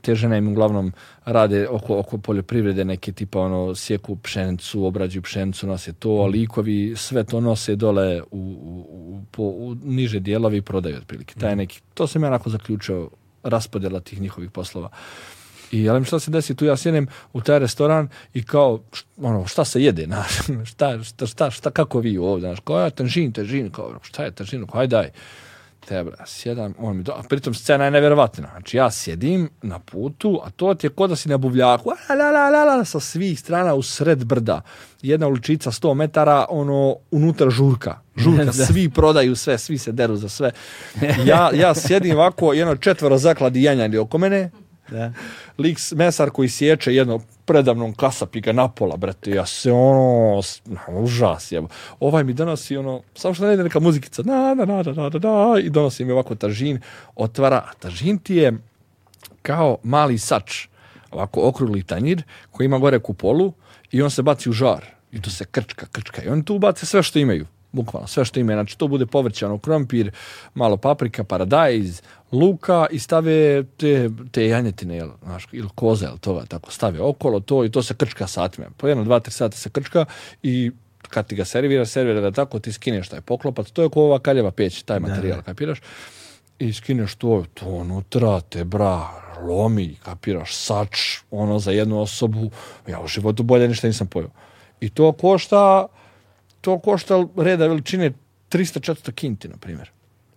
te žene im uglavnom rade oko, oko poljoprivrede neke tipa ono sjeku pšenicu, obrađuju pšenicu, nose to, a likovi sve to nose dole u, u, u, u niže dijelovi i prodaju otprilike. Taj mhm. neki, to sam ja onako zaključio raspodjela tih njihovih poslova. I ali šta se desi tu, ja sjednem u taj restoran i kao, ono, šta se jede, znaš, šta, šta, šta, kako vi ovdje, znaš, kao, ja, tanžin, kao, šta je tanžin, kao, aj daj. Te, sjedam, on mi do... a pritom scena je nevjerovatna, znači ja sjedim na putu, a to ti je kod da si na buvljaku, a, la, la, la, la, sa svih strana u sred brda, jedna uličica 100 metara, ono, unutar žurka, žurka, svi prodaju sve, svi se deru za sve. Ja, ja sjedim ovako, jedno četvoro zakladi jenjani oko mene, Lik mesar koji sječe jedno predavnom pika na pola, brate, ja se ono, užas Ovaj mi donosi ono, samo što ne ide neka muzikica, na, na, na, na, na, i donosi mi ovako tažin, otvara, tažin ti je kao mali sač, ovako okrugli tanjir, koji ima gore kupolu i on se baci u žar. I to se krčka, krčka. I oni tu ubace sve što imaju bukvalno sve što ima. Znači to bude povrćano krompir, malo paprika, paradajz, luka i stave te, te janjetine jel, znaš, ili koze, jel, toga, tako stave okolo to i to se krčka satima. Po jedno, dva, tri sata se krčka i kad ti ga servira, servira da tako, ti skineš taj poklopac, to je kao ova kaljeva peć, taj materijal, kapiraš, i skineš to, to unutra te bra, lomi, kapiraš, sač, ono za jednu osobu, ja u životu bolje ništa nisam pojao. I to košta, to košta reda veličine 300-400 kinti, na primjer.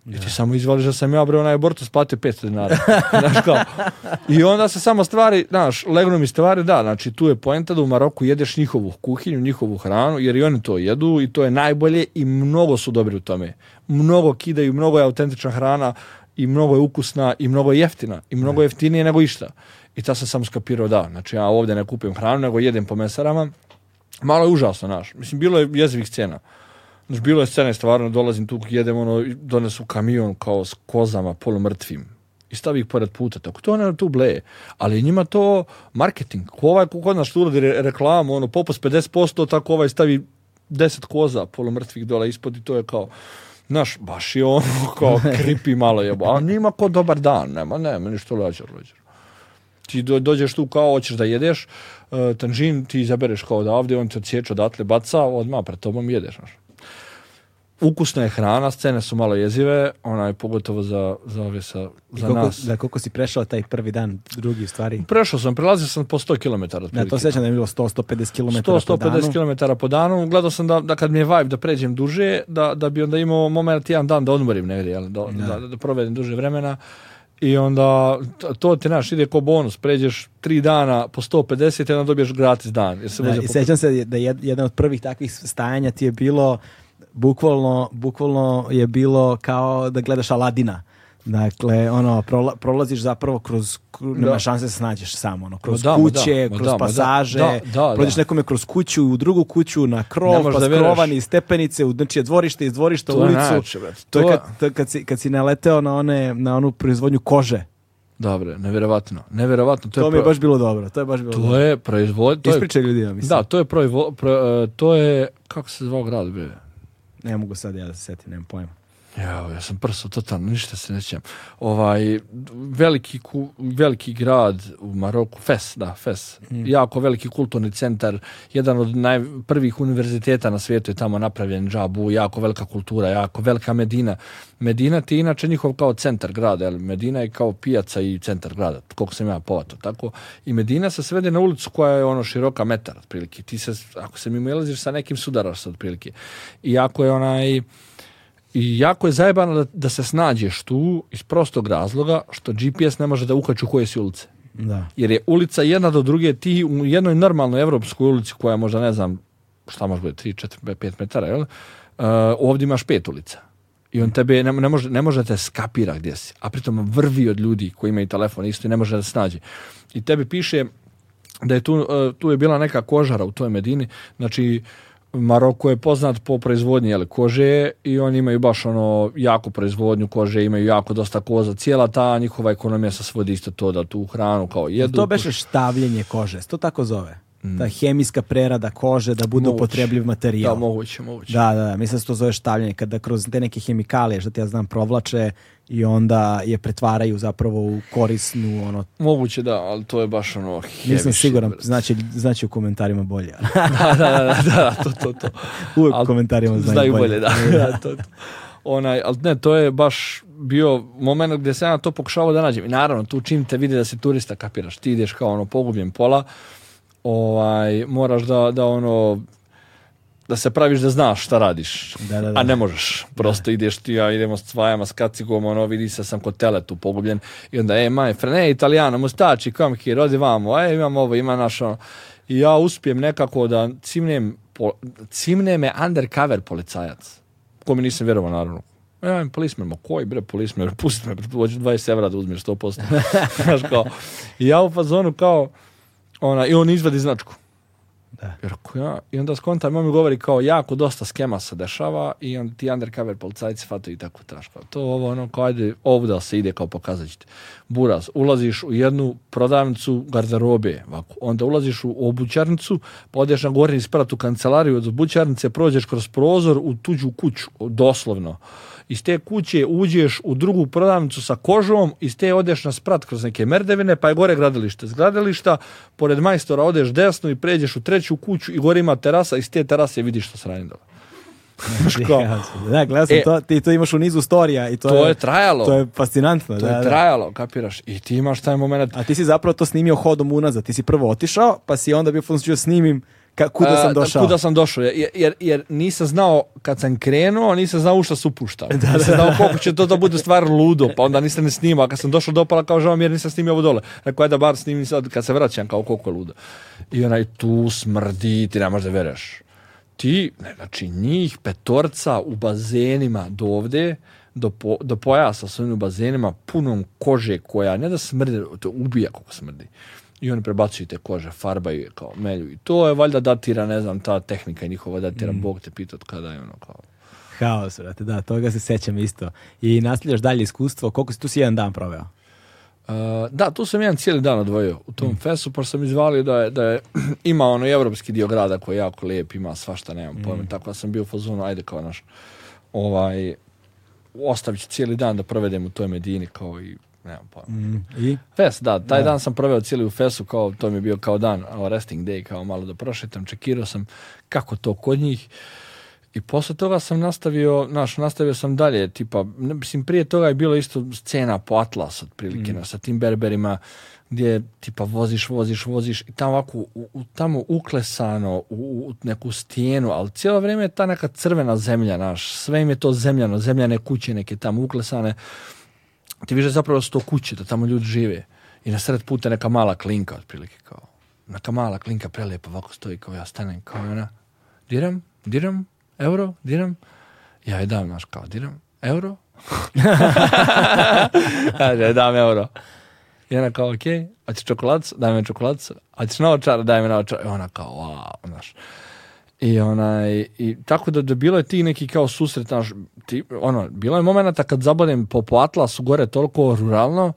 I ti samo izvališ da sam ja, bre, onaj abortus platio 500 dinara. znaš I onda se samo stvari, znaš, legnu mi stvari, da, znači tu je poenta da u Maroku jedeš njihovu kuhinju, njihovu hranu, jer i oni to jedu i to je najbolje i mnogo su dobri u tome. Mnogo kidaju, mnogo je autentična hrana i mnogo je ukusna i mnogo je jeftina i mnogo je jeftinije nego išta. I ta sam samo skapirao, da, znači ja ovdje ne kupim hranu, nego jedem po mesarama malo je užasno, znaš. Mislim, bilo je jezivih scena. Znaš, bilo je scene, stvarno, dolazim tu, jedem, ono, donesu kamion kao s kozama, polumrtvim. I stavi ih pored puta, tako to ne tu bleje. Ali njima to marketing. Ko ovaj, kod nas što reklamu, ono, popos 50%, tako ovaj stavi 10 koza polomrtvih dola ispod i to je kao, znaš, baš je ono, kao kripi malo jebo. A njima ko dobar dan, nema, nema, ništa lađer, lađer. Ti dođeš tu kao, hoćeš da jedeš, uh, tanžin ti izabereš kao odavde, on te odsjeća odatle, baca, odmah pred tobom jedeš. Ukusna je hrana, scene su malo jezive, ona je pogotovo za za ove sa za koliko, nas. Da koliko si prešao taj prvi dan, drugi u stvari? Prešao sam, prelazio sam po 100 km. Ja to sećam da je bilo 100 150 km 100 150 km po danu. Gledao sam da, da kad mi je vibe da pređem duže, da, da bi onda imao moment jedan dan da odmorim negdje, da, da. Da, da provedem duže vremena. I onda to ti naš ide kao bonus, pređeš tri dana po 150 i onda dobiješ gratis dan. se da, i sećam se da je jedan od prvih takvih stajanja ti je bilo bukvalno, bukvalno je bilo kao da gledaš Aladina Dakle, ono, prolaziš zapravo kroz, nema šanse da se snađeš samo, ono, kroz kuće, kroz pasaže, prođeš nekome kroz kuću, u drugu kuću, na krov, pa skrovani iz stepenice, u znači, dvorište, iz dvorišta, u ulicu. to, je kad, kad, si, naleteo na, one, na onu proizvodnju kože. Dobre, neverovatno. neverovatno to, to je mi je baš bilo dobro. To je baš bilo. To je proizvod, to Ispričaj ljudima, mislim. Da, to je proizvod, e, to je kako se zvao grad bre? Ne mogu sad ja da se nemam pojma. Ja, ja sam prso totalno, ništa se ne Ovaj, veliki, veliki grad u Maroku, Fes, da, Fes. Mm. Jako veliki kulturni centar, jedan od naj, prvih univerziteta na svijetu je tamo napravljen džabu, jako velika kultura, jako velika Medina. Medina ti je inače njihov kao centar grada, ali Medina je kao pijaca i centar grada, koliko sam ja povato. Tako, I Medina se svede na ulicu koja je ono široka metar, otprilike. Ti se, ako se mimo ilaziš, sa nekim sudaraš se, otprilike. I jako je onaj i jako je zajebano da, se snađeš tu iz prostog razloga što GPS ne može da ukaču u koje si ulice. Da. Jer je ulica jedna do druge, ti u jednoj normalnoj evropskoj ulici koja je možda ne znam šta može biti, 3, 4, 5 metara, jel? Uh, ovdje imaš pet ulica. I on tebe ne, ne, može, ne može te skapira gdje si. A pritom vrvi od ljudi koji imaju telefon isto i ne može da se snađe. I tebi piše da je tu, uh, tu je bila neka kožara u toj medini. Znači, Maroko je poznat po proizvodnji kože i oni imaju baš ono jaku proizvodnju kože, imaju jako dosta koza. Cijela ta njihova ekonomija se svodi isto to da tu hranu kao jedu. To beše štavljenje kože, to tako zove? Da mm. Ta hemijska prerada kože da bude upotrebljiv materijal. Da, moguće, moguće. Da, da, da. Mislim se to zove štavljanje, kada kroz te neke hemikalije, što ti ja znam, provlače i onda je pretvaraju zapravo u korisnu, ono... Moguće da, ali to je baš ono... Nisam siguran, znači, znači, u komentarima bolje. da, da, da, da, to, to, to. u komentarima znaju, bolje. da, da, to, Onaj, ali ne, to je baš bio moment gdje se ja to pokušavao da nađem. I naravno, tu čim te vidi da si turista, kapiraš, ti ideš kao ono pogubljen pola, ovaj, moraš da, da ono da se praviš da znaš šta radiš. A ne možeš. Prosto ideš ti, ja idemo s cvajama, s kacigom, ono, vidi se sam kod tu pogubljen. I onda, e, my friend, e, italijano, mustači, come here, odi vamo, e, imam ovo, ima našo, ono. I ja uspijem nekako da cimnem, po, cimne me undercover policajac. Kome nisam vjerovao, naravno. Ja imam policeman, ma koji bre polismer pusti me, hoću 20 evra da uzmeš 100%. Znaš kao, ja u fazonu kao, ona, i on izvadi značku. Da. I, ja, I onda skontam, on mi govori kao jako dosta skema se dešava i on, ti undercover policajci fataju i tako taško. Pa to ovo ono kao ajde ovdje se ide kao pokazat ćete. Buraz, ulaziš u jednu prodavnicu garderobe, ovako. onda ulaziš u obućarnicu, pa odeš na gornji sprat u kancelariju od obućarnice, prođeš kroz prozor u tuđu kuću, doslovno iz te kuće uđeš u drugu prodavnicu sa kožom, iz te odeš na sprat kroz neke merdevine, pa je gore gradilište. S gradilišta, pored majstora odeš desno i pređeš u treću kuću i gore ima terasa, iz te terase vidiš što sranje dakle, da, sam e, to, ti to imaš u nizu storija i to, to je, trajalo. To je fascinantno. To je trajalo, kapiraš. I ti imaš taj moment. A ti si zapravo to snimio hodom unazad. Ti si prvo otišao, pa si onda bio funkcionio snimim Ka, kuda sam došao? Kuda sam došao, jer, jer, jer nisam znao kad sam krenuo, nisam znao u što su upuštao. Da, nisam znao koliko će to da bude stvar ludo, pa onda nisam ne snimao. A kad sam došao dopala kao žao mi jer nisam snimio ovo dole. Rekao ajde da bar snimim sad kad se vraćam kao koliko je ludo. I onaj tu smrdi, ti ne da vereš. Ti, ne, znači njih petorca u bazenima do ovde, do, po, do pojasa s onim bazenima punom kože koja ne da smrdi, to ubija kako smrdi i oni prebacuju te kože, farbaju je kao melju. I to je valjda datira, ne znam, ta tehnika njihova datira, mm. Bog te pita od kada je ono kao... Haos, vrate, da, toga se sećam isto. I nastavljaš dalje iskustvo, koliko si tu si jedan dan proveo? E, da, tu sam jedan cijeli dan odvojio u tom mm. fesu, pa sam izvalio da je, da je ima ono evropski dio grada koji je jako lijep, ima svašta, nemam mm. pojma, tako da sam bio u fazonu, ajde kao naš, ovaj, ostavit ću cijeli dan da provedem u toj medini kao i nemam pojma. Mm, I? da, taj dan sam proveo cijeli u fesu, kao, to mi je bio kao dan, resting day, kao malo da prošetam, čekirao sam kako to kod njih. I posle toga sam nastavio, znaš, nastavio sam dalje, tipa, mislim, prije toga je bilo isto scena po Atlas, otprilike, mm. sa tim berberima, gdje tipa voziš, voziš, voziš i tamo ovako, u, tamo uklesano u, u, neku stijenu, ali cijelo vrijeme je ta neka crvena zemlja, naš, sve im je to zemljano, zemljane kuće neke tamo uklesane ti više zapravo sto kuće, da tamo ljudi žive. I na sred puta neka mala klinka, otprilike, kao, neka mala klinka prelijepa, ovako stoji, kao ja stanem, kao ona, diram, diram, euro, diram, ja je dam, naš kao, diram, euro, ja je dam euro. I ona kao, okej, a ti daj mi čokoladcu, a ti naočar, daj mi naočar. I ona kao, wow, naš. I, onaj, i tako da, da bilo je ti neki kao susret naš, ti, ono, bilo je momenata kad zabodem po Atlasu gore toliko ruralno,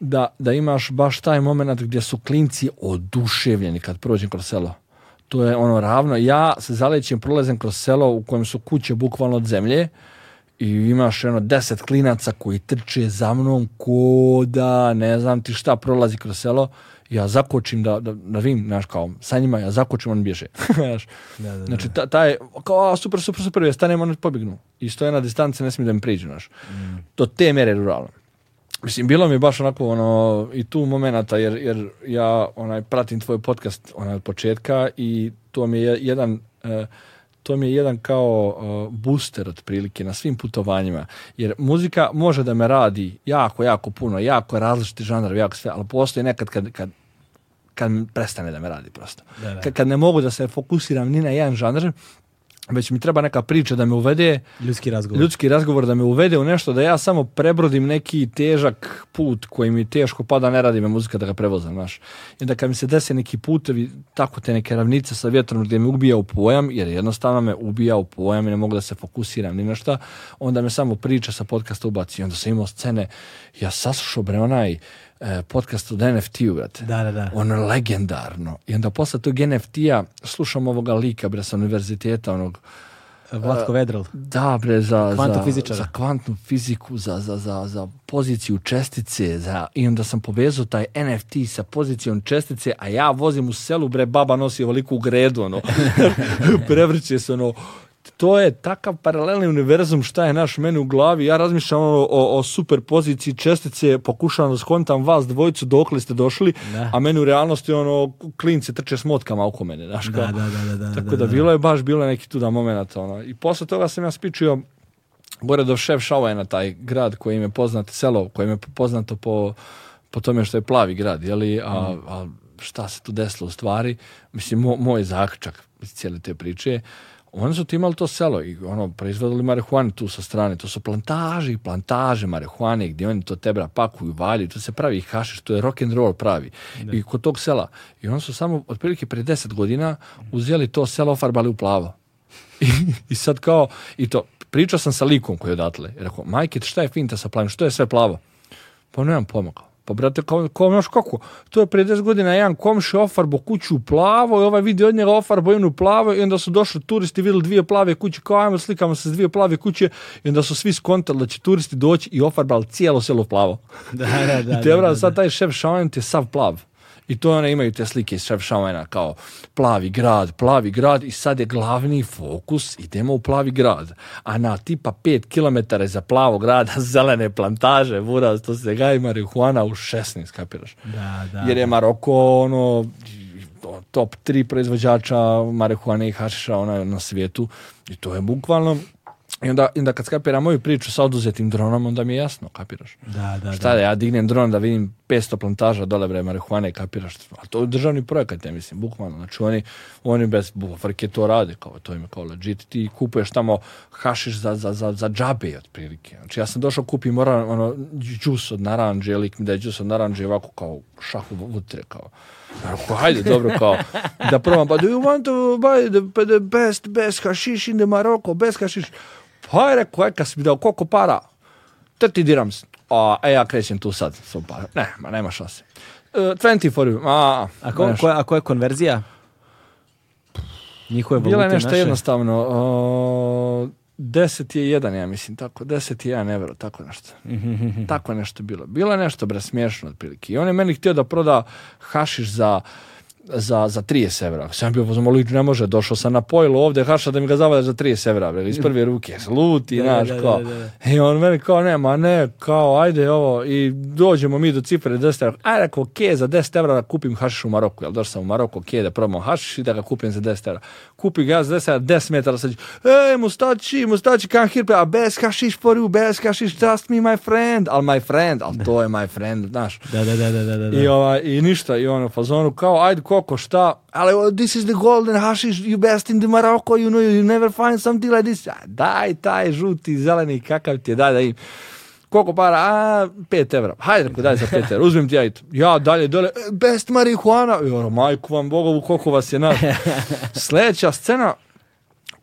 da, da imaš baš taj moment gdje su klinci oduševljeni kad prođem kroz selo. To je ono ravno, ja se zalećem, prolazem kroz selo u kojem su kuće bukvalno od zemlje, i imaš jedno deset klinaca koji trče za mnom koda, ne znam ti šta prolazi kroz selo ja zakočim da, da, da vim, znaš, kao, sa njima ja zakočim, on bježe. da, da, da. Znači, ta, ta kao, super, super, super, ja stanem, on pobignu. I stoje na distanci, ne smije da mi priđu, znaš. Mm. te mere ruralno. Mislim, bilo mi je baš onako, ono, i tu momenata, jer, jer ja, onaj, pratim tvoj podcast, onaj, od početka i to mi je jedan... E, to mi je jedan kao uh, booster otprilike na svim putovanjima. Jer muzika može da me radi jako, jako puno, jako različiti žanar, jako sve, ali postoji nekad kad, kad kad prestane da me radi prosto. Kad, kad ne mogu da se fokusiram ni na jedan žanr, već mi treba neka priča da me uvede ljudski razgovor. ljudski razgovor da me uvede u nešto da ja samo prebrodim neki težak put koji mi teško pada ne radi me muzika da ga prevozam naš. i da kad mi se dese neki putevi tako te neke ravnice sa vjetrom gdje mi ubija u pojam jer jednostavno me ubija u pojam i ne mogu da se fokusiram ni na šta onda me samo priča sa podcasta ubaci onda sam imao scene ja saslušao bre onaj E, podcast od NFT-u, brate. Da, da, da. Ono legendarno. I onda posle tog NFT-a slušam ovoga lika, bre, sa univerziteta, onog... E, Vlatko e, Vedral? Da, bre, za, za, za kvantnu fiziku, za, za, za poziciju čestice. Za, I onda sam povezao taj NFT sa pozicijom čestice, a ja vozim u selu, bre, baba nosi ovoliku gredu, ono. Prevrće se, ono, to je takav paralelni univerzum šta je naš meni u glavi. Ja razmišljam o, o, o super poziciji čestice, pokušavam da skontam vas dvojicu dokle ste došli, da. a meni u realnosti ono, klinci trče s motkama oko mene. Daš, da, da, da, Tako da, bilo je baš bilo je neki tuda moment. Ono. I posle toga sam ja spičio Boredov šef na taj grad koji im je poznat, selo koje im je poznato po, po tome što je plavi grad, jeli, a, mhm. a šta se tu desilo u stvari, mislim, mo, moj zaključak cijele te priče je oni su ti imali to selo i ono, proizvodili marihuanu tu sa strane. To su plantaže i plantaže marihuane gdje oni to tebra pakuju, valju, to se pravi i hašiš, to je rock and roll pravi. I kod tog sela. I oni su samo otprilike prije deset godina uzeli to selo, farbali u plavo. I, sad kao, i to, pričao sam sa likom koji je odatle. rekao, majke, šta je finta sa plavim, što je sve plavo? Pa nemam pomaka pa brate, kao, kao kako? To je prije 10 godina jedan komši ofarbo kuću u plavo i ovaj vidi od njega ofarbo jednu plavo i onda su došli turisti, vidjeli dvije plave kuće, kao ajmo slikamo se s dvije plave kuće i onda su svi skontali da će turisti doći i ofarbali cijelo selo plavo. Da, da, da. I te, da, sad taj šef šalant je sav plav. I to one imaju te slike iz kao plavi grad, plavi grad i sad je glavni fokus idemo u plavi grad. A na tipa 5 km za plavo grada zelene plantaže, buraz, to se gaj marihuana u 16, kapiraš? Da, da. Jer je Maroko ono top 3 proizvođača marihuane i hašiša ona na svijetu i to je bukvalno i onda, onda kad skapiram moju priču sa oduzetim dronom, onda mi je jasno, kapiraš. Da, da, Šta da. ja dignem dron da vidim 500 plantaža dole bre marihuane, kapiraš. A to je državni projekat, ja mislim, bukvalno. Znači oni, oni bez bufarke to rade, kao, to im je kao legit. Ti kupuješ tamo hašiš za, za, za, za džabe, otprilike. Znači ja sam došao kupim moram, ono, džus od naranđe, lik mi da je džus od naranđe ovako kao šahu vutre, kao. hajde, dobro, kao, da probam, pa do you want to buy the, best, best hashish in the Morocco, best pa je rekao, e, kad si mi dao koliko para, te ti diram se. A, e, ja krećem tu sad, svoj par. Ne, ma nema šanse. Uh, e, 20 for you. A, koja ko je konverzija? Njihove valute Bila je nešto jednostavno. Uh, 10 je 1, ja mislim, tako. 10 je 1 euro, tako nešto. Mhm. tako nešto bilo. Bilo je nešto, bre, smiješno, otprilike. I on je meni htio da proda hašiš za za, za 30 evra. Sam bio pozvao, ne može, došao sam na pojlo ovde, haša da mi ga zavadaš za 30 evra, bre, iz prve ruke, sluti, znaš, kao. Da, I on meni kao, ne ma ne, kao, ajde ovo, i dođemo mi do cifre 10 evra. Ajde, rekao, ke, za 10 evra da kupim hašiš u Maroku, jel došao sam u Maroku, ok da probam hašiš i da ga kupim za 10 evra. Kupi ga za 10 evra, 10 metara sad, ej, mustači, mustači, kan hirpe, pa, a bez hašiš for you, bez hašiš, trust me my friend, al my friend, al to je my friend, znaš. Da, da, da, da, da, da. I, ovaj, i ništa, i ono, fazonu, kao, ajde, ko koliko, šta, ali this is the golden hashish, you best in the Morocco, you know, you never find something like this. Daj taj žuti, zeleni, kakav ti je, daj da Koliko para? A, 5 evra. Hajde, reko, daj za 5 evra. Uzmem ti ja i Ja dalje, dole, e, best marihuana. I ono, majku vam, bogovu, koliko vas je na Sljedeća scena,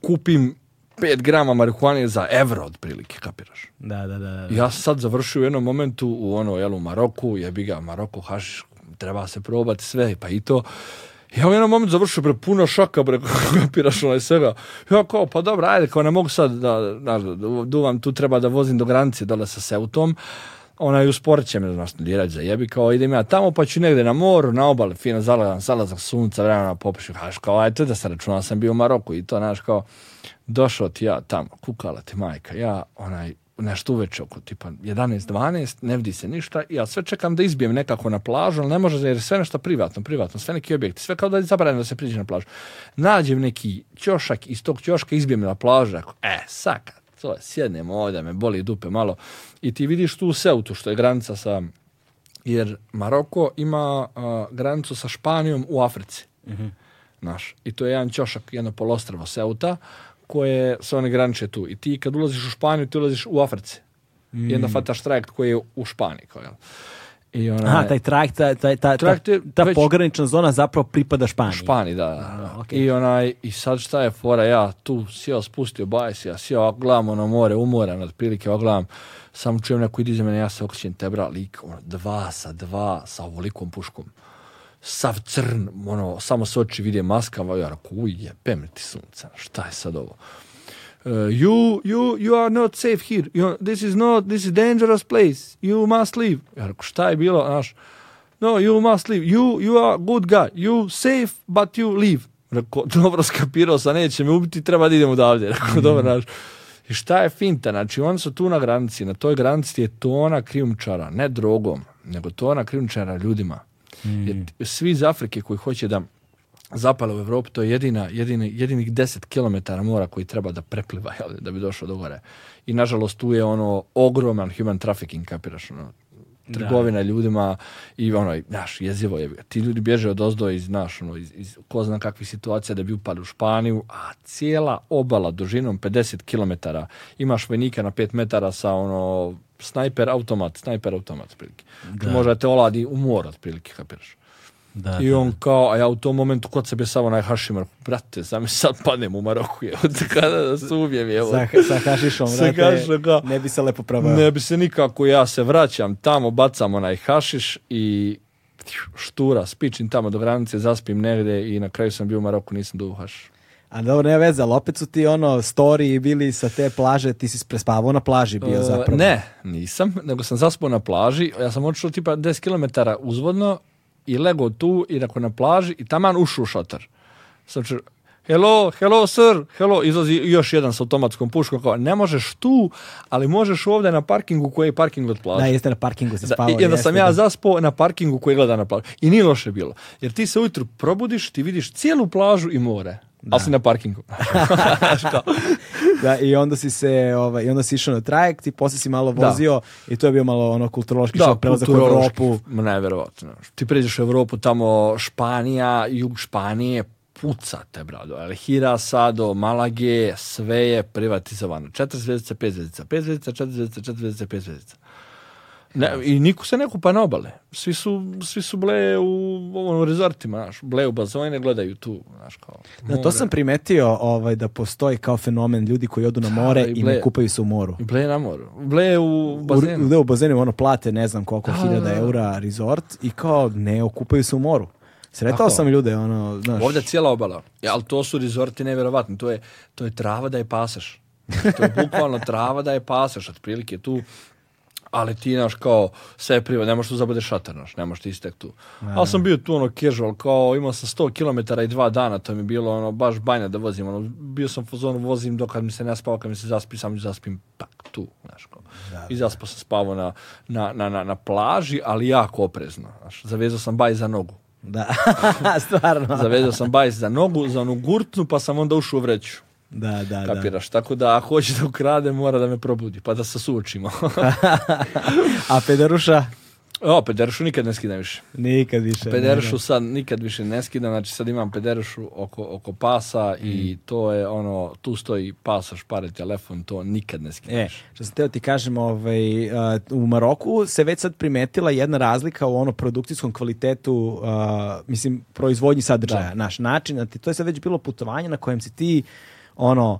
kupim 5 grama marihuane za evro otprilike, kapiraš? Da, da, da. Ja sam sad završio u jednom momentu u ono, jel, u Maroku, jebi ga, Maroko, hašiš, treba se probati sve, pa i to. Ja u jednom momentu završio pre puno šaka, bre, kapiraš onaj svega. Ja kao, pa dobro, ajde, kao ne mogu sad da, da, duvam, tu treba da vozim do granice dole sa Seutom. Ona i usporit će me, znaš, dirać za jebi, kao idem ja tamo, pa ću negde na moru, na obali, fina zalazak, zalazak sunca, vremena popišu, haš, kao, ajde, da se računao, sam bio u Maroku i to, znaš, kao, došao ti ja tamo, kukala ti majka, ja, onaj, nešto uveče oko tipa 11, 12, ne vidi se ništa i ja sve čekam da izbijem nekako na plažu, ali ne može jer sve nešto privatno, privatno, sve neki objekti, sve kao da je zabranjeno da se priđe na plažu. Nađem neki ćošak iz tog ćoška izbijem na plažu, ako, e, saka, to je, sjednem ovdje, me boli dupe malo i ti vidiš tu u Seutu što je granica sa, jer Maroko ima uh, granicu sa Španijom u Africi. Mm Naš. I to je jedan ćošak, jedno polostrvo Seuta, koje se one graniče tu. I ti kad ulaziš u Španiju, ti ulaziš u Africi. Mm. I onda mm. fataš trajekt koji je u Španiji. Kao, jel? I ona, Aha, taj trajekt, taj, taj, ta, trajekt ta, ta pogranična zona zapravo pripada Španiji. Španiji, da. da. I, onaj, I sad šta je fora, ja tu sjeo, spustio bajs, ja sjeo, ovako gledam ono more, umoran, otprilike, ogledam samo čujem neko ide za mene, ja se okrećem tebra, lik, ono, dva sa dva, sa ovolikom puškom sav crn, ono, samo se oči maska, maskama, ja rako, uj, ti sunca, šta je sad ovo? E, you, you, you are not safe here. You, this is not, this is dangerous place. You must leave. Ja rako, šta je bilo, znaš? No, you must leave. You, you are good guy. You safe, but you leave. Rako, dobro, skapirao sam, neće me ubiti, treba da idem odavde. dobro, mhm. znaš. I šta je finta? Znači, oni su tu na granici. Na toj granici je tona krijumčara, ne drogom, nego tona krijumčara ljudima. Mm. Svi iz Afrike koji hoće da zapale u Evropu, to je jedina, jedini, jedinih 10 kilometara mora koji treba da prepliva jel, da bi došao do gore. I nažalost tu je ono ogroman human trafficking, kapiraš, ono, trgovina ljudima i ono, znaš, jezivo je. Ti ljudi bježe od ozdo iz, znaš, ono, iz, iz ko zna kakvih situacija da bi upali u Španiju, a cijela obala dužinom 50 km imaš vojnika na 5 metara sa ono snajper automat, snajper automat otprilike. Da. Može te oladi mor, otprilike, kapiraš. Da, I on kao, a ja u tom momentu kod sebe samo onaj hašimar, brate, sam sad padnem u Maroku, je, od kada da se ubijem, je. Sa, sa hašišom, ne bi se lepo pravao. Ne bi se nikako, ja se vraćam tamo, bacam onaj hašiš i štura, spičim tamo do granice, zaspim negde i na kraju sam bio u Maroku, nisam duhaš. haš. A dobro, nema veze, ali opet su ti ono story bili sa te plaže, ti si prespavao na plaži bio e, zapravo. Ne, nisam, nego sam zaspao na plaži, ja sam odšao tipa 10 km uzvodno i lego tu i nakon na plaži i taman ušao u šator. Sam hello, hello sir, hello, izlazi još jedan s automatskom puškom, kao, ne možeš tu, ali možeš ovdje na parkingu koji je parking od plaži. Da, jeste na parkingu se spavao. I sam ja zaspao na parkingu koji gleda na plažu. I nije loše bilo. Jer ti se ujutru probudiš, ti vidiš cijelu plažu i more. Da. Ali si na parkingu. da, i onda si se, ovaj, i onda si išao na trajekt i posle si malo vozio da. i to je bio malo ono kulturološki šok, prelazak u Evropu. Neverovatno. Ono Ti pređeš u Evropu, tamo Španija, jug Španije, te, brado. El Hirasa do Malage, sve je privatizovano. Četiri zvezdica, pet zvezdica, pet zvezdica, četiri zvezdica, četiri zvezdica, pet zvezdica. Ne, I niko se ne kupa na obale. Svi su, svi su ble u rezortima, znaš, ble u bazojne, gledaju tu, znaš, kao... to sam primetio ovaj, da postoji kao fenomen ljudi koji odu na more i, ne kupaju se u moru. ble na moru. Ble u bazenu. U, u bazenu, ono, plate ne znam koliko, da, hiljada eura rezort i kao ne okupaju se u moru. Sretao sam ljude, ono, znaš... Ovdje cijela obala, ja, ali to su rezorti nevjerovatni, to je, to je trava da je pasaš. to je bukvalno trava da je pasaš, otprilike tu ali ti, naš, kao, sve priva, ne možeš tu zabude šatar, naš, ne možeš ti istek tu. Ali sam bio tu, ono, casual, kao, imao sam 100 km i dva dana, to mi je bilo, ono, baš banja da vozim, ono, bio sam u zonu, vozim dok kad mi se ne spava, kad mi se zaspi, sam zaspim, pak, tu, znaš, kao. I zaspao sam spavo na, na, na, na, plaži, ali jako oprezno, znaš, zavezao sam baj za nogu. Da, stvarno. Zavezao sam bajs za nogu, za onu gurtnu, pa sam onda ušao u vreću. Da, da, Kapiraš? Tako da, ako hoće da ukrade, mora da me probudi, pa da se suočimo. A Pederuša? O, Pederušu nikad ne skidam više. Nikad više. Pederušu sad nikad više ne skidam, znači sad imam Pederušu oko, pasa i mm. to je ono, tu stoji pasa, špare, telefon, to nikad ne skidam e, Što sam teo ti kažem, ovaj, u Maroku se već sad primetila jedna razlika u ono produkcijskom kvalitetu, mislim, proizvodnji sadržaja, naš način, znači, to je sad već bilo putovanje na kojem si ti ono,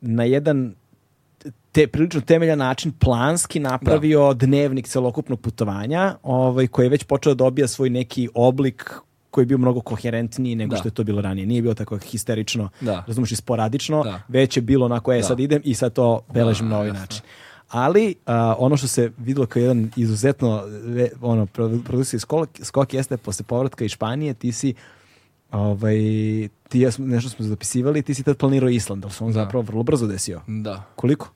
na jedan te, prilično temeljan način planski napravio da. dnevnik celokupnog putovanja, ovaj, koji je već počeo da dobija svoj neki oblik koji je bio mnogo koherentniji nego što je to bilo ranije. Nije bilo tako histerično, da. razumiješ, i sporadično, da. već je bilo onako, e, sad idem i sad to beležim na ovaj način. Ali ono što se vidilo kao jedan izuzetno ono, produkcijski skok, skok jeste posle povratka iz Španije, ti si ovaj, ti ja smo, nešto smo zapisivali ti si tad planirao Island, ali se on zapravo vrlo brzo desio. Da. Koliko?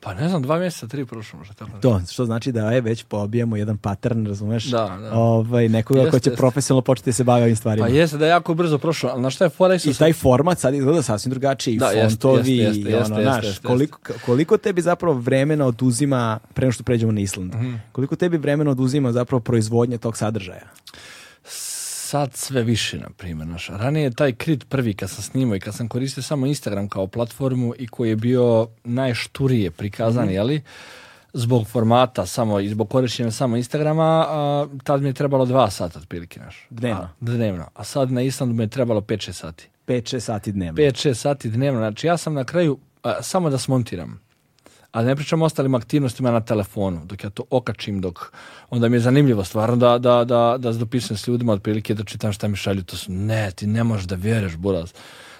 Pa ne znam, dva mjeseca, tri prošlo možda. To, što znači da je već pobijamo jedan pattern, razumeš? Da, da. Ovaj, nekoga jeste, ko će profesionalno početi se baviti ovim stvarima. Pa jeste da je jako brzo prošlo, ali na šta je fora? I taj format sad izgleda sasvim drugačiji. Da, fontovi, jeste, jeste, jeste, ono, koliko, koliko tebi zapravo vremena oduzima, prema što pređemo na Island, mm koliko tebi vremena oduzima zapravo proizvodnje tog sadržaja? sad sve više, na primjer. Naš. Ranije taj krit prvi kad sam snimao i kad sam koristio samo Instagram kao platformu i koji je bio najšturije prikazan, mm jeli? Zbog formata samo i zbog korištenja samo Instagrama, tad mi je trebalo dva sata otprilike naš. Dnevno. A, dnevno. A sad na Islandu mi je trebalo 5-6 sati. 5-6 sati dnevno. 5-6 sati dnevno. Znači ja sam na kraju, samo da smontiram ali ne pričam o ostalim aktivnostima na telefonu, dok ja to okačim, dok onda mi je zanimljivo stvarno da, da, da, da dopisujem s ljudima otprilike da čitam šta mi šalju, to su ne, ti ne možeš da vjeruješ, buraz.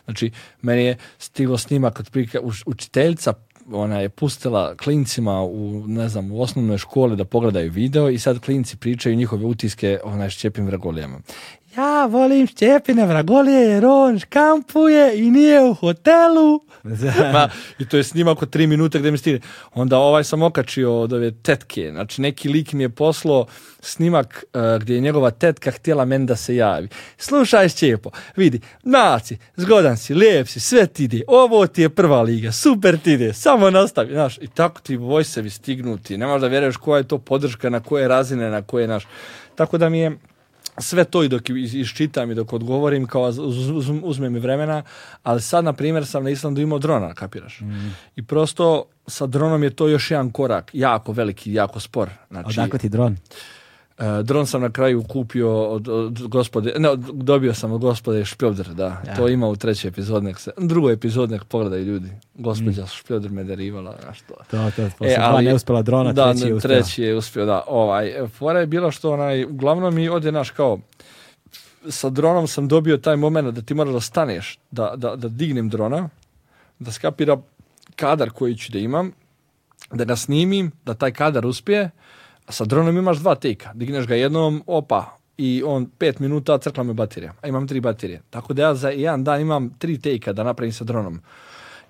Znači, meni je stiglo snimak otprilike učiteljica ona je pustila klincima u, ne znam, u osnovnoj školi da pogledaju video i sad klinci pričaju njihove utiske s čepim vragolijama ja volim Šćepine Vragolije jer on škampuje i nije u hotelu. Ma, I to je snimak oko tri minuta gdje mi stine. Onda ovaj sam okačio od ove tetke. Znači neki lik mi je poslao snimak uh, gdje je njegova tetka htjela men da se javi. Slušaj Šćepo, vidi, naci, zgodan si, lijep si, sve ti ide. Ovo ti je prva liga, super ti ide, samo nastavi. Znaš, I tako ti vojsevi stignuti. Ne možda da vjeruješ koja je to podrška, na koje razine, na koje naš. Tako da mi je sve to i dok iščitam i dok odgovorim, kao uzme mi vremena, ali sad, na primjer, sam na Islandu imao drona, kapiraš. Mhm. I prosto sa dronom je to još jedan korak, jako veliki, jako spor. Znači, Odakle ti dron? E, dron sam na kraju kupio od, gospode, ne, od, dobio sam od gospode Špjodr, da. To ima u trećoj epizod, nek se, drugoj epizod, nek pogledaj ljudi. Gospođa mm. Špjodr me derivala, to. To, to, to e, ali, ne uspjela drona, da, treći je uspio. treći je uspio, da. Ovaj, e, fora je bila što onaj, uglavnom mi ovdje, naš kao, sa dronom sam dobio taj moment da ti moraš da staneš, da, da, da dignem drona, da skapira kadar koji ću da imam, da ga snimim, da taj kadar uspije, sa dronom imaš dva teka. Digneš ga jednom, opa, i on pet minuta crkla mi baterija. A imam tri baterije. Tako da ja za jedan dan imam tri tejka da napravim sa dronom.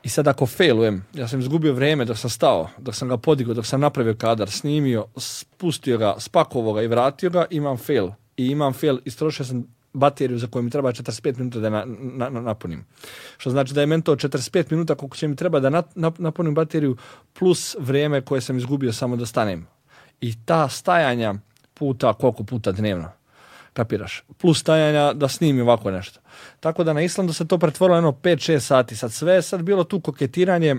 I sad ako failujem, ja sam izgubio vrijeme dok sam stao, dok sam ga podigao, dok sam napravio kadar, snimio, spustio ga, spakovao ga i vratio ga, imam fail. I imam fail, istrošio sam bateriju za koju mi treba 45 minuta da napunim. Što znači da je meni to 45 minuta koliko će mi treba da napunim bateriju plus vrijeme koje sam izgubio samo da stanem i ta stajanja puta koliko puta dnevno kapiraš. Plus stajanja da snimi ovako nešto. Tako da na Islandu se to pretvorilo jedno 5-6 sati. Sad sve je sad bilo tu koketiranje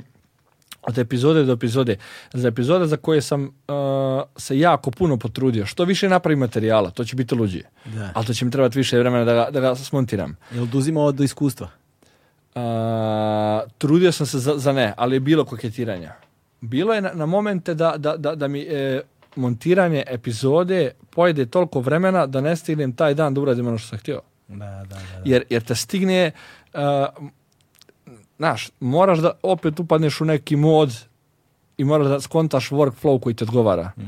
od epizode do epizode. Za epizode za koje sam uh, se jako puno potrudio. Što više napravi materijala, to će biti luđije. Ali to će mi trebati više vremena da ga, da ga smontiram. Jel oduzimao od iskustva? Uh, trudio sam se za, ne, ali je bilo koketiranja. Bilo je na, momente da, da, da mi... E, montiranje epizode pojede toliko vremena da ne stignem taj dan da uradim ono što sam htio. da, da, Jer, jer te stigne, uh, znaš, moraš da opet upadneš u neki mod i moraš da skontaš workflow koji te odgovara. Mm.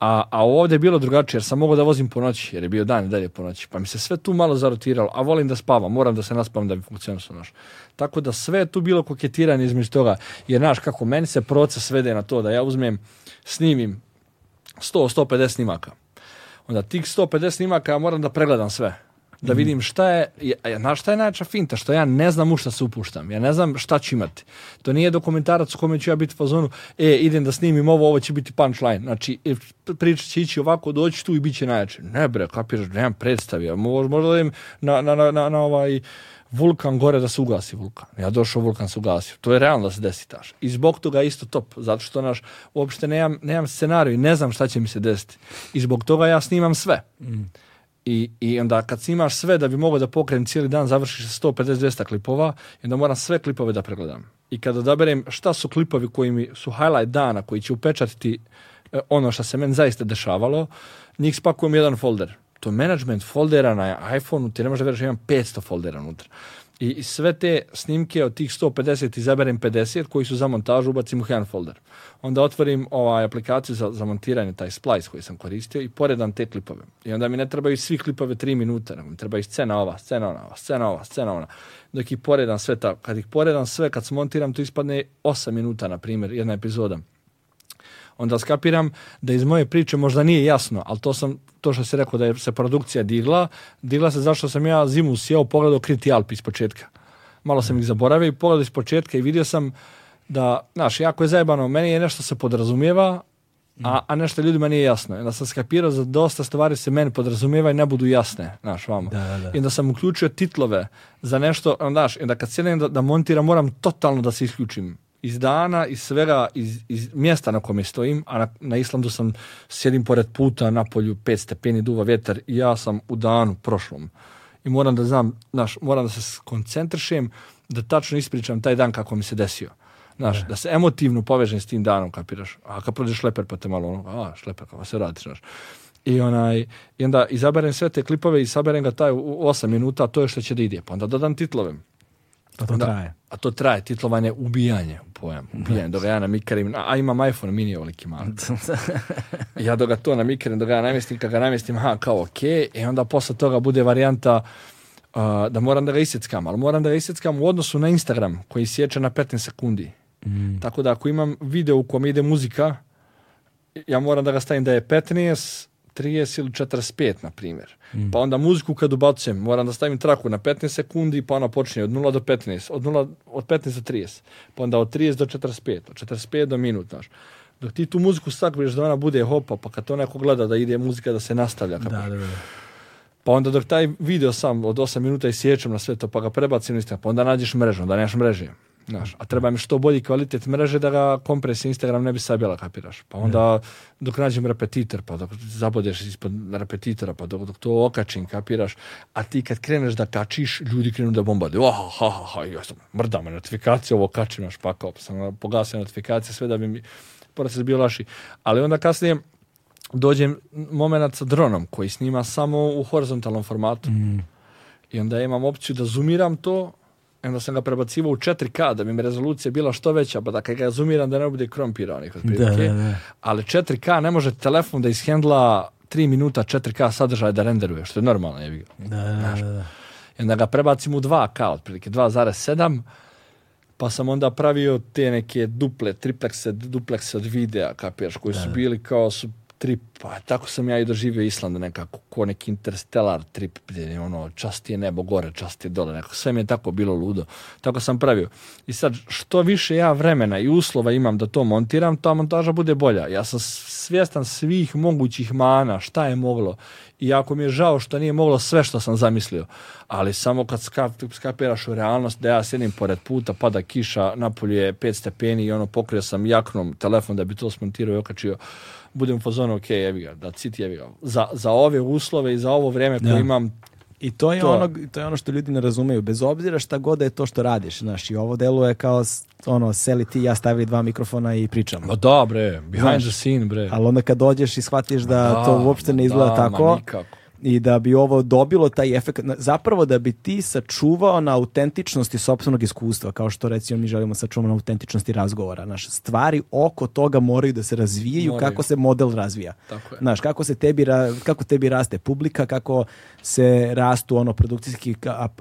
A, a ovdje je bilo drugačije, jer sam mogao da vozim po noći, jer je bio dan i dalje po noći. Pa mi se sve tu malo zarotiralo, a volim da spavam, moram da se naspavam da bi funkcionisao naš. Tako da sve je tu bilo koketiranje između toga. Jer, znaš, kako meni se proces svede na to da ja uzmem, snimim 100-150 snimaka. Onda tih 150 snimaka ja moram da pregledam sve. Da mhm. vidim šta je, ja, znaš šta je najjača finta, što ja ne znam u šta se upuštam, ja ne znam šta ću imati. To nije dokumentarac u kome ću ja biti u fazonu, e, idem da snimim ovo, ovo će biti punchline. Znači, e, priča će ići ovako, doći tu i bit će najjače. Ne bre, kapiraš, nemam predstavija, možda im na, na, na, na, na ovaj, vulkan gore da se ugasi vulkan. Ja došao, vulkan se ugasio. To je realno da se desi taš. I zbog toga je isto top, zato što naš, uopšte nemam, nemam scenariju i ne znam šta će mi se desiti. I zbog toga ja snimam sve. Mm. I, I onda kad snimaš sve da bi mogao da pokrenem cijeli dan, završiš 150-200 klipova onda moram sve klipove da pregledam. I kada odaberem šta su klipovi koji mi su highlight dana, koji će upečatiti e, ono što se meni zaista dešavalo, njih spakujem jedan folder to management foldera na iPhone-u, ti ne možeš da imam 500 foldera unutra. I sve te snimke od tih 150 izaberem 50 koji su za montažu, ubacim u hand folder. Onda otvorim ovaj, aplikaciju za, za montiranje, taj splice koji sam koristio i poredam te klipove. I onda mi ne trebaju svi klipove 3 minuta, nego mi treba i scena ova, scena ona, ova, scena ova, scena ona. Dok ih poredam sve tako. Kad ih poredam sve, kad smontiram, to ispadne 8 minuta, na primjer, jedna epizoda onda skapiram da iz moje priče možda nije jasno, ali to sam to što se rekao da je se produkcija digla, digla se zašto sam ja zimu sjeo pogledao Kriti Alpi iz početka. Malo sam ih zaboravio i pogledao iz početka i vidio sam da, znaš, jako je zajebano, meni je nešto se podrazumijeva, a, a nešto ljudima nije jasno. Onda sam skapirao za dosta stvari se meni podrazumijeva i ne budu jasne, znaš, vamo. Da, da, I onda sam uključio titlove za nešto, znaš, i onda kad sjedem da, da montiram, moram totalno da se isključim iz dana, iz svega, iz, iz mjesta na kome stojim, a na, na Islandu sam, sjedim pored puta na polju, pet stepeni duva vjetar i ja sam u danu prošlom. I moram da znam, znaš, moram da se skoncentrišem, da tačno ispričam taj dan kako mi se desio. Znaš, e. da se emotivno povežem s tim danom, kapiraš. A kad prođeš šleper, pa te malo ono, a, šleper, kako se radi, znaš. I, onaj, I onda izaberem sve te klipove i saberem ga taj u osam minuta, to je što će da ide. Pa onda dodam titlovem. A pa to traje. A to traje, titlovanje ubijanje u pojam. Ubijanje, dok ja namikarim, a imam iPhone mini oliki mali. ja dok ga to namikarim, dok ga namjestim, kad ga namjestim, ha, kao ok, i e onda posle toga bude varijanta da moram da ga isjeckam, ali moram da ga isjeckam u odnosu na Instagram, koji sjeća na 15 sekundi. Mm. Tako da ako imam video u kojem ide muzika, ja moram da ga stavim da je 15, 30 ili 45, na primjer. Mm. Pa onda muziku kad ubacujem, moram da stavim traku na 15 sekundi, pa ona počinje od 0 do 15, od, 0, od 15 do 30, pa onda od 30 do 45, od 45 do minut, znaš. Dok ti tu muziku stakviš da ona bude hopa, pa kad to neko gleda da ide muzika da se nastavlja. Da, da, da. Pa onda dok taj video sam od 8 minuta i sjećam na sve to, pa ga prebacim, pa onda nađeš mrežu, onda nemaš mreže. Znaš, a treba im što bolji kvalitet mreže da ga kompres Instagram ne bi sabjela, kapiraš. Pa onda dok nađem repetitor, pa dok zabodeš ispod repetitora, pa dok, to okačim, kapiraš. A ti kad kreneš da kačiš, ljudi krenu da bombade. Oh, ha, ha, ha, ja sam, mrdama, ovo kačim, naš pakao, pa sam pogasio notifikacije, sve da bi mi proces bio laši. Ali onda kasnije, dođem moment sa dronom koji snima samo u horizontalnom formatu. Mm. I onda imam opciju da zoomiram to i onda sam ga prebacivao u 4K da bi mi rezolucija bila što veća, pa da dakle, kad ga zoomiram da ne bude onih otprilike. Ali 4K ne može telefon da ishendla 3 minuta 4K sadržaja da renderuje, što je normalno je Da, da, da, da. I onda ga prebacim u 2K otprilike, 2.7 pa sam onda pravio te neke duple, triplekse, duplekse od videa, kapiraš, koji su bili kao su trip, pa tako sam ja i doživio Island nekako, ko neki interstellar trip, gdje ono, časti je nebo gore, časti je dole, nekako, sve mi je tako bilo ludo, tako sam pravio. I sad, što više ja vremena i uslova imam da to montiram, ta montaža bude bolja. Ja sam svjestan svih mogućih mana, šta je moglo, i ako mi je žao što nije moglo sve što sam zamislio, ali samo kad skapiraš u realnost da ja sjedim pored puta, pada kiša, napolje je stepeni i ono pokrio sam jaknom telefon da bi to smontirao i okačio, budem u ok, jevi ga, da citi, jevi ga. Za, za ove uslove i za ovo vrijeme koje imam, i to je, to. Ono, to je ono što ljudi ne razumeju, bez obzira šta god je to što radiš. Znaš, I ovo deluje kao ono, seli ti ja stavili dva mikrofona i pričamo. Ma da, bre, behind znaš, the scene, bre. Ali onda kad dođeš i shvatiš da, to uopšte ne izgleda da, tako, ma i da bi ovo dobilo taj efekt, zapravo da bi ti sačuvao na autentičnosti sopstvenog iskustva, kao što recimo mi želimo sačuvati na autentičnosti razgovora. Naš, stvari oko toga moraju da se razvijaju kako se model razvija. Naš, kako, se tebi, kako tebi raste publika, kako se rastu ono produkcijski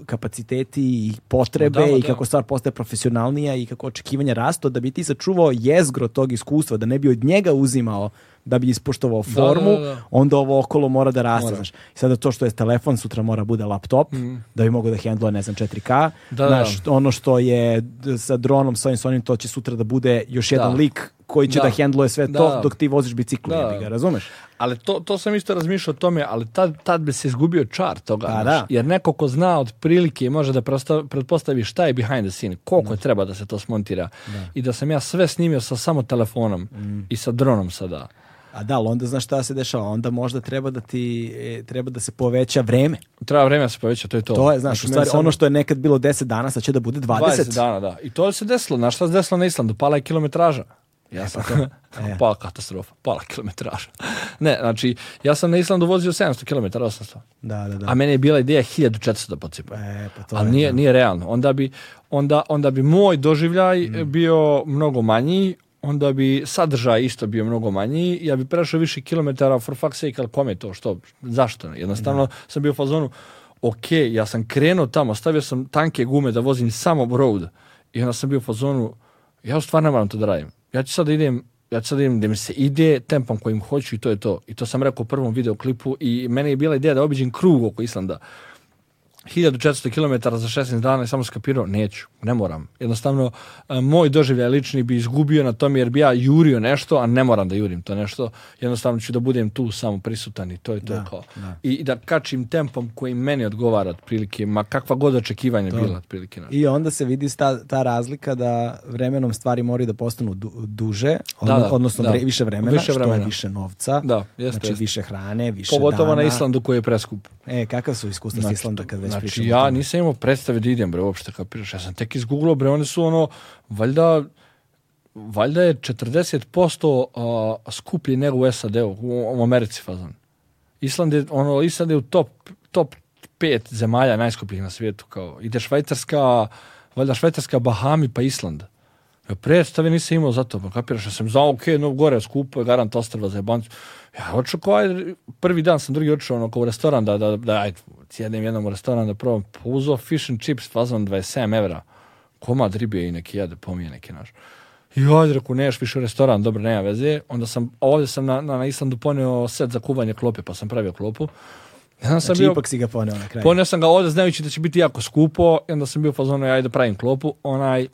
kapaciteti i potrebe i kako stvar postaje profesionalnija i kako očekivanja rastu, da bi ti sačuvao jezgro tog iskustva, da ne bi od njega uzimao da bi ispoštovao formu, onda ovo okolo mora da raste, znaš. sada to što je telefon sutra mora bude laptop, mhm. da bi mogo da hendlo ne znam, 4K. Znaš, ono što je sa dronom, sa ovim, to će sutra da bude još jedan lik koji će da, da hendluje sve to dok ti voziš biciklu da. ga, razumeš? Ali to, to sam isto razmišljao o tome, ali tad, tad bi se izgubio čar toga, pa jer neko ko zna otprilike može da pretpostavi šta je behind the scene, koliko treba da se to smontira i da sam ja sve snimio sa samo telefonom mm. i sa dronom sada. A da, ali onda znaš šta se dešava, onda možda treba da ti, e, treba da se poveća vreme. Treba vreme da se poveća, to je to. To je, znaš, znači, stvari, sam... ono što je nekad bilo 10 dana, sad će da bude 20. 20 dana, da. I to se desilo, znaš šta se desilo na Islandu, pala je kilometraža. Ja sam to, e. pala katastrofa, pala kilometraža. ne, znači, ja sam na Islandu vozio 700 km, 800. Da, da, da. A meni je bila ideja 1400 da pocipa. E, pa to Ali je, nije, nije realno. Onda bi, onda, onda bi moj doživljaj mm. bio mnogo manji, onda bi sadržaj isto bio mnogo manji, ja bi prešao više kilometara for fuck's sake, ali je to, što, zašto? Jednostavno da. sam bio u fazonu, ok, ja sam krenuo tamo, stavio sam tanke gume da vozim samo road i onda sam bio u fazonu, ja stvarno moram to da radim. Ja ću sad idem ja sad idem mi se ide tempom kojim hoću i to je to. I to sam rekao u prvom videoklipu i meni je bila ideja da obiđem krug oko Islanda. 1400 km za 16 dana i samo skapirao, neću, ne moram. Jednostavno, e, moj doživljaj lični bi izgubio na tom jer bi ja jurio nešto, a ne moram da jurim to nešto. Jednostavno ću da budem tu samo prisutan i to je to kao. I da kačim tempom koji meni odgovara otprilike, ma kakva god očekivanja to. bila otprilike. I onda se vidi ta, ta razlika da vremenom stvari moraju da postanu duže, da, odnosno više vremena, više vremena. što je više novca, da jeste, znači jeste. više hrane, više Pogotovo dana. na Islandu koji je preskup. E, kakav su iskustva znači, s Islanda kad već Znači, ja nisam imao predstave da idem, bre, uopšte, kapiraš. Ja sam tek izgooglao, bre, oni su ono, valjda, valjda je 40% uh, skuplji nego u SAD-u, u, Americi fazan. Island je, ono, Island je u top, top pet zemalja najskupljih na svijetu. Kao. Ide Švajcarska, valjda Švajcarska, Bahami pa Island. Ja predstave nisam imao to, pa kapiraš, ja sam znao, ok, no gore, skupo je, garant ostrava za jebancu. Ja očekao, prvi dan sam drugi očeo ono, u restoran da, da, da, ajde, sjedem jednom u restoran da probam, puzo, pa fish and chips fazon 27 evra, komad ribe i neki jede, pomije neki naš. I ovdje reku, neš više u restoran, dobro, nema veze. Onda sam, ovdje sam na, na, na Islandu ponio set za kuvanje klope, pa sam pravio klopu. Onda sam znači, bio, ipak si ga poneo na kraju. Poneo sam ga ovdje znajući da će biti jako skupo, i onda sam bio fazonu, ajde pravim klopu, onaj,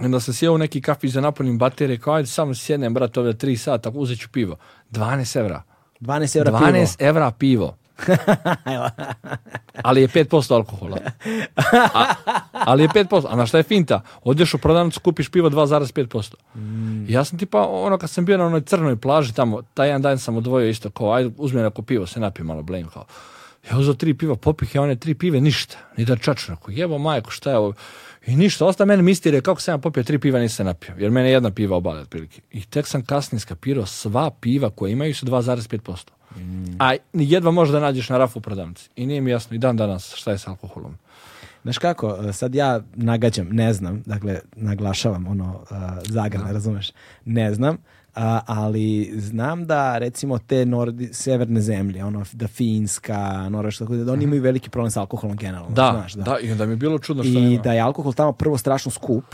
onda sam sjeo u neki kafić za napunim baterije, kao ajde samo sjednem, brat, ovdje 3 sata, uzet ću pivo. 12 evra. 12 evra 12 pivo. 12 evra pivo. ali je 5% alkohola. ali je 5%. A na šta je finta? Odeš u prodavnicu, kupiš pivo 2,5%. Mm. Ja sam tipa, ono kad sam bio na onoj crnoj plaži tamo, taj jedan dan sam odvojio isto kao, ajde uzmi neko pivo, se napijem malo blame Ja uzeo tri piva, popih ja one tri pive, ništa. Ni da čaču. Jebo majko, šta je ovo? I ništa, osta meni mistire kako sam ja popio tri piva nisam napio, jer mene jedna piva obale otprilike. I tek sam kasnije skapirao sva piva koja imaju su 2,5% a jedva možeš da nađeš na rafu u prodavnici. I nije mi jasno i dan danas šta je s alkoholom. Znaš kako, e, sad ja nagađam, ne znam, dakle, naglašavam ono uh, razumeš? Ne znam, ali znam da recimo te nordi, severne zemlje, ono, da Finska, Norveška, tako ono da oni mhm. imaju veliki problem s alkoholom generalno, Da, znaš, da. i onda mi je bilo čudno što I da je alkohol tamo prvo strašno skup,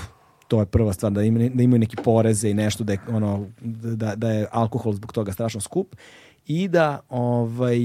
to je prva stvar, da, imaju neki poreze i nešto, da ono, da, da je alkohol zbog toga strašno skup i da ovaj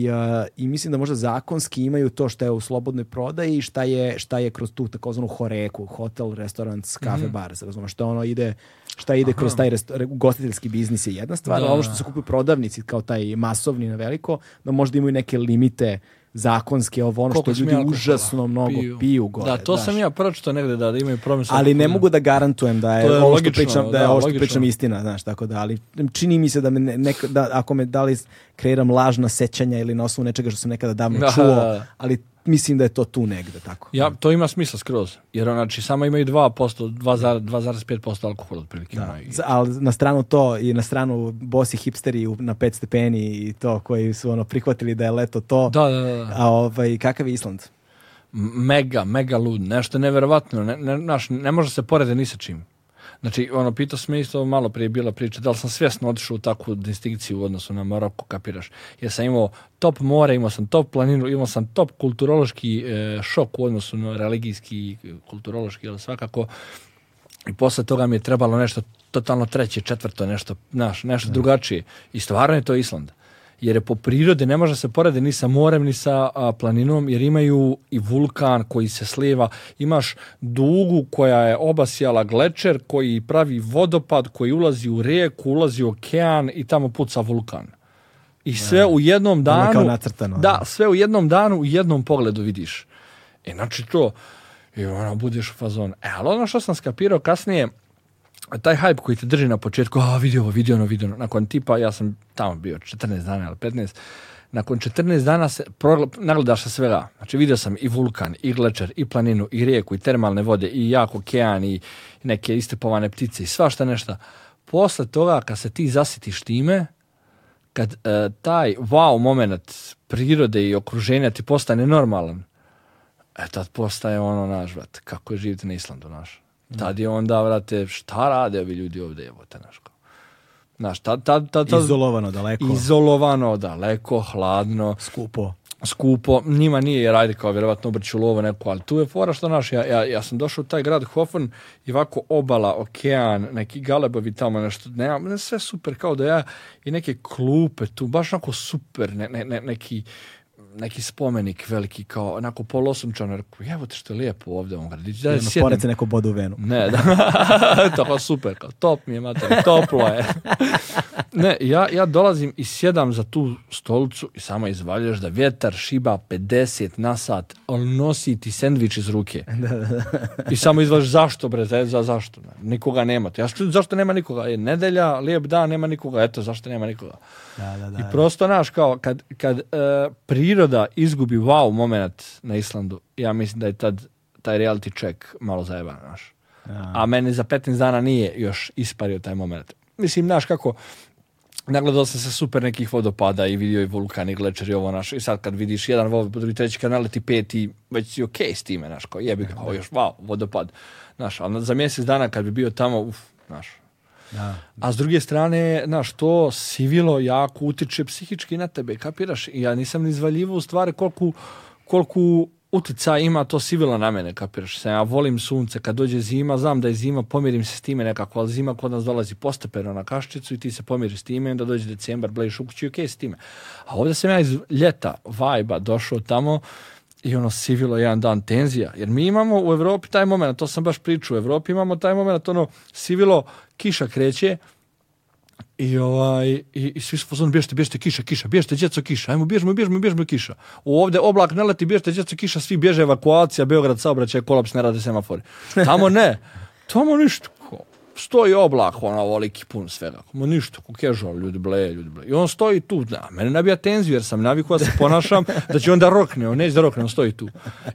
i mislim da možda zakonski imaju to što je u slobodnoj prodaji šta je šta je kroz tu takozvanu horeku hotel restoran kafe mm -hmm. bar što ono ide šta ide kroz taj ugostiteljski biznis je jedna stvar da. ovo što se kupuju prodavnici kao taj masovni na veliko da možda imaju neke limite zakonski, ovo ono što ljudi užasno mnogo piju, piju gore. Da, to sam ja pročito negde da, da imaju problem. Ali ne mogu da garantujem da je, je ovo što, pričam, da je ovo što pričam istina, znaš, tako da, ali čini mi se da, me da ako me da li kreiram lažna sećanja ili na osnovu nečega što sam nekada davno čuo, ali mislim da je to tu negde tako. Ja, to ima smisla skroz, jer znači samo imaju 2%, 2,5% alkohola otprilike. Da, ali na stranu to i na stranu bosi hipsteri na 5 stepeni i to koji su ono prihvatili da je leto to. Da, da, da. A ovaj, kakav je Island? Mega, mega lud, nešto neverovatno, ne, ne, naš, ne može se porediti ni sa čim. Znači, ono, pitao sam isto, malo prije bila priča, da li sam svjesno otišao u takvu distinkciju u odnosu na Maroko, kapiraš? Jer sam imao top more, imao sam top planinu, imao sam top kulturološki e, šok u odnosu na religijski, kulturološki, ali svakako. I posle toga mi je trebalo nešto totalno treće, četvrto, nešto, naš, nešto drugačije. I stvarno je to Island jer je po prirodi ne može se porediti ni sa morem ni sa planinom jer imaju i vulkan koji se slijeva, imaš dugu koja je obasjala glečer koji pravi vodopad koji ulazi u rijeku, ulazi u okean i tamo puca vulkan. I sve u jednom ono danu, da, ono. sve u jednom danu u jednom pogledu vidiš. E, znači to, i ono, budeš u fazon. E, ali ono što sam skapirao kasnije, taj hype koji te drži na početku, a vidi ovo, vidi ono, vidi ono, nakon tipa, ja sam tamo bio 14 dana ili 15, nakon 14 dana se nagledaš se svega. Znači vidio sam i vulkan, i glečer, i planinu, i rijeku, i termalne vode, i jako okean, i neke istepovane ptice, i svašta nešta. Posle toga, kad se ti zasitiš time, kad e, taj wow moment prirode i okruženja ti postane normalan, e tad postaje ono naš, kako je živjeti na Islandu naš. Mm. Tad je onda, vrate, šta rade ovi ljudi ovdje, evo te, naš, Znaš, tad, tad, tad, tad, izolovano daleko. Izolovano daleko, hladno. Skupo. Skupo. Njima nije ajde kao vjerovatno obrću lovo neko, ali tu je fora što naš, ja, ja, sam došao u taj grad hofon i ovako obala, okean, neki galebovi tamo nešto, nema, ne sve super kao da ja i neke klupe tu, baš onako super, neki neki spomenik veliki kao onako polosunčano rekao evo što je lijepo ovdje on gradić da se neko bodu venu ne da super kao top mi je mater toplo je ne ja, ja dolazim i sjedam za tu stolicu i samo izvaljuješ da vjetar šiba 50 na sat on nosi ti sendvič iz ruke i samo izvaljaš, zašto bre za, za zašto nikoga nema ja što, zašto nema nikoga je nedelja lijep dan nema nikoga eto zašto nema nikoga da, da, I prosto, naš, kao, kad, kad e, priroda izgubi wow moment na Islandu, ja mislim da je tad taj reality check malo zajeban, naš. Ja. A meni za 15 dana nije još ispario taj moment. Mislim, naš, kako, nagledao sam se super nekih vodopada i vidio i vulkan i glečer i ovo naš. I sad kad vidiš jedan vodopad, treći kanal ti peti, već si okej okay s time, naš, kao jebi ga, još, wow, vodopad. Naš, Ali za mjesec dana kad bi bio tamo, uf, naš, a s druge strane, znaš, to sivilo jako utiče psihički na tebe, kapiraš? Ja nisam ni izvaljivo u stvari koliko, koliko utjeca ima to sivilo na mene, kapiraš se? Ja volim sunce, kad dođe zima, znam da je zima, pomirim se s time nekako, ali zima kod nas dolazi postepeno na kaščicu i ti se pomiriš s time, onda dođe decembar, blejiš u kući i okej s time. A ovdje sam ja iz ljeta, vajba, došao tamo, i ono sivilo jedan dan tenzija. Jer mi imamo u Evropi taj moment, to sam baš pričao, u Evropi imamo taj moment, ono sivilo kiša kreće i, ovaj, i, svi su pozvani, bježte, bježte, kiša, kiša, bježte, djeco, kiša, ajmo, bježmo, bježmo, bježmo, kiša. Ovdje oblak ne leti, bježte, djeco, kiša, svi bježe, evakuacija, Beograd, saobraćaj, kolaps, ne rade semafori. Tamo ne, tamo ništa, stoji oblak, ono, voliki pun svega. Ma ništa, ko casual, ljudi ble, ljudi ble. I on stoji tu, da, mene nabija tenziju jer sam navikao da se ponašam, da će onda rokne, on neće da rokne, on stoji tu.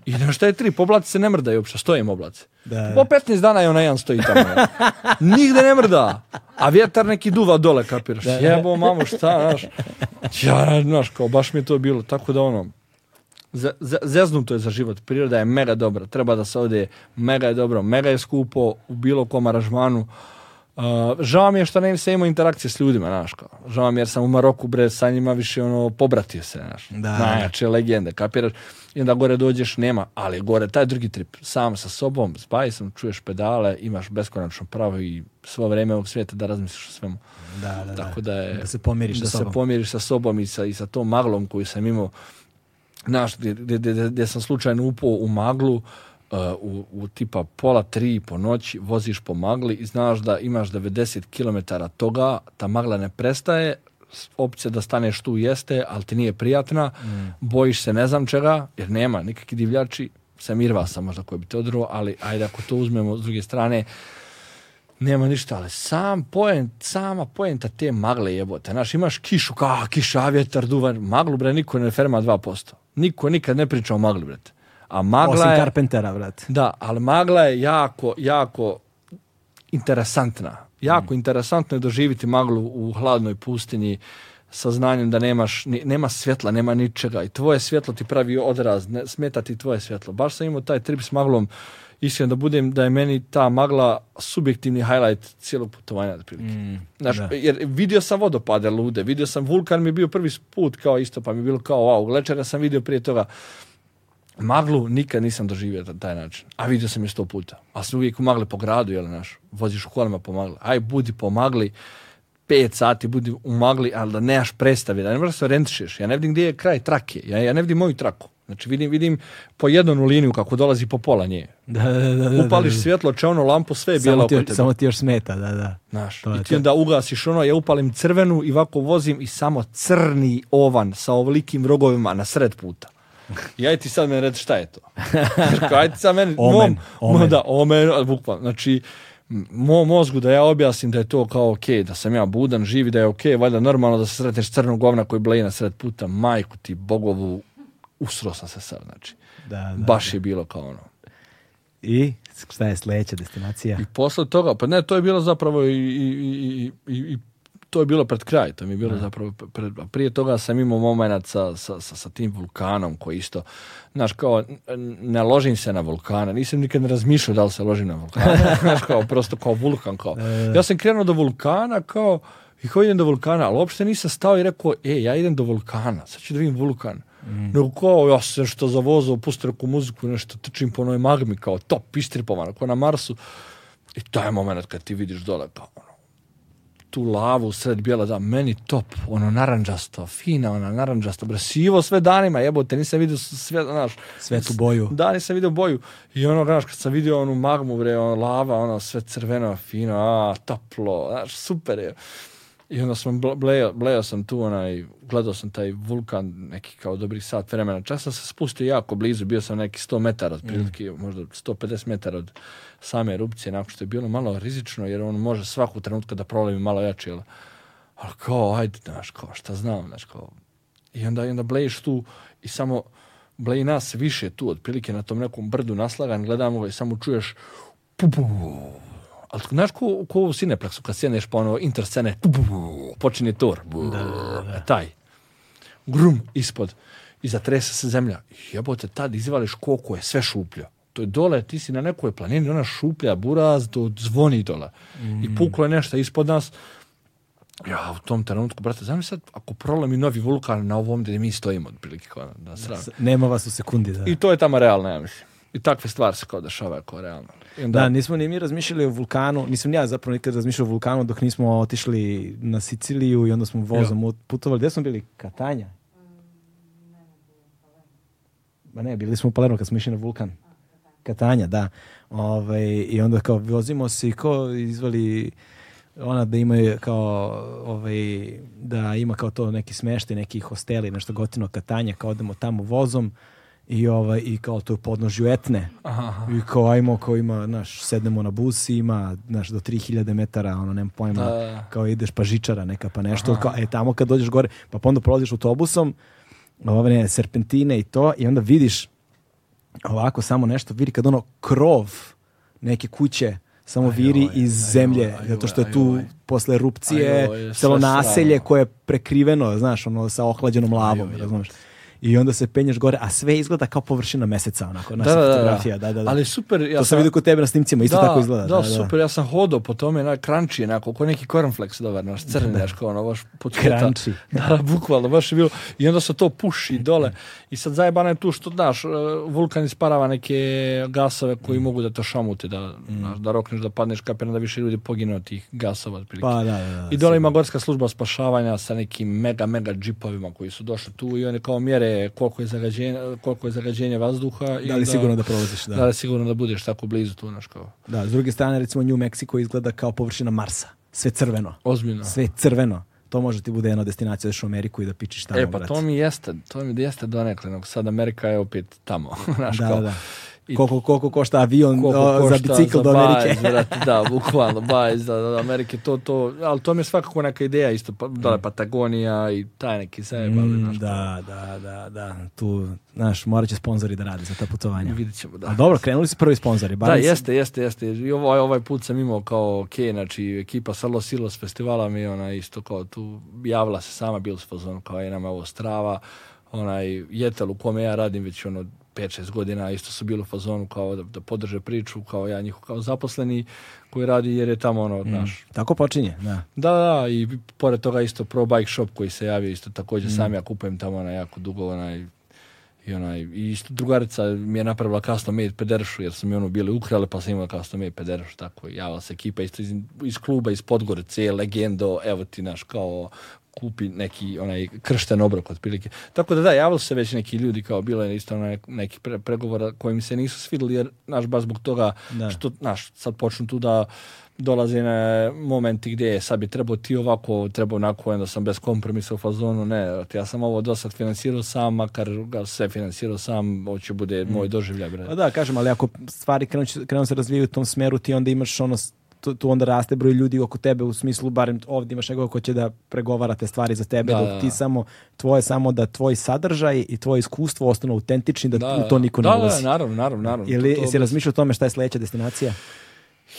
I na šta je tri, poblaci se ne mrdaju uopšte, stojim oblaci. Da. Po 15 dana je ona jedan stoji tamo. Nigde ne mrda. A vjetar neki duva dole, kapiraš. Da, Jebo, mamo, šta, znaš. Ja, znaš, kao, baš mi je to bilo. Tako da, ono, zeznuto je za život. Priroda je mega dobra. Treba da se ovdje mega je dobro, mega je skupo u bilo kom aranžmanu. Uh, žao mi je što ne se imao interakcije s ljudima, znaš, kao. Žao mi jer sam u Maroku, bre, sa njima više, ono, pobratio se, znaš. Da. Najjače legende, kapiraš. I onda gore dođeš, nema, ali gore, taj drugi trip, sam sa sobom, s čuješ pedale, imaš beskonačno pravo i svo vrijeme ovog svijeta da razmisliš o svemu. Da, da, Tako da, je, da se pomiriš sa sobom. se pomiriš sa sobom i sa, i sa tom maglom koju sam imao znaš, gdje sam slučajno upao u maglu, uh, u, u tipa pola tri po noći voziš po magli i znaš da imaš 90 km toga, ta magla ne prestaje, opcija da staneš tu jeste, ali ti nije prijatna, mm. bojiš se ne znam čega, jer nema nikakvi divljači, sam sam možda koji bi te odruo, ali ajde ako to uzmemo s druge strane, nema ništa, ali sam poen, sama poenta te magle jebote. Znaš, imaš kišu, ka, kiša, vjetar, duvan, maglu bre, niko ne ferma 2%. Niko nikad ne priča o magli, brate. A magla Osim je, Carpentera, brate. Da, ali magla je jako, jako interesantna. Jako mm. interesantno je doživiti maglu u hladnoj pustinji sa znanjem da nemaš, nema svjetla, nema ničega i tvoje svjetlo ti pravi odraz, smeta ti tvoje svjetlo. Baš sam imao taj trip s maglom iskren da budem, da je meni ta magla subjektivni highlight cijelog putovanja. Mm, Znaš, jer vidio sam vodopade lude, vidio sam vulkan, mi je bio prvi put kao isto, pa mi je bilo kao wow, glečara sam vidio prije toga. Maglu nikad nisam doživio na taj način, a vidio sam je sto puta. A sam uvijek u magli po gradu, jel naš, voziš u kolima po magli. Aj, budi po magli, pet sati budi u magli, ali da nemaš predstave, da ne moraš se rentišeš. Ja ne vidim gdje je kraj trake, ja, ja ne vidim moju traku. Znači vidim, vidim po jednu liniju kako dolazi po pola nje. Da, da, da, Upališ svjetlo, čeono, lampu, sve je bijelo Samo, Samo ti još smeta, da, da. Znaš, i ti onda ugasiš ono, ja upalim crvenu i ovako vozim i samo crni ovan sa ovlikim rogovima na sred puta. ajde ti sad meni reći šta je to. Znači, ajde sad meni, omen, mom, Da, omen, Znači, mozgu da ja objasnim da je to kao ok, da sam ja budan, živi, da je ok, valjda normalno da se sretneš crnog govna koji bleji na sred puta, majku ti, bogovu, usro sam se sad, znači. Da, da, Baš je bilo kao ono. I šta je sledeća destinacija? I posle toga, pa ne, to je bilo zapravo i, i, i, i to je bilo pred kraj, to mi je bilo zapravo pred, prije toga sam imao moment sa, sa, sa, tim vulkanom koji isto, znaš kao, ne ložim se na vulkana, nisam nikad ne razmišljao da li se ložim na vulkana, znaš kao, prosto kao vulkan, kao. Ja sam krenuo do vulkana kao, i kao idem do vulkana, ali uopšte nisam stao i rekao, e, ja idem do vulkana, sad ću da vidim vulkan. Mm. Nego kao, ja se nešto zavozao, pustio neku muziku, nešto trčim po onoj magmi, kao top, istripovano, kao na Marsu. I to je moment kad ti vidiš dole, kao, ono, tu lavu sred bijela, da, meni top, ono naranđasto, fina, ona naranđasto, bre, sivo sve danima, jebote, nisam vidio sve, znaš. Sve tu boju. Da, nisam vidio boju. I ono, znaš, kad sam vidio onu magmu, bre, ono, lava, ono, sve crveno, fino, a, toplo, znaš, super je. I onda sam blejao, sam tu onaj, gledao sam taj vulkan neki kao dobrih sat vremena. Čak sam se spustio jako blizu, bio sam neki 100 metara od prilike, možda 150 metara od same erupcije, nakon što je bilo malo rizično, jer on može svaku trenutka da prolevi malo jače, jel? Ali kao, ajde, znaš, šta znam, znaš, I onda, i onda blejiš tu i samo bleji nas više tu, otprilike na tom nekom brdu naslagan, gledamo ga i samo čuješ pu, ali znaš ko, ko u Cineplexu kad sjeneš pa ono interscene, počinje tor, e, taj, grum ispod i zatresa se zemlja. Jebote, tad izvališ koko je sve šupljo. To je dole, ti si na nekoj planini, ona šuplja, buraz, do, zvoni dole. I mm. puklo je nešto ispod nas. Ja, u tom trenutku, brate, znam sad, ako i novi vulkan na ovom gdje mi stojimo, otprilike, na Nema vas u sekundi, I to je tamo realno, ja mislim. I takve stvari se kao dešavaju kao realno. Da, nismo ni mi razmišljali o vulkanu, nisam ja zapravo nikad razmišljao o vulkanu dok nismo otišli na Siciliju i onda smo vozom putovali. Gde smo bili? Katanja? Ma ne, bili smo u Palermo kad smo išli na vulkan. Katanja, da. Ove, ovaj, I onda kao vozimo se i ko izvali ona da imaju kao ovaj, da ima kao to neki smeštaj, neki hosteli, nešto gotino katanja, kao odemo tamo vozom i, ovaj, i kao to podnožju etne. Aha. I kao ajmo, ima, naš sednemo na bus i ima, znaš, do 3000 metara, ono, nema pojma, da. kao ideš pa žičara neka, pa nešto, kao, e, tamo kad dođeš gore, pa, pa onda prolaziš autobusom, serpentine i to, i onda vidiš ovako samo nešto, vidi kad ono krov neke kuće, samo viri iz zemlje, ajoj, zato što je tu posle erupcije celo naselje koje je prekriveno, znaš, ono, sa ohlađenom lavom, razumiješ i onda se penješ gore, a sve izgleda kao površina meseca, onako, naša da, fotografija. Da, da, Ali super. Ja to sam vidio kod tebe na snimcima, isto tako izgleda. Da, da, super, ja sam hodao po tome, na, kranči onako, ko neki cornflakes dobar, naš crni, daš, ono, baš Kranči. Da, bukvalno, baš je bilo. I onda se to puši dole. I sad zajebano je tu što, znaš, e, vulkan isparava neke gasove koji mm. mogu da te šamute, da, mm. da rokneš, da padneš kapena, da više ljudi pogine od tih gasova. Pa, da, da, I dole ima gorska služba spašavanja sa nekim mega, mega džipovima koji su došli tu i oni kao mjere koliko je zagađenje, koliko je vazduha. Da li da, sigurno da prolaziš? Da. da li sigurno da budeš tako blizu tu, naš kao. Da, s druge strane, recimo New Mexico izgleda kao površina Marsa. Sve crveno. Ozbiljno. Sve crveno. To može ti bude jedna destinacija da u Ameriku i da pičiš tamo. E, pa to mi jeste, to mi jeste donekle. Sad Amerika je opet tamo. naš kao. da, da koliko, koliko košta avion koliko do, košta za bicikl za do Amerike. Bajz, da, bukvalno, bajz da, Amerike, to, to, ali to mi je svakako neka ideja isto, pa, da mm. Patagonija i taj neki sebe. Mm, da, da, da, da, tu, znaš, morat će sponzori da rade za ta putovanja. Vidit ćemo, da. A dobro, krenuli su prvi sponzori. Da, jeste, jeste, jeste. I ovaj, ovaj put sam imao kao, ok, znači, ekipa sa Los Silos festivala mi ona isto kao tu, javila se sama, bil pozvano kao je nama ovo strava, onaj jetel u kome ja radim već ono 5-6 godina isto su bili u fazonu kao da, da podrže priču, kao ja njihov kao zaposleni koji radi jer je tamo ono mm. naš. Tako počinje, da. Da, da, i pored toga isto Pro Bike Shop koji se javio isto također mm. sam ja kupujem tamo na jako dugo onaj i onaj, i isto drugarica mi je napravila custom made pederšu, jer su mi ono bili ukrali, pa sam imao custom made pederšu, tako i javila se ekipa isto iz, iz kluba, iz Podgore, cijel, legendo, evo ti naš kao kupi neki onaj kršten obrok otprilike. Tako da da, javili se već neki ljudi kao bilo je isto onaj, neki pre, pregovora mi se nisu svidili jer naš baš zbog toga da. što naš sad počnu tu da dolaze na momenti gdje je sad bi trebao ti ovako, trebao onako, onda sam bez kompromisa u fazonu, ne, ja sam ovo do sad financirao sam, makar ga sve financirao sam, hoće bude moj mm. doživljaj. Bre. Pa da, kažem, ali ako stvari krenu, krenu se razvijaju u tom smjeru, ti onda imaš ono tu, onda raste broj ljudi oko tebe u smislu, barem ovdje imaš nekoga ko će da pregovara te stvari za tebe, da, dok ti samo, tvoje samo da tvoj sadržaj i tvoje iskustvo ostanu autentični, da, da to niko ne ulazi. Da, naravno, naravno, naravno. Ili si razmišljao o tome šta je sljedeća destinacija?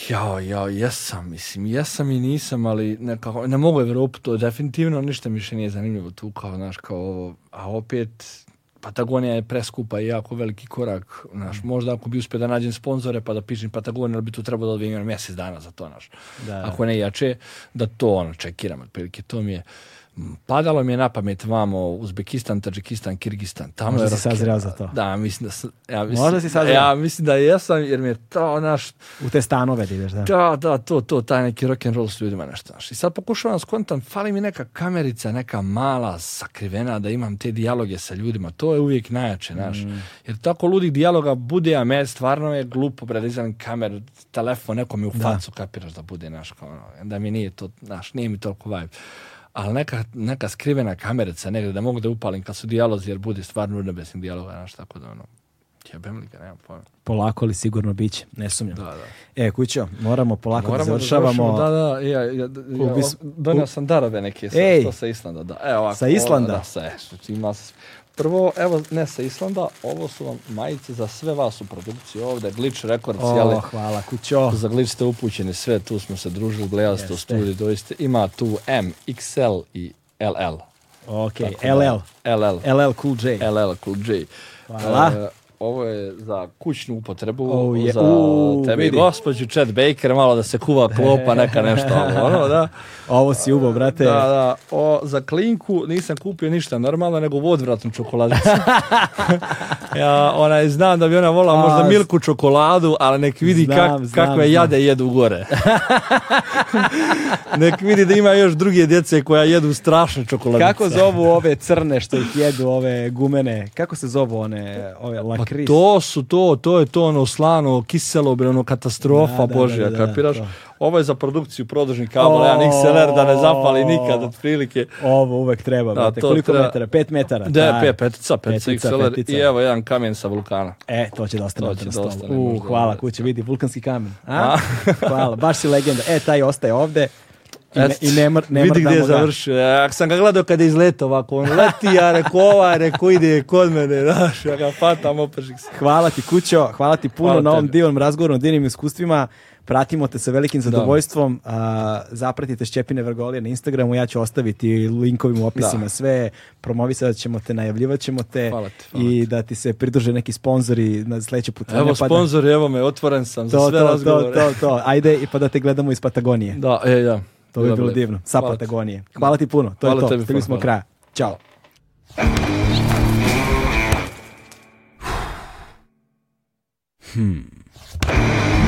Jao, jao, jesam, mislim, jesam i nisam, ali nekako, ne mogu Evropu, to definitivno ništa mi više nije zanimljivo tu, kao, znaš, kao a opet, Patagonija je preskupa i jako veliki korak. Naš. Mm. Možda ako bi uspio da nađem sponzore pa da pišem Patagoniju, ali bi tu trebalo da odvijem mjesec dana za to. Naš. Da. Ako ne jače, da to ono, čekiram. Otprilike, to mi je padalo mi je na pamet vamo Uzbekistan, Tadžikistan, Kirgistan. Tamo Možda je si za to. Da, mislim da, ja mislim, Možda si Ja mislim da jesam, jer mi je to naš... U te stanove da da. Da, da, to, to, taj neki rock'n'roll s ljudima nešto naš. I sad pokušavam skontam, fali mi neka kamerica, neka mala, sakrivena, da imam te dijaloge sa ljudima. To je uvijek najjače, naš. Mm. Jer tako ludih dijaloga bude, a me stvarno je glupo, predizan kamer, telefon, neko mi u facu da. kapiraš da bude, naš, kao ono. Da mi nije to, naš, nije mi toliko vibe ali neka, neka skrivena kamerica negdje da mogu da upalim kad su dijalozi jer bude stvarno urnebesnih dijaloga, znaš, tako da ono, jebem li ga, nemam pojma. Polako li sigurno biće, ne sumnjam. Da, da. E, kućo, moramo polako moramo da završavamo. Da, da, ja, ja, ja, donio sam darove neke sa, što sa Islanda, da. E, ovako, sa Islanda? Ovo, da, sa, ima, Prvo, evo, ne sa Islanda, ovo su vam majice za sve vas u produkciji ovdje, Glitch Records, oh, jeli? hvala, kućo. Za Glitch ste upućeni sve, tu smo se družili, gledali ste u studiju, doista. Ima tu M, XL i LL. Ok, LL. LL. LL Cool J. LL Cool J. Hvala. E, ovo je za kućnu upotrebu, je, za vidi. gospođu Chad Baker, malo da se kuva klopa, neka nešto, ono, da. Ovo si ubo, brate. Da, da, o, za klinku nisam kupio ništa normalno, nego odvratnu čokoladicu. ja, ona, znam da bi ona volila možda milku čokoladu, ali nek vidi znam, kak, kakve jade jedu gore. nek vidi da ima još druge djece koja jedu strašne čokoladice. Kako zovu ove crne što ih jedu, ove gumene? Kako se zovu one, ove pa lake? Christ. To su to, to je to ono slano, ono katastrofa, da, božja, da, da, kapiraš? Ovo je za produkciju prodružnih kabla, jedan XLR da ne zapali nikad otprilike. Ovo uvek treba, da, brate. Koliko treba... metara? 5 metara. Da, pet, petica, petica, XLR i evo jedan kamen sa vulkana. E, to će da ostane na stolu. U, hvala kuće, vidi, vulkanski kamen. A? A? hvala, baš si legenda. E, taj ostaje ovde. I, ne, i Vidi gdje je završio. Ja sam ga gledao kada je izletao ovako. On leti, ja reko ova, reko ide kod mene. ja ga patam Hvala ti kućo, hvala ti puno na ovom divnom razgovoru, na divnim iskustvima. Pratimo te sa velikim zadovoljstvom. A, zapratite Šćepine Vrgolije na Instagramu. Ja ću ostaviti linkovim u opisima sve. Promovisat ćemo te, najavljivat ćemo te. Hvala ti I da ti se pridruže neki sponzori na sljedeće putovanje. Evo pa sponzori, evo me, otvoren sam to, za sve to, razgovore. To, to, to. Ajde, pa da te gledamo iz Patagonije. Da, da. E, to bi bilo divno. Sa Hvala Patagonije. Hvala ti puno. To Hvala je to. Tebi, Stigli smo kraja. Ćao. Hmm.